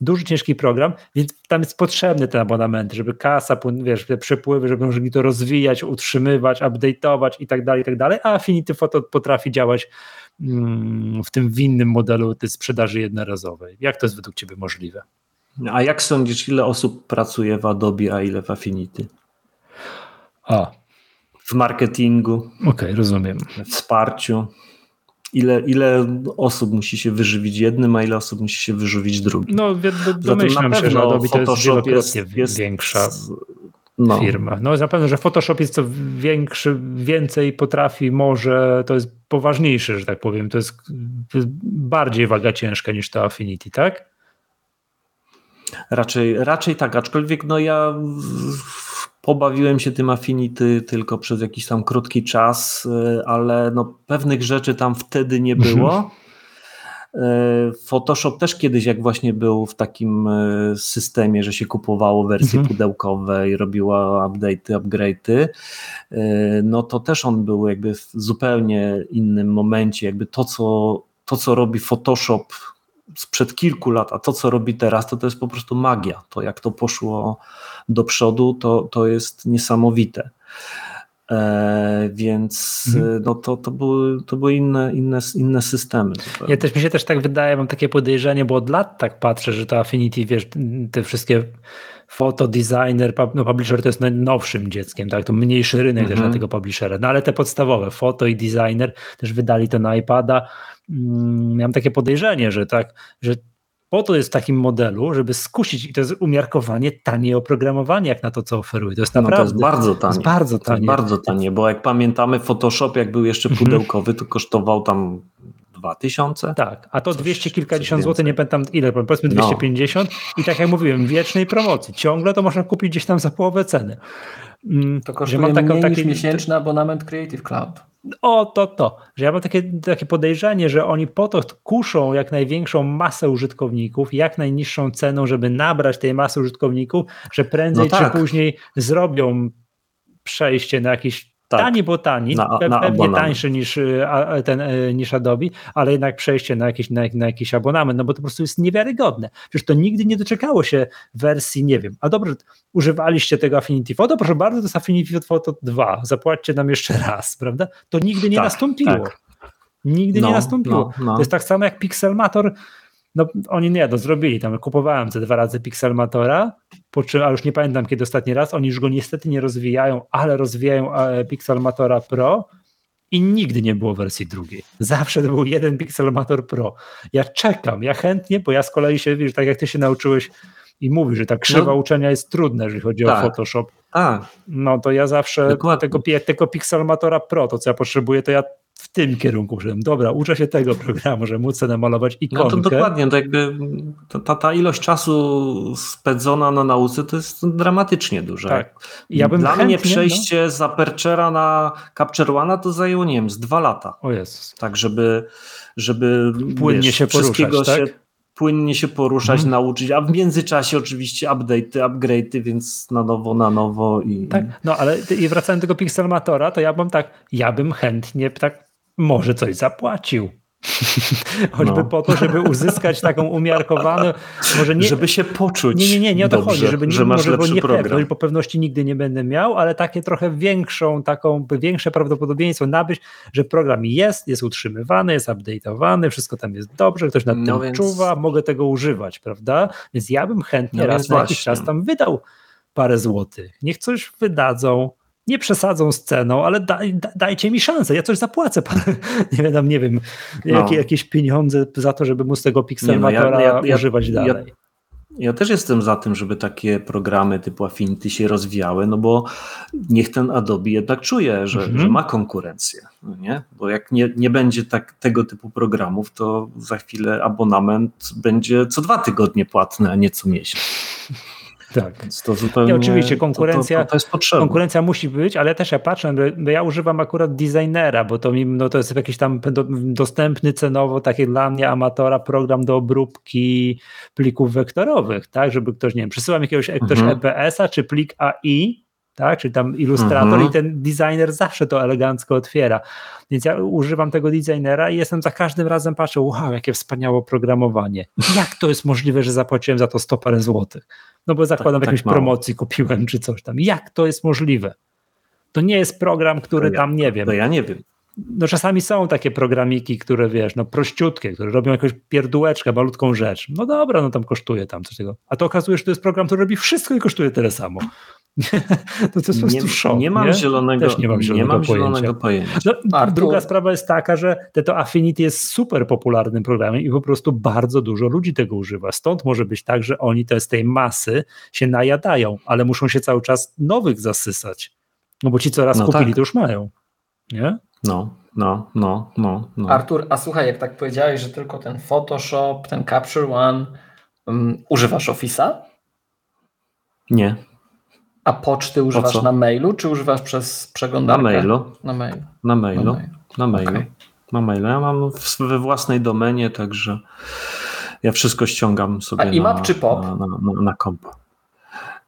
Duży, ciężki program, więc tam jest potrzebny ten abonament, żeby kasa, wiesz, te przepływy, żeby mogli to rozwijać, utrzymywać, update'ować i tak dalej, i tak dalej, a Affinity Photo potrafi działać mm, w tym winnym modelu tej sprzedaży jednorazowej. Jak to jest według Ciebie możliwe? A jak sądzisz, ile osób pracuje w Adobe, a ile w Affinity? A. W marketingu. Okej, okay, rozumiem. W wsparciu ile, ile osób musi się wyżywić jednym, a ile osób musi się wyżywić drugim. No, domyślam się, że Adobe to jest wielokrotnie jest, większa. no. firma. No zapewne, że Photoshop jest co większy, więcej potrafi, może to jest poważniejsze, że tak powiem. To jest bardziej waga ciężka niż to Affinity, tak? Raczej, raczej tak, aczkolwiek no ja pobawiłem się tym Affinity tylko przez jakiś tam krótki czas, y, ale no pewnych rzeczy tam wtedy nie było. Y, Photoshop też kiedyś, jak właśnie był w takim y, systemie, że się kupowało wersje mhm. pudełkowe i robiła update'y, upgrade'y, no to też on był jakby w zupełnie innym momencie, jakby to, co, to, co robi Photoshop sprzed kilku lat, a to, co robi teraz, to to jest po prostu magia. To, jak to poszło do przodu, to, to jest niesamowite. E, więc mhm. no to, to, były, to były inne, inne, inne systemy. Ja też mi się też tak wydaje, mam takie podejrzenie, bo od lat tak patrzę, że to Affinity, wiesz, te wszystkie foto, designer, no publisher to jest najnowszym dzieckiem, tak? To mniejszy rynek mhm. też dla tego publishera. No ale te podstawowe, foto i designer też wydali to na iPada. Mm, miałem takie podejrzenie, że tak, że po to jest w takim modelu, żeby skusić, i to jest umiarkowanie tanie oprogramowanie, jak na to, co oferuje. To jest naprawdę. No to jest bardzo tanie. To jest bardzo tanie. To jest bardzo tanie, bo jak pamiętamy, Photoshop, jak był jeszcze mhm. pudełkowy, to kosztował tam 2000? Tak, a to coś, 200 kilkadziesiąt złotych, nie pamiętam ile, powiedzmy 250 no. i tak jak mówiłem, wiecznej promocji. Ciągle to można kupić gdzieś tam za połowę ceny. Mm, to kosztuje mam taką, mniej taki, niż miesięczny abonament Creative Cloud. O, to, to. Że ja mam takie, takie podejrzenie, że oni po to kuszą jak największą masę użytkowników, jak najniższą ceną, żeby nabrać tej masy użytkowników, że prędzej no tak. czy później zrobią przejście na jakiś tak. Tani, bo tani, na, na pewnie abonament. tańszy niż, y, ten, y, niż Adobe, ale jednak przejście na jakiś, na, na, jakiś abonament, no bo to po prostu jest niewiarygodne. Przecież to nigdy nie doczekało się wersji, nie wiem, a dobrze, używaliście tego Affinity Photo, proszę bardzo, to jest Affinity Photo 2, zapłaćcie nam jeszcze raz, prawda? To nigdy nie tak, nastąpiło. Tak. Nigdy no, nie nastąpiło. No, no. To jest tak samo jak Pixelmator no oni nie, no zrobili tam, kupowałem te dwa razy Pixelmatora, po czym, a już nie pamiętam kiedy ostatni raz, oni już go niestety nie rozwijają, ale rozwijają e, Pixelmatora Pro i nigdy nie było wersji drugiej. Zawsze to był jeden Pixelmator Pro. Ja czekam, ja chętnie, bo ja z kolei się, wiesz, tak jak ty się nauczyłeś i mówisz, że ta krzywa no, uczenia jest trudna, jeżeli chodzi tak, o Photoshop. Tak. No to ja zawsze tego, tego Pixelmatora Pro, to co ja potrzebuję, to ja tym kierunku, że dobra, uczę się tego programu, że móc namalować ikonkę. No to dokładnie, to jakby ta, ta ilość czasu spędzona na nauce to jest dramatycznie duża. Tak. Ja bym Dla chętnie, mnie przejście no... z Aperture'a na Capture One to zajęło, nie wiem, z dwa lata. O Jezus. Tak, żeby, żeby płynnie wiesz, się poruszać, tak? się płynnie się poruszać, mm. nauczyć, a w międzyczasie oczywiście update'y, upgrade'y, więc na nowo, na nowo. I... Tak, no ale i wracając do tego Pixelmatora, to ja bym tak, ja bym chętnie tak może coś zapłacił. Choćby no. po to, żeby uzyskać taką umiarkowaną, może nie... Żeby się poczuć Nie, nie, nie, nie o to dobrze, chodzi, żeby nie, że masz może nie pewność, bo pewności nigdy nie będę miał, ale takie trochę większą, taką większe prawdopodobieństwo nabyć, że program jest, jest utrzymywany, jest update'owany, wszystko tam jest dobrze, ktoś nad no tym więc... czuwa, mogę tego używać, prawda? Więc ja bym chętnie no raz na jakiś czas tam wydał parę złotych. Niech coś wydadzą, nie przesadzą z ceną, ale daj, dajcie mi szansę, ja coś zapłacę, nie wiem, nie wiem, no. jakie, jakieś pieniądze za to, żeby móc tego Pixelmatora no, ja, ja, używać dalej. Ja, ja, też jestem za tym, żeby takie programy typu Affinity się rozwijały, no bo niech ten Adobe jednak czuje, że, mhm. że ma konkurencję, no nie? bo jak nie, nie będzie tak, tego typu programów, to za chwilę abonament będzie co dwa tygodnie płatny, a nie co miesiąc. Tak. To zupełnie. Nie, oczywiście konkurencja, to, to, to, jest potrzebne. Konkurencja musi być, ale też ja patrzę, bo ja używam akurat designera, bo to, mi, no to jest jakiś tam do, dostępny cenowo, taki dla mnie amatora program do obróbki plików wektorowych, tak, żeby ktoś, nie wiem, przesyłam jakiegoś mhm. ktoś EPS-a czy plik AI, tak, czy tam ilustrator mhm. i ten designer zawsze to elegancko otwiera. Więc ja używam tego designera i jestem za każdym razem patrzę, wow, jakie wspaniałe programowanie. Jak to jest możliwe, że zapłaciłem za to 100 parę złotych? No bo zakładam tak, w jakiejś tak promocji kupiłem czy coś tam. Jak to jest możliwe? To nie jest program, który tam, nie wiem. To ja nie wiem. No czasami są takie programiki, które wiesz, no prościutkie, które robią jakąś pierdółeczkę, malutką rzecz. No dobra, no tam kosztuje tam coś tego. A to okazuje się, że to jest program, który robi wszystko i kosztuje tyle samo. to, to jest po prostu szok. Nie mam nie? zielonego, Też nie mam zielonego, nie mam pojęcia. zielonego pojęcia. No, druga sprawa jest taka, że te to Affinity jest super popularnym programem i po prostu bardzo dużo ludzi tego używa. Stąd może być tak, że oni to z tej masy się najadają, ale muszą się cały czas nowych zasysać. No bo ci, co raz No kupili, tak. to już mają. Nie? No, no, no, no. no. Artur, a słuchaj, jak tak powiedziałeś, że tylko ten Photoshop, ten Capture One, um, używasz Office'a? Nie, A poczty używasz na mailu, czy używasz przez na przeglądarkę? mailu, Na mailu. na Na mailu, na mailu. Okej. Na mailu. Ja mam w, we własnej domenie, także ja wszystko ściągam sobie A na, IMAP czy POP? na, na, na, na kompa.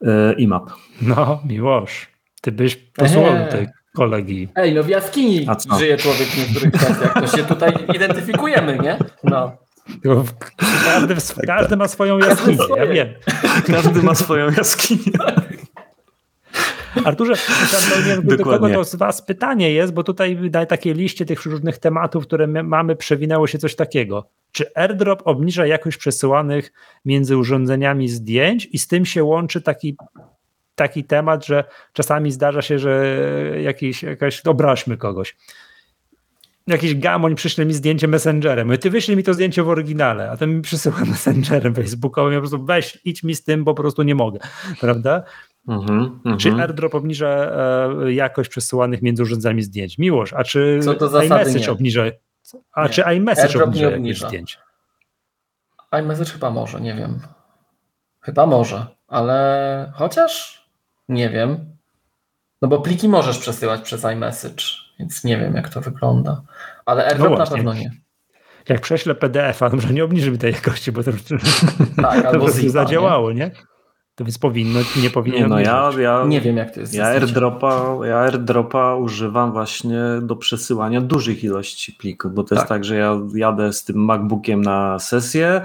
E, IMAP. No, Miłosz, ty byś posłuchał tej kolegi. Ej, no w jaskini A co? żyje człowiek w niektórych kwestiach, to się tutaj identyfikujemy, nie? No. W- Każdy, każdy ma swoją jaskinię, ja wiem. Każdy ma swoją jaskinię. Arturze, do kogo to z Was pytanie jest, bo tutaj na takiej liście tych różnych tematów, które my mamy, przewinęło się coś takiego. Czy airdrop obniża jakość przesyłanych między urządzeniami zdjęć i z tym się łączy taki, taki temat, że czasami zdarza się, że jakiś, jakaś, obraźmy kogoś, jakiś gamoń przyśle mi zdjęcie messengerem. Ty wyślij mi to zdjęcie w oryginale, a ten mi przysyła messengerem facebookowym. Ja po prostu weź, idź mi z tym, bo po prostu nie mogę. Prawda? Mhm, Czy mhm. AirDrop obniża e, jakość przesyłanych między urządzeniami zdjęć? Miłość, a czy Co do zasady iMessage nie. obniża? A Nie. czy iMessage AirDrop obniża nie obniża. zdjęć? iMessage chyba może, nie wiem. Chyba może, ale chociaż nie wiem. No bo pliki możesz przesyłać przez iMessage, więc nie wiem jak to wygląda. Ale AirDrop na właśnie. pewno nie. Jak prześlę PDF-a, dobrze, nie obniży mi tej jakości, bo to, Tak, to albo zipa, zadziałało, nie? To więc powinno, nie powinien Nie, no ja, obniżać. ja, Nie? wiem jak to jest. ja, airdropa, ja airdropa używam właśnie do przesyłania dużych ilości plików, bo to jest Tak. tak, że ja jadę z tym MacBookiem na sesję,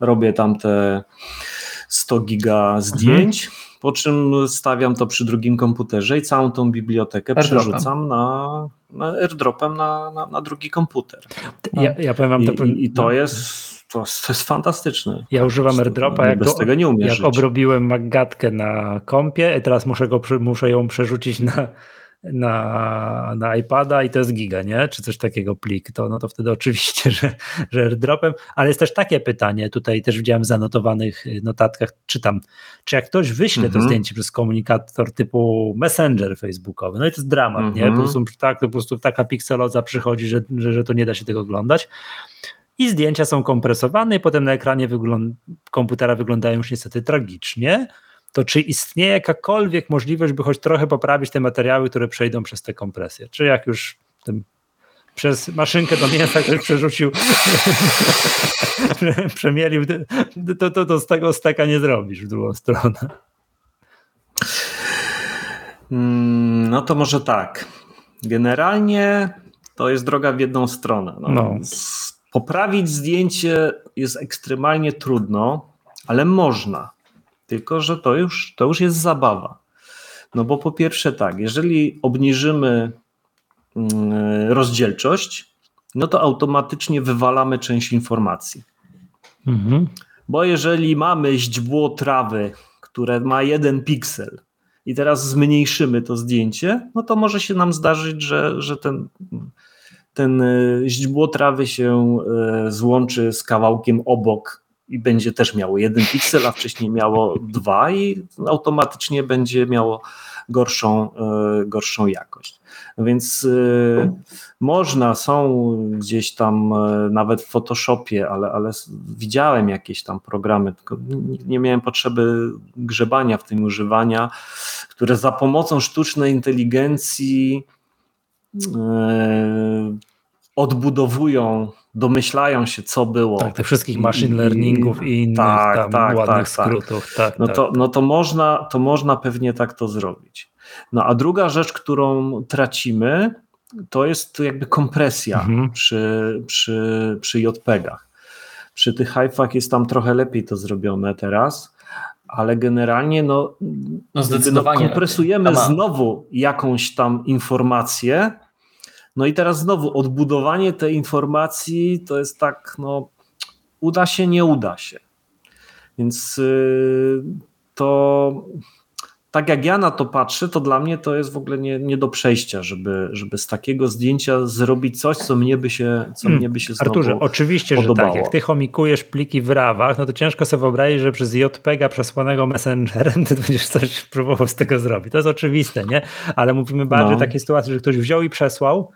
robię tam te 100 giga zdjęć, po czym stawiam to przy drugim komputerze i całą tą bibliotekę Airdropem. przerzucam na, na airdropem na, na, na drugi komputer. Ja, ja powiem wam I, to, i, i to no, jest to, jest- to jest fantastyczne. Ja używam AirDropa, jak, Bez tego nie umiesz jak żyć. obrobiłem Maggatkę na kompie, i teraz muszę, go, muszę ją przerzucić na, na, na iPada i to jest giga, nie? Czy coś takiego plik, to, no to wtedy oczywiście, że, że airdropem, ale jest też takie pytanie, tutaj też widziałem w zanotowanych y, notatkach, czytam, czy jak ktoś wyśle to Mhm. zdjęcie przez komunikator typu Messenger facebookowy, no i to jest dramat, nie? Po Mhm. prostu, tak, po prostu taka pikseloza przychodzi, że, że, że to nie da się tego oglądać. I zdjęcia są kompresowane, i potem na ekranie wygląd- komputera wyglądają już niestety tragicznie. To czy istnieje jakakolwiek możliwość, by choć trochę poprawić te materiały, które przejdą przez te kompresje? Czy jak już tym, przez maszynkę do mięsa ktoś przerzucił, przemielił, to, to, to z tego steka nie zrobisz w drugą stronę. Mm, No to może tak. Generalnie to jest droga w jedną stronę. No, No. Poprawić zdjęcie jest ekstremalnie trudno, ale można. Tylko, że to już, to już jest zabawa. No bo po pierwsze tak, jeżeli obniżymy mm, rozdzielczość, no to automatycznie wywalamy część informacji. Mhm. Bo jeżeli mamy źdźbło trawy, które ma jeden piksel i teraz zmniejszymy to zdjęcie, no to może się nam zdarzyć, że, że ten, ten y, źdźbło trawy się y, złączy z kawałkiem obok i będzie też miało jeden piksel, a wcześniej miało dwa i automatycznie będzie miało gorszą, y, gorszą jakość. Więc można, są gdzieś tam nawet w Photoshopie, ale, ale widziałem jakieś tam programy, tylko nie, miałem potrzeby grzebania w tym używania, które za pomocą sztucznej inteligencji odbudowują, domyślają się, co było. Tak, tych wszystkich machine learningów i innych tak, tam tak, ładnych tak, tak. skrótów. Tak, No tak. to, no to, można, to można pewnie tak to zrobić. No a druga rzecz, którą tracimy, to jest jakby kompresja Mhm. przy, przy, przy JPEGach. Przy tych hajfach jest tam trochę lepiej to zrobione teraz, ale generalnie no, No zdecydowanie no, kompresujemy znowu jakąś tam informację. No i teraz znowu odbudowanie tej informacji to jest tak, no uda się, nie uda się. Więc y, to, tak jak ja na to patrzę, to dla mnie to jest w ogóle nie, nie do przejścia, żeby, żeby z takiego zdjęcia zrobić coś, co mnie by się, co hmm. mnie by się Arturze, oczywiście, podobało. że tak. Jak ty chomikujesz pliki w rawach, no to ciężko sobie wyobrazić, że przez JPEGa przesłanego Messengerem ty będziesz coś próbował z tego zrobić. To jest oczywiste, nie? Ale mówimy bardziej no. o takiej sytuacji, że ktoś wziął i przesłał,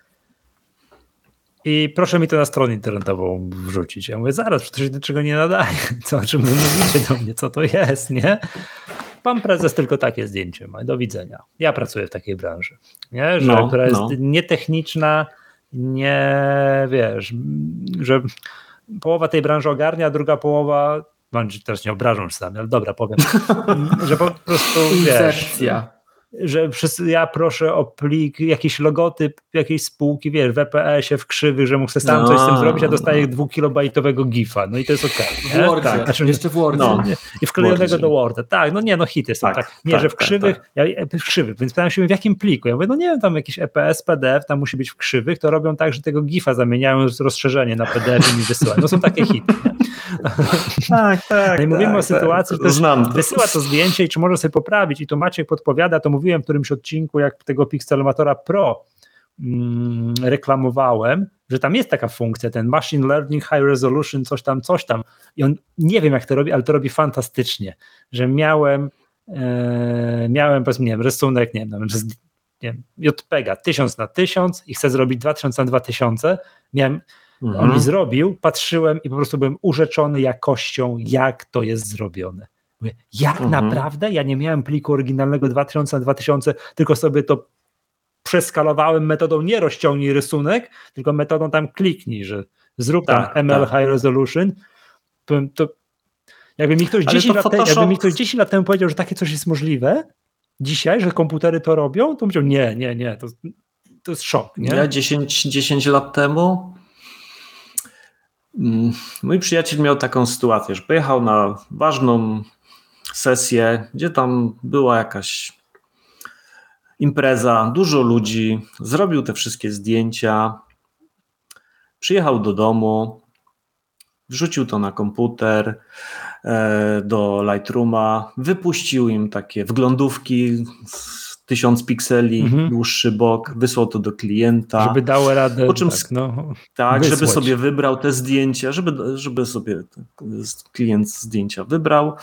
i proszę mi to na stronę internetową wrzucić. Ja mówię, zaraz, przecież do czego nie nadaje. Co, o czym mówicie do mnie, co to jest, nie? Pan prezes tylko takie zdjęcie ma. Do widzenia. Ja pracuję w takiej branży, nie? Że, no, która jest no. nietechniczna, nie wiesz, że połowa tej branży ogarnia, a druga połowa, no, teraz nie obrażą się sami, ale dobra, powiem, że po prostu wiesz, że wszyscy, ja proszę o plik, jakiś logotyp jakiejś spółki, wiesz, w EPS-ie, w krzywych, że mógł sam no, coś z tym zrobić, a dostaję no. dwukilobajtowego gifa, no i to jest okej. Okay, w Wordzie, tak, znaczy, jeszcze w Wordzie. No, I wklejonego do Worda, tak, no nie, no hity są, tak. tak. Nie, tak, że w tak, krzywych, tak, ja, w krzywych, więc pytałem się w jakim pliku, ja mówię, no nie wiem, tam jakiś EPS, PDF, tam musi być w krzywych, to robią tak, że tego gifa zamieniają rozszerzenie na PDF i mi wysyłają, no są takie hity? Tak, tak. No i mówimy o sytuacji, że Znam. wysyła to zdjęcie i czy może sobie poprawić i to Maciek podpowiada, to mówiłem w którymś odcinku, jak tego Pixelmatora Pro mm, reklamowałem, że tam jest taka funkcja, ten Machine Learning High Resolution, coś tam, coś tam. I on nie wiem, jak to robi, ale to robi fantastycznie, że miałem, e, miałem, powiedzmy, nie wiem, rysunek, nie wiem, nie wiem, JPEGa 1000 na 1000 i chcę zrobić 2000 na 2000. Miałem, mhm. on mi zrobił, patrzyłem i po prostu byłem urzeczony jakością, jak to jest zrobione. Mówię, jak mhm. naprawdę? Ja nie miałem pliku oryginalnego 2000 na 2000, tylko sobie to przeskalowałem metodą nie rozciągnij rysunek, tylko metodą tam kliknij, że zrób tak, tam ML tak. High Resolution. To, jakby, mi ktoś 10 lat Photoshop... jakby mi ktoś 10 lat temu powiedział, że takie coś jest możliwe, dzisiaj, że komputery to robią, to powiedział nie, nie, nie, to, to jest szok. Nie? Ja 10, 10 lat temu mm, mój przyjaciel miał taką sytuację, że pojechał na ważną sesję, gdzie tam była jakaś impreza, dużo ludzi, zrobił te wszystkie zdjęcia, przyjechał do domu, wrzucił to na komputer e, do Lightrooma, wypuścił im takie wglądówki tysiąc pikseli, mhm. dłuższy bok, wysłał to do klienta. Żeby dało radę. Po czym, tak, no, tak żeby sobie wybrał te zdjęcia, żeby, żeby sobie klient zdjęcia wybrał,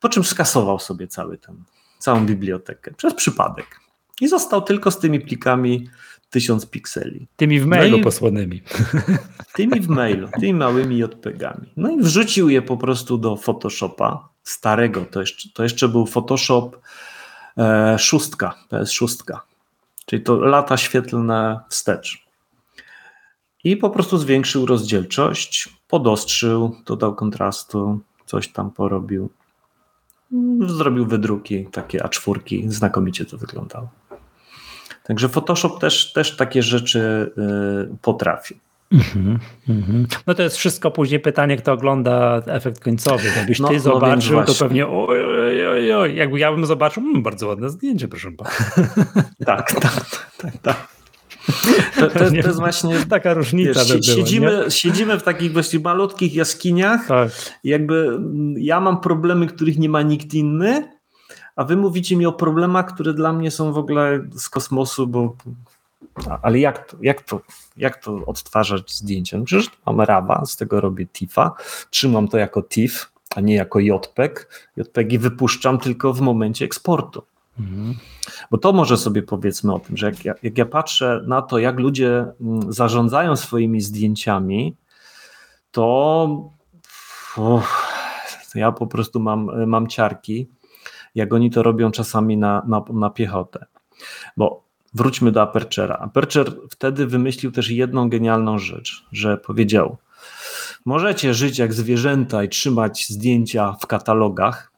po czym skasował sobie cały ten, całą bibliotekę przez przypadek. I został tylko z tymi plikami tysiąc pikseli. Tymi w mailu no posłanymi. Tymi w mailu, tymi małymi JPEGami. No i wrzucił je po prostu do Photoshopa starego. To jeszcze, to jeszcze był Photoshop szóstka, PS6, czyli to lata świetlne wstecz. I po prostu zwiększył rozdzielczość, podostrzył, dodał kontrastu, coś tam porobił. Zrobił wydruki, takie A4, znakomicie to wyglądało. Także Photoshop też, też takie rzeczy y, potrafi. Mm -hmm, No to jest wszystko później pytanie, kto ogląda efekt końcowy. Jakbyś no, ty no zobaczył, no to pewnie oj, oj, oj, oj, jakby ja bym zobaczył, hmm, bardzo ładne zdjęcie, proszę pana. Tak, tak, tak, tak. To, to, to, jest właśnie taka różnica. Wiesz, siedzimy, siedzimy w takich właśnie malutkich jaskiniach. Tak. Jakby ja mam problemy, których nie ma nikt inny, a wy mówicie mi o problemach, które dla mnie są w ogóle z kosmosu, bo ale jak to, jak to, jak to odtwarzać zdjęcie? No przecież mam RAWa, z tego robię TIFA, trzymam to jako TIFF, a nie jako JPEG. JPEGi wypuszczam tylko w momencie eksportu. Mhm. Bo to może sobie powiedzmy o tym, że jak ja, jak ja patrzę na to, jak ludzie mm, zarządzają swoimi zdjęciami, to, uff, ja po prostu mam, mam ciarki jak oni to robią czasami na, na, na piechotę. Bo wróćmy do Aperture'a. Aperture wtedy wymyślił też jedną genialną rzecz, że powiedział: Możecie żyć jak zwierzęta i trzymać zdjęcia w katalogach,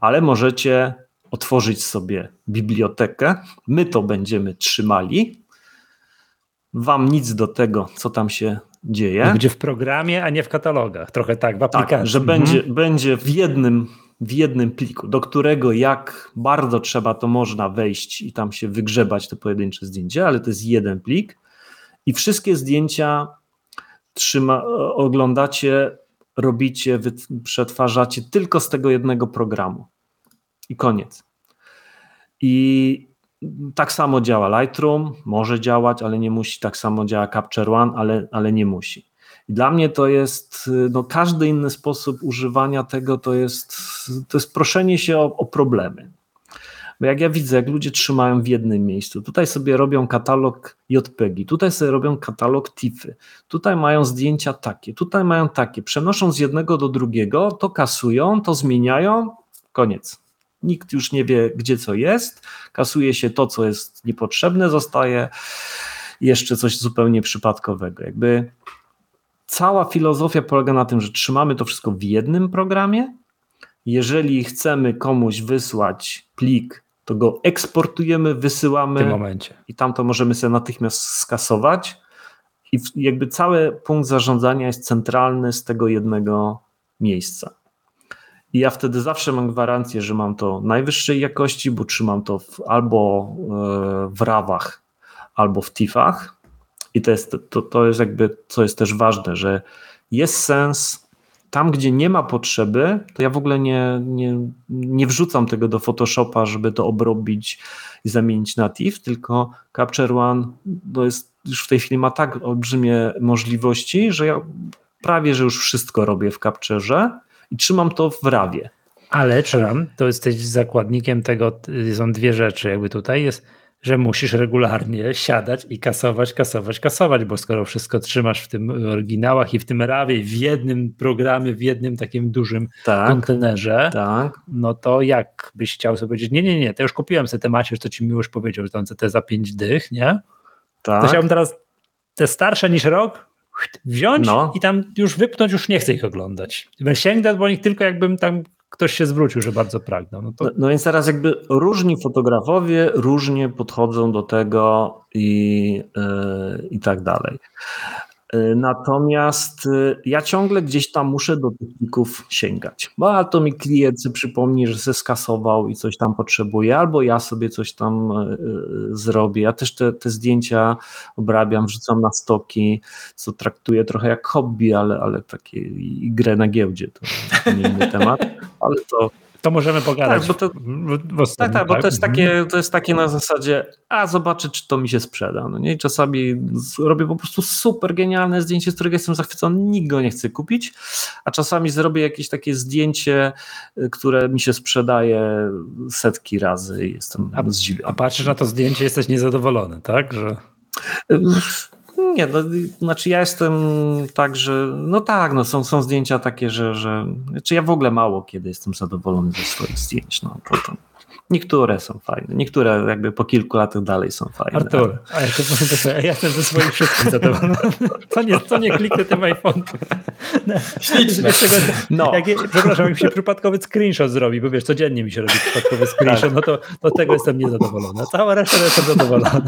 ale możecie otworzyć sobie bibliotekę. My to będziemy trzymali. Wam nic do tego, co tam się dzieje. Będzie w programie, a nie w katalogach. Trochę tak, w aplikacji. Tak, że mhm. będzie, będzie w jednym w jednym pliku, do którego jak bardzo trzeba, to można wejść i tam się wygrzebać te pojedyncze zdjęcia, ale to jest jeden plik i wszystkie zdjęcia trzyma, oglądacie, robicie, przetwarzacie tylko z tego jednego programu. I koniec. I tak samo działa Lightroom, może działać, ale nie musi. Tak samo działa Capture One, ale, ale nie musi. I dla mnie to jest, no każdy inny sposób używania tego to jest, to jest proszenie się o, o problemy. Bo jak ja widzę, jak ludzie trzymają w jednym miejscu, tutaj sobie robią katalog JPEGi, tutaj sobie robią katalog TIFy, tutaj mają zdjęcia takie, tutaj mają takie, przenoszą z jednego do drugiego, to kasują, to zmieniają, koniec. Nikt już nie wie, gdzie co jest, kasuje się to, co jest niepotrzebne, zostaje jeszcze coś zupełnie przypadkowego. Jakby cała filozofia polega na tym, że trzymamy to wszystko w jednym programie. Jeżeli chcemy komuś wysłać plik, to go eksportujemy, wysyłamy. W tym momencie. I tam to możemy sobie natychmiast skasować. I jakby cały punkt zarządzania jest centralny z tego jednego miejsca. I ja wtedy zawsze mam gwarancję, że mam to najwyższej jakości, bo trzymam to w, albo e, w rawach, albo w TIFach. I to jest, to, to jest jakby, co jest też ważne, że jest sens tam, gdzie nie ma potrzeby, to ja w ogóle nie, nie, nie wrzucam tego do Photoshopa, żeby to obrobić i zamienić na TIFF, tylko Capture One to jest, już w tej chwili ma tak olbrzymie możliwości, że ja prawie, że już wszystko robię w Capturze i trzymam to w rawie. Ale, Czram, to jesteś zakładnikiem tego, są dwie rzeczy jakby tutaj, jest że musisz regularnie siadać i kasować, kasować, kasować, bo skoro wszystko trzymasz w tym oryginałach i w tym rawie, w jednym programie, w jednym takim dużym tak, kontenerze, tak. no to jak byś chciał sobie powiedzieć, nie, nie, nie, to już kupiłem sobie te macierz, co ci miłość powiedział, że tam te za pięć dych, nie? Tak. To chciałbym teraz te starsze niż rok wziąć no. i tam już wypnąć, już nie chcę ich oglądać. Sięgnę bo nich tylko jakbym tam ktoś się zwrócił, że bardzo pragnął. No, to... no, no, więc teraz jakby różni fotografowie różnie podchodzą do tego i, yy, i tak dalej. E, natomiast e, ja ciągle gdzieś tam muszę do techników sięgać, bo albo to mi klient przypomni, że se skasował i coś tam potrzebuje, albo ja sobie coś tam e, zrobię. Ja też te, te zdjęcia obrabiam, wrzucam na stoki, co traktuję trochę jak hobby, ale, ale takie i grę na giełdzie to nie inny temat, ale to to możemy pogadać. Tak, bo to, w, tak, tak, bo to jest, takie, to jest takie na zasadzie, a zobaczę, czy to mi się sprzeda. No nie? I czasami robię po prostu super genialne zdjęcie, z którego jestem zachwycony, nikt go nie chce kupić, a czasami zrobię jakieś takie zdjęcie, które mi się sprzedaje setki razy i jestem a, zdziwiony. A patrzysz na to zdjęcie, jesteś niezadowolony, tak? Że... Nie, no, znaczy ja jestem tak, że no tak, no są, są zdjęcia takie, że, że znaczy ja w ogóle mało kiedy jestem zadowolony ze swoich zdjęć. No, to, to, niektóre są fajne, niektóre jakby po kilku latach dalej są fajne. Artur, ja, to, ja jestem ze swoich wszystkich zadowolony. Co nie, co nie kliknę tym iPhone. Śliczne. No. Jak, przepraszam, jak mi się przypadkowy screenshot zrobi, bo wiesz, codziennie mi się robi przypadkowy screenshot, tak. no to do tego jestem niezadowolony. Cała reszta jestem zadowolony.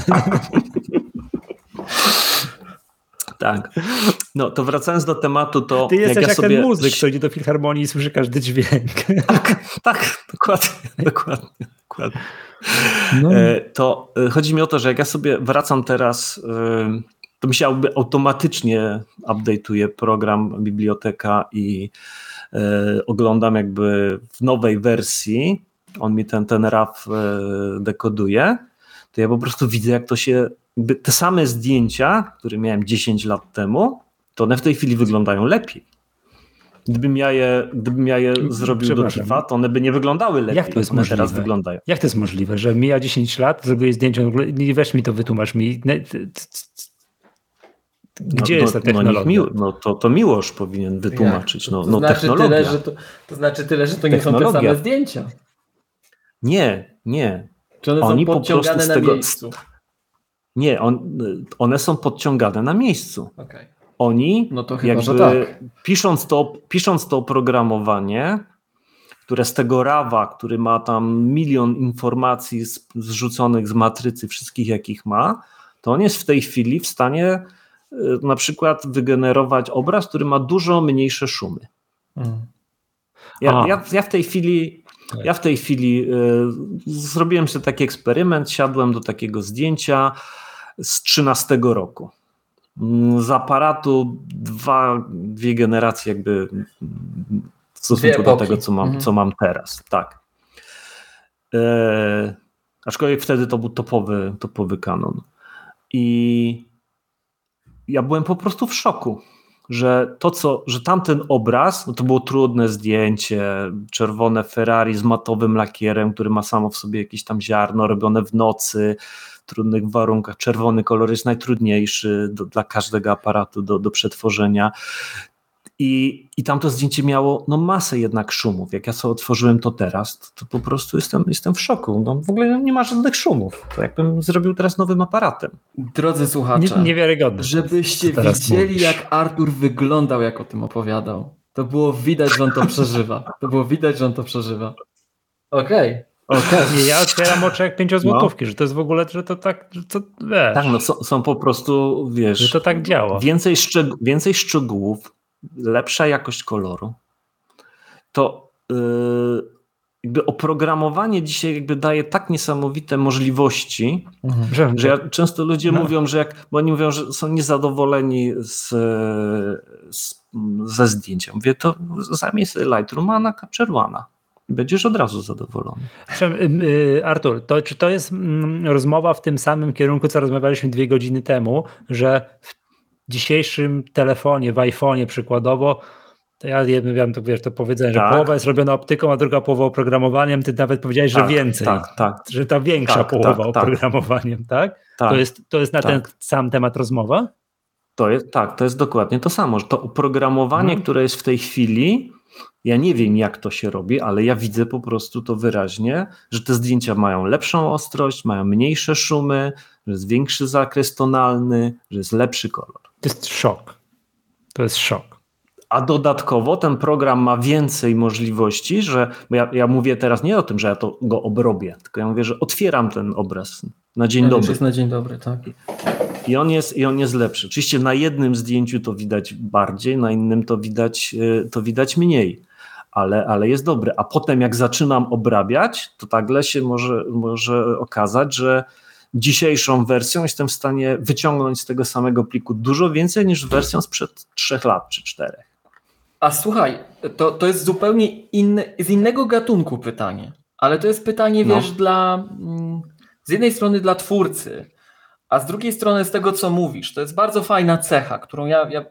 Tak. No to wracając do tematu, to. Ty jesteś jak, ja jak sobie... ten muzyk, co idzie do filharmonii i słyszy każdy dźwięk. Tak, tak, dokładnie, dokładnie, dokładnie. No. E, to e, chodzi mi o to, że jak ja sobie wracam teraz, e, to mi się automatycznie update'uje program, biblioteka i oglądam jakby w nowej wersji, on mi ten, ten RAW dekoduje, to ja po prostu widzę, jak to się te same zdjęcia, które miałem 10 lat temu, to one w tej chwili wyglądają lepiej. Gdybym ja je, gdybym ja je zrobił do TIFA, to one by nie wyglądały lepiej. Jak to jest możliwe? teraz wyglądają. Jak to jest możliwe, że mija 10 lat, zrobiłeś zdjęcie, nie weź mi to wytłumacz mi. Gdzie no, jest ta no, technologia? No, no to, to Miłosz powinien wytłumaczyć. No, to, no, znaczy technologia. Tyle, że to, to znaczy tyle, że to nie technologia. są te same zdjęcia. Nie, nie. Czy one Oni są podciągane na tego, miejscu? Nie, on, one są podciągane na miejscu. Okay. Oni, no to chyba, jakby tak. pisząc, to, pisząc to oprogramowanie, które z tego rawa, który ma tam milion informacji z, zrzuconych z matrycy, wszystkich jakich ma, to on jest w tej chwili w stanie y, na przykład wygenerować obraz, który ma dużo mniejsze szumy. Mm. Ja, ja, ja, w tej chwili ja w tej chwili y, zrobiłem sobie taki eksperyment, siadłem do takiego zdjęcia z 13 roku. Z aparatu dwa, dwie generacje jakby w stosunku do tego, co mam, mhm. co mam teraz. Tak. E, Aczkolwiek wtedy to był topowy, topowy kanon. I ja byłem po prostu w szoku, że to co, że tamten obraz, no to było trudne zdjęcie, czerwone Ferrari z matowym lakierem, który ma samo w sobie jakieś tam ziarno, robione w nocy, trudnych warunkach. Czerwony kolor jest najtrudniejszy do, dla każdego aparatu do, do przetworzenia. I, I tamto zdjęcie miało no, masę jednak szumów. Jak ja sobie otworzyłem to teraz, to, to, po prostu jestem, jestem w szoku. No, w ogóle nie ma żadnych szumów. To jakbym zrobił teraz nowym aparatem. Drodzy słuchacze, Nie, niewiarygodne. żebyście widzieli, mówisz. jak Artur wyglądał, jak o tym opowiadał. To było widać, że on to przeżywa. To było widać, że on to przeżywa. Okej. Okay. Okay. Ja otwieram oczy jak pięciozłotówki, no. że to jest w ogóle, że to tak, że to wiesz. Tak, no są, są po prostu, wiesz. Że to tak działa. Więcej, szczeg więcej szczegółów, lepsza jakość koloru, to yy, jakby oprogramowanie dzisiaj jakby daje tak niesamowite możliwości, mhm. że ja, często ludzie no. mówią, że jak, bo oni mówią, że są niezadowoleni z, z, ze zdjęcia. Mówię, to sobie Lightroom'a Capture One'a. Będziesz od razu zadowolony. Y, Artur, to, czy to jest mm, rozmowa w tym samym kierunku, co rozmawialiśmy dwie godziny temu, że w dzisiejszym telefonie, w iPhone'ie przykładowo, to ja wiem, to wiesz, to powiedzenie, tak. że połowa jest robiona optyką, a druga połowa oprogramowaniem, ty nawet powiedziałeś, tak, że więcej. Tak, tak. Że ta większa tak, połowa tak, tak. oprogramowaniem, tak? To, jest, to jest na ten sam temat rozmowa? To jest, tak, to jest dokładnie to samo, że to oprogramowanie, hmm. które jest w tej chwili, ja nie wiem, jak to się robi, ale ja widzę po prostu to wyraźnie, że te zdjęcia mają lepszą ostrość, mają mniejsze szumy, że jest większy zakres tonalny, że jest lepszy kolor. To jest szok. To jest szok. A dodatkowo ten program ma więcej możliwości, że bo ja, ja mówię teraz nie o tym, że ja to go obrobię, tylko ja mówię, że otwieram ten obraz na dzień ja dobry. Jest na dzień dobry, tak. I on, jest, I on jest lepszy. Oczywiście na jednym zdjęciu to widać bardziej, na innym to widać, y, to widać mniej, ale, ale jest dobry. A potem jak zaczynam obrabiać, to nagle się może, może okazać, że dzisiejszą wersją jestem w stanie wyciągnąć z tego samego pliku dużo więcej niż wersją sprzed trzech lat czy czterech. A słuchaj, to, to jest zupełnie inny, z innego gatunku pytanie, ale to jest pytanie, no. wiesz, dla mm, z jednej strony dla twórcy, a z drugiej strony z tego, co mówisz. To jest bardzo fajna cecha, którą ja, ja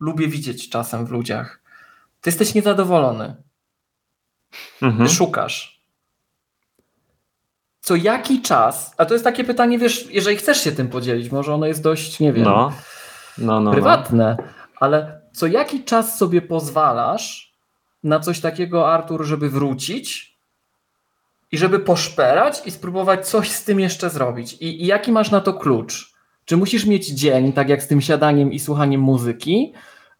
lubię widzieć czasem w ludziach. Ty jesteś niezadowolony. Mhm. Ty szukasz co jaki czas, a to jest takie pytanie, wiesz, jeżeli chcesz się tym podzielić, może ono jest dość, nie wiem, no. No, no, no. prywatne, ale co jaki czas sobie pozwalasz na coś takiego, Artur, żeby wrócić i żeby poszperać i spróbować coś z tym jeszcze zrobić? I, i jaki masz na to klucz? Czy musisz mieć dzień, tak jak z tym siadaniem i słuchaniem muzyki?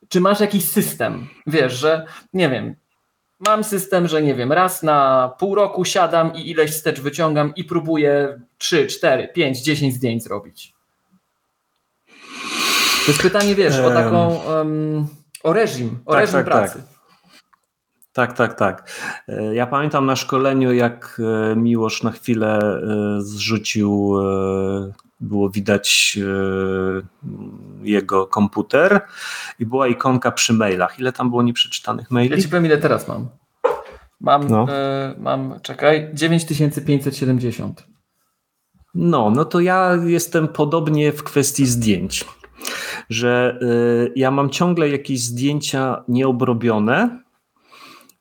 Czy masz jakiś system? Wiesz, że nie wiem, mam system, że nie wiem, raz na pół roku siadam i ileś wstecz wyciągam i próbuję 3, 4, 5, 10 zdjęć zrobić. To jest pytanie, wiesz, o taką, um, o reżim, o tak, reżim tak, pracy. Tak. Tak, tak, tak. E, ja pamiętam na szkoleniu, jak e, Miłosz na chwilę e, zrzucił było widać jego komputer i była ikonka przy mailach. Ile tam było nieprzeczytanych maili? Ja ci powiem, ile teraz mam. Mam, no. y, mam czekaj, 9570. No, no to ja jestem podobnie w kwestii zdjęć, że y, ja mam ciągle jakieś zdjęcia nieobrobione,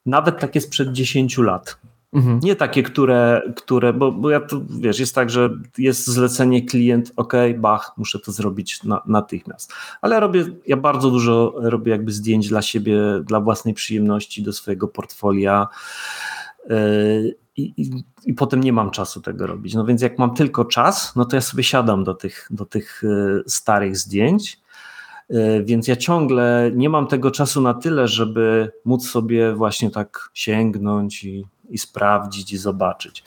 nawet takie sprzed 10 lat. Mhm. Nie takie, które, które bo, bo ja tu, wiesz, jest tak, że jest zlecenie klient, ok, bach, muszę to zrobić na, natychmiast. Ale robię, ja bardzo dużo robię jakby zdjęć dla siebie, dla własnej przyjemności, do swojego portfolia. Yy, I, i, I, potem nie mam czasu tego robić. No więc jak mam tylko czas, no to ja sobie siadam do tych, do tych yy, starych zdjęć. Yy, więc ja ciągle nie mam tego czasu na tyle, żeby móc sobie właśnie tak sięgnąć i i sprawdzić i zobaczyć.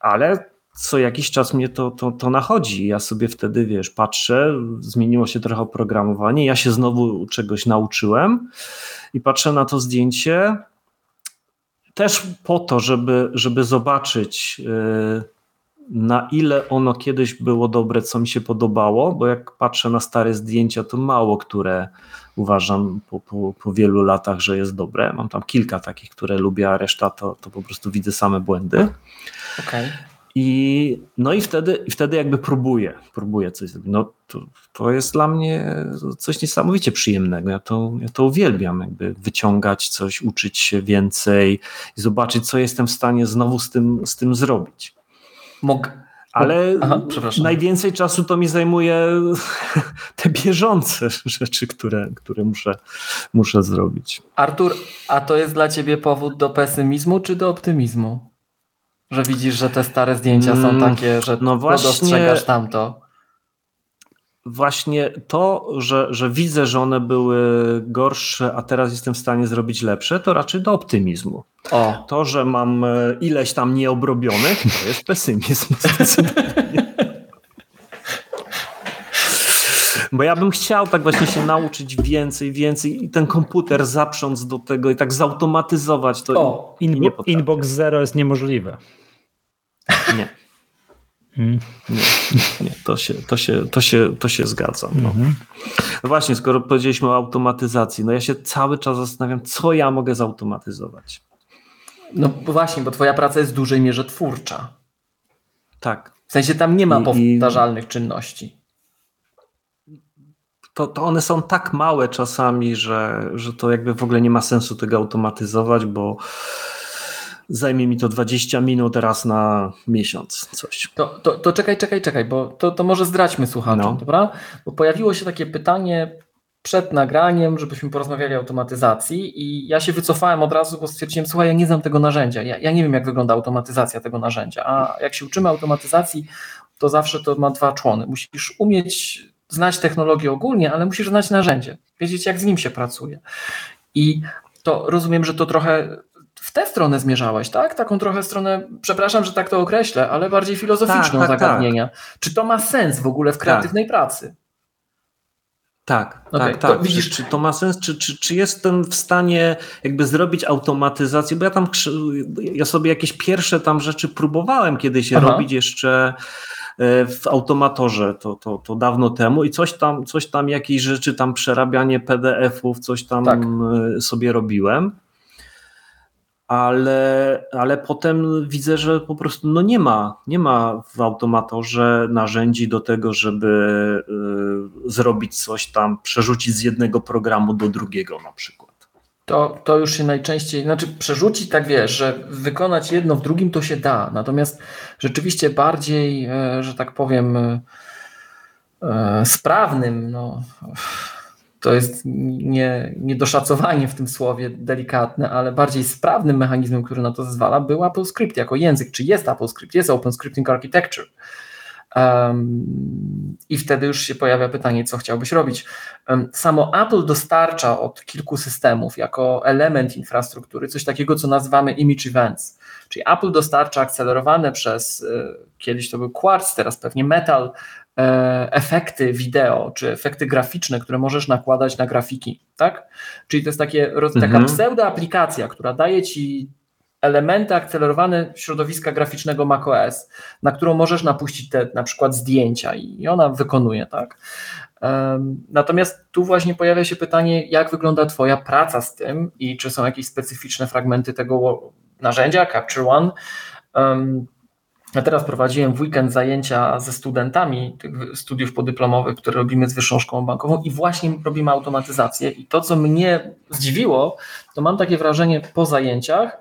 Ale co jakiś czas mnie to, to, to nachodzi. Ja sobie wtedy, wiesz, patrzę, zmieniło się trochę oprogramowanie, ja się znowu czegoś nauczyłem i patrzę na to zdjęcie też po to, żeby, żeby zobaczyć, y, na ile ono kiedyś było dobre, co mi się podobało, bo jak patrzę na stare zdjęcia, to mało które uważam po, po, po wielu latach, że jest dobre. Mam tam kilka takich, które lubię, a reszta to, to po prostu widzę same błędy. Okay. I, no i wtedy, wtedy jakby próbuję, próbuję coś zrobić. No to, to jest dla mnie coś niesamowicie przyjemnego. Ja to, ja to uwielbiam, jakby wyciągać coś, uczyć się więcej i zobaczyć, co jestem w stanie znowu z tym, z tym zrobić. Mog ale Aha, najwięcej czasu to mi zajmuje te bieżące rzeczy, które, które muszę, muszę zrobić. Artur, a to jest dla ciebie powód do pesymizmu czy do optymizmu? Że widzisz, że te stare zdjęcia są mm, takie, że no właśnie, dostrzegasz tamto. Właśnie to, że, że widzę, że one były gorsze, a teraz jestem w stanie zrobić lepsze, to raczej do optymizmu. O. To, że mam e, ileś tam nieobrobionych, to jest pesymizm. Bo ja bym chciał tak właśnie się nauczyć więcej, więcej i ten komputer zaprząc do tego i tak zautomatyzować to. O, inbo inbox zero jest niemożliwe. Nie. Nie, nie, to, się, to, się, to, się, to się zgadzam. No. Mhm. no. właśnie, skoro powiedzieliśmy o automatyzacji, no ja się cały czas zastanawiam, co ja mogę zautomatyzować. No właśnie, bo twoja praca jest w dużej mierze twórcza. Tak. W sensie tam nie ma I, powtarzalnych i... czynności to, to one są tak małe czasami, że, że to jakby w ogóle nie ma sensu tego automatyzować, bo zajmie mi to 20 minut raz na miesiąc coś. To, to, to czekaj, czekaj, czekaj, bo to, to może zdradźmy słuchaczom, no. dobra? Bo pojawiło się takie pytanie przed nagraniem, żebyśmy porozmawiali o automatyzacji i ja się wycofałem od razu, bo stwierdziłem, słuchaj, ja nie znam tego narzędzia, ja, ja nie wiem jak wygląda automatyzacja tego narzędzia, a jak się uczymy automatyzacji, to zawsze to ma dwa człony. Musisz umieć znać technologię ogólnie, ale musisz znać narzędzie, wiedzieć jak z nim się pracuje. I to rozumiem, że to trochę tę stronę zmierzałeś, tak? Taką trochę stronę, przepraszam, że tak to określę, ale bardziej filozoficzną tak, tak, zagadnienia. Tak. Czy to ma sens w ogóle w kreatywnej tak. pracy? Tak, okay, tak, tak. Widzisz, czy, czy, to ma sens? Czy, czy, czy jestem w stanie jakby zrobić automatyzację? Bo ja tam, ja sobie jakieś pierwsze tam rzeczy próbowałem kiedyś Aha. robić jeszcze E, w automatorze to, to, to dawno temu i coś tam, coś tam, jakieś rzeczy, tam przerabianie PDF-ów, coś tam tak. E, sobie robiłem. Ale, ale potem widzę, że po prostu no nie ma, nie ma w automatorze narzędzi do tego, żeby y, zrobić coś tam, przerzucić z jednego programu do drugiego na przykład. To, to już się najczęściej, znaczy przerzucić, tak wiesz, że wykonać jedno w drugim to się da, natomiast rzeczywiście bardziej, e, że tak powiem, e, e, sprawnym, no, to jest nie, niedoszacowanie w tym słowie delikatne, ale bardziej sprawnym mechanizmem, który na to zezwala, był AppleScript jako język, czy jest AppleScript, jest Open Scripting Architecture. I wtedy już się pojawia pytanie, co chciałbyś robić. Samo Apple dostarcza od kilku systemów jako element infrastruktury coś takiego, co nazywamy image events. Czyli Apple dostarcza akcelerowane przez, e, kiedyś to był Quartz, teraz pewnie Metal, efekty wideo czy efekty graficzne, które możesz nakładać na grafiki. Tak? Czyli to jest takie, taka mhm. pseudo aplikacja, która daje ci elementy akcelerowane środowiska graficznego macOS, na którą możesz napuścić te na przykład zdjęcia i ona wykonuje, tak? Natomiast tu właśnie pojawia się pytanie, jak wygląda Twoja praca z tym i czy są jakieś specyficzne fragmenty tego narzędzia Capture One. Ja teraz prowadziłem w weekend zajęcia ze studentami tych studiów podyplomowych, które robimy z Wyższą Szkołą Bankową i właśnie robimy automatyzację. I to, co mnie zdziwiło, to mam takie wrażenie po zajęciach,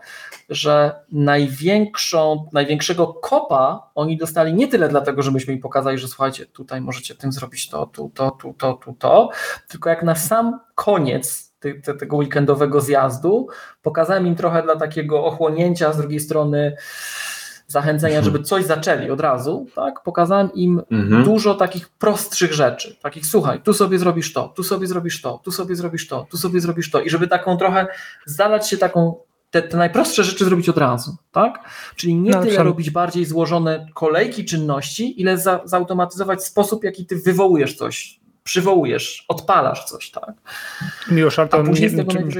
że największą, największego kopa oni dostali nie tyle dlatego, że myśmy im pokazali, że słuchajcie, tutaj możecie tym zrobić to, tu, to, tu, to, tu, to, tylko jak na sam koniec tego weekendowego zjazdu pokazałem im trochę dla takiego ochłonięcia, z drugiej strony zachęcenia, żeby coś zaczęli od razu, tak? Pokazałem im mhm. dużo takich prostszych rzeczy, takich słuchaj, tu sobie zrobisz to, tu sobie zrobisz to, tu sobie zrobisz to, tu sobie zrobisz to i żeby taką trochę zdalać się taką te, te, najprostsze rzeczy zrobić od razu, tak? Czyli nie no, tyle robić bardziej złożone kolejki czynności, ile za, zautomatyzować sposób, jaki ty wywołujesz coś, przywołujesz, odpalasz coś, tak? Miłosz, to, nie,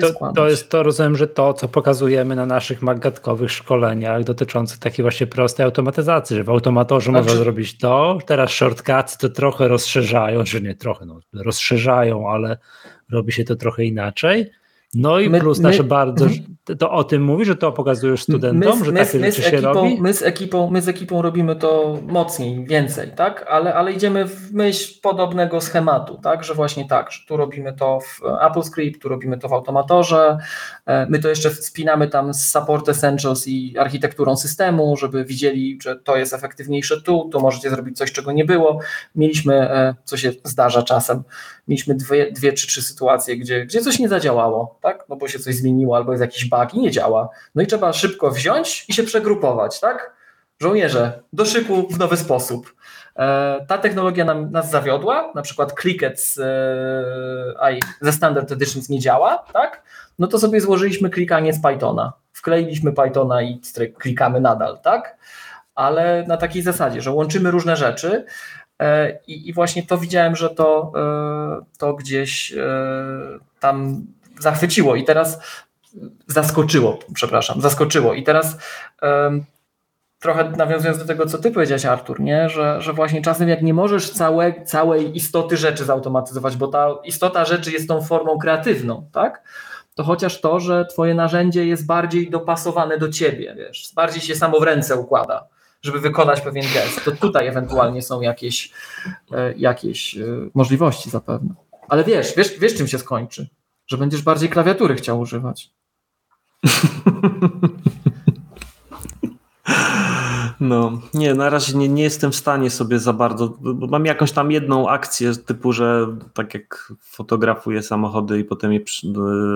to, to, jest to, rozumiem, że to, co pokazujemy na naszych magatkowych szkoleniach dotyczących takiej właśnie prostej automatyzacji, że w automatorze znaczy... można zrobić to, teraz shortcuts to trochę rozszerzają, że nie trochę, no, rozszerzają, ale robi się to trochę inaczej. No i my, plus nasze my, bardzo, mhm. to o tym mówi, że to pokazujesz studentom, my, że takie rzeczy się ekipą, robi? My z, ekipą, my z ekipą robimy to mocniej, więcej, tak? Ale, ale idziemy w myśl podobnego schematu, tak? Że właśnie tak, że tu robimy to w AppleScript, tu robimy to w Automatorze, my to jeszcze spinamy tam z Support Essentials i architekturą systemu, żeby widzieli, że to jest efektywniejsze tu, to możecie zrobić coś, czego nie było. Mieliśmy, e, co się zdarza czasem, mieliśmy dwie, dwie czy trzy sytuacje, gdzie, gdzie coś nie zadziałało, tak? No bo się coś zmieniło albo jest jakiś bug i nie działa. No i trzeba szybko wziąć i się przegrupować, tak? Żołnierze, do szyku w nowy sposób. E, ta technologia nam, nas zawiodła, na przykład Clicket z, e, ze Standard Editions nie działa, tak? No to sobie złożyliśmy klikanie z Pythona. Wkleiliśmy Pythona i klikamy nadal, tak? Ale na takiej zasadzie, że łączymy różne rzeczy, E, I, I, właśnie to widziałem, że to, e, to gdzieś e, tam zachwyciło i teraz zaskoczyło, przepraszam, zaskoczyło. I teraz trochę nawiązując do tego, co ty powiedziałeś, Artur, nie? Że, że właśnie czasem jak nie możesz całe, całej istoty rzeczy zautomatyzować, bo ta istota rzeczy jest tą formą kreatywną, tak? To chociaż to, że twoje narzędzie jest bardziej dopasowane do ciebie, wiesz, bardziej się samo w ręce układa żeby wykonać pewien gest. To tutaj ewentualnie są jakieś, e, jakieś e, możliwości zapewne. Ale wiesz, wiesz, wiesz czym się skończy? Że będziesz bardziej klawiatury chciał używać. No, nie, na razie nie, nie jestem w stanie sobie za bardzo, bo mam jakąś tam jedną akcję typu, że tak jak fotografuję samochody i potem je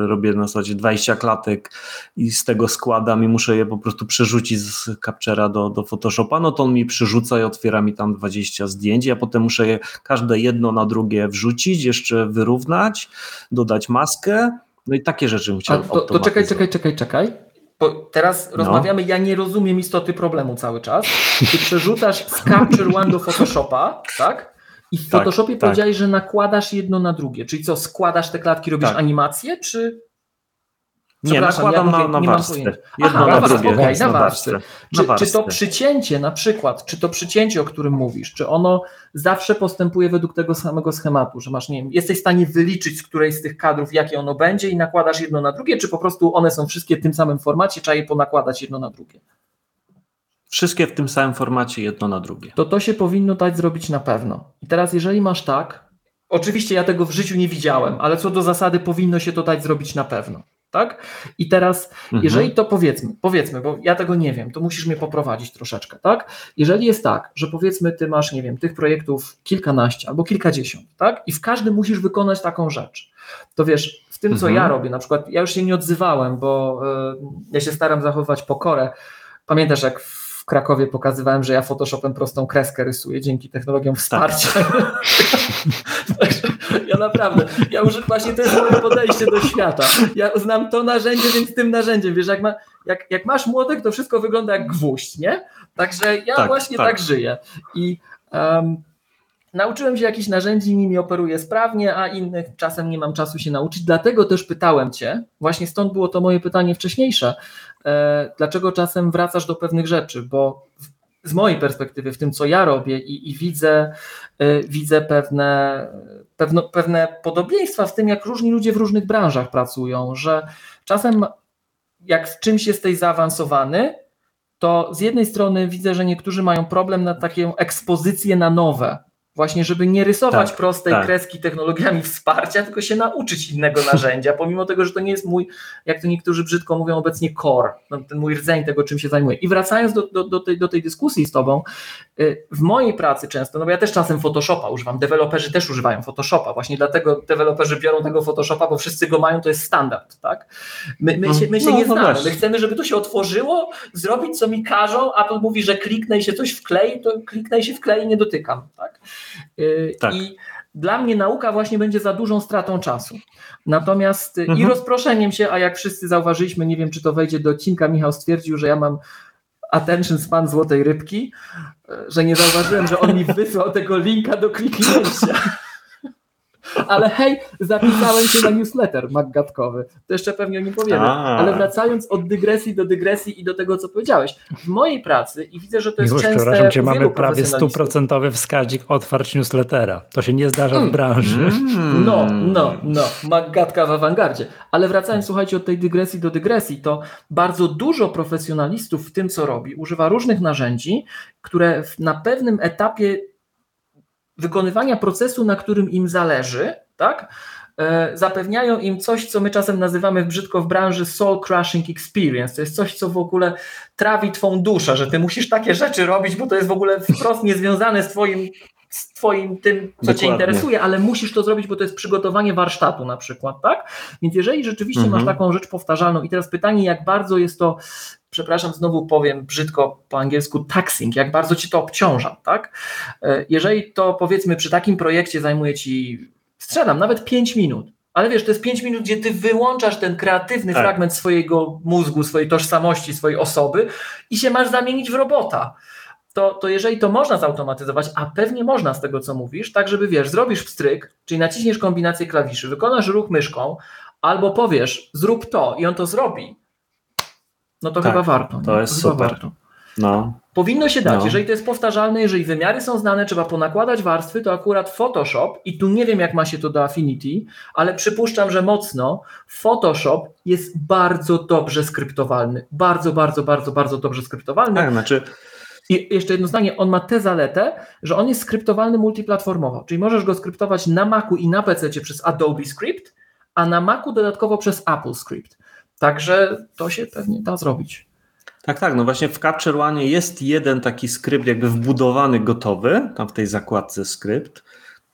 robię na zasadzie 20 klatek i z tego składam i muszę je po prostu przerzucić z Capture'a do, do Photoshopa, no to on mi przerzuca i otwiera mi tam 20 zdjęć, ja potem muszę je każde jedno na drugie wrzucić, jeszcze wyrównać, dodać maskę, no i takie rzeczy bym chciał to, to czekaj, czekaj, czekaj, czekaj. Bo teraz no. rozmawiamy, ja nie rozumiem istoty problemu cały czas. Ty przerzucasz z Capture One do Photoshopa, tak? I w tak, Photoshopie tak. powiedziałeś, że nakładasz jedno na drugie. Czyli co, składasz te klatki, robisz tak. animację, czy nie, nakładam ja mówię, na, na warstwę. Jedno Aha, na drugie. Okay, na, warstwę. Czy, na czy to przycięcie na przykład, czy to przycięcie, o którym mówisz, czy ono zawsze postępuje według tego samego schematu, że masz, nie wiem, jesteś w stanie wyliczyć z której z tych kadrów, jakie ono będzie i nakładasz jedno na drugie, czy po prostu one są wszystkie w tym samym formacie, trzeba je ponakładać jedno na drugie? Wszystkie w tym samym formacie, jedno na drugie. To to się powinno dać zrobić na pewno. I teraz, jeżeli masz tak, oczywiście ja tego w życiu nie widziałem, ale co do zasady powinno się to dać zrobić na pewno tak? I teraz, mhm. jeżeli to powiedzmy, powiedzmy, bo ja tego nie wiem, to musisz mnie poprowadzić troszeczkę, tak? Jeżeli jest tak, że powiedzmy, ty masz, nie wiem, tych projektów kilkanaście albo kilkadziesiąt, tak? I w każdym musisz wykonać taką rzecz, to wiesz, w tym, co mhm. ja robię, na przykład, ja już się nie odzywałem, bo y, ja się staram zachowywać pokorę. Pamiętasz, jak w Krakowie pokazywałem, że ja Photoshopem prostą kreskę rysuję dzięki technologiom wsparcia. Tak. Ja naprawdę, ja już właśnie to jest moje podejście do świata. Ja znam to narzędzie, więc tym narzędziem, wiesz, jak, ma, jak, jak masz młotek, to wszystko wygląda jak gwóźdź, nie? Także ja tak, właśnie tak. tak. żyję. I um, nauczyłem się jakichś narzędzi, nimi operuję sprawnie, a innych czasem nie mam czasu się nauczyć. Dlatego też pytałem Cię, właśnie stąd było to moje pytanie wcześniejsze, e, dlaczego czasem wracasz do pewnych rzeczy, bo z mojej perspektywy, w tym co ja robię i, i widzę, y, widzę pewne, pewno, pewne podobieństwa z tym, jak różni ludzie w różnych branżach pracują, że czasem jak w czymś jesteś zaawansowany, to z jednej strony widzę, że niektórzy mają problem na taką ekspozycję na nowe, Właśnie, żeby nie rysować tak, prostej tak. kreski technologiami wsparcia, tylko się nauczyć innego narzędzia, pomimo tego, że to nie jest mój, jak to niektórzy brzydko mówią obecnie, core, no, ten mój rdzeń tego, czym się zajmuję. I wracając do, do, do, tej, do tej dyskusji z Tobą, y, w mojej pracy często, no bo ja też czasem Photoshopa używam, deweloperzy też używają Photoshopa, właśnie dlatego deweloperzy biorą tego Photoshopa, bo wszyscy go mają, to jest standard, tak? My, my się, my się no, nie no znamy, my chcemy, żeby to się otworzyło, zrobić co mi każą, a to mówi, że kliknę i się coś wklei, to kliknę i się wklei, nie dotykam, tak? Y, tak. I dla mnie nauka właśnie będzie za dużą stratą czasu. Natomiast y, mhm. i rozproszeniem się, a jak wszyscy zauważyliśmy, nie wiem czy to wejdzie do odcinka, Michał stwierdził, że ja mam attention span złotej rybki, y, że nie zauważyłem, że on mi wysłał tego linka do kliknięcia. Ale hej, zapisałem się na newsletter maggatkowy. To jeszcze pewnie o nim powiemy. A. Ale wracając od dygresji do dygresji i do tego, co powiedziałeś. W mojej pracy, i widzę, że to jest Miłosz, częste przepraszam cię, mamy prawie stuprocentowy wskaźnik otwarć newslettera. To się nie zdarza mm. w branży. Mm. No, no, no. Maggatka w awangardzie. Ale wracając, słuchajcie, od tej dygresji do dygresji, to bardzo dużo profesjonalistów w tym, co robi, używa różnych narzędzi, które na pewnym etapie wykonywania procesu, na którym im zależy, tak? E, zapewniają im coś, co my czasem nazywamy brzydko w branży soul crushing experience. To jest coś, co w ogóle trawi twą duszę, że ty musisz takie rzeczy robić, bo to jest w ogóle wprost niezwiązane z twoim z twoim tym, co Dokładnie. cię interesuje, ale musisz to zrobić, bo to jest przygotowanie warsztatu na przykład, tak? Więc jeżeli rzeczywiście mhm. masz taką rzecz powtarzalną i teraz pytanie, jak bardzo jest to przepraszam, znowu powiem brzydko po angielsku, taxing, jak bardzo ci to obciąża, tak? E, jeżeli to powiedzmy przy takim projekcie zajmuje ci, strzelam, nawet 5 minut, ale wiesz, to jest 5 minut, gdzie ty wyłączasz ten kreatywny tak. fragment swojego mózgu, swojej tożsamości, swojej osoby i się masz zamienić w robota. To, to jeżeli to można zautomatyzować, a pewnie można z tego, co mówisz, tak żeby wiesz, zrobisz wstryk, czyli naciśniesz kombinację klawiszy, wykonasz ruch myszką, albo powiesz, zrób to i on to zrobi, no to tak, chyba warto. To jest to super. Warto. No. Powinno się dać, no. jeżeli to jest powtarzalne, jeżeli wymiary są znane, trzeba ponakładać warstwy, to akurat Photoshop, i tu nie wiem jak ma się to do Affinity, ale przypuszczam, że mocno, Photoshop jest bardzo dobrze skryptowalny. Bardzo, bardzo, bardzo, bardzo dobrze skryptowalny. Tak, znaczy... I jeszcze jedno zdanie, on ma tę zaletę, że on jest skryptowalny multiplatformowo, czyli możesz go skryptować na Macu i na PC przez Adobe Script, a na Macu dodatkowo przez Apple Script. Także to się pewnie da zrobić. Tak, tak. No właśnie w Capture One jest jeden taki skrypt jakby wbudowany, gotowy, tam w tej zakładce skrypt,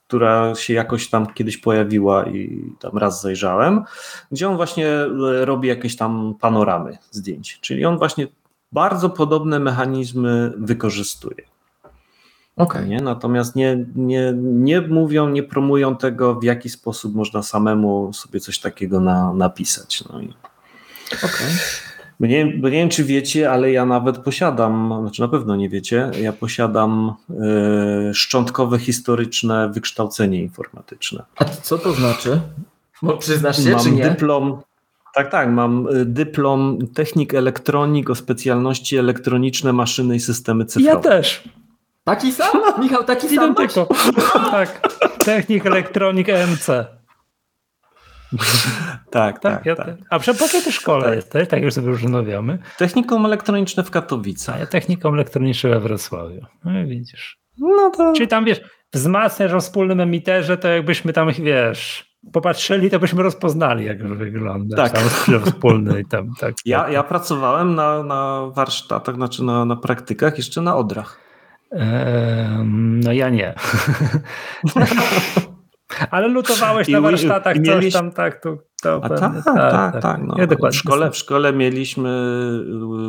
która się jakoś tam kiedyś pojawiła i tam raz zajrzałem, gdzie on właśnie e, robi jakieś tam panoramy zdjęć. Czyli on właśnie bardzo podobne mechanizmy wykorzystuje. Okay. Nie? Natomiast nie, nie, nie mówią, nie promują tego, w jaki sposób można samemu sobie coś takiego na, napisać. No i Okay. Bo nie, bo nie wiem, czy wiecie, ale ja nawet posiadam, znaczy na pewno nie wiecie, ja posiadam y, szczątkowe historyczne wykształcenie informatyczne. A co to znaczy? Bo przyznasz się, mam czy nie? dyplom. Tak, tak, mam e, dyplom technik elektronik o specjalności elektroniczne maszyny i systemy cyfrowe. Ja też. Taki sam? Michał, taki sam tylko. tak, technik elektronik EMC. tak, tak, ja tak. A po jakiej ty szkole tak. jesteś? Tak już sobie już rozmawiamy. Technikum elektroniczne w Katowicach. A ja technikum elektroniczne we Wrocławiu. No widzisz. No to... Czyli tam wiesz, wzmacniasz o wspólnym emiterze, to jakbyśmy tam, wiesz, popatrzyli, to byśmy rozpoznali, jak wygląda. Tak. Tam wspólny i tam, tak, ja, tak. ja pracowałem na, na warsztatach, znaczy na, na praktykach jeszcze na Odrach. Eee, no ja nie. Ale lutowałeś I na warsztatach mieliś... coś tam, tak, to, to A tak, tak, tak, tak, tak. No. Ja w, szkole, w szkole mieliśmy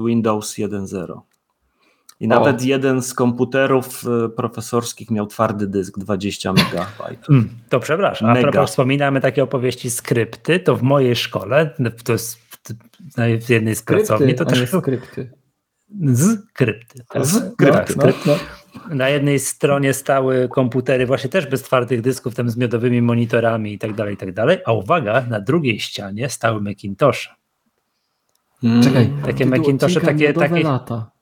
Windows 1.0. I nawet o. jeden z komputerów e, profesorskich miał twardy dysk 20 MB. Hmm, to przepraszam. Mega. A propos wspominamy takie opowieści skrypty, to w mojej szkole, to jest w jednej z pracowni, to też skrypty. Z krypty. Tak? Z krypty. No, no, no. Na jednej stronie stały komputery właśnie też bez twardych dysków, tam z miodowymi monitorami i tak dalej, i tak dalej. A uwaga, na drugiej ścianie stały Macintoshe. Hmm. Czekaj, takie Macintoshe, takie, takie, lata.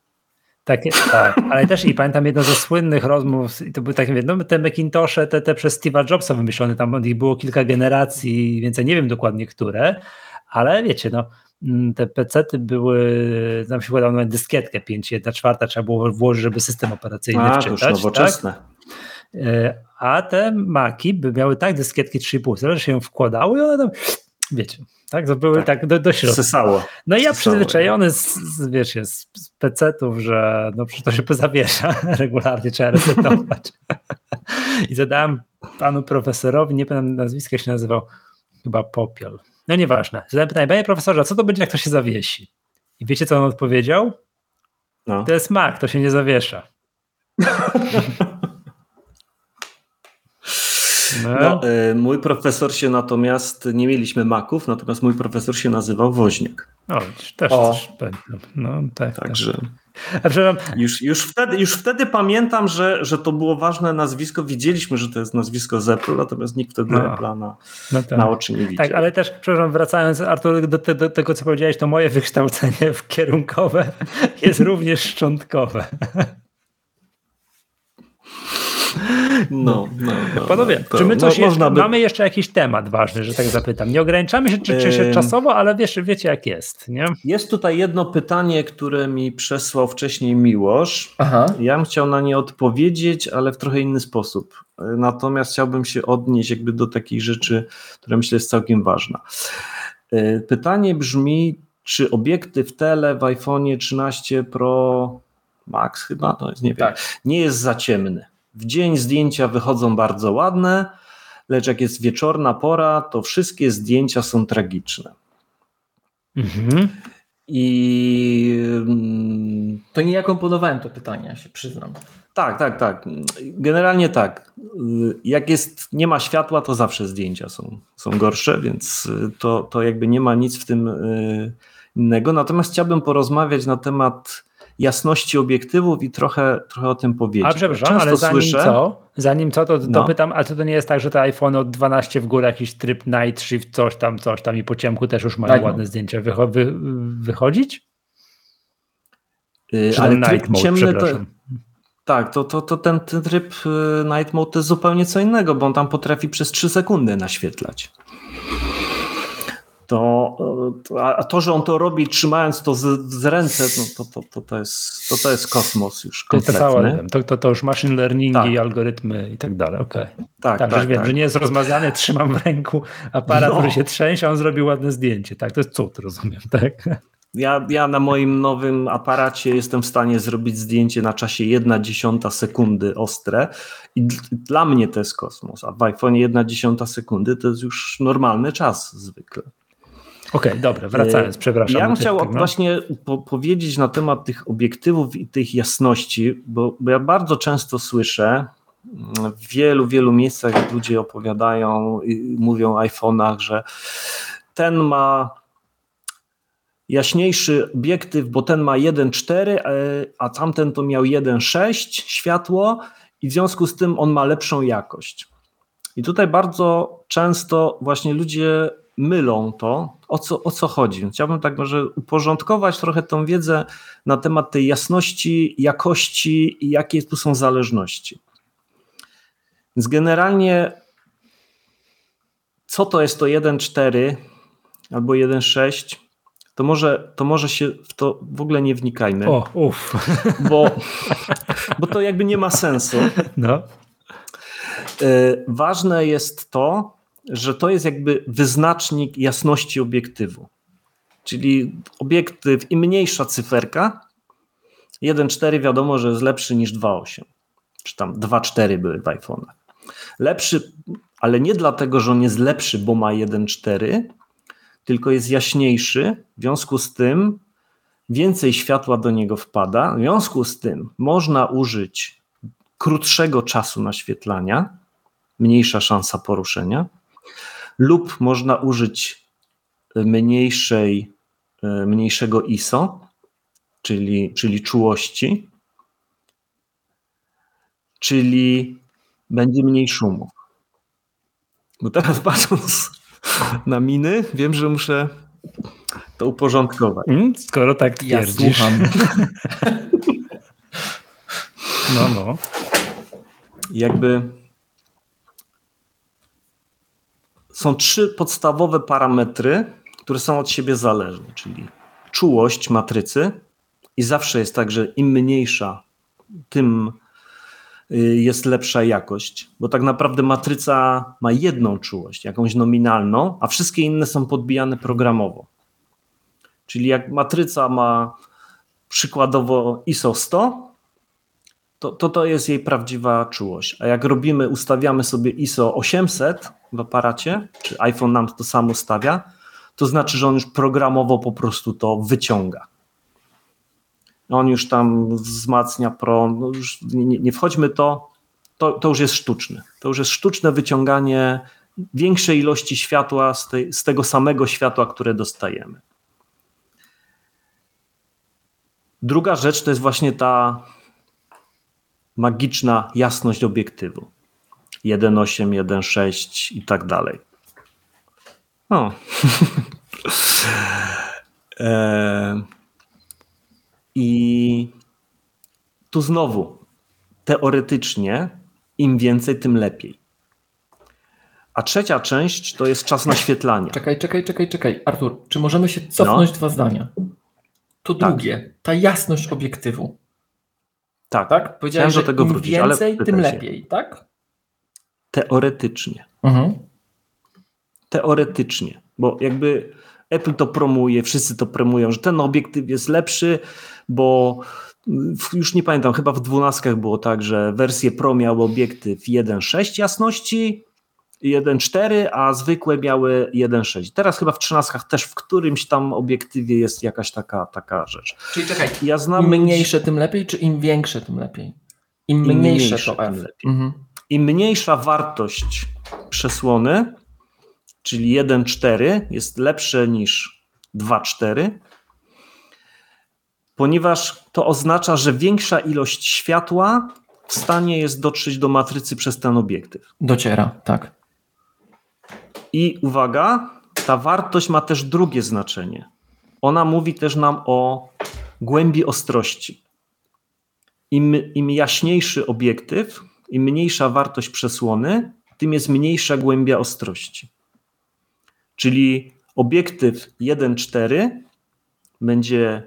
Takie, tak, ale też i pamiętam jedno ze słynnych rozmów, i to były takie, no, te Macintoshe, te, te przez Steve'a Jobsa wymyślone, tam ich było kilka generacji, więc ja nie wiem dokładnie które, ale wiecie, no, Mm, te PC-ty były, na przykład nawet dyskietkę 5, 1 czwarta trzeba było włożyć, żeby system operacyjny A, wczytać. To już nowoczesne. Tak? A te Maki by miały tak dyskietki 3,5, że się ją wkładały i one tam, wiecie, tak, to były tak, tak do, do środka. Sysało. No i ja Sysało. przyzwyczajony z, z, wiecie, z, z PC-ów, że no przecież to się zawiesza, regularnie trzeba resetować. I zadałem panu profesorowi, nie pamiętam nazwiska się nazywał, chyba Popiel no nieważne. Zadałem pytanie, panie profesorze, co to będzie, jak to się zawiesi? I wiecie, co on odpowiedział? No. To jest Mac, to się nie zawiesza. No. no y, mój profesor się natomiast, nie mieliśmy Maków, natomiast mój profesor się nazywał Woźniak. O, też, o. też No, tak, tak. Także. Już, już, wtedy, już wtedy pamiętam, że, że to było ważne nazwisko. Widzieliśmy, że to jest nazwisko z Apple, natomiast nikt wtedy no. Apple'a na, no tak. na oczy nie widział. Tak, ale też, przepraszam, wracając Artur, do, do, do, tego, co powiedziałeś, to moje wykształcenie w kierunkowe jest również szczątkowe. No, no, no, Panowie, no, czy my coś no, jeszcze, by... mamy jeszcze jakiś temat ważny, że tak zapytam? Nie ograniczamy się, czy, czy się czasowo, ale wiesz, wiecie jak jest, nie? Jest tutaj jedno pytanie, które mi przesłał wcześniej Miłosz. Aha. Ja bym chciał na nie odpowiedzieć, ale w trochę inny sposób. Natomiast chciałbym się odnieść jakby do takich rzeczy, które myślę jest całkiem ważna. E, pytanie brzmi, czy obiektyw tele w iPhone 13 Pro Max chyba, to jest, nie wiem, tak. nie jest za ciemny. W dzień zdjęcia wychodzą bardzo ładne, lecz jak jest wieczorna pora, to wszystkie zdjęcia są tragiczne. Mhm. I mm, to nie ja komponowałem to pytanie, ja się przyznam. Tak, tak, tak. Generalnie tak. Jak jest, nie ma światła, to zawsze zdjęcia są, są gorsze, więc to, to jakby nie ma nic w tym y, innego. Natomiast chciałbym porozmawiać na temat jasności obiektywów i trochę, trochę o tym powiedzieć. A przepraszam, Często ale zanim słyszę, co, zanim co, to, to no. pytam, a czy to nie jest tak, że te iPhone od 12 w górę jakiś tryb night shift, coś tam, coś tam i po ciemku też już mają tak, ładne no. zdjęcia wycho wy wychodzić? Yy, ale night mode, ciemny to, tak, to, to, to ten, ten tryb y, night mode to jest zupełnie co innego, bo on tam potrafi przez 3 sekundy naświetlać to, a to, że on to robi trzymając to z, z ręce, no to, to, to, to, jest, to, to jest kosmos już kompletny. To, to, to już machine learningi, tak. algorytmy i tak dalej, okej. Okay. Tak, tak, tak, że wiem, tak. że nie jest rozmazany, trzymam w ręku aparat, no. który się trzęsie, on zrobił ładne zdjęcie, tak, to jest cud, rozumiem, tak? Ja, ja na moim nowym aparacie jestem w stanie zrobić zdjęcie na czasie 1 dziesiąta sekundy ostre i dla mnie to jest kosmos, a w iPhone 1 dziesiąta sekundy to jest już normalny czas zwykle. Okej, okay, dobra, wracając, przepraszam. Ja bym chciał no. właśnie po powiedzieć na temat tych obiektywów i tych jasności, bo, bo ja bardzo często słyszę w wielu, wielu miejscach, ludzie opowiadają i mówią o iPhone'ach, że ten ma jaśniejszy obiektyw, bo ten ma 1.4, e, a tamten to miał 1.6 światło i w związku z tym on ma lepszą jakość. I tutaj bardzo często właśnie ludzie mylą to, o co, o co chodzi. Chciałbym tak może uporządkować trochę tą wiedzę na temat tej jasności, jakości i jakie tu są zależności. Więc generalnie co to jest to 1.4 albo 1.6, to może, to może się w to w ogóle nie wnikajmy. O, uff. Bo, bo to jakby nie ma sensu. No. E, ważne jest to, że to jest jakby wyznacznik jasności obiektywu. Czyli obiektyw, im mniejsza cyferka, 1.4 wiadomo, że jest lepszy niż 2.8, czy tam 2.4 były w iPhone'ach. Lepszy, ale nie dlatego, że on jest lepszy, bo ma 1.4, tylko jest jaśniejszy, w związku z tym więcej światła do niego wpada, w związku z tym można użyć krótszego czasu naświetlania, mniejsza szansa poruszenia, lub można użyć mniejszej, e, mniejszego ISO, czyli, czyli czułości, czyli będzie mniej szumów. Bo teraz patrząc na miny, wiem, że muszę to uporządkować. Mm, skoro tak twierdzisz. Ja no, no. Jakby są trzy podstawowe parametry, które są od siebie zależne, czyli czułość matrycy i zawsze jest tak, że im mniejsza, tym y, jest lepsza jakość, bo tak naprawdę matryca ma jedną czułość, jakąś nominalną, a wszystkie inne są podbijane programowo. Czyli jak matryca ma przykładowo ISO 100, to, to to jest jej prawdziwa czułość. A jak robimy, ustawiamy sobie ISO 800 w aparacie, czy iPhone nam to samo stawia, to znaczy, że on już programowo po prostu to wyciąga. On już tam wzmacnia pro, no nie, nie wchodźmy to, to, to już jest sztuczne. To już jest sztuczne wyciąganie większej ilości światła z, tej, z tego samego światła, które dostajemy. Druga rzecz to jest właśnie ta magiczna jasność obiektywu. 1.8, 1.6 i tak dalej. O. e... I tu znowu, teoretycznie, im więcej, tym lepiej. A trzecia część to jest czas naświetlania. Czekaj, czekaj, czekaj, czekaj. Artur, czy możemy się cofnąć no. dwa zdania? To tak. drugie, ta jasność obiektywu. Tak, tak? Powiedziałem, że do tego im wrócić, więcej, tym lepiej, tak? Teoretycznie. Mhm. Teoretycznie, bo jakby Apple to promuje, wszyscy to promują, że ten obiektyw jest lepszy, bo już nie pamiętam, chyba w dwunastkach było tak, że wersję Pro miał obiektyw 1.6 jasności, 1.4, a zwykłe miały 1.6. Teraz chyba w trzynastkach też w którymś tam obiektywie jest jakaś taka, taka rzecz. Czyli czekaj, ja znam im mniejsze tym lepiej, czy im większe tym lepiej? Im, Im mniejsze, mniejsze, to F. Lepiej. Mhm. Im mniejsza wartość przesłony, czyli 1.4 jest lepsze niż 2.4, ponieważ to oznacza, że większa ilość światła w stanie jest dotrzeć do matrycy przez ten obiektyw. Dociera, tak. I uwaga, ta wartość ma też drugie znaczenie. Ona mówi też nam o głębi ostrości. Im, im jaśniejszy obiektyw, im mniejsza wartość przesłony, tym jest mniejsza głębia ostrości. Czyli obiektyw 1.4 będzie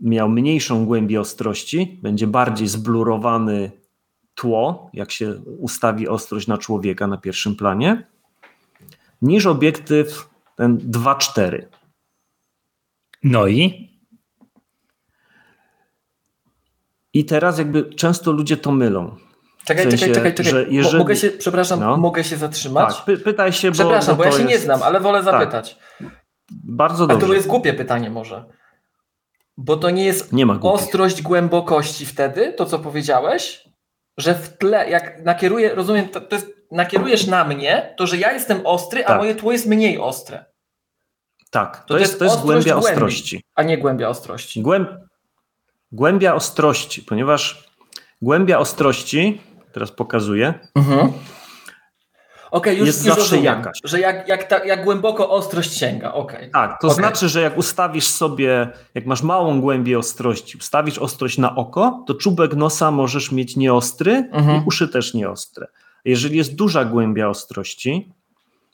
miał mniejszą głębię ostrości, będzie bardziej zblurowany tło, jak się ustawi ostrość na człowieka na pierwszym planie, niż obiektyw ten 2.4. No i? I teraz jakby często ludzie to mylą. Czekaj, w sensie, czekaj, czekaj, czekaj. Jeżeli... Mogę się, przepraszam, no. mogę się zatrzymać? Tak, py pytaj się, bo Przepraszam, bo, bo ja się jest... nie znam, ale wolę tak. zapytać. Tak. Bardzo dobrze. A to jest głupie pytanie może. Bo to nie jest nie ostrość głębokości wtedy, to co powiedziałeś, że w tle, jak nakieruję, rozumiem, to, to jest, nakierujesz na mnie, to że ja jestem ostry, tak. a moje tło jest mniej ostre. Tak, to, to jest, to jest głębia głębi, ostrości. A nie głębia ostrości. Głęb, głębia ostrości, ponieważ głębia ostrości, teraz pokazuję, mhm. Okay, już, jest już zawsze rozumiem, jakaś. Że jak, jak, ta, jak głęboko ostrość sięga. Okay. Tak, to okay. znaczy, że jak ustawisz sobie, jak masz małą głębię ostrości, ustawisz ostrość na oko, to czubek nosa możesz mieć nieostry mhm. i uszy też nieostre. Jeżeli jest duża głębia ostrości,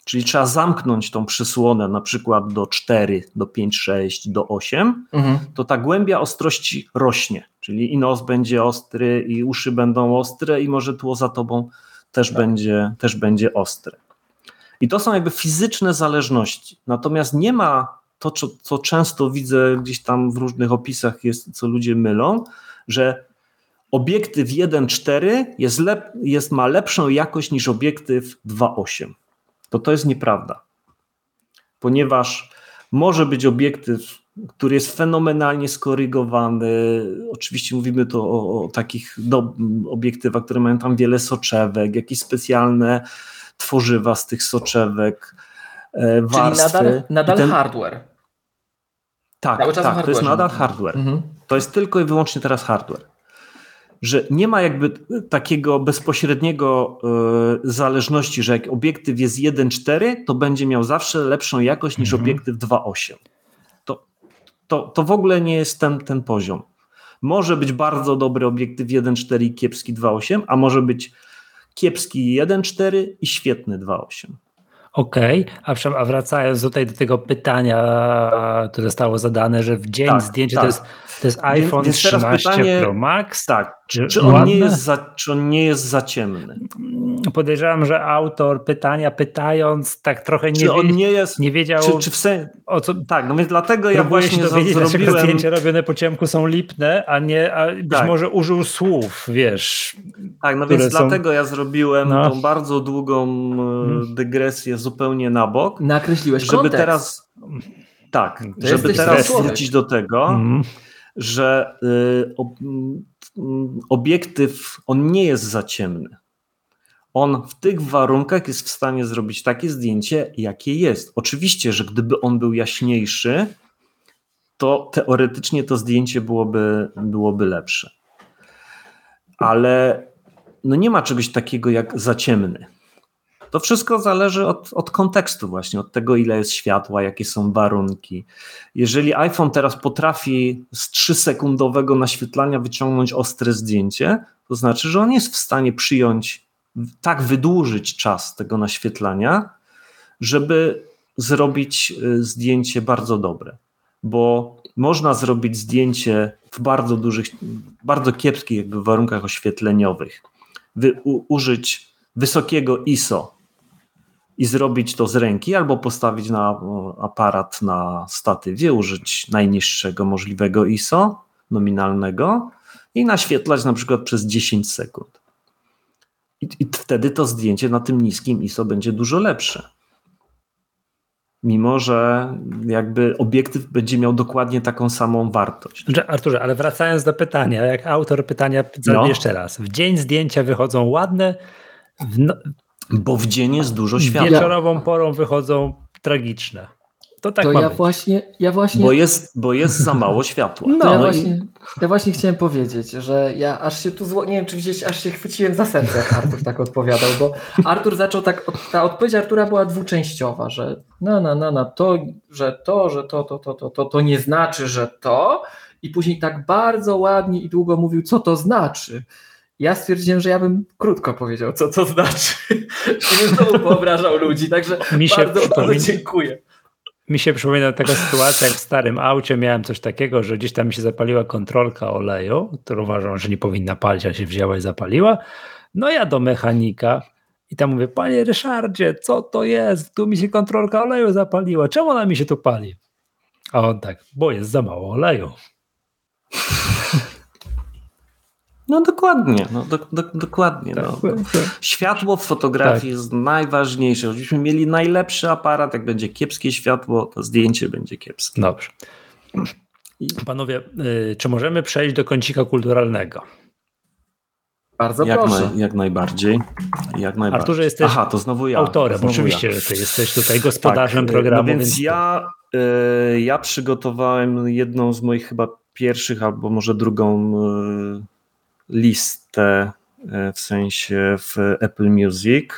czyli trzeba zamknąć tą przysłonę na przykład do 4, do 5, 6, do 8, mhm. to ta głębia ostrości rośnie, czyli i nos będzie ostry, i uszy będą ostre, i może tło za tobą też, tak. będzie, też będzie ostre. I to są jakby fizyczne zależności. Natomiast nie ma to, co, co często widzę gdzieś tam w różnych opisach, jest, co ludzie mylą, że obiektyw 1.4 jest, lep, jest, ma lepszą jakość niż obiektyw 2.8. To to jest nieprawda. Ponieważ może być obiektyw który jest fenomenalnie skorygowany. Oczywiście mówimy tu o, o takich do, obiektywach, które mają tam wiele soczewek, jakieś specjalne tworzywa z tych soczewek, e, warstwy. Czyli nadal, nadal ten... hardware. Tak, tak to jest nadal hardware. Mhm. To jest tylko i wyłącznie teraz hardware. Że nie ma jakby takiego bezpośredniego y, zależności, że jak obiektyw jest 1.4, to będzie miał zawsze lepszą jakość niż mhm. obiektyw 2.8 to, to w ogóle nie jest ten, ten poziom. Może być bardzo dobry obiektyw 1.4 i kiepski 2.8, a może być kiepski 1.4 i świetny 2.8. Okej, okay. a wracając tutaj do tego pytania, które zostało zadane, że w dzień tak, zdjęcia tak. to, jest, to jest iPhone Więc 13 pytanie, Pro Max. Tak, czy, czy, on nie jest za, czy on nie jest za ciemny? Podejrzewam, że autor pytania pytając tak trochę nie, on nie, jest, nie wiedział czy, czy w sen... o co... Tak, no więc dlatego ja właśnie dowiedzieć, zrobiłem... zdjęcia robione po ciemku są lipne, a nie, a być tak. może użył słów, wiesz. Tak, no więc są... dlatego ja zrobiłem no. tą bardzo długą e, hmm. dygresję zupełnie na bok. Nakreśliłeś żeby kontekst. teraz Tak, to żeby teraz wrócić do tego, mm. że y, obiektyw, on nie jest za ciemny. On w tych warunkach jest w stanie zrobić takie zdjęcie, jakie jest. Oczywiście, że gdyby on był jaśniejszy, to teoretycznie to zdjęcie byłoby, byłoby lepsze. Ale no nie ma czegoś takiego jak zaciemny. To wszystko zależy od, od kontekstu, właśnie, od tego, ile jest światła, jakie są warunki. Jeżeli iPhone teraz potrafi z 3-sekundowego naświetlania wyciągnąć ostre zdjęcie, to znaczy, że on jest w stanie przyjąć, tak wydłużyć czas tego naświetlania, żeby zrobić y, zdjęcie bardzo dobre. Bo można zrobić zdjęcie w bardzo dużych, bardzo kiepskich jakby warunkach oświetleniowych, wy, u, użyć wysokiego ISO i zrobić to z ręki, albo postawić na aparat na statywie, użyć najniższego możliwego ISO nominalnego i naświetlać na przykład przez 10 sekund. I, I, wtedy to zdjęcie na tym niskim ISO będzie dużo lepsze. Mimo, że jakby obiektyw będzie miał dokładnie taką samą wartość. Arturze, ale wracając do pytania, jak autor pytania no. jeszcze raz. W dzień zdjęcia wychodzą ładne, w no... bo w dzień jest dużo światła. Wieczorową porą wychodzą tragiczne. To tak to ma ja być. właśnie, ja właśnie. Bo jest, bo jest za mało światła. No, ja, właśnie, ja właśnie chciałem powiedzieć, że ja aż się tu zło, nie wiem, czy gdzieś aż się chwyciłem za serce, jak Artur tak odpowiadał, bo Artur zaczął tak, ta odpowiedź Artura była dwuczęściowa, że no, no, no, no, to, że to, że to, to, to, to, to, to nie znaczy, że to, i później tak bardzo ładnie i długo mówił, co to znaczy. Ja stwierdziłem, że ja bym krótko powiedział, co to znaczy. I bym znowu poobrażał ludzi, także Mi się bardzo, bardzo dziękuję. Mi się przypomina taka sytuacja, jak w starym aucie miałem coś takiego, że gdzieś tam mi się zapaliła kontrolka oleju, którą uważam, że nie powinna palić, a się wzięła i zapaliła. No ja do mechanika i tam mówię, panie Ryszardzie, co to jest? Tu mi się kontrolka oleju zapaliła. Czemu ona mi się tu pali? A on tak, bo jest za mało oleju. No dokładnie, no, do, do, dokładnie. Tak, no. Tak. Światło w fotografii tak. jest najważniejsze. Gdybyśmy mieli najlepszy aparat, jak będzie kiepskie światło, to zdjęcie będzie kiepskie. Dobrze. Panowie, y, czy możemy przejść do kącika kulturalnego? Bardzo jak proszę. Na, jak najbardziej. Jak najbardziej. Arturze, jesteś Aha, to znowu ja. autorem. Znowu Oczywiście, ja. że ty jesteś tutaj gospodarzem tak, programu. No więc, więc ja, y, ja przygotowałem jedną z moich chyba pierwszych, albo może drugą y, listę e, w sensie w Apple Music,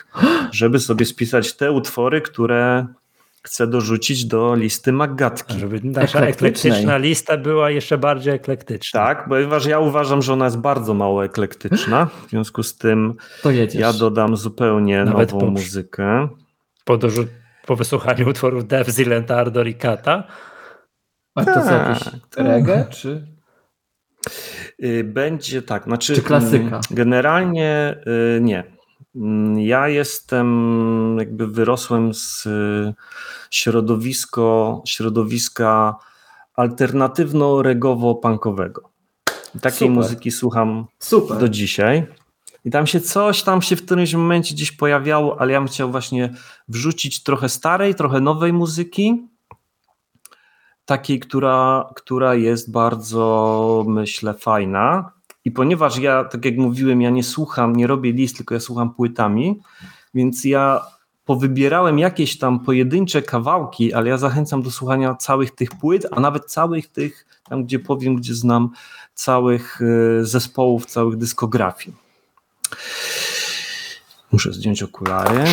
żeby sobie spisać te utwory, które chcę dorzucić do listy Magatki. Żeby nasza eklektyczna lista była jeszcze bardziej eklektyczna. Tak, ponieważ ja uważam, że ona jest bardzo mało eklektyczna, w związku z tym ja dodam zupełnie Nawet nową po, muzykę. Po, po wysłuchaniu utworów Dev, Zilent, Ardor i Kata. A to co, tak, reggae, czy... Y, będzie tak, znaczy. Czy klasyka? Mm, generalnie y, nie. Mm, ja jestem, jakby wyrosłem z y, środowisko, środowiska alternatywno-regowo-punkowego. Takiej Super. muzyki słucham Super. do dzisiaj. I tam się coś tam się w którymś momencie gdzieś pojawiało, ale ja bym chciał właśnie wrzucić trochę starej, trochę nowej muzyki takiej, która, która jest bardzo, myślę, fajna. I ponieważ ja, tak jak mówiłem, ja nie słucham, nie robię list, tylko ja słucham płytami, więc ja powybierałem jakieś tam pojedyncze kawałki, ale ja zachęcam do słuchania całych tych płyt, a nawet całych tych, tam gdzie powiem, gdzie znam całych y, zespołów, całych dyskografii. Muszę zdjąć okulary.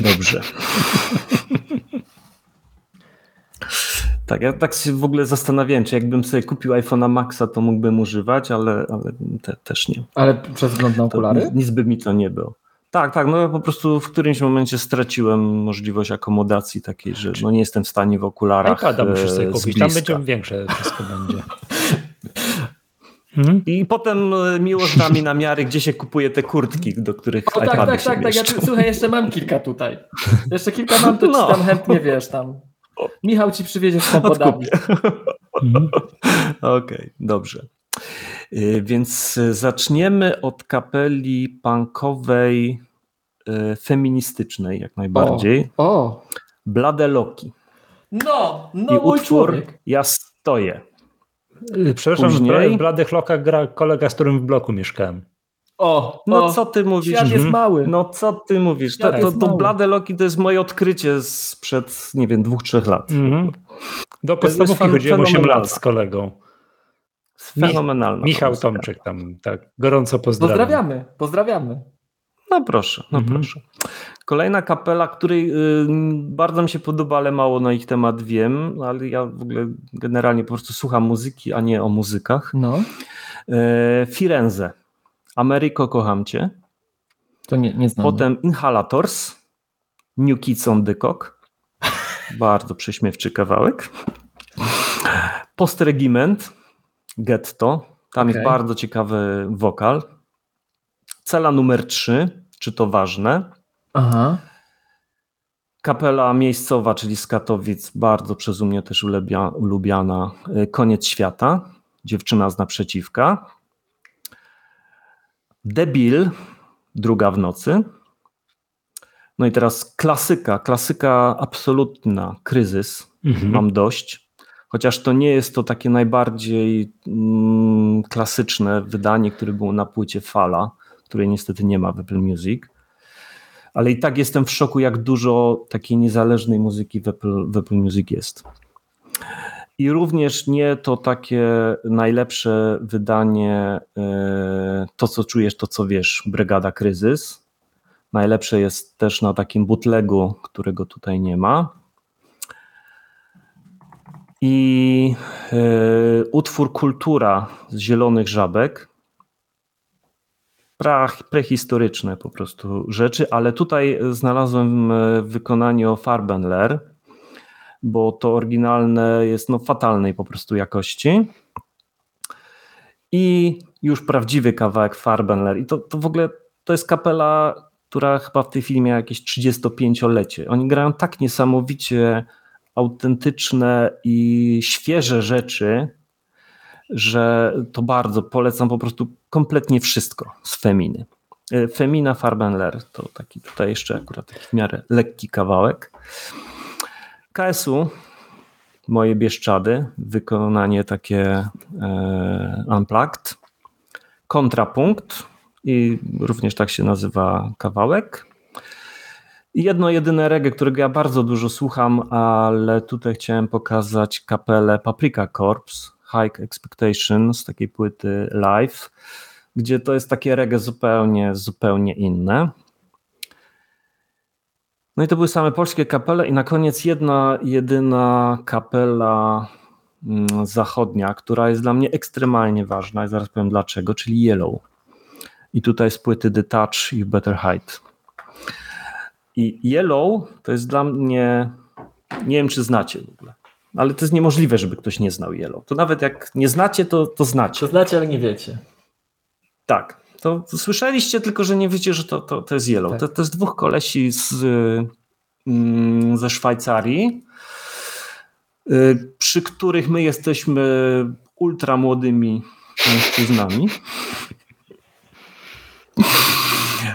Dobrze. Tak, ja tak się w ogóle zastanawiałem, czy jakbym sobie kupił iPhone'a Maxa, to mógłbym używać, ale, ale te, też nie. Ale przez wzgląd na okulary? To nic by mi to nie było. Tak, tak, no ja po prostu w którymś momencie straciłem możliwość akomodacji takiej, że no nie jestem w stanie w okularach iPada musisz sobie e, kupić, tam będzie większe wszystko będzie. Mhm. I potem e, miłość da mi na miary, gdzie się kupuje te kurtki, do których o, tak, tak, tak, tak, ja tu, słuchaj, jeszcze mam kilka tutaj. Jeszcze kilka mam, to no. ci tam chętnie, wiesz, tam Michał ci przywiezie z samochodami. Mhm. Okej, okay, dobrze. Y, więc zaczniemy od kapeli punkowej, y, feministycznej jak najbardziej. O, o. Blade Loki. No, no I utwór człowiek. Ja stoję. Y, przepraszam, Później... w Bladych Lokach gra kolega, z którym w bloku mieszkałem. O, no o, co ty mówisz? Świat jest mhm. mały. No co ty mówisz? To, to, to Blade Loki to jest moje odkrycie sprzed, nie wiem, dwóch, trzech lat. Mhm. Do podstawówki chodziłem 8 lat z kolegą. Fenomenalna. Michał Tomczyk tam, tak. Gorąco pozdrawiam. Pozdrawiamy, pozdrawiamy. No proszę, no mhm. proszę. Kolejna kapela, której y, bardzo mi się podoba, ale mało na ich temat wiem, ale ja w ogóle generalnie po prostu słucham muzyki, a nie o muzykach. No. Y, Firenze. Ameryko, kocham cię. To nie, nie znam. Potem Inhalators. New Kids on the Cock. Bardzo prześmiewczy kawałek. Postregiment. Getto. Tam okay. jest bardzo ciekawy wokal. Cela numer 3, czy to ważne? Aha. Kapela miejscowa, czyli z Katowic, bardzo przez mnie też ulubiana. Y, Koniec świata, dziewczyna z naprzeciwka. Debil, druga w nocy. No i teraz klasyka, klasyka absolutna, kryzys. Mhm. Mam dość. Chociaż to nie jest to takie najbardziej mm, klasyczne wydanie, które było na płycie Fala której niestety nie ma w Apple Music. Ale i tak jestem w szoku, jak dużo takiej niezależnej muzyki w Apple, w Apple Music jest. I również nie to takie najlepsze wydanie, e, to co czujesz, to co wiesz, Brygada Kryzys. Najlepsze jest też na takim bootlegu, którego tutaj nie ma. I y, utwór Kultura z Zielonych Żabek, prehistoryczne po prostu rzeczy, ale tutaj znalazłem w wykonaniu Farbenler, bo to oryginalne jest no fatalnej po prostu jakości. I już prawdziwy kawałek Farbenler. I to, to w ogóle to jest kapela, która chyba w tej chwili miała jakieś 35-lecie. Oni grają tak niesamowicie autentyczne i świeże rzeczy, że to bardzo polecam po prostu kompletnie wszystko z Feminy. E, Femina Farbenler to taki tutaj jeszcze akurat taki w miarę lekki kawałek. KSU, moje Bieszczady, wykonanie takie e, unplugged. Kontrapunkt i również tak się nazywa kawałek. Jedno jedyne reggae, którego ja bardzo dużo słucham, ale tutaj chciałem pokazać kapelę Paprika Corps, High Expectation z takiej płyty live, gdzie to jest takie reggae zupełnie, zupełnie inne. No i to były same polskie kapele i na koniec jedna, jedyna kapela mm, zachodnia, która jest dla mnie ekstremalnie ważna i zaraz powiem dlaczego, czyli Yellow. I tutaj z płyty The Touch i Better Height. I Yellow to jest dla mnie, nie wiem czy znacie w ogóle, ale to jest niemożliwe, żeby ktoś nie znał Yellow. To nawet jak nie znacie, to, to znacie. To znacie, ale nie wiecie. Tak. To, słyszeliście, tylko że nie wiecie, że to, to, to jest Yellow. Tak. To, to jest dwóch kolesi z, mm, ze Szwajcarii, y, przy których my jesteśmy ultra młodymi mężczyznami.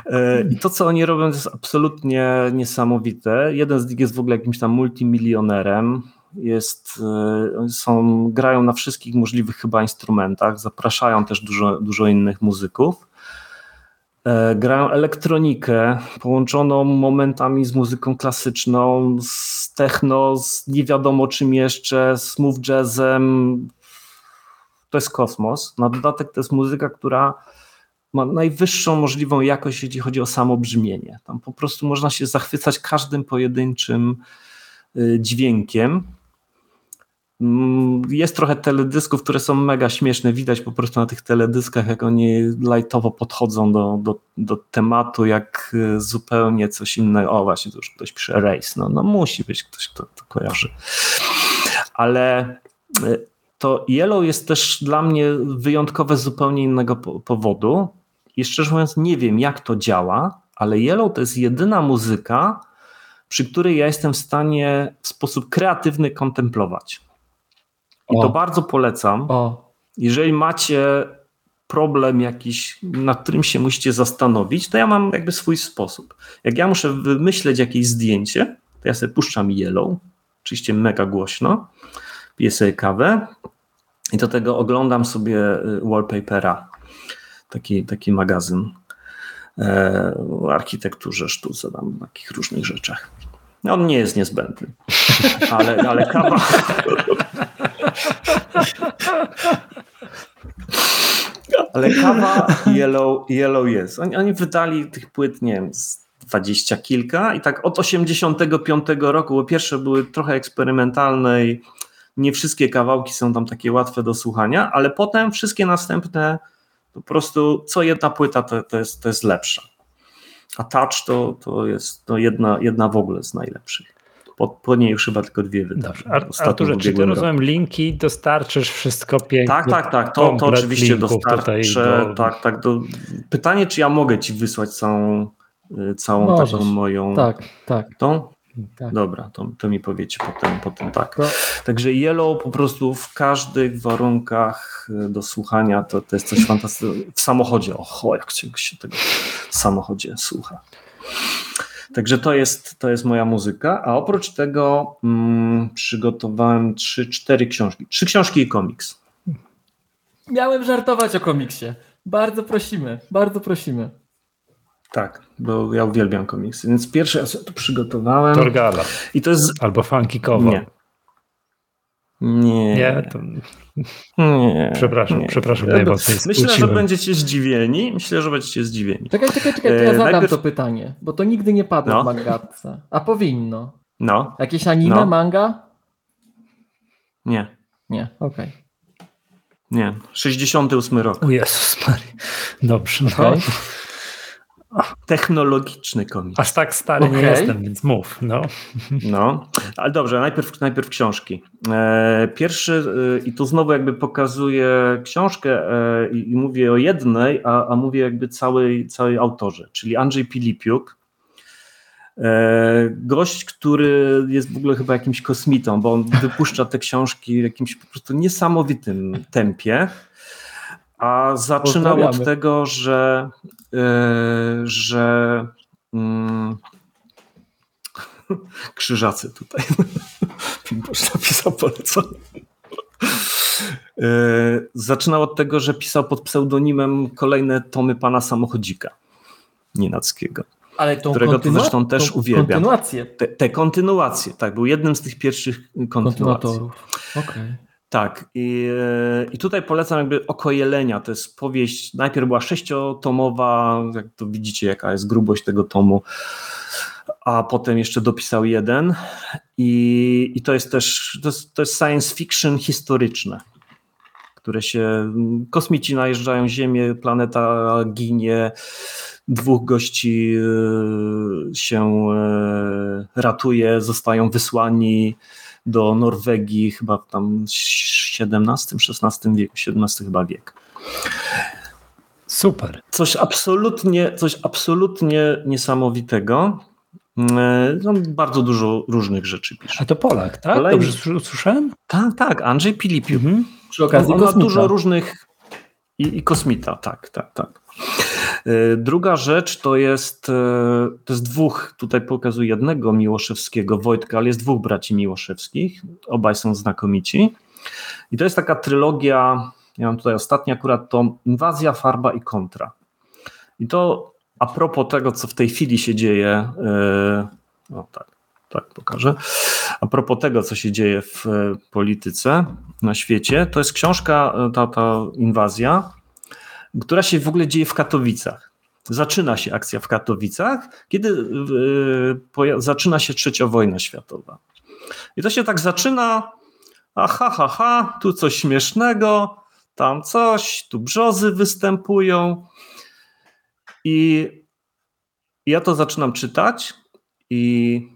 Y, I to, co oni robią, jest absolutnie niesamowite. Jeden z nich jest w ogóle jakimś tam multimilionerem jest, e, są, grają na wszystkich możliwych chyba instrumentach, zapraszają też dużo, dużo innych muzyków. E, grają elektronikę połączoną momentami z muzyką klasyczną, z techno, z nie wiadomo czym jeszcze, smooth jazzem. To jest kosmos. Na dodatek to jest muzyka, która ma najwyższą możliwą jakość, jeśli chodzi o samo brzmienie. Tam po prostu można się zachwycać każdym pojedynczym y, dźwiękiem. Mm, jest trochę teledysków, które są mega śmieszne. Widać po prostu na tych teledyskach, jak oni lightowo podchodzą do, do, do tematu, jak y, zupełnie coś innego. O, właśnie, to już ktoś pisze race. No, no musi być ktoś, kto to kojarzy. Ale y, to Yellow jest też dla mnie wyjątkowe z zupełnie innego powodu. I szczerze mówiąc, nie wiem, jak to działa, ale Yellow to jest jedyna muzyka, przy której ja jestem w stanie w sposób kreatywny kontemplować. I o. to bardzo polecam. O. Jeżeli macie problem jakiś, nad którym się musicie zastanowić, to ja mam jakby swój sposób. Jak ja muszę wymyśleć jakieś zdjęcie, to ja sobie puszczam Yellow, oczywiście mega głośno, piję sobie kawę i do tego oglądam sobie y, wallpapera, taki, taki magazyn e, o architekturze, sztuce, tam takich różnych rzeczach. On nie jest niezbędny. ale, ale kawa... Ale kawa Yellow, yellow jest. Oni, oni wydali tych płyt, nie wiem, dwadzieścia kilka i tak od 85 roku, bo pierwsze były trochę eksperymentalne i nie wszystkie kawałki są tam takie łatwe do słuchania, ale potem wszystkie następne po prostu co jedna płyta to, to, jest, to jest lepsza. A Touch to, to jest to jedna, jedna w ogóle z najlepszych. Po, po niej już chyba tylko dwie wydałem. Arturze, czy ty rozumiem linki, dostarczysz wszystko pięknie? Tak, tak, tak, to, to oczywiście dostarczę. Do... Tak, tak. Do... Pytanie, czy ja mogę ci wysłać całą, y, całą Możesz. taką moją... Tak, tak. Tą? Tak. Dobra, to, to mi powiecie potem, potem tak. To... Także Yellow po prostu w każdych warunkach y, do słuchania to, to jest coś fantastycznego. W samochodzie, oho, jak się tego w samochodzie słucha. Także to jest, to jest moja muzyka, a oprócz tego mm, przygotowałem trzy, cztery książki. Trzy książki i komiks. Miałem żartować o komiksie. Bardzo prosimy, bardzo prosimy. Tak, bo ja uwielbiam komiksy. Więc pierwszy raz to przygotowałem. Torgala. I to jest. Albo Funky Cover. Nie. Nie. Nie, to... nie przepraszam, nie. przepraszam najmocniej. Myślę, że będziecie zdziwieni. Myślę, że będziecie zdziwieni. Czekaj, czekaj, czekaj, to ja e, zadam Najpierw... to pytanie, bo to nigdy nie padło no. w mangatce. A powinno. No. Jakieś anime, no. manga? Nie. Nie, okej. Okay. Nie, 68 rok. O Jezus Maria. Dobrze, okay. no. Technologiczny komiks. Aż tak stary okay. nie jestem, więc mów. No, no. ale dobrze, najpierw, najpierw książki. E, pierwszy, e, i tu znowu jakby pokazuję książkę e, i mówię o jednej, a, a mówię jakby całej, całej autorze, czyli Andrzej Pilipiuk. Gość, który jest w ogóle chyba jakimś kosmitą, bo on wypuszcza te książki w jakimś po prostu niesamowitym tempie. A zaczynał od tego, że, że yy, krzyżacy tutaj. Pimposz napisał polecam. Yy, zaczynał od tego, że pisał pod pseudonimem kolejne tomy pana samochodzika Nienackiego. Ale tą którego to zresztą też uwielbiam. Kontynuację. Te, te, kontynuacje, tak, był jednym z tych pierwszych kontynuacji. Okay. Tak, i, e, i tutaj polecam jakby Oko Jelenia, to jest powieść, najpierw była sześciotomowa, jak to widzicie jaka jest grubość tego tomu, a potem jeszcze dopisał jeden. I, i to jest też, to jest, to jest science fiction historyczne, które się, kosmici najeżdżają Ziemię, planeta ginie, dwóch gości e, się e, ratuje, zostają wysłani do Norwegii chyba tam XVII-XVI wieku, XVII chyba wiek. Super. Coś absolutnie, coś absolutnie niesamowitego. No, bardzo dużo różnych rzeczy pisze. A to Polak, tak? Kolej... Dobrze usłyszałem? Tak, tak, Andrzej Pilipiuk. Mhm. Przy okazji on, on ma dużo różnych i, i kosmita, tak, tak, tak. E, druga rzecz to jest, e, to jest dwóch, tutaj pokazuję jednego Miłoszewskiego, Wojtka, ale jest dwóch braci Miłoszewskich, obaj są znakomici. I to jest taka trylogia, ja mam tutaj ostatni akurat to Inwazja, Farba i Kontra. I to a propos tego, co w tej chwili się dzieje, o tak, tak pokażę, a propos tego, co się dzieje w polityce na świecie, to jest książka, ta, ta inwazja, która się w ogóle dzieje w Katowicach. Zaczyna się akcja w Katowicach, kiedy e, zaczyna się trzecia wojna światowa. I to się tak zaczyna, aha, ha, ha, tu coś śmiesznego, tam coś, tu brzozy występują. I ja to zaczynam czytać i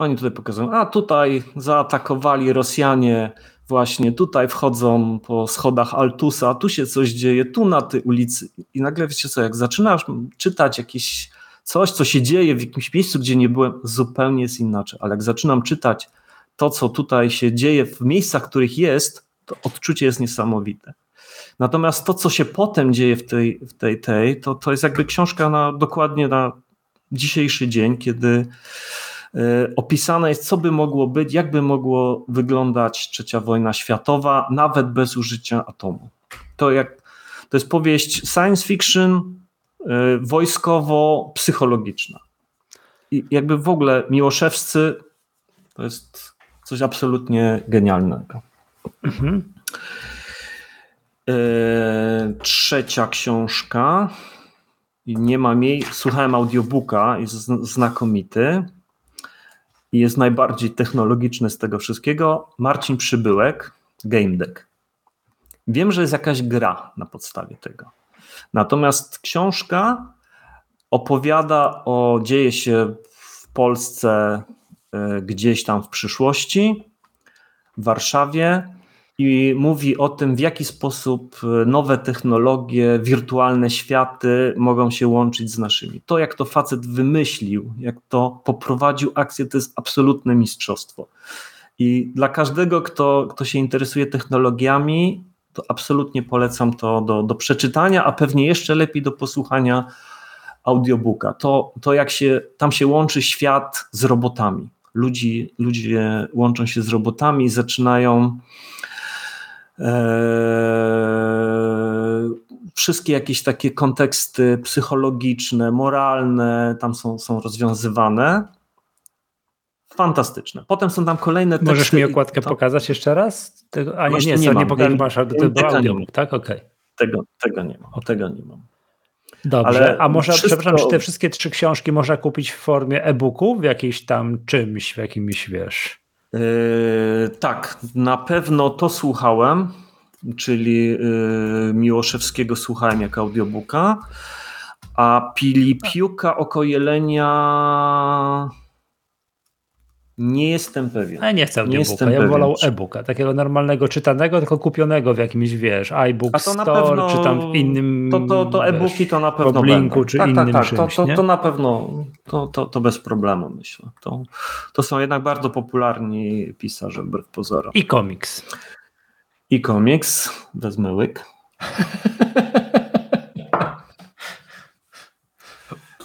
oni tutaj pokazują, a tutaj zaatakowali Rosjanie właśnie tutaj wchodzą po schodach Altusa, tu się coś dzieje, tu na tej ulicy i nagle wiecie co, jak zaczynasz czytać jakieś coś, co się dzieje w jakimś miejscu, gdzie nie byłem, zupełnie jest inaczej, ale jak zaczynam czytać to, co tutaj się dzieje w miejscach, których jest, to odczucie jest niesamowite. Natomiast to, co się potem dzieje w tej, w tej, tej to, to jest jakby książka na, dokładnie na dzisiejszy dzień, kiedy opisane jest, co by mogło być, jak by mogło wyglądać trzecia wojna światowa, nawet bez użycia atomu. To, jak, to jest powieść science fiction e, wojskowo-psychologiczna. I jakby w ogóle Miłoszewscy to jest Coś absolutnie genialnego. Mhm. E, trzecia książka. Nie mam jej. Słuchałem audiobooka, jest znakomity i jest najbardziej technologiczny z tego wszystkiego. Marcin Przybyłek, Game Deck. Wiem, że jest jakaś gra na podstawie tego. Natomiast książka opowiada o, dzieje się w Polsce e, gdzieś tam w przyszłości, w Warszawie i mówi o tym, w jaki sposób e, nowe technologie, wirtualne światy mogą się łączyć z naszymi. To, jak to facet wymyślił, jak to poprowadził akcję, to jest absolutne mistrzostwo. I dla każdego, kto, kto się interesuje technologiami, to absolutnie polecam to do, do przeczytania, a pewnie jeszcze lepiej do posłuchania audiobooka. To, to jak się, tam się łączy świat z robotami. Ludzi, ludzie łączą się z robotami i zaczynają wszystkie jakieś takie konteksty psychologiczne, moralne tam są, są rozwiązywane fantastyczne. Potem są tam kolejne teksty. Możesz mi okładkę to... pokazać jeszcze raz? Tego, a nie, nie, nie, nie pokażesz, masz audiobook, tak? Okej. Okay. Tego, tego nie mam, tego nie mam. Dobrze, Ale a może, wszystko... przepraszam, czy te wszystkie trzy książki można kupić w formie e-booku, w jakiejś tam czymś, w jakimś, wiesz? Yy, tak, na pewno to słuchałem, czyli yy, Miłoszewskiego słuchałem jak audiobooka, a Pilipiuka oko jelenia nie jestem pewien. Ja nie chcę audiobooka, ja wolał e-booka, takiego normalnego czytanego, tylko kupionego w jakimś, wiesz, iBook Store, pewno, czy tam w innym To, to, to e-booki to na pewno Blinku, czy tak innym tak, tak. Czymś, to, to, to, na pewno, to, to, to bez problemu myślę. To, to są jednak bardzo popularni pisarze, wbrew pozorom. I komiks. I komiks, wezmę łyk.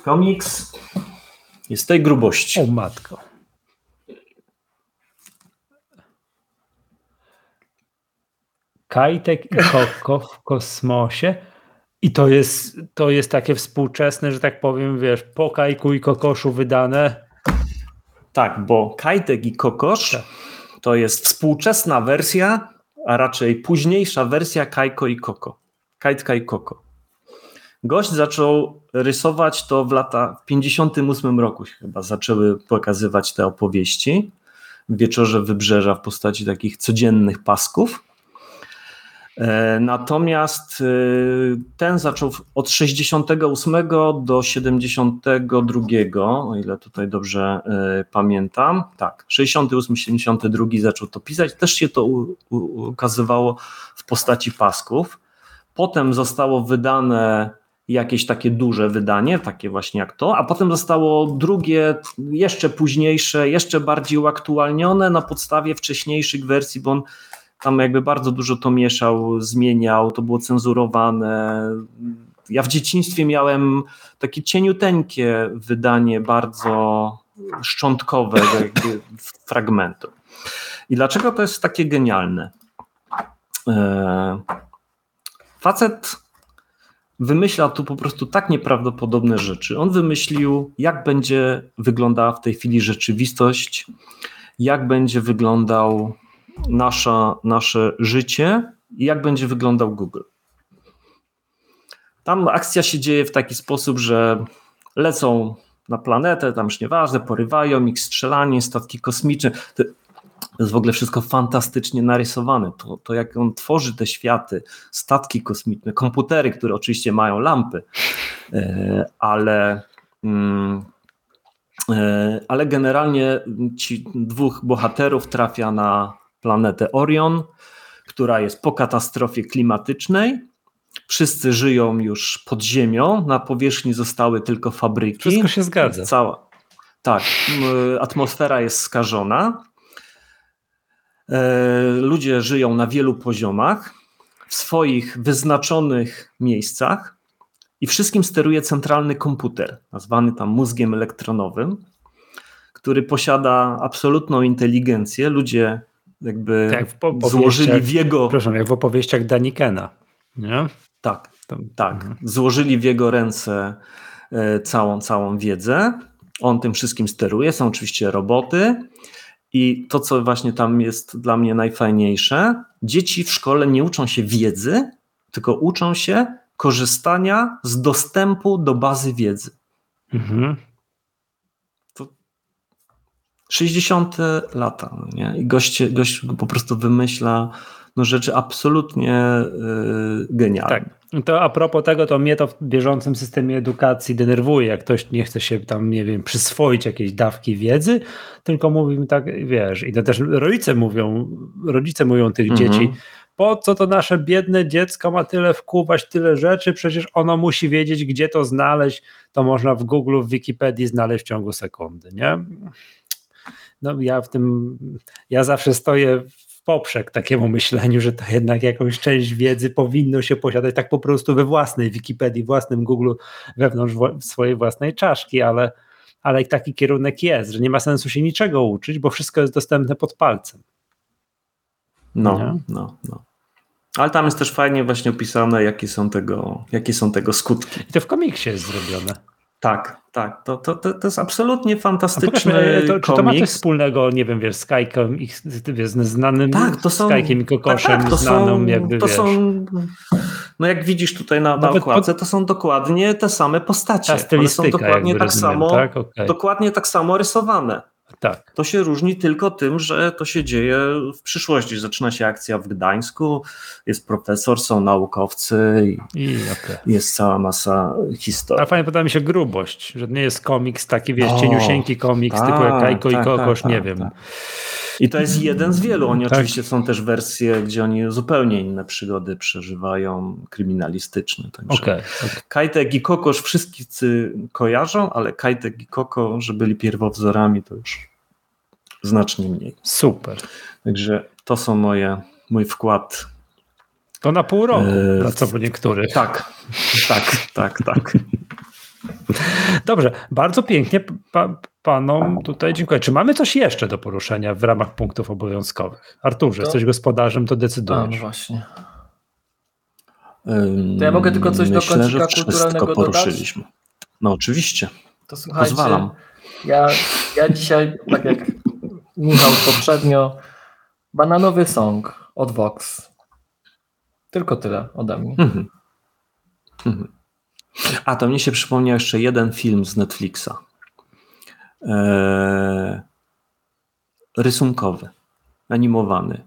komiks jest tej grubości. O matko. Kajtek i Koko w kosmosie. I to jest, to jest takie współczesne, że tak powiem, wiesz, po Kajku i Kokoszu wydane. Tak, bo Kajtek i Kokosz tak. to jest współczesna wersja, a raczej późniejsza wersja Kajko i Koko. Kajtka i Koko. Gość zaczął rysować to w latach w 58 roku chyba zaczęły pokazywać te opowieści w wieczorze wybrzeża w postaci takich codziennych pasków. E, natomiast e, ten zaczął od 68 do 72, o ile tutaj dobrze e, pamiętam. Tak, 68-72 zaczął to pisać. Też się to ukazywało w postaci pasków. Potem zostało wydane jakieś takie duże wydanie, takie właśnie jak to, a potem zostało drugie, jeszcze późniejsze, jeszcze bardziej uaktualnione na podstawie wcześniejszych wersji, bo on tam jakby bardzo dużo to mieszał, zmieniał, to było cenzurowane. Ja w dzieciństwie miałem takie cieniuteńkie wydanie, bardzo szczątkowe fragmentu. I dlaczego to jest takie genialne? E, facet wymyślał tu po prostu tak nieprawdopodobne rzeczy. On wymyślił, jak będzie wyglądała w tej chwili rzeczywistość, jak będzie wyglądał nasza, nasze życie i jak będzie wyglądał Google. Tam akcja się dzieje w taki sposób, że lecą na planetę, tam już nieważne, porywają ich strzelanie, statki kosmiczne. To jest w ogóle wszystko fantastycznie narysowane. To, to jak on tworzy te światy, statki kosmiczne, komputery, które oczywiście mają lampy, e, ale, mm, e, ale generalnie ci dwóch bohaterów trafia na planetę Orion, która jest po katastrofie klimatycznej. Wszyscy żyją już pod ziemią, na powierzchni zostały tylko fabryki. Wszystko się zgadza. Cała, tak, atmosfera jest skażona. E, ludzie żyją na wielu poziomach, w swoich wyznaczonych miejscach i wszystkim steruje centralny komputer, nazwany tam mózgiem elektronowym, który posiada absolutną inteligencję. Ludzie jakby tak złożyli w jego... Proszę, jak w opowieściach Danikena, nie? Tak, tak. Mhm. Złożyli w jego ręce e, całą, całą wiedzę. On tym wszystkim steruje. Są oczywiście roboty I to, co właśnie tam jest dla mnie najfajniejsze, dzieci w szkole nie uczą się wiedzy, tylko uczą się korzystania z dostępu do bazy wiedzy. Mhm. To 60 lata. No nie? I gość, gość po prostu wymyśla no, rzeczy absolutnie yy, genialne. Tak. To a propos tego, to mnie to w bieżącym systemie edukacji denerwuje, jak ktoś nie chce się tam, nie wiem, przyswoić jakiejś dawki wiedzy, tylko mówi mi tak, wiesz, i to też rodzice mówią, rodzice mówią tych mhm. dzieci, po co to nasze biedne dziecko ma tyle wkuwać, tyle rzeczy, przecież ono musi wiedzieć, gdzie to znaleźć, to można w Google, w Wikipedii znaleźć w ciągu sekundy, nie? No ja w tym, ja zawsze stoję w poprzek takiemu myśleniu, że to jednak jakąś część wiedzy powinno się posiadać tak po prostu we własnej Wikipedii, własnym Google, wewnątrz swojej własnej czaszki, ale, ale taki kierunek jest, że nie ma sensu się niczego uczyć, bo wszystko jest dostępne pod palcem. No, nie? no, no. Ale tam jest też fajnie właśnie opisane, jakie są tego, jakie są tego skutki. I to w komiksie jest zrobione. Tak, tak. To, to, to, to jest absolutnie fantastyczny to, Czy to ma coś wspólnego, nie wiem, wiesz, z Kajkiem, ich, wiesz, znanym tak, to są, Kajkiem i Kokoszem, tak, tak, to znaną są, jakby, to wiesz. są, no jak widzisz tutaj na, na okładce, to są dokładnie te same postacie. One są dokładnie tak samo, tak? Okay. dokładnie tak samo rysowane. Tak. To się różni tylko tym, że to się dzieje w przyszłości. Zaczyna się akcja w Gdańsku, jest profesor, są naukowcy i, I okay. jest cała masa historii. A fajnie podoba mi się grubość, że nie jest komiks taki, wiesz, o, cieniusieńki komiks, tak, typu jak Kajko tak, i Kokosz, tak, nie tak, wiem. I to jest jeden z wielu. Oni tak. oczywiście są też wersje, gdzie oni zupełnie inne przygody przeżywają, kryminalistyczne. Także okay, okay. Kajtek i Kokosz wszyscy kojarzą, ale Kajtek i Koko, że byli pierwowzorami, to już znacznie mniej. Super. Także to są moje, mój wkład. To na pół roku, e... co po niektórych. Tak, tak, tak, tak. Dobrze, bardzo pięknie pa, panom tutaj dziękuję. Czy mamy coś jeszcze do poruszenia w ramach punktów obowiązkowych? Arturze, to... jesteś gospodarzem, to decydujesz. A, no właśnie. To ja mogę tylko coś Myślę, do kącika kulturalnego poruszyliśmy. Dodać? No oczywiście. To słuchajcie, Pozwalam. Ja, ja dzisiaj, tak jak Michał poprzednio, bananowy song od Vox. Tylko tyle ode mnie. Mhm. Mhm. A to mnie się przypomniał jeszcze jeden film z Netflixa. Eee, rysunkowy, animowany,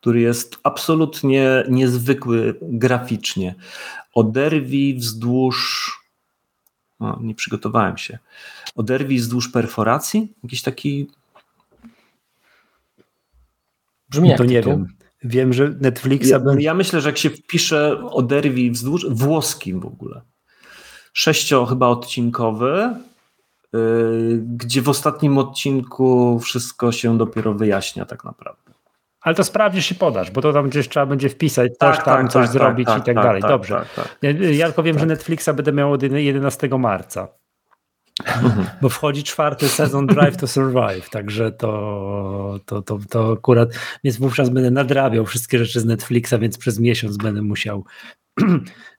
który jest absolutnie niezwykły graficznie. Oderwij wzdłuż. O, nie przygotowałem się. Oderwij wzdłuż perforacji? Jakiś taki. Brzmi jak to nie wiem. Wiem, że Netflixa. Ja, ja, myślę, że jak się wpisze oderwij wzdłuż, włoskim w ogóle, sześcio chyba odcinkowy, gdzie w ostatnim odcinku wszystko się dopiero wyjaśnia tak naprawdę. Ale to sprawdzisz i podasz, bo to tam gdzieś trzeba będzie wpisać, tak, coś tam, tak, coś tak, zrobić tak, i tak, tak dalej. Dobrze. Ja, ja tylko wiem, że Netflixa będę miał od 11 marca. Mhm. Bo wchodzi czwarty sezon Drive to Survive, także to, to, to, to akurat, więc wówczas będę nadrabiał wszystkie rzeczy z Netflixa, więc przez miesiąc będę musiał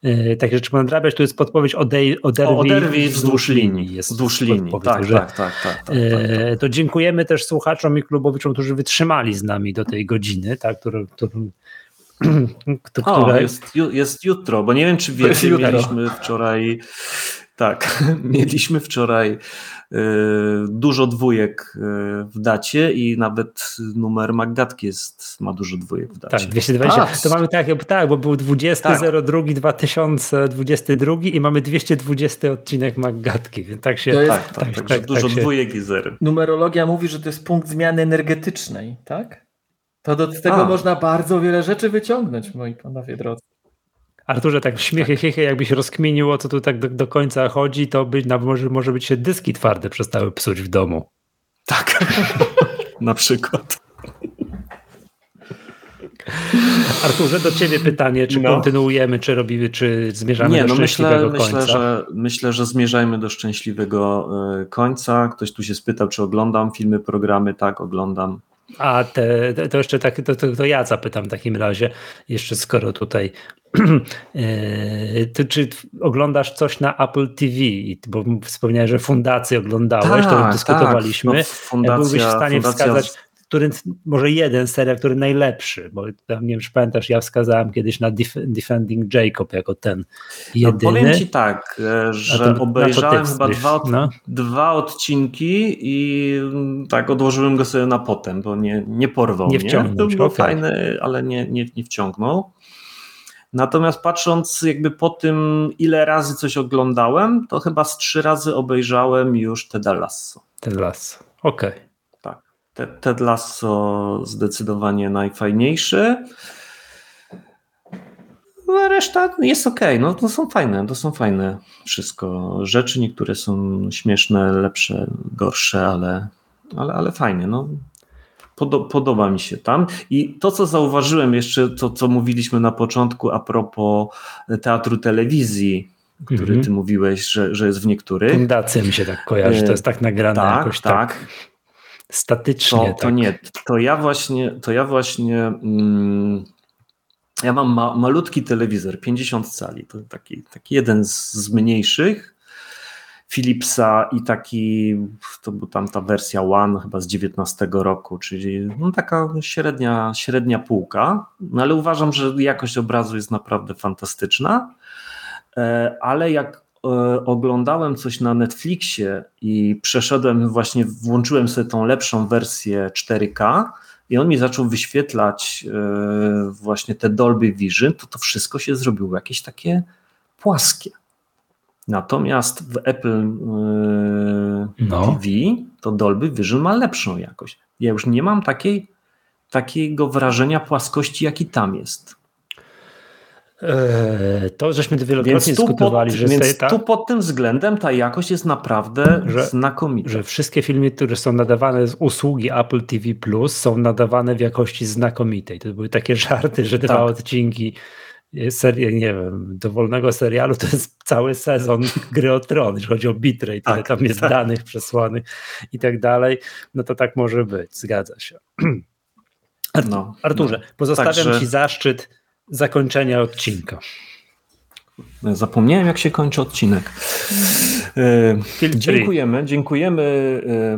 e, takie rzeczy nadrabiać. Tu jest podpowiedź odej, oderwij, oderwij wzdłuż linii. Jest wzdłuż linii, tak, tak, tak, tak, tak, tak, tak, To dziękujemy też słuchaczom i klubowiczom, którzy wytrzymali z nami do tej godziny, tak, którą o, jest, jest jutro, bo nie wiem, czy wiecie, mieliśmy wczoraj tak, mieliśmy wczoraj y, dużo dwójek y, w dacie i nawet numer Magdatki jest, ma dużo dwójek w dacie. Tak, 220. A, to mamy tak, tak, bo był 20, tak. 02, 2022 i mamy 220 odcinek Maggatki, więc tak się... Jest, tak, tak, tak, tak, tak dużo tak dwójek i zery. Numerologia mówi, że to jest punkt zmiany energetycznej, tak? To do tego A. można bardzo wiele rzeczy wyciągnąć, moi panowie drodzy. Arturze, tak śmiechy, tak. jakbyś rozkminił, o co tu tak do, do końca chodzi, to by, na, może, może być się dyski twarde przestały psuć w domu. Tak, na przykład. Arturze, do ciebie pytanie, czy no. kontynuujemy, czy robimy, czy zmierzamy Nie, do no szczęśliwego myślę, końca? Myślę że, myślę, że zmierzajmy do szczęśliwego e, końca. Ktoś tu się spytał, czy oglądam filmy, programy. Tak, oglądam. A te, to jeszcze tak, to, to, to ja zapytam w takim razie, jeszcze skoro tutaj Ty, czy oglądasz coś na Apple TV? Bo wspomniałeś, że fundację oglądałeś, tak, to dyskutowaliśmy. Tak. No, fundacja, Byłbyś w stanie fundacja... wskazać, który, może jeden serial, który najlepszy, bo tam, nie wiem, czy pamiętasz, ja wskazałem kiedyś na Def Defending Jacob jako ten jedyny. No powiem ci tak, e, że obejrzałem chyba dwa, no. dwa odcinki i mm, tak odłożyłem go sobie na potem, bo nie, nie porwał nie mnie. To był okay. fajny, ale nie, nie, nie wciągnął. Natomiast patrząc jakby po tym, ile razy coś oglądałem, to chyba z trzy razy obejrzałem już Ted Lasso. Ted Lasso, okej. Okay. Ted, Lasso zdecydowanie najfajniejszy. No, a reszta jest ok, no to są fajne, to są fajne wszystko rzeczy, niektóre są śmieszne, lepsze, gorsze, ale, ale, ale fajnie, no podoba mi się tam. I to, co zauważyłem jeszcze, to co mówiliśmy na początku a propos teatru telewizji, który mm -hmm. ty mówiłeś, że, że jest w niektórych. Fundacja mi się tak kojarzy, to jest tak nagrane tak, jakoś tak. tak statycznie. To, tak. to nie, to ja właśnie, to ja właśnie mm, ja mam ma, malutki telewizor, 50 cali, to taki, taki jeden z, z mniejszych Philipsa i taki, to była tam ta wersja One chyba z 19 roku, czyli no taka średnia, średnia półka, no ale uważam, że jakość obrazu jest naprawdę fantastyczna, e, ale jak oglądałem coś na Netflixie i przeszedłem właśnie, włączyłem sobie tą lepszą wersję 4K i on mi zaczął wyświetlać e, właśnie te Dolby Vision, to to wszystko się zrobiło jakieś takie płaskie. Natomiast w Apple yy, no. TV to Dolby Vision ma lepszą jakość. Ja już nie mam takiej, takiego wrażenia płaskości, jaki tam jest. Eee, to żeśmy wielokrotnie dyskutowali, pod, że więc ta, tu pod tym względem ta jakość jest naprawdę że, znakomita. Że wszystkie filmy, które są nadawane z usługi Apple TV Plus są nadawane w jakości znakomitej. To były takie żarty, że dwa tak. odcinki serię, nie wiem, dowolnego serialu to jest cały sezon gry o tron, jeśli chodzi o bitrate, tak, tam jest tak. danych przesłanych i tak dalej, no to tak może być, zgadza się. no, Arturze, no. pozostawiam Także... Ci zaszczyt zakończenia odcinka. Zapomniałem, jak się kończy odcinek. E, dziękujemy, dziękujemy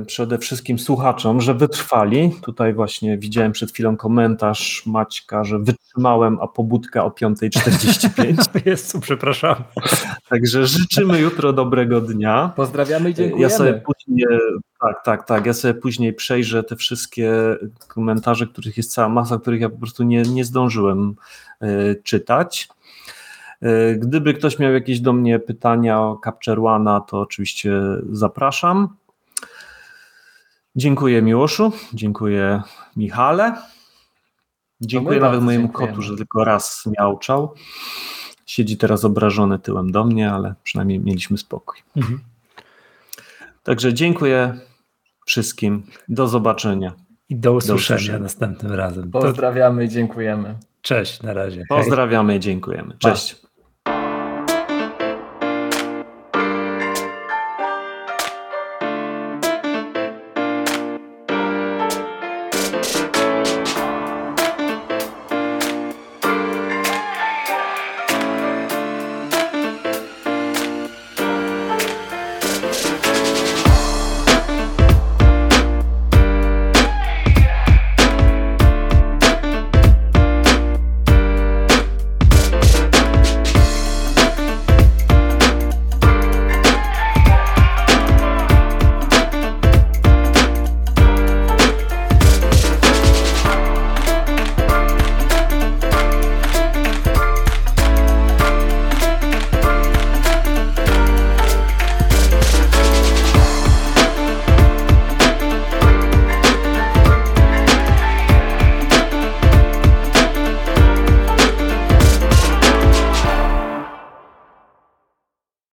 e, przede wszystkim słuchaczom, że wytrwali. Tutaj właśnie widziałem przed chwilą komentarz Maćka, że wytrzymałem, a pobudka o 5.45. Jest, przepraszam. Także życzymy jutro dobrego dnia. Pozdrawiamy i dziękujemy. Ja sobie później, tak, tak, tak. Ja sobie później przejrzę te wszystkie komentarze, których jest cała masa, których ja po prostu nie, nie zdążyłem e, czytać. E, gdyby ktoś miał jakieś do mnie pytania o Capture One, to oczywiście zapraszam. Dziękuję Miłoszu, dziękuję Michale. Dziękuję nawet mojemu kotu, że tylko raz miałczał. Siedzi teraz obrażony tyłem do mnie, ale przynajmniej mieliśmy spokój. Mhm. Także dziękuję wszystkim. Do zobaczenia. I do usłyszenia, do usłyszenia. następnym razem. Pozdrawiamy i dziękujemy. Cześć, na razie. Pozdrawiamy i dziękujemy. Cześć.